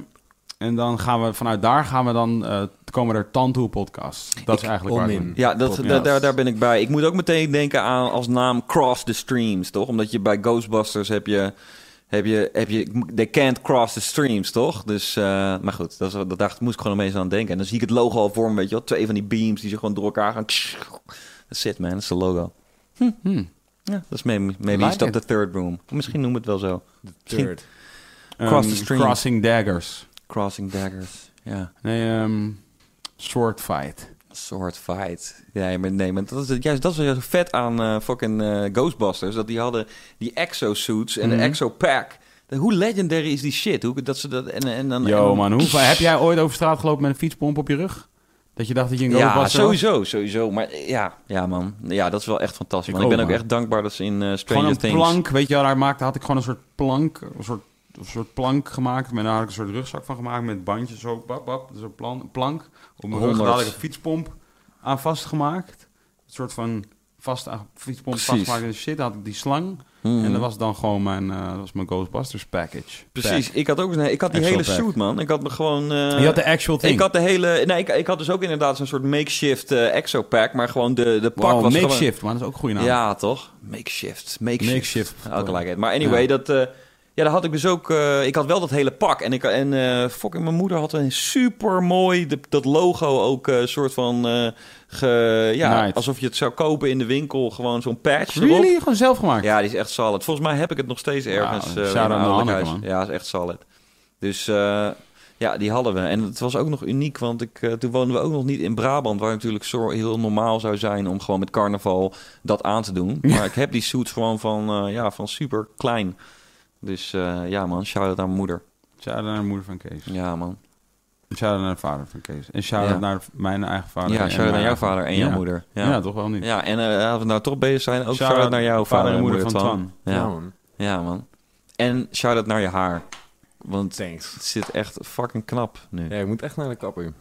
Speaker 1: en dan gaan we vanuit daar gaan we dan eh, komen er Tantoe podcasts. Dat is eigenlijk waar. doen.
Speaker 2: Ja, dat, da- daar, daar ben ik bij. Ik moet ook meteen denken aan als naam Cross the Streams, toch? Omdat je bij Ghostbusters heb je... Heb je, heb je, they can't cross the streams, toch? Dus, eh, maar goed, dat, is, dat, daar moest ik gewoon ineens aan denken. En dan zie ik het logo al voor me, weet je wel. Twee van die beams die ze gewoon door elkaar gaan. That's it, man. Dat is de logo.
Speaker 1: Hm.
Speaker 2: Ja, dat is maybe, maybe
Speaker 1: Like
Speaker 2: stop the third room. Misschien noemen we het wel zo. Misschien-
Speaker 4: Third.
Speaker 2: Cross the streams.
Speaker 1: Crossing Daggers.
Speaker 2: Crossing daggers. Ja.
Speaker 1: Nee, ehm sword Fight.
Speaker 2: Soort fight. Nee, maar, nee, maar dat is het- juist dat is juist vet aan eh, fucking eh, Ghostbusters. Dat die hadden die exosuits en
Speaker 1: Mhm.
Speaker 2: de exopack. De- Hoe legendary is die shit? Hoe dat ze dat en, en dan.
Speaker 1: Yo
Speaker 2: en-
Speaker 1: man, hoe, heb jij ooit over straat gelopen met een fietspomp op je rug? Dat je dacht dat je een
Speaker 2: Ja,
Speaker 1: Ghostbuster was?
Speaker 2: sowieso, sowieso. Maar eh, ja, ja, man. Ja, dat is wel echt fantastisch.
Speaker 1: Ik
Speaker 2: man. Ik ben
Speaker 1: ook,
Speaker 2: echt dankbaar dat ze in
Speaker 1: Gewoon
Speaker 2: Stranger
Speaker 1: een
Speaker 2: Things...
Speaker 1: plank, weet je wel, daar maakte, had ik gewoon een soort plank, een soort, een soort plank gemaakt. En daar had ik een soort rugzak van gemaakt met bandjes zo, bap, bap, zo'n plan, plank. Op mijn rug
Speaker 2: 100.
Speaker 1: daar had ik een fietspomp aan vastgemaakt. Een soort van vast aan fietspomp
Speaker 2: Precies.
Speaker 1: vastgemaakt en shit. Had ik die slang.
Speaker 2: Mhm.
Speaker 1: En dat was dan gewoon mijn, eh, dat was mijn Ghostbusters package.
Speaker 2: Precies,
Speaker 1: Pack.
Speaker 2: ik had ook een, ik had die
Speaker 1: Actual
Speaker 2: hele
Speaker 1: pack.
Speaker 2: suit, man. Ik had me gewoon... eh,
Speaker 1: En je had de actual thing.
Speaker 2: Ik had de hele... Nee, ik, ik had dus ook inderdaad zo'n soort makeshift eh exo-pack, maar gewoon de, de pak
Speaker 1: Wow,
Speaker 2: was gewoon...
Speaker 1: makeshift, man. Dat is ook een goede naam.
Speaker 2: Ja, toch? Makeshift. Makeshift.
Speaker 1: Makeshift.
Speaker 2: Ook gelijk. Maar anyway,
Speaker 1: Ja.
Speaker 2: dat... eh, ja, daar had ik dus ook... eh, ik had wel dat hele pak. En, ik, en eh fucking mijn moeder had een super mooi... Dat logo ook een soort van... eh, ge, ja, alsof je het zou kopen in de winkel. Gewoon zo'n patch erop.
Speaker 1: Really? Gewoon zelf gemaakt?
Speaker 2: Ja, die is echt solid. Volgens mij heb ik het nog steeds ergens eh,
Speaker 1: shout-out
Speaker 2: in mijn huis.
Speaker 1: man.
Speaker 2: Ja, is echt solid. Dus eh, ja, die hadden we. En het was ook nog uniek, want ik, eh, toen woonden we ook nog niet in Brabant, waar natuurlijk zo heel normaal zou zijn om gewoon met carnaval dat aan te doen. Maar ik heb die suits gewoon van, eh, ja, van super klein. Dus eh, ja man, shout-out aan mijn moeder.
Speaker 1: Shout-out naar de moeder van Kees.
Speaker 2: Ja man.
Speaker 1: Shout-out naar de vader van Kees. En shout-out
Speaker 2: Ja.
Speaker 1: naar mijn eigen vader.
Speaker 2: Ja, shout-out naar jouw vader en
Speaker 1: Ja.
Speaker 2: jouw moeder.
Speaker 1: Ja.
Speaker 2: Ja.
Speaker 1: toch wel niet.
Speaker 2: Ja, en eh, als we nou toch bezig zijn, ook
Speaker 1: Shout-out
Speaker 2: shout-out naar jouw vader, en moeder,
Speaker 1: van
Speaker 2: Twan.
Speaker 1: Twan.
Speaker 2: Ja.
Speaker 4: Ja, man.
Speaker 2: ja man. En shout-out naar je haar. Want
Speaker 4: Thanks.
Speaker 2: het zit echt fucking knap nu.
Speaker 4: Ja, je moet echt naar de kapper.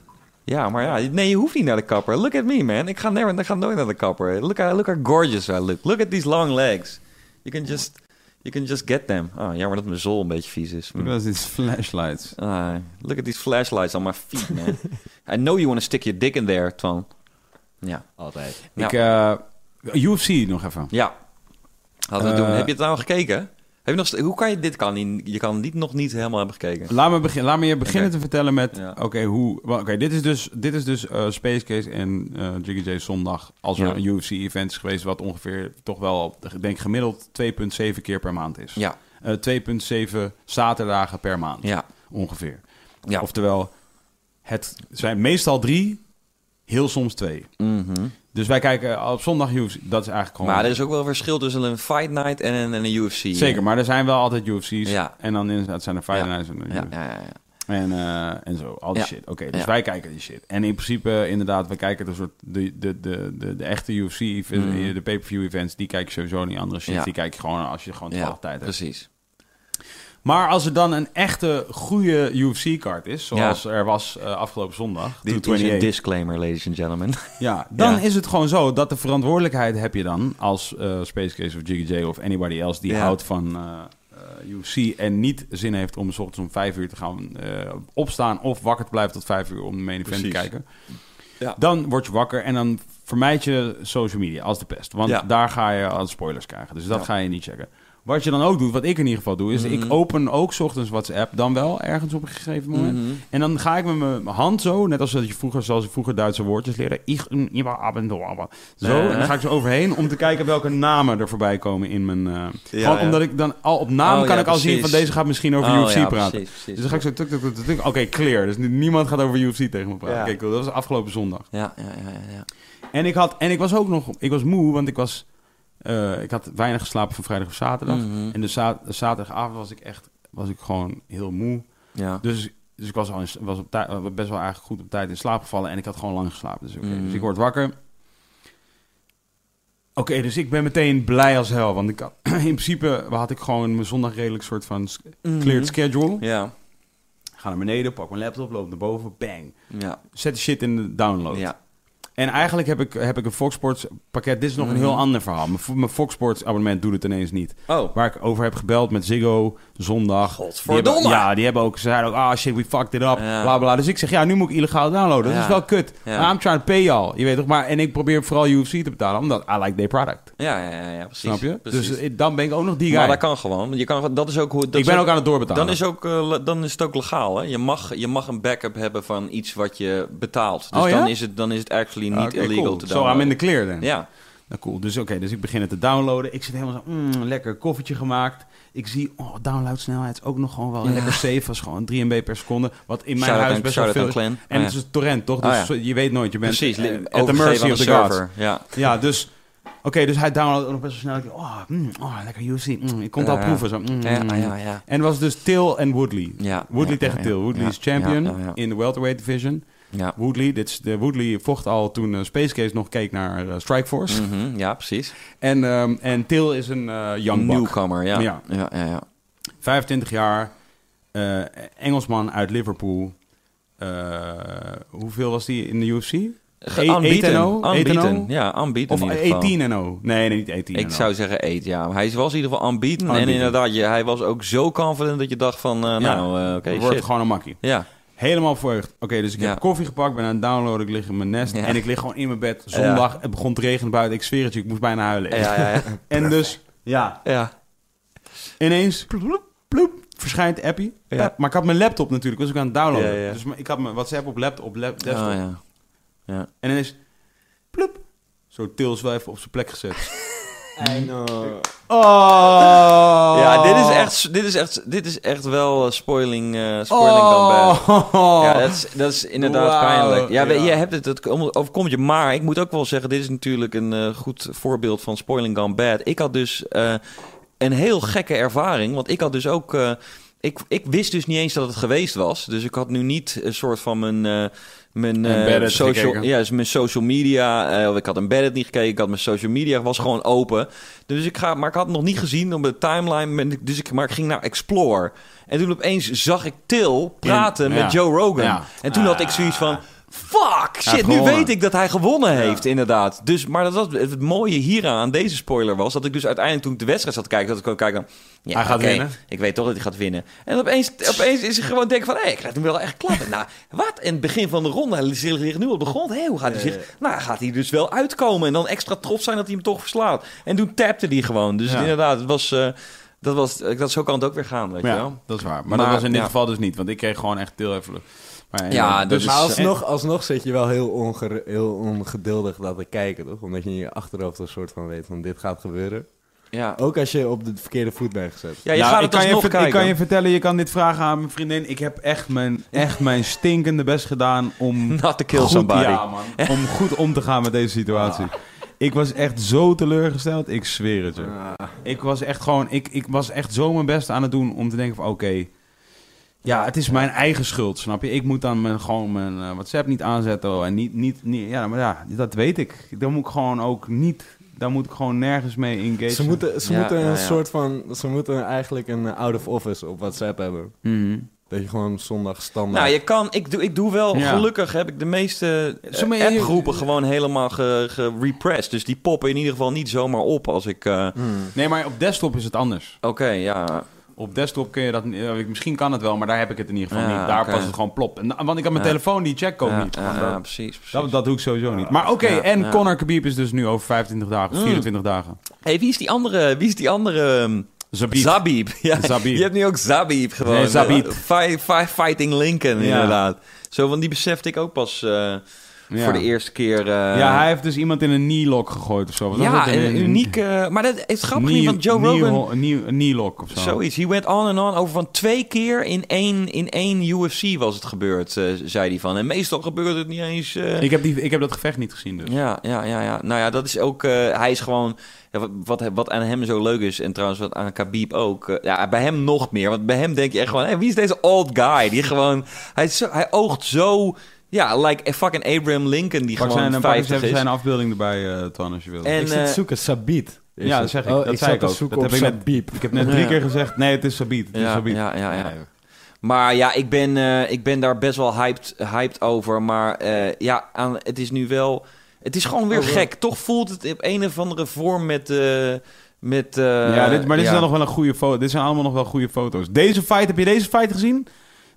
Speaker 2: Ja, maar ja, nee, je hoeft niet naar de kapper. Look at me, man. Ik ga, never, ik ga nooit naar de kapper. Look how, look how gorgeous I look. Look at these long legs. You can just, you can just get them. Ah, jammer dat mijn zool een beetje vies is.
Speaker 1: Look at these flashlights.
Speaker 2: Ah, look at these flashlights on my feet, man. I know you want to stick your dick in there, Twan. Ja.
Speaker 4: Altijd.
Speaker 1: Ik, eh, UFC nog even.
Speaker 2: Ja. Hadden we
Speaker 1: Eh,
Speaker 2: doen. Heb je het nou gekeken? Heb je nog, hoe kan je dit kan niet, je kan niet, nog niet helemaal hebben gekeken?
Speaker 1: Laat me, begin, laat me je beginnen te vertellen met...
Speaker 2: Ja.
Speaker 1: Oké, hoe... Oké, dit is dus, dit is dus eh, Space Case en eh Jiggy J zondag. Als er
Speaker 2: Ja.
Speaker 1: een UFC-event is geweest... wat ongeveer toch wel, denk gemiddeld 2,7 keer per maand is.
Speaker 2: Ja,
Speaker 1: Eh, 2,7 zaterdagen per maand.
Speaker 2: ja,
Speaker 1: Ongeveer.
Speaker 2: ja.
Speaker 1: Oftewel, het zijn meestal drie, heel soms twee.
Speaker 2: Mhm.
Speaker 1: Dus wij kijken op zondag UFC. Dat is eigenlijk gewoon...
Speaker 2: Maar er is ook wel een verschil tussen een fight night en een, en een UFC.
Speaker 1: Zeker, maar er zijn wel altijd UFC's.
Speaker 2: Ja.
Speaker 1: En dan inderdaad zijn er Fight
Speaker 2: Ja.
Speaker 1: Nights en,
Speaker 2: Ja, ja, ja. ja.
Speaker 1: en, eh, en zo. Al die shit. Oké, dus wij kijken die shit. En in principe, inderdaad, we kijken de, soort, de, de, de, de, de echte UFC,
Speaker 2: Mhm.
Speaker 1: de pay-per-view events, die kijk je sowieso niet. Andere shit, die kijk je gewoon als je gewoon toevallig tijd hebt.
Speaker 2: precies.
Speaker 1: Maar als er dan een echte goede UFC-kaart is, zoals er was eh, afgelopen zondag,
Speaker 2: Dit is een
Speaker 1: 228,
Speaker 2: disclaimer, ladies and gentlemen.
Speaker 1: ja, dan
Speaker 2: Ja.
Speaker 1: is het gewoon zo dat de verantwoordelijkheid heb je dan als eh, Space Case of Jiggy J of anybody else die
Speaker 2: Ja.
Speaker 1: houdt van eh, eh, UFC en niet zin heeft om s ochtends om vijf uur te gaan eh, opstaan of wakker te blijven tot vijf uur om de main event te kijken.
Speaker 2: Ja.
Speaker 1: Dan word je wakker en dan vermijd je social media als de pest. Want
Speaker 2: Ja.
Speaker 1: daar ga je al spoilers krijgen. Dus dat
Speaker 2: Ja.
Speaker 1: ga je niet checken. Wat je dan ook doet, wat ik in ieder geval doe, is
Speaker 2: Mhm.
Speaker 1: ik open ook 's ochtends WhatsApp, dan wel ergens op een gegeven moment.
Speaker 2: Mhm.
Speaker 1: En dan ga ik met mijn hand zo, net als dat je vroeger, zoals je vroeger Duitse woordjes leerde. Ich, n, iwa, ab en door, ab. Zo, en dan ga ik zo overheen om te kijken welke namen er voorbij komen in mijn... eh gewoon
Speaker 2: ja.
Speaker 1: omdat ik dan al op naam
Speaker 2: Oh,
Speaker 1: kan
Speaker 2: ja,
Speaker 1: ik al zien van deze gaat misschien over
Speaker 2: Oh,
Speaker 1: UFC praten.
Speaker 2: precies, precies.
Speaker 1: Dus dan ga ik zo tuk, tuk, tuk, tuk, tuk. Oké, clear. Dus niemand gaat over UFC tegen me praten. Cool. Dat was afgelopen zondag.
Speaker 2: Ja, ja, ja, ja, ja.
Speaker 1: En ik, had, en ik was ook nog... Ik was moe, want ik was... eh, ik had weinig geslapen van vrijdag of zaterdag.
Speaker 2: Mhm.
Speaker 1: En de za- zaterdagavond was ik echt... Was ik gewoon heel moe.
Speaker 2: Ja.
Speaker 1: Dus, dus ik was, al in, was op best wel eigenlijk goed op tijd in slaap gevallen. En ik had gewoon lang geslapen. Dus, oké.
Speaker 2: Mhm.
Speaker 1: dus ik word wakker. Oké, dus ik ben meteen blij als hel. Want ik had, in principe had ik gewoon mijn zondag redelijk soort van s- cleared schedule.
Speaker 2: Ja,
Speaker 1: Ga naar beneden, pak mijn laptop, loop naar boven, bang.
Speaker 2: ja,
Speaker 1: Zet de shit in de download.
Speaker 2: ja.
Speaker 1: En eigenlijk heb ik, heb ik een Fox Sports pakket. Dit is nog een
Speaker 2: Mhm.
Speaker 1: heel ander verhaal. Mijn, Fo- mijn Fox Sports abonnement doet het ineens niet.
Speaker 2: Oh,
Speaker 1: Waar ik over heb gebeld met Ziggo zondag. Die hebben- ja, die hebben ook, ze zeiden ook, ah shit, we fucked it up,
Speaker 2: Ja.
Speaker 1: bla bla. Dus ik zeg, ja, nu moet ik illegaal downloaden. Dat is wel kut.
Speaker 2: Ja.
Speaker 1: Maar I'm trying to pay y'all. Je weet toch, maar, en ik probeer vooral UFC te betalen, omdat I like their product.
Speaker 2: ja, ja, ja, ja, precies.
Speaker 1: Snap je?
Speaker 2: Precies.
Speaker 1: Dus eh, dan ben ik ook nog die guy.
Speaker 2: maar dat kan gewoon. Je kan, dat is ook hoe. Dat
Speaker 1: ik ben ook aan het doorbetalen.
Speaker 2: Dan is, ook, eh, dan is het ook legaal. Hè? Je, mag, je mag een backup hebben van iets wat je betaalt. Dus
Speaker 1: Oh, ja?
Speaker 2: dan, is het, dan is het actually niet illegal
Speaker 1: cool.
Speaker 2: te
Speaker 1: So. I'm in the clear then.
Speaker 2: Ja,
Speaker 1: Nou, cool. Dus oké, dus ik begin het te downloaden. Ik zit helemaal zo, mm, lekker koffietje gemaakt. Ik zie, oh, downloadsnelheid is ook nog gewoon wel
Speaker 2: Ja.
Speaker 1: lekker safe. Was gewoon 3 MB per seconde. Wat in mijn huis best wel veel. En
Speaker 2: Oh,
Speaker 1: het
Speaker 2: ja.
Speaker 1: is een torrent, toch? Dus
Speaker 2: Oh, ja.
Speaker 1: je weet nooit. Je bent
Speaker 2: Precies,
Speaker 1: eh, at the mercy of the gods.
Speaker 2: server. Ja.
Speaker 1: Ja, dus... Oké, dus hij downloadt ook nog best wel snel. Oh, mm, oh lekker UFC. Mm, ik kon het al proeven. Zo. mm,
Speaker 2: Ja, ja, ja.
Speaker 1: En het was dus Till en Woodley. Woodley tegen Till. Woodley is champion in de welterweight division.
Speaker 2: Ja.
Speaker 1: Woodley, dit is de Woodley vocht al toen eh, Space Case nog keek naar eh, Strikeforce.
Speaker 2: Mhm, ja, precies.
Speaker 1: En, ehm, en Till is een eh young buck.
Speaker 2: Newcomer, ja.
Speaker 1: Ja.
Speaker 2: Ja. Ja, ja,
Speaker 1: 25 jaar, eh, Engelsman uit Liverpool. Eh, hoeveel was die in de UFC?
Speaker 2: Unbeaten.
Speaker 1: oh?
Speaker 2: Unbeaten.
Speaker 1: Oh?
Speaker 2: Ja, unbeaten
Speaker 1: Of
Speaker 2: in ieder geval.
Speaker 1: 18 en 0? Nee, nee, niet 18
Speaker 2: Ik zou zeggen 8, ja. Hij was in ieder geval unbeaten. En inderdaad, je, hij was ook zo confident dat je dacht van... eh,
Speaker 1: Ja.
Speaker 2: nou, eh, oké,
Speaker 1: Het wordt
Speaker 2: shit.
Speaker 1: gewoon een makkie.
Speaker 2: Ja,
Speaker 1: Helemaal verheugd. Oké, dus ik
Speaker 2: Ja.
Speaker 1: heb koffie gepakt, ben aan het downloaden, ik lig in mijn nest.
Speaker 2: Ja.
Speaker 1: En ik lig gewoon in mijn bed. Zondag, het begon te regenen buiten. Ik zweer het je, ik moest bijna huilen.
Speaker 2: ja, ja. ja.
Speaker 1: En dus, ja,
Speaker 2: ja.
Speaker 1: ineens, ploep, ploep, verschijnt Appie.
Speaker 2: Ja.
Speaker 1: Pep. Maar ik had mijn laptop natuurlijk, was ik aan het downloaden. Dus ik had mijn WhatsApp op laptop, op lap, desktop.
Speaker 2: Oh, ja.
Speaker 1: En ineens, ploep, zo Tils wel even op zijn plek gezet. Oh!
Speaker 2: Ja, dit is echt, dit is echt, dit is echt wel eh, spoiling, eh spoiling dan bad.
Speaker 1: Oh!
Speaker 2: Ja, dat is, dat is inderdaad pijnlijk.
Speaker 1: Ja,
Speaker 2: je hebt het, het om- overkomt je. Maar ik moet ook wel zeggen, dit is natuurlijk een eh, goed voorbeeld van spoiling gone bad. Ik had dus eh, een heel gekke ervaring. Want ik had dus ook... eh, ik, ik wist dus niet eens dat het geweest was. Dus ik had nu niet een soort van mijn... mijn, eh, social,
Speaker 1: gekeken.
Speaker 2: ja, dus mijn social media. eh, ik had embedded niet gekeken. Ik had mijn social media was gewoon open. Dus ik ga, maar ik had het nog niet gezien op de timeline. Dus ik, maar ik ging naar Explore. En toen opeens zag ik Till praten met Joe Rogan.
Speaker 1: Ja.
Speaker 2: En toen had ik zoiets van... Fuck, shit, nu weet ik dat hij gewonnen heeft, inderdaad. Dus, maar dat was, het mooie hieraan, aan deze spoiler was... dat ik dus uiteindelijk toen ik de wedstrijd zat te kijken... dat ik kon kijken, ja,
Speaker 1: Hij gaat winnen.
Speaker 2: Ik weet toch dat hij gaat winnen. En opeens, opeens is hij gewoon denken van... hé, ik krijg hem wel echt klappen. nou, wat? In het begin van de ronde, hij ligt nu op de grond. Hé, hoe gaat hij zich... Nou, gaat hij dus wel uitkomen. En dan extra trots zijn dat hij hem toch verslaat. En toen tapte hij gewoon. Dus
Speaker 1: Ja.
Speaker 2: inderdaad, het was... eh, dat, was, dat zo kan het ook weer gaan, weet je wel.
Speaker 1: dat is waar. Maar,
Speaker 2: Maar,
Speaker 1: dat was in dit geval dus niet, want ik kreeg gewoon echt heel even... Maar,
Speaker 2: Ja, dus-
Speaker 4: Maar alsnog, alsnog zit je wel heel, onge- heel ongeduldig dat te kijken, toch? Omdat je in je achterhoofd een soort van weet van dit gaat gebeuren.
Speaker 2: Ja,
Speaker 4: Ook als je op de verkeerde voet bent gezet.
Speaker 2: ja je
Speaker 1: Nou,
Speaker 2: gaat
Speaker 1: ik
Speaker 2: het
Speaker 1: kan je
Speaker 2: kijken.
Speaker 1: Ik kan je vertellen, je kan dit vragen aan mijn vriendin. Ik heb echt mijn, echt mijn stinkende best gedaan om...
Speaker 2: Not to kill
Speaker 1: goed,
Speaker 2: somebody.
Speaker 1: Ja, man. Om goed om te gaan met deze situatie. Ik was echt zo teleurgesteld, ik zweer het je. Ik was echt gewoon, ik, ik was echt zo mijn best aan het doen om te denken van oké, ja, het is mijn eigen schuld, snap je? Ik moet dan mijn, gewoon mijn eh, WhatsApp niet aanzetten en niet, niet, niet, ja, maar ja, dat weet ik. Dan moet ik gewoon ook niet, dan moet ik gewoon nergens mee engageren.
Speaker 4: Ze moeten, ze
Speaker 2: Ja,
Speaker 4: moeten een
Speaker 2: ja,
Speaker 4: soort van, ze moeten eigenlijk een eh, out of office op WhatsApp hebben.
Speaker 1: Mhm.
Speaker 4: Dat je gewoon zondag standaard...
Speaker 2: Nou, je kan, ik doe, ik doe wel,
Speaker 1: Ja.
Speaker 2: gelukkig heb ik de meeste
Speaker 1: je-
Speaker 2: appgroepen gewoon helemaal ge- gerepressed. Dus die poppen in ieder geval niet zomaar op als ik... eh,
Speaker 4: Hmm.
Speaker 1: Nee, maar op desktop is het anders.
Speaker 2: Oké, ja.
Speaker 1: Op desktop kun je dat, eh, misschien kan het wel, maar daar heb ik het in ieder geval
Speaker 2: Ja,
Speaker 1: niet. Daar past het gewoon plop. En, want ik heb mijn
Speaker 2: Ja.
Speaker 1: telefoon, die check ook
Speaker 2: ja,
Speaker 1: niet.
Speaker 2: ja, precies. precies.
Speaker 1: Dat, dat doe ik sowieso niet. Maar oké, en
Speaker 2: ja.
Speaker 1: Conor Khabib is dus nu over 25 dagen,
Speaker 2: Mm.
Speaker 1: 24 dagen.
Speaker 2: hey, wie is die andere... Wie is die andere um,
Speaker 1: Zabib.
Speaker 2: Zabib. Ja,
Speaker 1: Zabib.
Speaker 2: Je hebt nu ook Zabib gewoon.
Speaker 1: Nee, Zabib.
Speaker 2: Eh, fi- fi- fighting Lincoln, inderdaad. Zo, want die besefte ik ook pas eh,
Speaker 1: Ja.
Speaker 2: voor de eerste keer. eh,
Speaker 1: ja, hij heeft dus iemand in een knee-lock gegooid of zo. Wat
Speaker 2: ja,
Speaker 1: dat?
Speaker 2: een unieke... Maar dat is grappig niet, want Joe
Speaker 1: knee,
Speaker 2: Rogan...
Speaker 1: Een knee- een knee-lock of zo.
Speaker 2: Zoiets. He went on en on over van twee keer in één, in één UFC was het gebeurd, eh, zei hij van. En meestal gebeurt het niet eens. eh,
Speaker 1: Ik heb, die, ik heb dat gevecht niet gezien dus.
Speaker 2: Ja, ja, ja, ja. Nou ja, dat is ook. eh, hij is gewoon. Ja, wat- wat, aan hem zo leuk is, en trouwens wat aan Khabib ook. eh, ja, bij hem nog meer. Want bij hem denk je echt gewoon: wie is deze old guy? Die gewoon. Hij, zo, hij oogt zo. Ja, like a fucking Abraham Lincoln, die
Speaker 1: Pak
Speaker 2: gewoon
Speaker 1: zijn, pak eens
Speaker 2: 50
Speaker 1: even
Speaker 2: is.
Speaker 1: zijn afbeelding erbij, eh Twan, als je wil.
Speaker 2: En,
Speaker 4: ik zit te
Speaker 2: eh,
Speaker 4: zoeken, Sabit.
Speaker 1: Ja, dat zeg ik.
Speaker 4: Oh,
Speaker 1: dat
Speaker 4: ik
Speaker 1: zei ik ook.
Speaker 4: zoeken
Speaker 1: Dat
Speaker 4: op
Speaker 1: heb ik net-
Speaker 4: Sabib.
Speaker 1: Ik heb net drie
Speaker 2: Ja.
Speaker 1: keer gezegd, nee, het is Sabit. Het is
Speaker 2: ja,
Speaker 1: Sabit.
Speaker 2: ja, ja, ja. Maar ja, ik ben, eh, ik ben daar best wel hyped, hyped over. Maar eh, ja, aan, het is nu wel... Het is gewoon weer
Speaker 4: Oh, wel.
Speaker 2: gek. Toch voelt het op een of andere vorm met... eh, met eh,
Speaker 1: ja, dit, maar dit
Speaker 2: ja.
Speaker 1: is dan nog wel een goede foto. Dit zijn allemaal nog wel goede foto's. Deze fight, heb je deze fight gezien?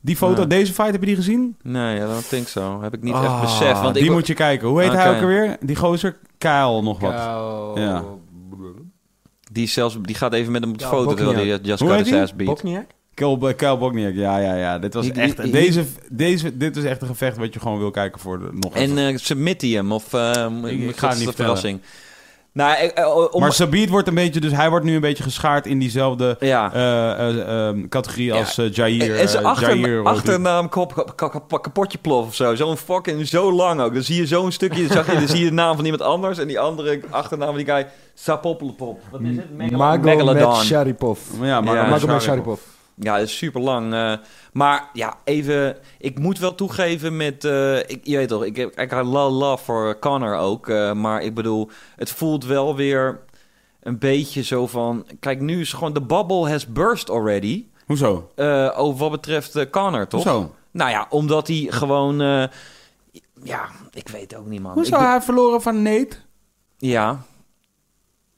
Speaker 1: Die foto,
Speaker 2: Nee.
Speaker 1: deze fight, heb je die gezien?
Speaker 2: Nee, ja, dat denk ik zo. Heb ik niet echt
Speaker 1: Ah,
Speaker 2: beseft. Want
Speaker 1: die
Speaker 2: ik,
Speaker 1: moet je kijken. Hoe heet hij ook alweer? Die gozer? Kyle nog wat. Ja.
Speaker 2: die, zelfs, die gaat even met hem op de
Speaker 4: Ja,
Speaker 2: foto terwijl hij just
Speaker 1: Hoe
Speaker 2: got ass beat.
Speaker 4: Bokniak?
Speaker 1: Kyle, Kyle Bogniak, ja, ja, ja. Dit was echt...
Speaker 2: die-
Speaker 1: deze, deze, dit was echt een gevecht wat je gewoon wil kijken voor de, nog
Speaker 2: En
Speaker 1: even.
Speaker 2: eh submit hij hem? Of uh,
Speaker 1: Ik- ga het niet
Speaker 2: een
Speaker 1: vertellen.
Speaker 2: Nou, eh, om,
Speaker 1: Maar Sabit wordt een beetje, dus hij wordt nu een beetje geschaard in diezelfde
Speaker 2: ja.
Speaker 1: eh, eh, ehm, categorie
Speaker 2: Ja.
Speaker 1: als Jair.
Speaker 2: En zijn achter,
Speaker 1: Jair
Speaker 2: achternaam kop, kap- kap- kapotje plof of zo. Zo'n fucking zo lang ook. Dan zie je zo'n stukje, dan, zag je, dan zie je de naam van iemand anders. En die andere achternaam van die guy, Sapopelpop. Wat is het? Megalo-
Speaker 4: Mago
Speaker 2: Megalodon.
Speaker 4: met Sharipov.
Speaker 1: Ja, maar
Speaker 2: Ja.
Speaker 4: Mago met
Speaker 1: Sharipov.
Speaker 2: Ja, dat is super lang. maar ja, even. Ik moet wel toegeven met. eh, ik, je weet toch, ik heb ik had love, voor Connor ook. eh, maar ik bedoel, het voelt wel weer een beetje zo van. Kijk, nu is gewoon de bubble has burst already.
Speaker 1: Hoezo?
Speaker 2: eh, over wat betreft eh, Connor, toch?
Speaker 1: Hoezo?
Speaker 2: Nou ja, omdat hij gewoon. eh, ja, ik weet ook niet, man.
Speaker 1: Hoezo?
Speaker 2: Ik
Speaker 1: Hij verloren van Nate?
Speaker 2: Ja.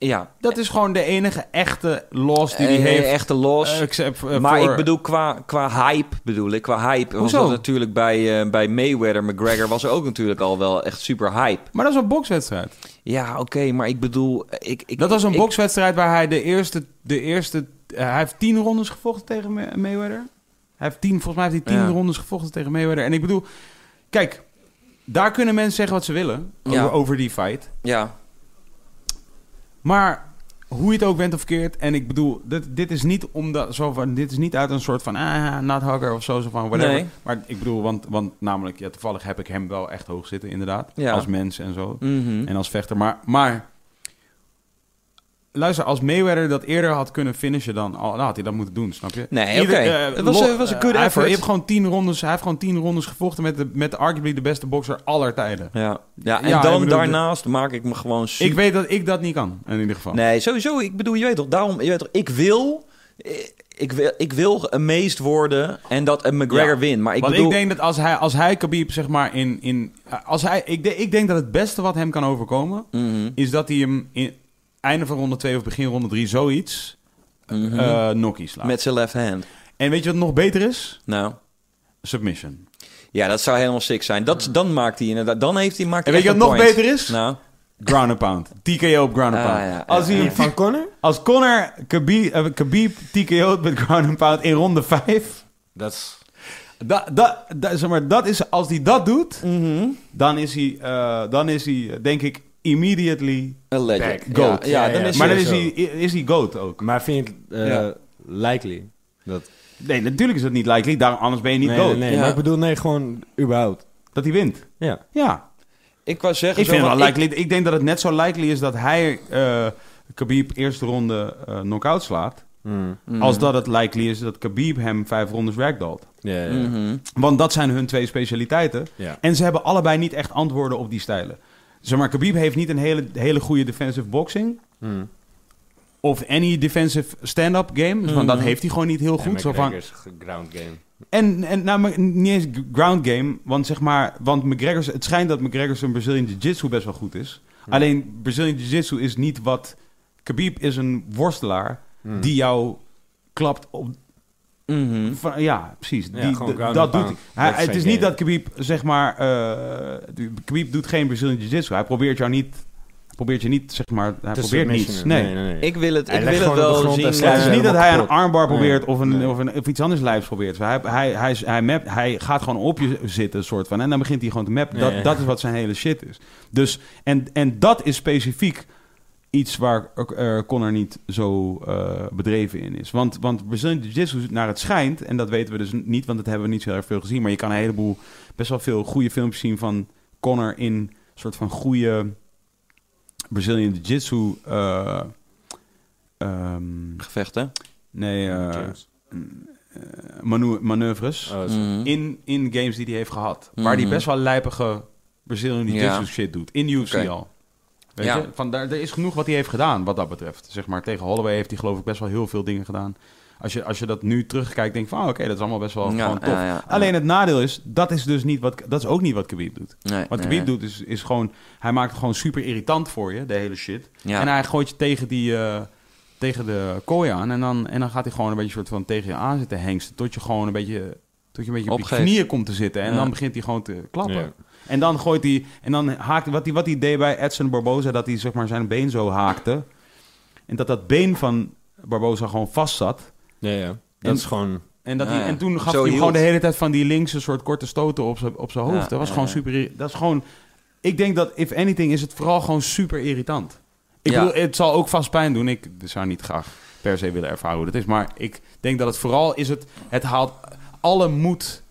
Speaker 2: Ja.
Speaker 1: Dat is gewoon de enige echte loss die hij
Speaker 2: Eh,
Speaker 1: heeft.
Speaker 2: Echte los.
Speaker 1: eh, except, eh,
Speaker 2: maar
Speaker 1: voor-
Speaker 2: ik bedoel, qua, qua hype bedoel ik, qua hype was
Speaker 1: Hoezo?
Speaker 2: dat natuurlijk bij, eh, bij Mayweather, McGregor was er ook natuurlijk al wel echt super hype.
Speaker 1: Maar dat is een bokswedstrijd.
Speaker 2: Ja, oké, maar ik bedoel, ik, ik,
Speaker 1: Dat was een
Speaker 2: ik-
Speaker 1: bokswedstrijd waar hij de eerste... De eerste eh, hij heeft tien rondes gevochten tegen May- Mayweather. Hij heeft tien, volgens mij heeft hij tien
Speaker 2: Ja.
Speaker 1: rondes gevochten tegen Mayweather. En ik bedoel... Kijk, daar kunnen mensen zeggen wat ze willen
Speaker 2: Ja.
Speaker 1: over, over die fight.
Speaker 2: Ja,
Speaker 1: Maar hoe je het ook bent of verkeerd... En ik bedoel, dit, dit is niet omdat, zo van, dit is niet uit een soort van... Ah, not hugger of zo, zo van whatever.
Speaker 2: Nee.
Speaker 1: Maar ik bedoel, want, want namelijk... Ja, toevallig heb ik hem wel echt hoog zitten, inderdaad.
Speaker 2: Ja.
Speaker 1: Als mens en zo.
Speaker 2: mhm.
Speaker 1: En als vechter. Maar, maar luister, als Mayweather dat eerder had kunnen finishen, dan al- dan had hij dat moeten doen, snap je?
Speaker 2: Nee, oké.
Speaker 1: eh,
Speaker 2: Het was-
Speaker 1: lo-
Speaker 2: het was een
Speaker 1: eh,
Speaker 2: good
Speaker 1: hij heeft-
Speaker 2: effort.
Speaker 1: Hij heeft gewoon tien rondes, hij heeft gewoon tien rondes gevochten met, de, met arguably de beste bokser aller tijden.
Speaker 2: ja. ja, en
Speaker 1: Ja,
Speaker 2: dan
Speaker 1: bedoel,
Speaker 2: daarnaast maak ik me gewoon super...
Speaker 1: Ik weet dat ik dat niet kan, in ieder geval.
Speaker 2: Nee, sowieso. Ik bedoel, je weet toch, daarom, je weet toch, ik wil, ik wil, ik wil amazed worden en dat een McGregor
Speaker 1: Ja.
Speaker 2: wint. Maar ik
Speaker 1: Want
Speaker 2: bedoel,
Speaker 1: ik denk dat als hij, als hij Khabib, zeg maar, in... in als hij, ik, de- ik denk dat het beste wat hem kan overkomen,
Speaker 2: Mhm,
Speaker 1: is dat hij hem in einde van ronde 2 of begin ronde 3 zoiets eh nokkie slaat.
Speaker 2: met zijn left hand.
Speaker 1: En weet je wat nog beter is?
Speaker 2: Nou,
Speaker 1: Submission.
Speaker 2: ja, dat zou helemaal sick zijn. Dat, dan maakt hij inderdaad, dan heeft hij maakt
Speaker 1: En weet je wat nog
Speaker 2: point.
Speaker 1: beter is?
Speaker 2: Nou,
Speaker 1: Ground and pound. TKO op ground and
Speaker 2: Ah,
Speaker 1: pound.
Speaker 2: ja,
Speaker 1: als, hij,
Speaker 2: ja.
Speaker 4: Van Connor?
Speaker 1: als Connor Khabib, eh, Khabib TKO't met ground and pound in ronde 5...
Speaker 4: Dat is...
Speaker 1: Dat, dat, dat, zeg maar, dat is, als hij dat doet,
Speaker 2: mhm.
Speaker 1: dan is hij, eh, dan is hij denk ik, immediately
Speaker 2: a legend.
Speaker 4: Back.
Speaker 1: GOAT.
Speaker 2: Ja, ja,
Speaker 4: Ja,
Speaker 2: dan
Speaker 4: ja.
Speaker 2: is
Speaker 1: maar
Speaker 2: hij
Speaker 1: dan is
Speaker 4: sowieso.
Speaker 1: hij, is hij GOAT ook.
Speaker 4: Maar vind je het eh,
Speaker 2: Ja.
Speaker 4: likely? Dat...
Speaker 1: Nee, natuurlijk is dat niet likely, daarom, anders ben je niet
Speaker 4: nee,
Speaker 1: GOAT.
Speaker 4: nee, maar ik bedoel, nee, gewoon überhaupt.
Speaker 1: Dat hij wint.
Speaker 4: Ja.
Speaker 1: Ja,
Speaker 2: Ik wou zeggen,
Speaker 1: ik
Speaker 2: zo,
Speaker 1: vind het wel likely. Ik, denk dat het net zo likely is dat hij eh Khabib eerste ronde eh knock-out slaat...
Speaker 4: Mm.
Speaker 2: Mhm.
Speaker 1: als dat het likely is dat Khabib hem vijf rondes
Speaker 4: ja, ja.
Speaker 2: Mhm.
Speaker 1: Want dat zijn hun twee specialiteiten.
Speaker 4: ja.
Speaker 1: En ze hebben allebei niet echt antwoorden op die stijlen. Zeg maar, Khabib heeft niet een hele, hele goede defensive boxing.
Speaker 4: Mm.
Speaker 1: Of any defensive stand-up game. Dus van, dat heeft hij gewoon niet heel goed.
Speaker 4: En
Speaker 1: Zo van,
Speaker 4: ground game.
Speaker 1: en en nou, maar niet eens ground game. Want zeg maar, want McGregor's, het schijnt dat McGregor's een Brazilian Jiu-Jitsu best wel goed is.
Speaker 4: Ja.
Speaker 1: Alleen Brazilian Jiu-Jitsu is niet wat... Khabib is een worstelaar die jou klapt op...
Speaker 2: Mhm.
Speaker 1: Van, ja, precies.
Speaker 4: Ja,
Speaker 1: die, dat doet hij. Het is niet dat Khabib, zeg maar... eh, Khabib doet geen Brazilian Jiu-Jitsu. Hij probeert jou niet... Probeert je niet, zeg maar... Hij
Speaker 4: Te
Speaker 1: probeert niets. Nee.
Speaker 4: nee, nee, nee.
Speaker 2: Ik wil het,
Speaker 4: Hij
Speaker 2: ik wil het wel zien.
Speaker 1: Het is niet dat hij een armbar probeert
Speaker 4: Nee.
Speaker 1: of, een,
Speaker 4: Nee.
Speaker 1: of, een, of iets anders lijfs probeert. Hij, hij, hij, hij, map, hij gaat gewoon op je zitten, soort van. En dan begint hij gewoon te mappen. Dat,
Speaker 4: ja.
Speaker 1: dat is wat zijn hele shit is. Dus, en, en dat is specifiek iets waar eh Connor niet zo eh, bedreven in is. Want, want Brazilian Jiu-Jitsu, naar het schijnt... en dat weten we dus niet, want dat hebben we niet zo erg veel gezien... maar je kan een heleboel, best wel veel goede filmpjes zien van Connor... in een soort van goede Brazilian Jiu-Jitsu... eh, ehm,
Speaker 2: Gevechten.
Speaker 1: nee, manoeuvres
Speaker 4: Oh.
Speaker 2: Mhm.
Speaker 1: in, in games die hij heeft gehad.
Speaker 2: Mhm.
Speaker 1: Waar hij best wel lijpige Brazilian Jiu-Jitsu
Speaker 2: Ja.
Speaker 1: shit doet. In UFC al. Weet
Speaker 2: Ja.
Speaker 1: je? Van, daar, er is genoeg wat hij heeft gedaan, wat dat betreft. Zeg maar, tegen Holloway heeft hij geloof ik best wel heel veel dingen gedaan. Als je, als je dat nu terugkijkt, denk je van... oh, oké, dat is allemaal best wel
Speaker 2: Ja,
Speaker 1: gewoon tof.
Speaker 2: ja, ja.
Speaker 1: Alleen het nadeel is, dat is dus niet wat... Dat is ook niet wat Khabib doet.
Speaker 2: Nee,
Speaker 1: Wat Khabib
Speaker 2: nee.
Speaker 1: doet is, is gewoon... Hij maakt het gewoon super irritant voor je, de hele shit.
Speaker 2: Ja.
Speaker 1: En hij gooit je tegen die... eh, tegen de kooi aan. En dan, en dan gaat hij gewoon een beetje soort van tegen je aan zitten hengsten. Tot je gewoon een beetje... Tot je een beetje op je knieën komt te zitten. En
Speaker 2: Ja.
Speaker 1: dan begint hij gewoon te klappen.
Speaker 4: Ja.
Speaker 1: En dan gooit hij... En dan haakt wat hij, wat hij deed bij Edson Barboza... Dat hij zeg maar zijn been zo haakte. En dat dat been van Barboza gewoon vast zat.
Speaker 4: Ja, ja. Dat
Speaker 1: En-
Speaker 4: is gewoon...
Speaker 1: En, dat
Speaker 2: Ja,
Speaker 1: hij,
Speaker 2: ja.
Speaker 1: en toen gaf hij gewoon de hele tijd van die linkse soort korte stoten op zijn op zijn hoofd.
Speaker 2: Ja,
Speaker 1: dat was
Speaker 2: ja,
Speaker 1: gewoon
Speaker 2: ja.
Speaker 1: super... Dat is gewoon... Ik denk dat, if anything, is het vooral gewoon super irritant. Ik
Speaker 2: Ja.
Speaker 1: bedoel, het zal ook vast pijn doen. Ik zou niet graag per se willen ervaren hoe dat is. Maar ik denk dat het vooral is het... Het haalt alle moed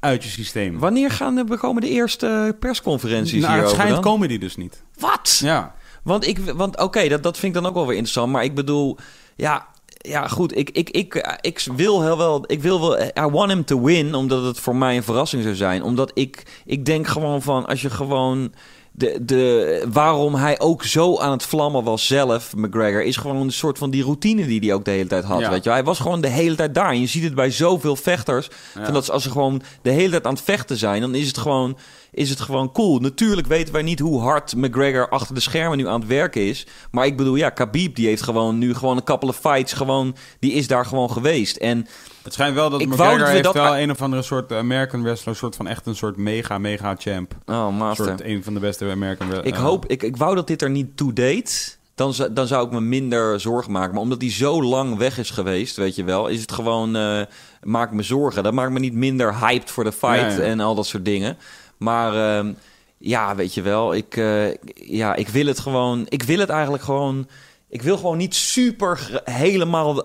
Speaker 1: uit je systeem.
Speaker 2: Wanneer gaan de, komen de eerste persconferenties
Speaker 1: nou, het
Speaker 2: hierover
Speaker 1: schijnt komen die dus niet.
Speaker 2: Wat?
Speaker 1: Ja.
Speaker 2: Want, ik, want oké, dat, dat vind ik dan ook wel weer interessant. Maar ik bedoel, ja, ja goed, ik, ik, ik, ik wil heel wel, ik wil wel, I want him to win, omdat het voor mij een verrassing zou zijn. Omdat ik, ik denk gewoon van, als je gewoon... De, de, waarom hij ook zo aan het vlammen was zelf, McGregor, is gewoon een soort van die routine die hij ook de hele tijd had.
Speaker 1: Ja.
Speaker 2: Weet je? Hij was gewoon de hele tijd daar. En je ziet het bij zoveel vechters.
Speaker 1: Ja.
Speaker 2: Van dat ze- als ze gewoon de hele tijd aan het vechten zijn, dan is het gewoon, is het gewoon cool. Natuurlijk weten wij niet hoe hard McGregor achter de schermen nu aan het werken is. Maar ik bedoel, ja, Khabib die heeft gewoon nu gewoon een couple of fights. Gewoon, die is daar gewoon geweest. En
Speaker 1: Het schijnt wel dat
Speaker 2: Ik
Speaker 1: McGregor
Speaker 2: dat we
Speaker 1: heeft
Speaker 2: dat-
Speaker 1: wel een of andere soort American wrestler, een soort van echt een soort mega, mega champ.
Speaker 2: oh,
Speaker 1: Een
Speaker 2: master.
Speaker 1: soort een van de beste American
Speaker 2: Ik
Speaker 1: eh,
Speaker 2: hoop, ik, ik wou dat dit er niet toe deed. Dan, zou- dan zou ik me minder zorgen maken. Maar omdat hij zo lang weg is geweest, weet je wel, is het gewoon. eh maakt me zorgen. Dat maakt me niet minder hyped voor de fight
Speaker 1: Ja, ja.
Speaker 2: en al dat soort dingen. Maar ehm, ja, weet je wel, ik, eh, ja, ik wil het gewoon. Ik wil het eigenlijk gewoon. Ik wil gewoon niet super helemaal.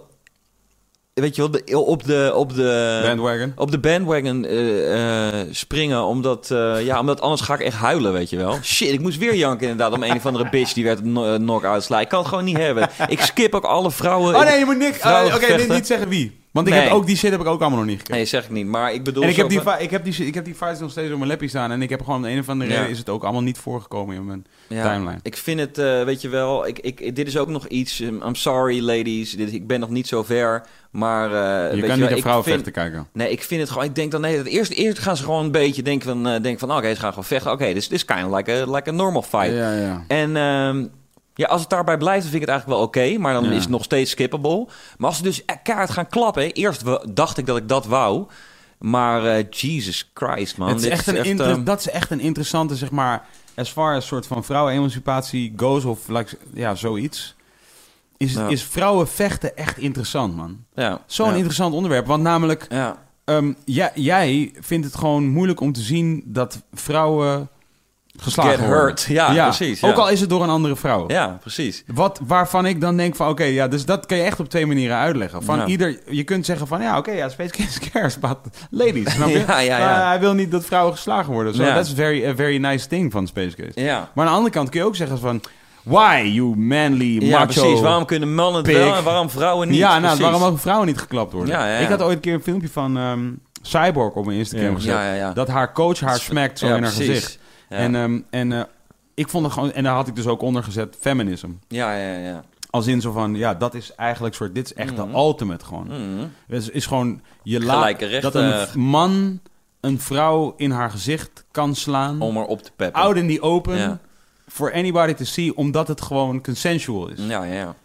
Speaker 2: Weet je wel, op de. Op de
Speaker 1: bandwagon.
Speaker 2: op de bandwagon eh, eh, springen, omdat, eh, ja, omdat anders ga ik echt huilen, weet je wel. Shit, ik moest weer janken inderdaad om een of andere bitch die werd no- knock-out slaan. Ik kan het gewoon niet hebben. Ik skip ook alle vrouwen.
Speaker 1: Oh nee, je moet niks. Oh, Oké,
Speaker 2: vechten.
Speaker 1: niet zeggen wie. Want ik
Speaker 2: Nee.
Speaker 1: heb ook die shit heb ik ook allemaal nog niet gekeken.
Speaker 2: Nee, zeg ik niet, maar ik bedoel...
Speaker 1: en ik heb, die,
Speaker 2: van-
Speaker 1: ik, heb die, ik heb die fights nog steeds op mijn lappie staan. En ik heb gewoon om de een of andere
Speaker 2: Ja.
Speaker 1: reden is het ook allemaal niet voorgekomen in mijn
Speaker 2: Ja,
Speaker 1: timeline.
Speaker 2: Ik vind het, eh, weet je wel, ik, ik, dit is ook nog iets. um, I'm sorry, ladies. Dit, ik ben nog niet zo ver. Maar. eh,
Speaker 1: je
Speaker 2: weet
Speaker 1: kan
Speaker 2: wel,
Speaker 1: niet naar vrouwen
Speaker 2: vind-
Speaker 1: vechten kijken.
Speaker 2: Nee, ik vind het gewoon. Ik denk dan nee. Eerst, eerst gaan ze gewoon een beetje denken van. eh denken van oké, ze gaan gewoon vechten. Oké, this is kind of like a, like a normal fight.
Speaker 1: Ja, ja.
Speaker 2: En ehm, ja, als het daarbij blijft, dan vind ik het eigenlijk wel oké. maar dan
Speaker 1: Ja.
Speaker 2: is het nog steeds skippable. Maar als ze dus kaart gaan klappen... Eerst dacht ik dat ik dat wou. Maar eh, Jesus Christ, man.
Speaker 1: Het is echt een
Speaker 2: ehm,
Speaker 1: dat is echt een interessante, zeg maar, as far as soort van vrouwenemancipatie goes of like, ja, zoiets. Is,
Speaker 2: Ja.
Speaker 1: is vrouwen vechten echt interessant, man.
Speaker 2: ja,
Speaker 1: Zo'n
Speaker 2: ja.
Speaker 1: interessant onderwerp. Want namelijk,
Speaker 2: Ja,
Speaker 1: ehm, jij vindt het gewoon moeilijk om te zien dat vrouwen geslagen
Speaker 2: Get
Speaker 1: worden.
Speaker 2: hurt. Ja, precies, ja.
Speaker 1: Ook al is het door een andere vrouw.
Speaker 2: ja, precies.
Speaker 1: Wat, waarvan ik dan denk van, oké, ja, dus dat kan je echt op twee manieren uitleggen. Van
Speaker 2: Ja.
Speaker 1: ieder, je kunt zeggen van, ja, oké, ja, Space Kids cares about ladies, snap je?
Speaker 2: Ja, ja, ja.
Speaker 1: Hij wil niet dat vrouwen geslagen worden. So that's very, a very nice thing van Space Kids.
Speaker 2: Ja.
Speaker 1: Maar aan de andere kant kun je ook zeggen van, why, you manly
Speaker 2: Ja,
Speaker 1: macho...
Speaker 2: precies. Waarom kunnen mannen het wel en waarom vrouwen niet?
Speaker 1: Ja, nou, waarom mogen vrouwen niet geklapt worden?
Speaker 2: Ja, ja, ja.
Speaker 1: Ik had ooit een keer een filmpje van ehm, Cyborg op mijn Instagram gezet.
Speaker 2: Ja, ja, ja.
Speaker 1: Dat haar coach haar smakt zo in haar
Speaker 2: precies.
Speaker 1: gezicht. En, ehm, en eh, ik vond het gewoon... En daar had ik dus ook onder gezet feminism.
Speaker 2: ja, ja, ja.
Speaker 1: Als in zo van, ja, dat is eigenlijk soort... Dit is echt
Speaker 2: Mhm.
Speaker 1: de ultimate gewoon.
Speaker 2: Mhm.
Speaker 1: Het is, is gewoon... Je
Speaker 2: Gelijke
Speaker 1: laat
Speaker 2: rechten.
Speaker 1: dat een man een vrouw in haar gezicht kan slaan.
Speaker 2: Om er op te peppen.
Speaker 1: Out in the open.
Speaker 2: Ja.
Speaker 1: For anybody to see. Omdat het gewoon consensual is.
Speaker 2: Ja, ja, ja.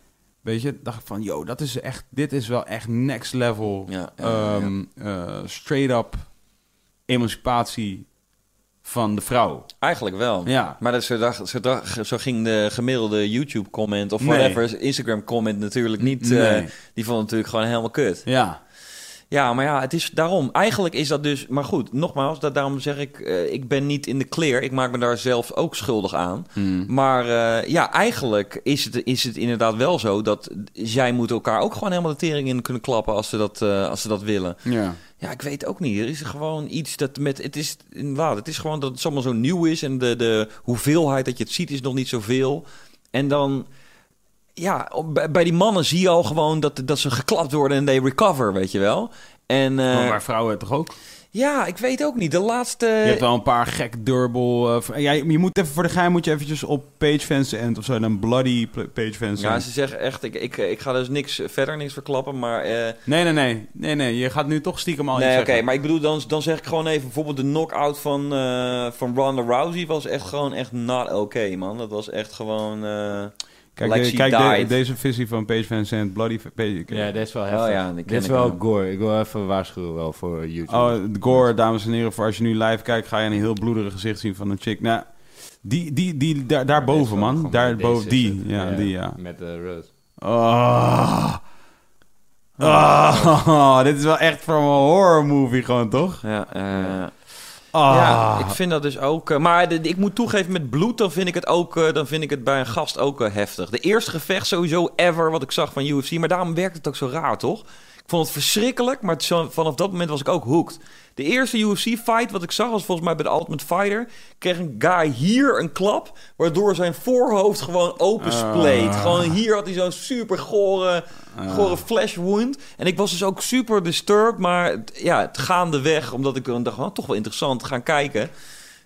Speaker 1: Weet je? dacht ik van, yo, dat is echt... Dit is wel echt next level.
Speaker 2: Ja, ja,
Speaker 1: ehm, eh, straight up emancipatie van de vrouw.
Speaker 2: Eigenlijk wel.
Speaker 1: Ja.
Speaker 2: Maar dat, zo, dacht- zo, dacht- zo ging de gemiddelde YouTube-comment of
Speaker 1: Nee.
Speaker 2: whatever, Instagram-comment natuurlijk niet. eh, die vond het natuurlijk gewoon helemaal kut.
Speaker 1: Ja.
Speaker 2: Ja, maar ja, het is daarom. Eigenlijk is dat dus... Maar goed, nogmaals, dat, daarom zeg ik... eh, ik ben niet in de clear. Ik maak me daar zelf ook schuldig aan.
Speaker 1: Hmm.
Speaker 2: Maar eh, ja, eigenlijk is het, is het inderdaad wel zo... dat zij moeten elkaar ook gewoon helemaal de tering in kunnen klappen... als ze dat, als ze dat willen.
Speaker 1: Ja.
Speaker 2: Ja, ik weet ook niet. Er is gewoon iets dat met... Het is, het is gewoon dat het allemaal zo nieuw is... en de, de hoeveelheid dat je het ziet is nog niet zoveel. En dan... Ja, bij, bij die mannen zie je al gewoon dat, dat ze geklapt worden en they recover, weet je wel. En eh,
Speaker 1: maar vrouwen toch ook?
Speaker 2: Ja, ik weet ook niet. De laatste...
Speaker 1: Je hebt wel een paar gek eh, v- ja, je moet even voor de geheim moet je eventjes op pagefans end of zo. Een bloody pagefans
Speaker 2: Ja, ze zeggen echt, ik, ik, ik ga dus niks verder niks verklappen, maar... eh,
Speaker 1: Nee, nee, nee. Nee, nee. Je gaat nu toch stiekem al
Speaker 2: nee, oké, maar ik bedoel, dan, dan zeg ik gewoon even... bijvoorbeeld de knockout van, eh van Ronda Rousey was echt gewoon echt not oké, man. Dat was echt gewoon... eh,
Speaker 1: Kijk,
Speaker 2: like she
Speaker 1: kijk de- deze visie van pagefans end. Bloody... Page,
Speaker 4: Ja, dit is wel heftig.
Speaker 2: Oh ja,
Speaker 4: dit is
Speaker 2: ik
Speaker 4: wel gore. Ik wil even waarschuwen wel voor YouTube.
Speaker 1: Oh, gore, dames en heren. Voor als je nu live kijkt, ga je een heel bloederig gezicht zien van een chick. Nou, die, die, die, daar, daarboven, man. Daarboven, die. Ja, die, ja.
Speaker 4: Met de rood.
Speaker 1: Oh. Oh, dit is wel echt van een horror movie gewoon, toch?
Speaker 2: ja, eh,
Speaker 1: Ah.
Speaker 2: Ja, ik vind dat dus ook. eh, maar ik moet toegeven, met bloed, dan vind ik het ook. eh, dan vind ik het bij een gast ook eh, heftig. De eerste gevecht sowieso ever wat ik zag van UFC. Maar daarom werkt het ook zo raar, toch? Vond het verschrikkelijk, maar zo- vanaf dat moment was ik ook hooked. De eerste UFC-fight wat ik zag was volgens mij bij de Ultimate Fighter. Kreeg een guy hier een klap, waardoor zijn voorhoofd gewoon openspleet.
Speaker 1: Ah.
Speaker 2: Gewoon hier had hij zo'n super gore, gore flash wound. En ik was dus ook super disturbed, maar ja, het gaandeweg, omdat ik dan dacht, oh, toch wel interessant, gaan kijken.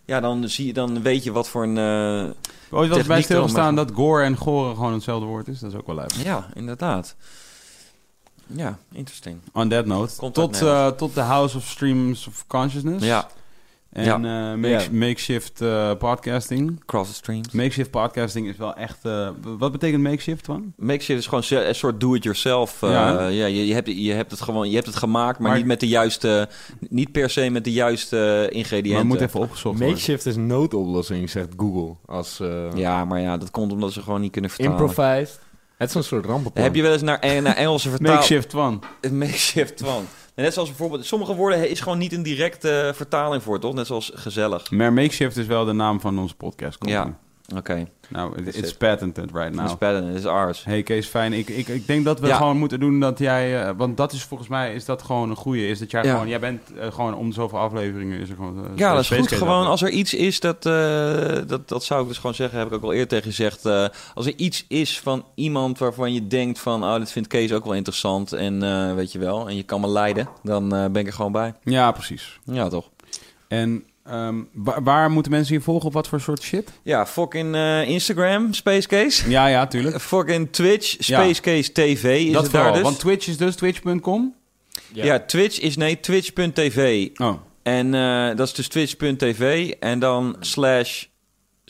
Speaker 2: Ja, dan, zie je, dan weet je wat voor een... eh,
Speaker 1: Ooit was bij
Speaker 2: erom,
Speaker 1: dat gore en gore gewoon hetzelfde woord is. Dat is ook wel leuk.
Speaker 2: ja, inderdaad. Ja, interesting.
Speaker 1: On that note,
Speaker 2: Komt
Speaker 1: tot, eh, tot de House of Streams of Consciousness.
Speaker 2: Ja,
Speaker 1: En
Speaker 2: Ja.
Speaker 1: eh, make- makeshift eh, podcasting.
Speaker 2: cross the streams.
Speaker 1: Makeshift podcasting is wel echt... eh, wat betekent makeshift, van?
Speaker 2: Makeshift is gewoon een soort do-it-yourself. eh,
Speaker 1: Ja.
Speaker 2: ja, je, je, hebt, je hebt het gewoon, je hebt het gemaakt, maar,
Speaker 1: Maar-
Speaker 2: niet met de juiste, niet per se met de juiste
Speaker 1: Maar
Speaker 2: ingrediënten.
Speaker 1: het moet even opgezocht worden.
Speaker 4: Makeshift is noodoplossing, zegt Google. Als eh
Speaker 2: Ja, maar ja, dat komt omdat ze gewoon niet kunnen vertalen.
Speaker 4: improvised. Het is een soort rampenplan.
Speaker 2: Heb je wel eens naar, eh, naar Engelse vertaal...
Speaker 1: Makeshift.
Speaker 2: Een makeshift van. Net zoals bijvoorbeeld, sommige woorden is gewoon niet een directe vertaling voor, toch? Net zoals gezellig.
Speaker 1: Maar makeshift is wel de naam van onze podcast.
Speaker 2: Ja. Oké,
Speaker 1: Nou, it- it's
Speaker 2: it.
Speaker 1: patented right now.
Speaker 2: better, dat is ours.
Speaker 1: Hey Kees, fijn. Ik, ik, ik denk dat we
Speaker 2: Ja.
Speaker 1: gewoon moeten doen dat jij... eh, want dat is volgens mij is dat gewoon een goeie. Is dat jij
Speaker 2: Ja.
Speaker 1: gewoon... Jij bent eh, gewoon om zoveel afleveringen is er gewoon... eh,
Speaker 2: Ja, dat is goed. Gewoon als er iets is, dat, dat, dat zou ik dus gewoon zeggen, heb ik ook al eerder tegen gezegd. als er iets is van iemand waarvan je denkt van, oh, dit vindt Kees ook wel interessant en weet je wel, en je kan me leiden, dan ben ik er gewoon bij.
Speaker 1: Ja, precies.
Speaker 2: Ja, toch?
Speaker 1: En ehm, wa- waar moeten mensen je volgen? Op wat voor soort shit?
Speaker 2: Ja, fucking eh, Instagram, Spacecase.
Speaker 1: Ja, ja, tuurlijk.
Speaker 2: Fucking Twitch,
Speaker 1: Ja.
Speaker 2: Spacecase TV is
Speaker 1: dat
Speaker 2: het daar dus.
Speaker 1: Want Twitch is dus twitch.com.
Speaker 2: ja. Twitch is nee, twitch.tv.
Speaker 1: Oh,
Speaker 2: En eh, dat is dus twitch.tv en dan slash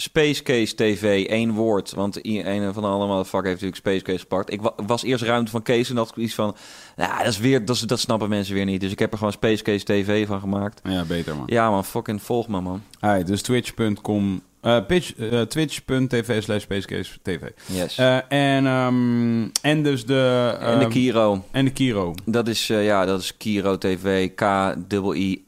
Speaker 2: Spacecase TV, één woord. Want een van de allemaal fuck heeft natuurlijk Spacecase gepakt. Ik wa- was eerst ruimte van Kees en dat ik iets van... Ja, dat is weer, dat, snappen mensen weer niet. Dus ik heb er gewoon Spacecase TV van gemaakt.
Speaker 1: ja, beter man.
Speaker 2: Ja man, fucking volg me man.
Speaker 1: Hi, dus twitch.com... eh, eh, twitch.tv slash spacecase tv.
Speaker 2: Yes.
Speaker 1: Eh, en, ehm, en dus de...
Speaker 2: en de
Speaker 1: ehm,
Speaker 2: Kiro.
Speaker 1: En de Kiro.
Speaker 2: Dat is, ja, dat is Kiro TV. K-I-I-1-R-O.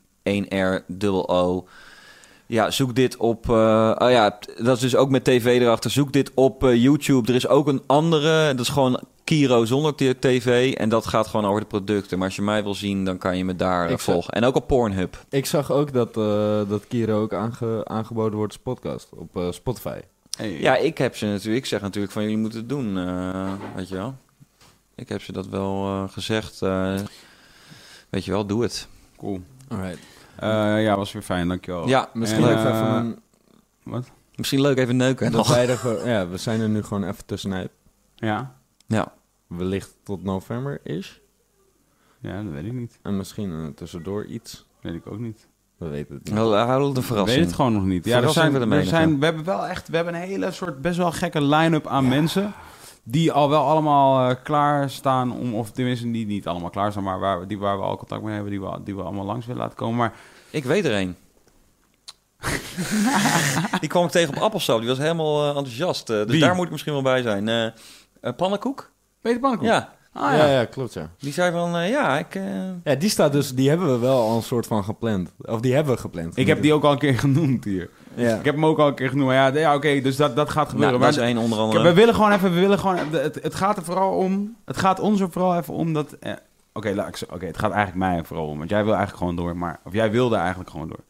Speaker 2: Ja, zoek dit op. eh, oh ja, dat is dus ook met tv erachter. Zoek dit op eh, YouTube. Er is ook een andere. Dat is gewoon Kiro zonder tv. En dat gaat gewoon over de producten. Maar als je mij wil zien, dan kan je me daar eh, volgen. En ook op Pornhub.
Speaker 4: Ik zag ook dat, eh, dat Kiro ook aange- aangeboden wordt als podcast op eh, Spotify.
Speaker 1: Hey.
Speaker 2: Ja, ik heb ze natuurlijk. Ik zeg natuurlijk van jullie moeten het doen. eh, weet je wel. Ik heb ze dat wel eh, gezegd. eh, weet je wel, doe het.
Speaker 1: Cool.
Speaker 4: Alright.
Speaker 1: Eh, ja, was weer fijn, dankjewel.
Speaker 2: Ja,
Speaker 4: Misschien
Speaker 1: En,
Speaker 4: leuk
Speaker 1: eh,
Speaker 4: even een,
Speaker 1: Wat?
Speaker 2: Misschien leuk even neuken.
Speaker 4: dat
Speaker 2: nog.
Speaker 4: wij er ja, we zijn er nu gewoon even tussenuit.
Speaker 1: Ja?
Speaker 2: Ja.
Speaker 4: Wellicht tot november is.
Speaker 1: Ja, dat weet ik niet.
Speaker 4: En misschien eh, tussendoor iets.
Speaker 1: Weet ik ook niet.
Speaker 4: We weten het niet.
Speaker 2: Hou hou het een
Speaker 1: Ik
Speaker 2: verrassing.
Speaker 1: weet het gewoon nog niet. Ja, er zijn,
Speaker 2: de
Speaker 1: er zijn, we hebben wel echt, we hebben een hele soort best wel gekke line-up aan mensen. Die al wel allemaal eh, klaar staan om, of tenminste die niet allemaal klaar staan, maar waar, we- die waar we al contact mee hebben, die we, die we allemaal langs willen laten komen. Maar
Speaker 2: Ik weet er een. die kwam ik tegen op Appelsap. Die was helemaal eh, enthousiast. eh, dus
Speaker 1: Wie?
Speaker 2: daar moet ik misschien wel bij zijn. Pannenkoek?
Speaker 1: Peter Pannenkoek?
Speaker 2: Ja.
Speaker 1: Ah,
Speaker 4: ja.
Speaker 1: ja.
Speaker 4: ja, klopt ja.
Speaker 2: Die zei van, ja, ik... eh,
Speaker 4: Ja, die staat dus, die hebben we wel al een soort van gepland. Of die hebben we gepland.
Speaker 1: Ik heb die ook al een keer genoemd hier.
Speaker 4: Ja.
Speaker 1: Ik heb hem ook al een keer genoemd. Ja, ja oké, dus dat, dat gaat gebeuren.
Speaker 2: nou,
Speaker 1: Maar-
Speaker 2: is één onder
Speaker 1: Kijk,
Speaker 2: andere.
Speaker 1: we willen gewoon even, we willen gewoon, het, het gaat er vooral om, het gaat ons er vooral even om dat, eh, oké, laat ik zo- oké, het gaat eigenlijk mij vooral om, want jij wil eigenlijk gewoon door, maar, of jij wilde eigenlijk gewoon door.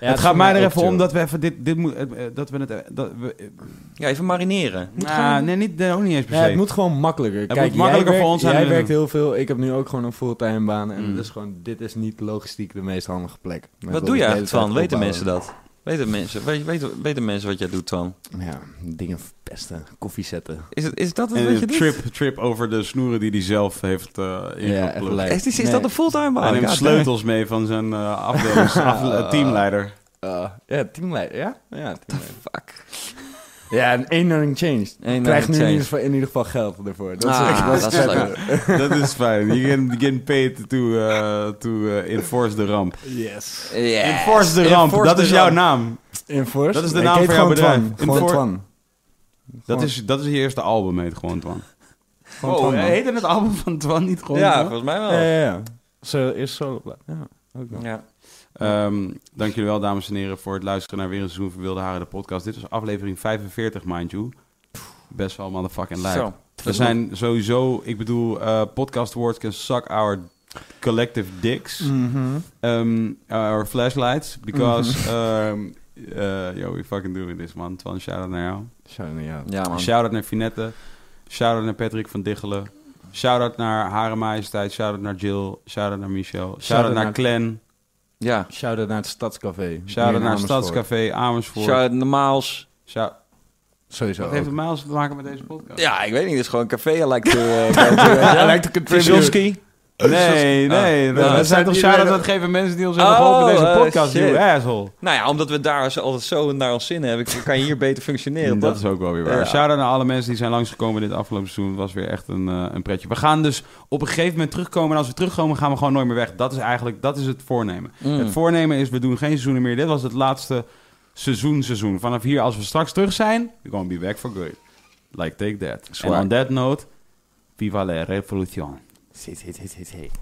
Speaker 4: Ja,
Speaker 1: het gaat mij er even om dat we even dit, dit moet, eh, eh, dat we het, eh, dat we,
Speaker 2: Ja, even marineren.
Speaker 1: Nou,
Speaker 2: gewoon-
Speaker 1: nee, niet, ook niet eens per
Speaker 4: Ja,
Speaker 1: se.
Speaker 4: het moet gewoon makkelijker. Kijk,
Speaker 1: moet makkelijker
Speaker 4: werkt,
Speaker 1: voor ons zijn
Speaker 4: Jij werkt heel veel. Ik heb nu ook gewoon een fulltime baan. En
Speaker 1: Mm.
Speaker 4: dus gewoon, dit is niet logistiek de meest handige plek. Met
Speaker 2: Wat doe je eigenlijk? Weten mensen dat? Weten mensen, weet, weten, weten mensen wat jij doet, Twan?
Speaker 4: Ja, dingen verpesten, koffie zetten.
Speaker 2: Is, het, is dat het
Speaker 1: en
Speaker 2: wat je
Speaker 1: een
Speaker 2: doet?
Speaker 1: trip, trip over de snoeren die hij zelf heeft eh ingeplukt.
Speaker 4: echt lijp.
Speaker 2: Is, is, is
Speaker 4: Nee.
Speaker 2: dat een fulltime baan?
Speaker 1: Hij neemt sleutels mee van zijn eh afdelings, af- teamleider.
Speaker 4: Uh, ja, teamleider. Ja, ja teamleider.
Speaker 2: Fuck.
Speaker 4: Ja, en één nothing changed.
Speaker 2: Eén
Speaker 4: Krijgt
Speaker 2: nothing
Speaker 4: nu in ieder, geval, in ieder geval geld ervoor. Dat is,
Speaker 2: Ah,
Speaker 4: dat
Speaker 2: dat
Speaker 4: is
Speaker 2: is
Speaker 4: vet.
Speaker 2: leuk.
Speaker 1: dat is fijn. You get, you getting paid to, eh, to eh, enforce the ramp.
Speaker 4: Yes.
Speaker 2: Yes.
Speaker 1: Enforce the ramp,
Speaker 2: Enforce
Speaker 1: dat is jouw
Speaker 2: ramp.
Speaker 1: naam.
Speaker 4: Enforce?
Speaker 1: Dat is de naam van jouw bedrijf.
Speaker 4: Twan. Gewoon
Speaker 1: Enfor-
Speaker 4: Twan.
Speaker 1: Dat is, dat is je eerste album, heet gewoon Twan.
Speaker 4: Gewoon
Speaker 1: Oh,
Speaker 4: Twan, man.
Speaker 1: heette het album van Twan niet gewoon
Speaker 2: Ja,
Speaker 1: Twan?
Speaker 2: volgens mij wel.
Speaker 4: Ja, ja, ja. Zo, eerst solo. Ja. Ook nog.
Speaker 2: Ja.
Speaker 1: Ehm, dank jullie wel, dames en heren, voor het luisteren naar weer een seizoen van Wilde Haren, de podcast. Dit was aflevering 45, mind you. Best wel motherfucking lijp. We zijn sowieso, ik bedoel, eh, podcast awards can suck our collective dicks. Um, our flashlights, because, um, uh, yo, we fucking doing this, man. Twan, shout-out naar jou.
Speaker 4: Shout out, ja.
Speaker 2: Ja, man.
Speaker 1: Shout-out naar Finette. Shout-out naar Patrick van Diggelen. Shout-out naar Hare Majesteit. Shout-out naar Jill. Shout-out naar Michel. Shout-out
Speaker 4: Shout-out
Speaker 1: naar
Speaker 4: naar-
Speaker 1: Clan.
Speaker 2: Ja.
Speaker 4: Shout-out naar het Stadscafé.
Speaker 1: Shout-out naar
Speaker 4: Amersfoort.
Speaker 1: Stadscafé Amersfoort.
Speaker 2: Shout-out naar Maals.
Speaker 1: Shout-
Speaker 4: Sowieso
Speaker 1: Wat heeft het Miles te maken met deze podcast?
Speaker 2: Ja, ik weet niet. Het is gewoon een café. I like to... uh, go to, uh,
Speaker 4: I like to contribute.
Speaker 1: Nee, nee.
Speaker 4: Ah.
Speaker 1: we zijn
Speaker 4: zijn
Speaker 1: toch shout-out dat geven mensen die ons hebben
Speaker 2: Oh,
Speaker 1: geholpen met deze
Speaker 2: eh,
Speaker 1: podcast, you asshole.
Speaker 2: Nou ja, omdat we daar altijd zo naar ons zin hebben, kan je hier beter functioneren.
Speaker 1: dat
Speaker 2: toch?
Speaker 1: is ook wel weer waar. Shout-out naar alle mensen die zijn langsgekomen dit afgelopen seizoen. Het was weer echt een, eh, een pretje. We gaan dus op een gegeven moment terugkomen. En als we terugkomen, gaan we gewoon nooit meer weg. Dat is eigenlijk dat is het voornemen.
Speaker 2: Mm.
Speaker 1: Het voornemen is, we doen geen seizoenen meer. Dit was het laatste seizoen, seizoen. Vanaf hier, als we straks terug zijn, we're gonna be back for good. Like, take that. And on that note, viva la revolution.
Speaker 2: Zit, zit, zit, zit, zit.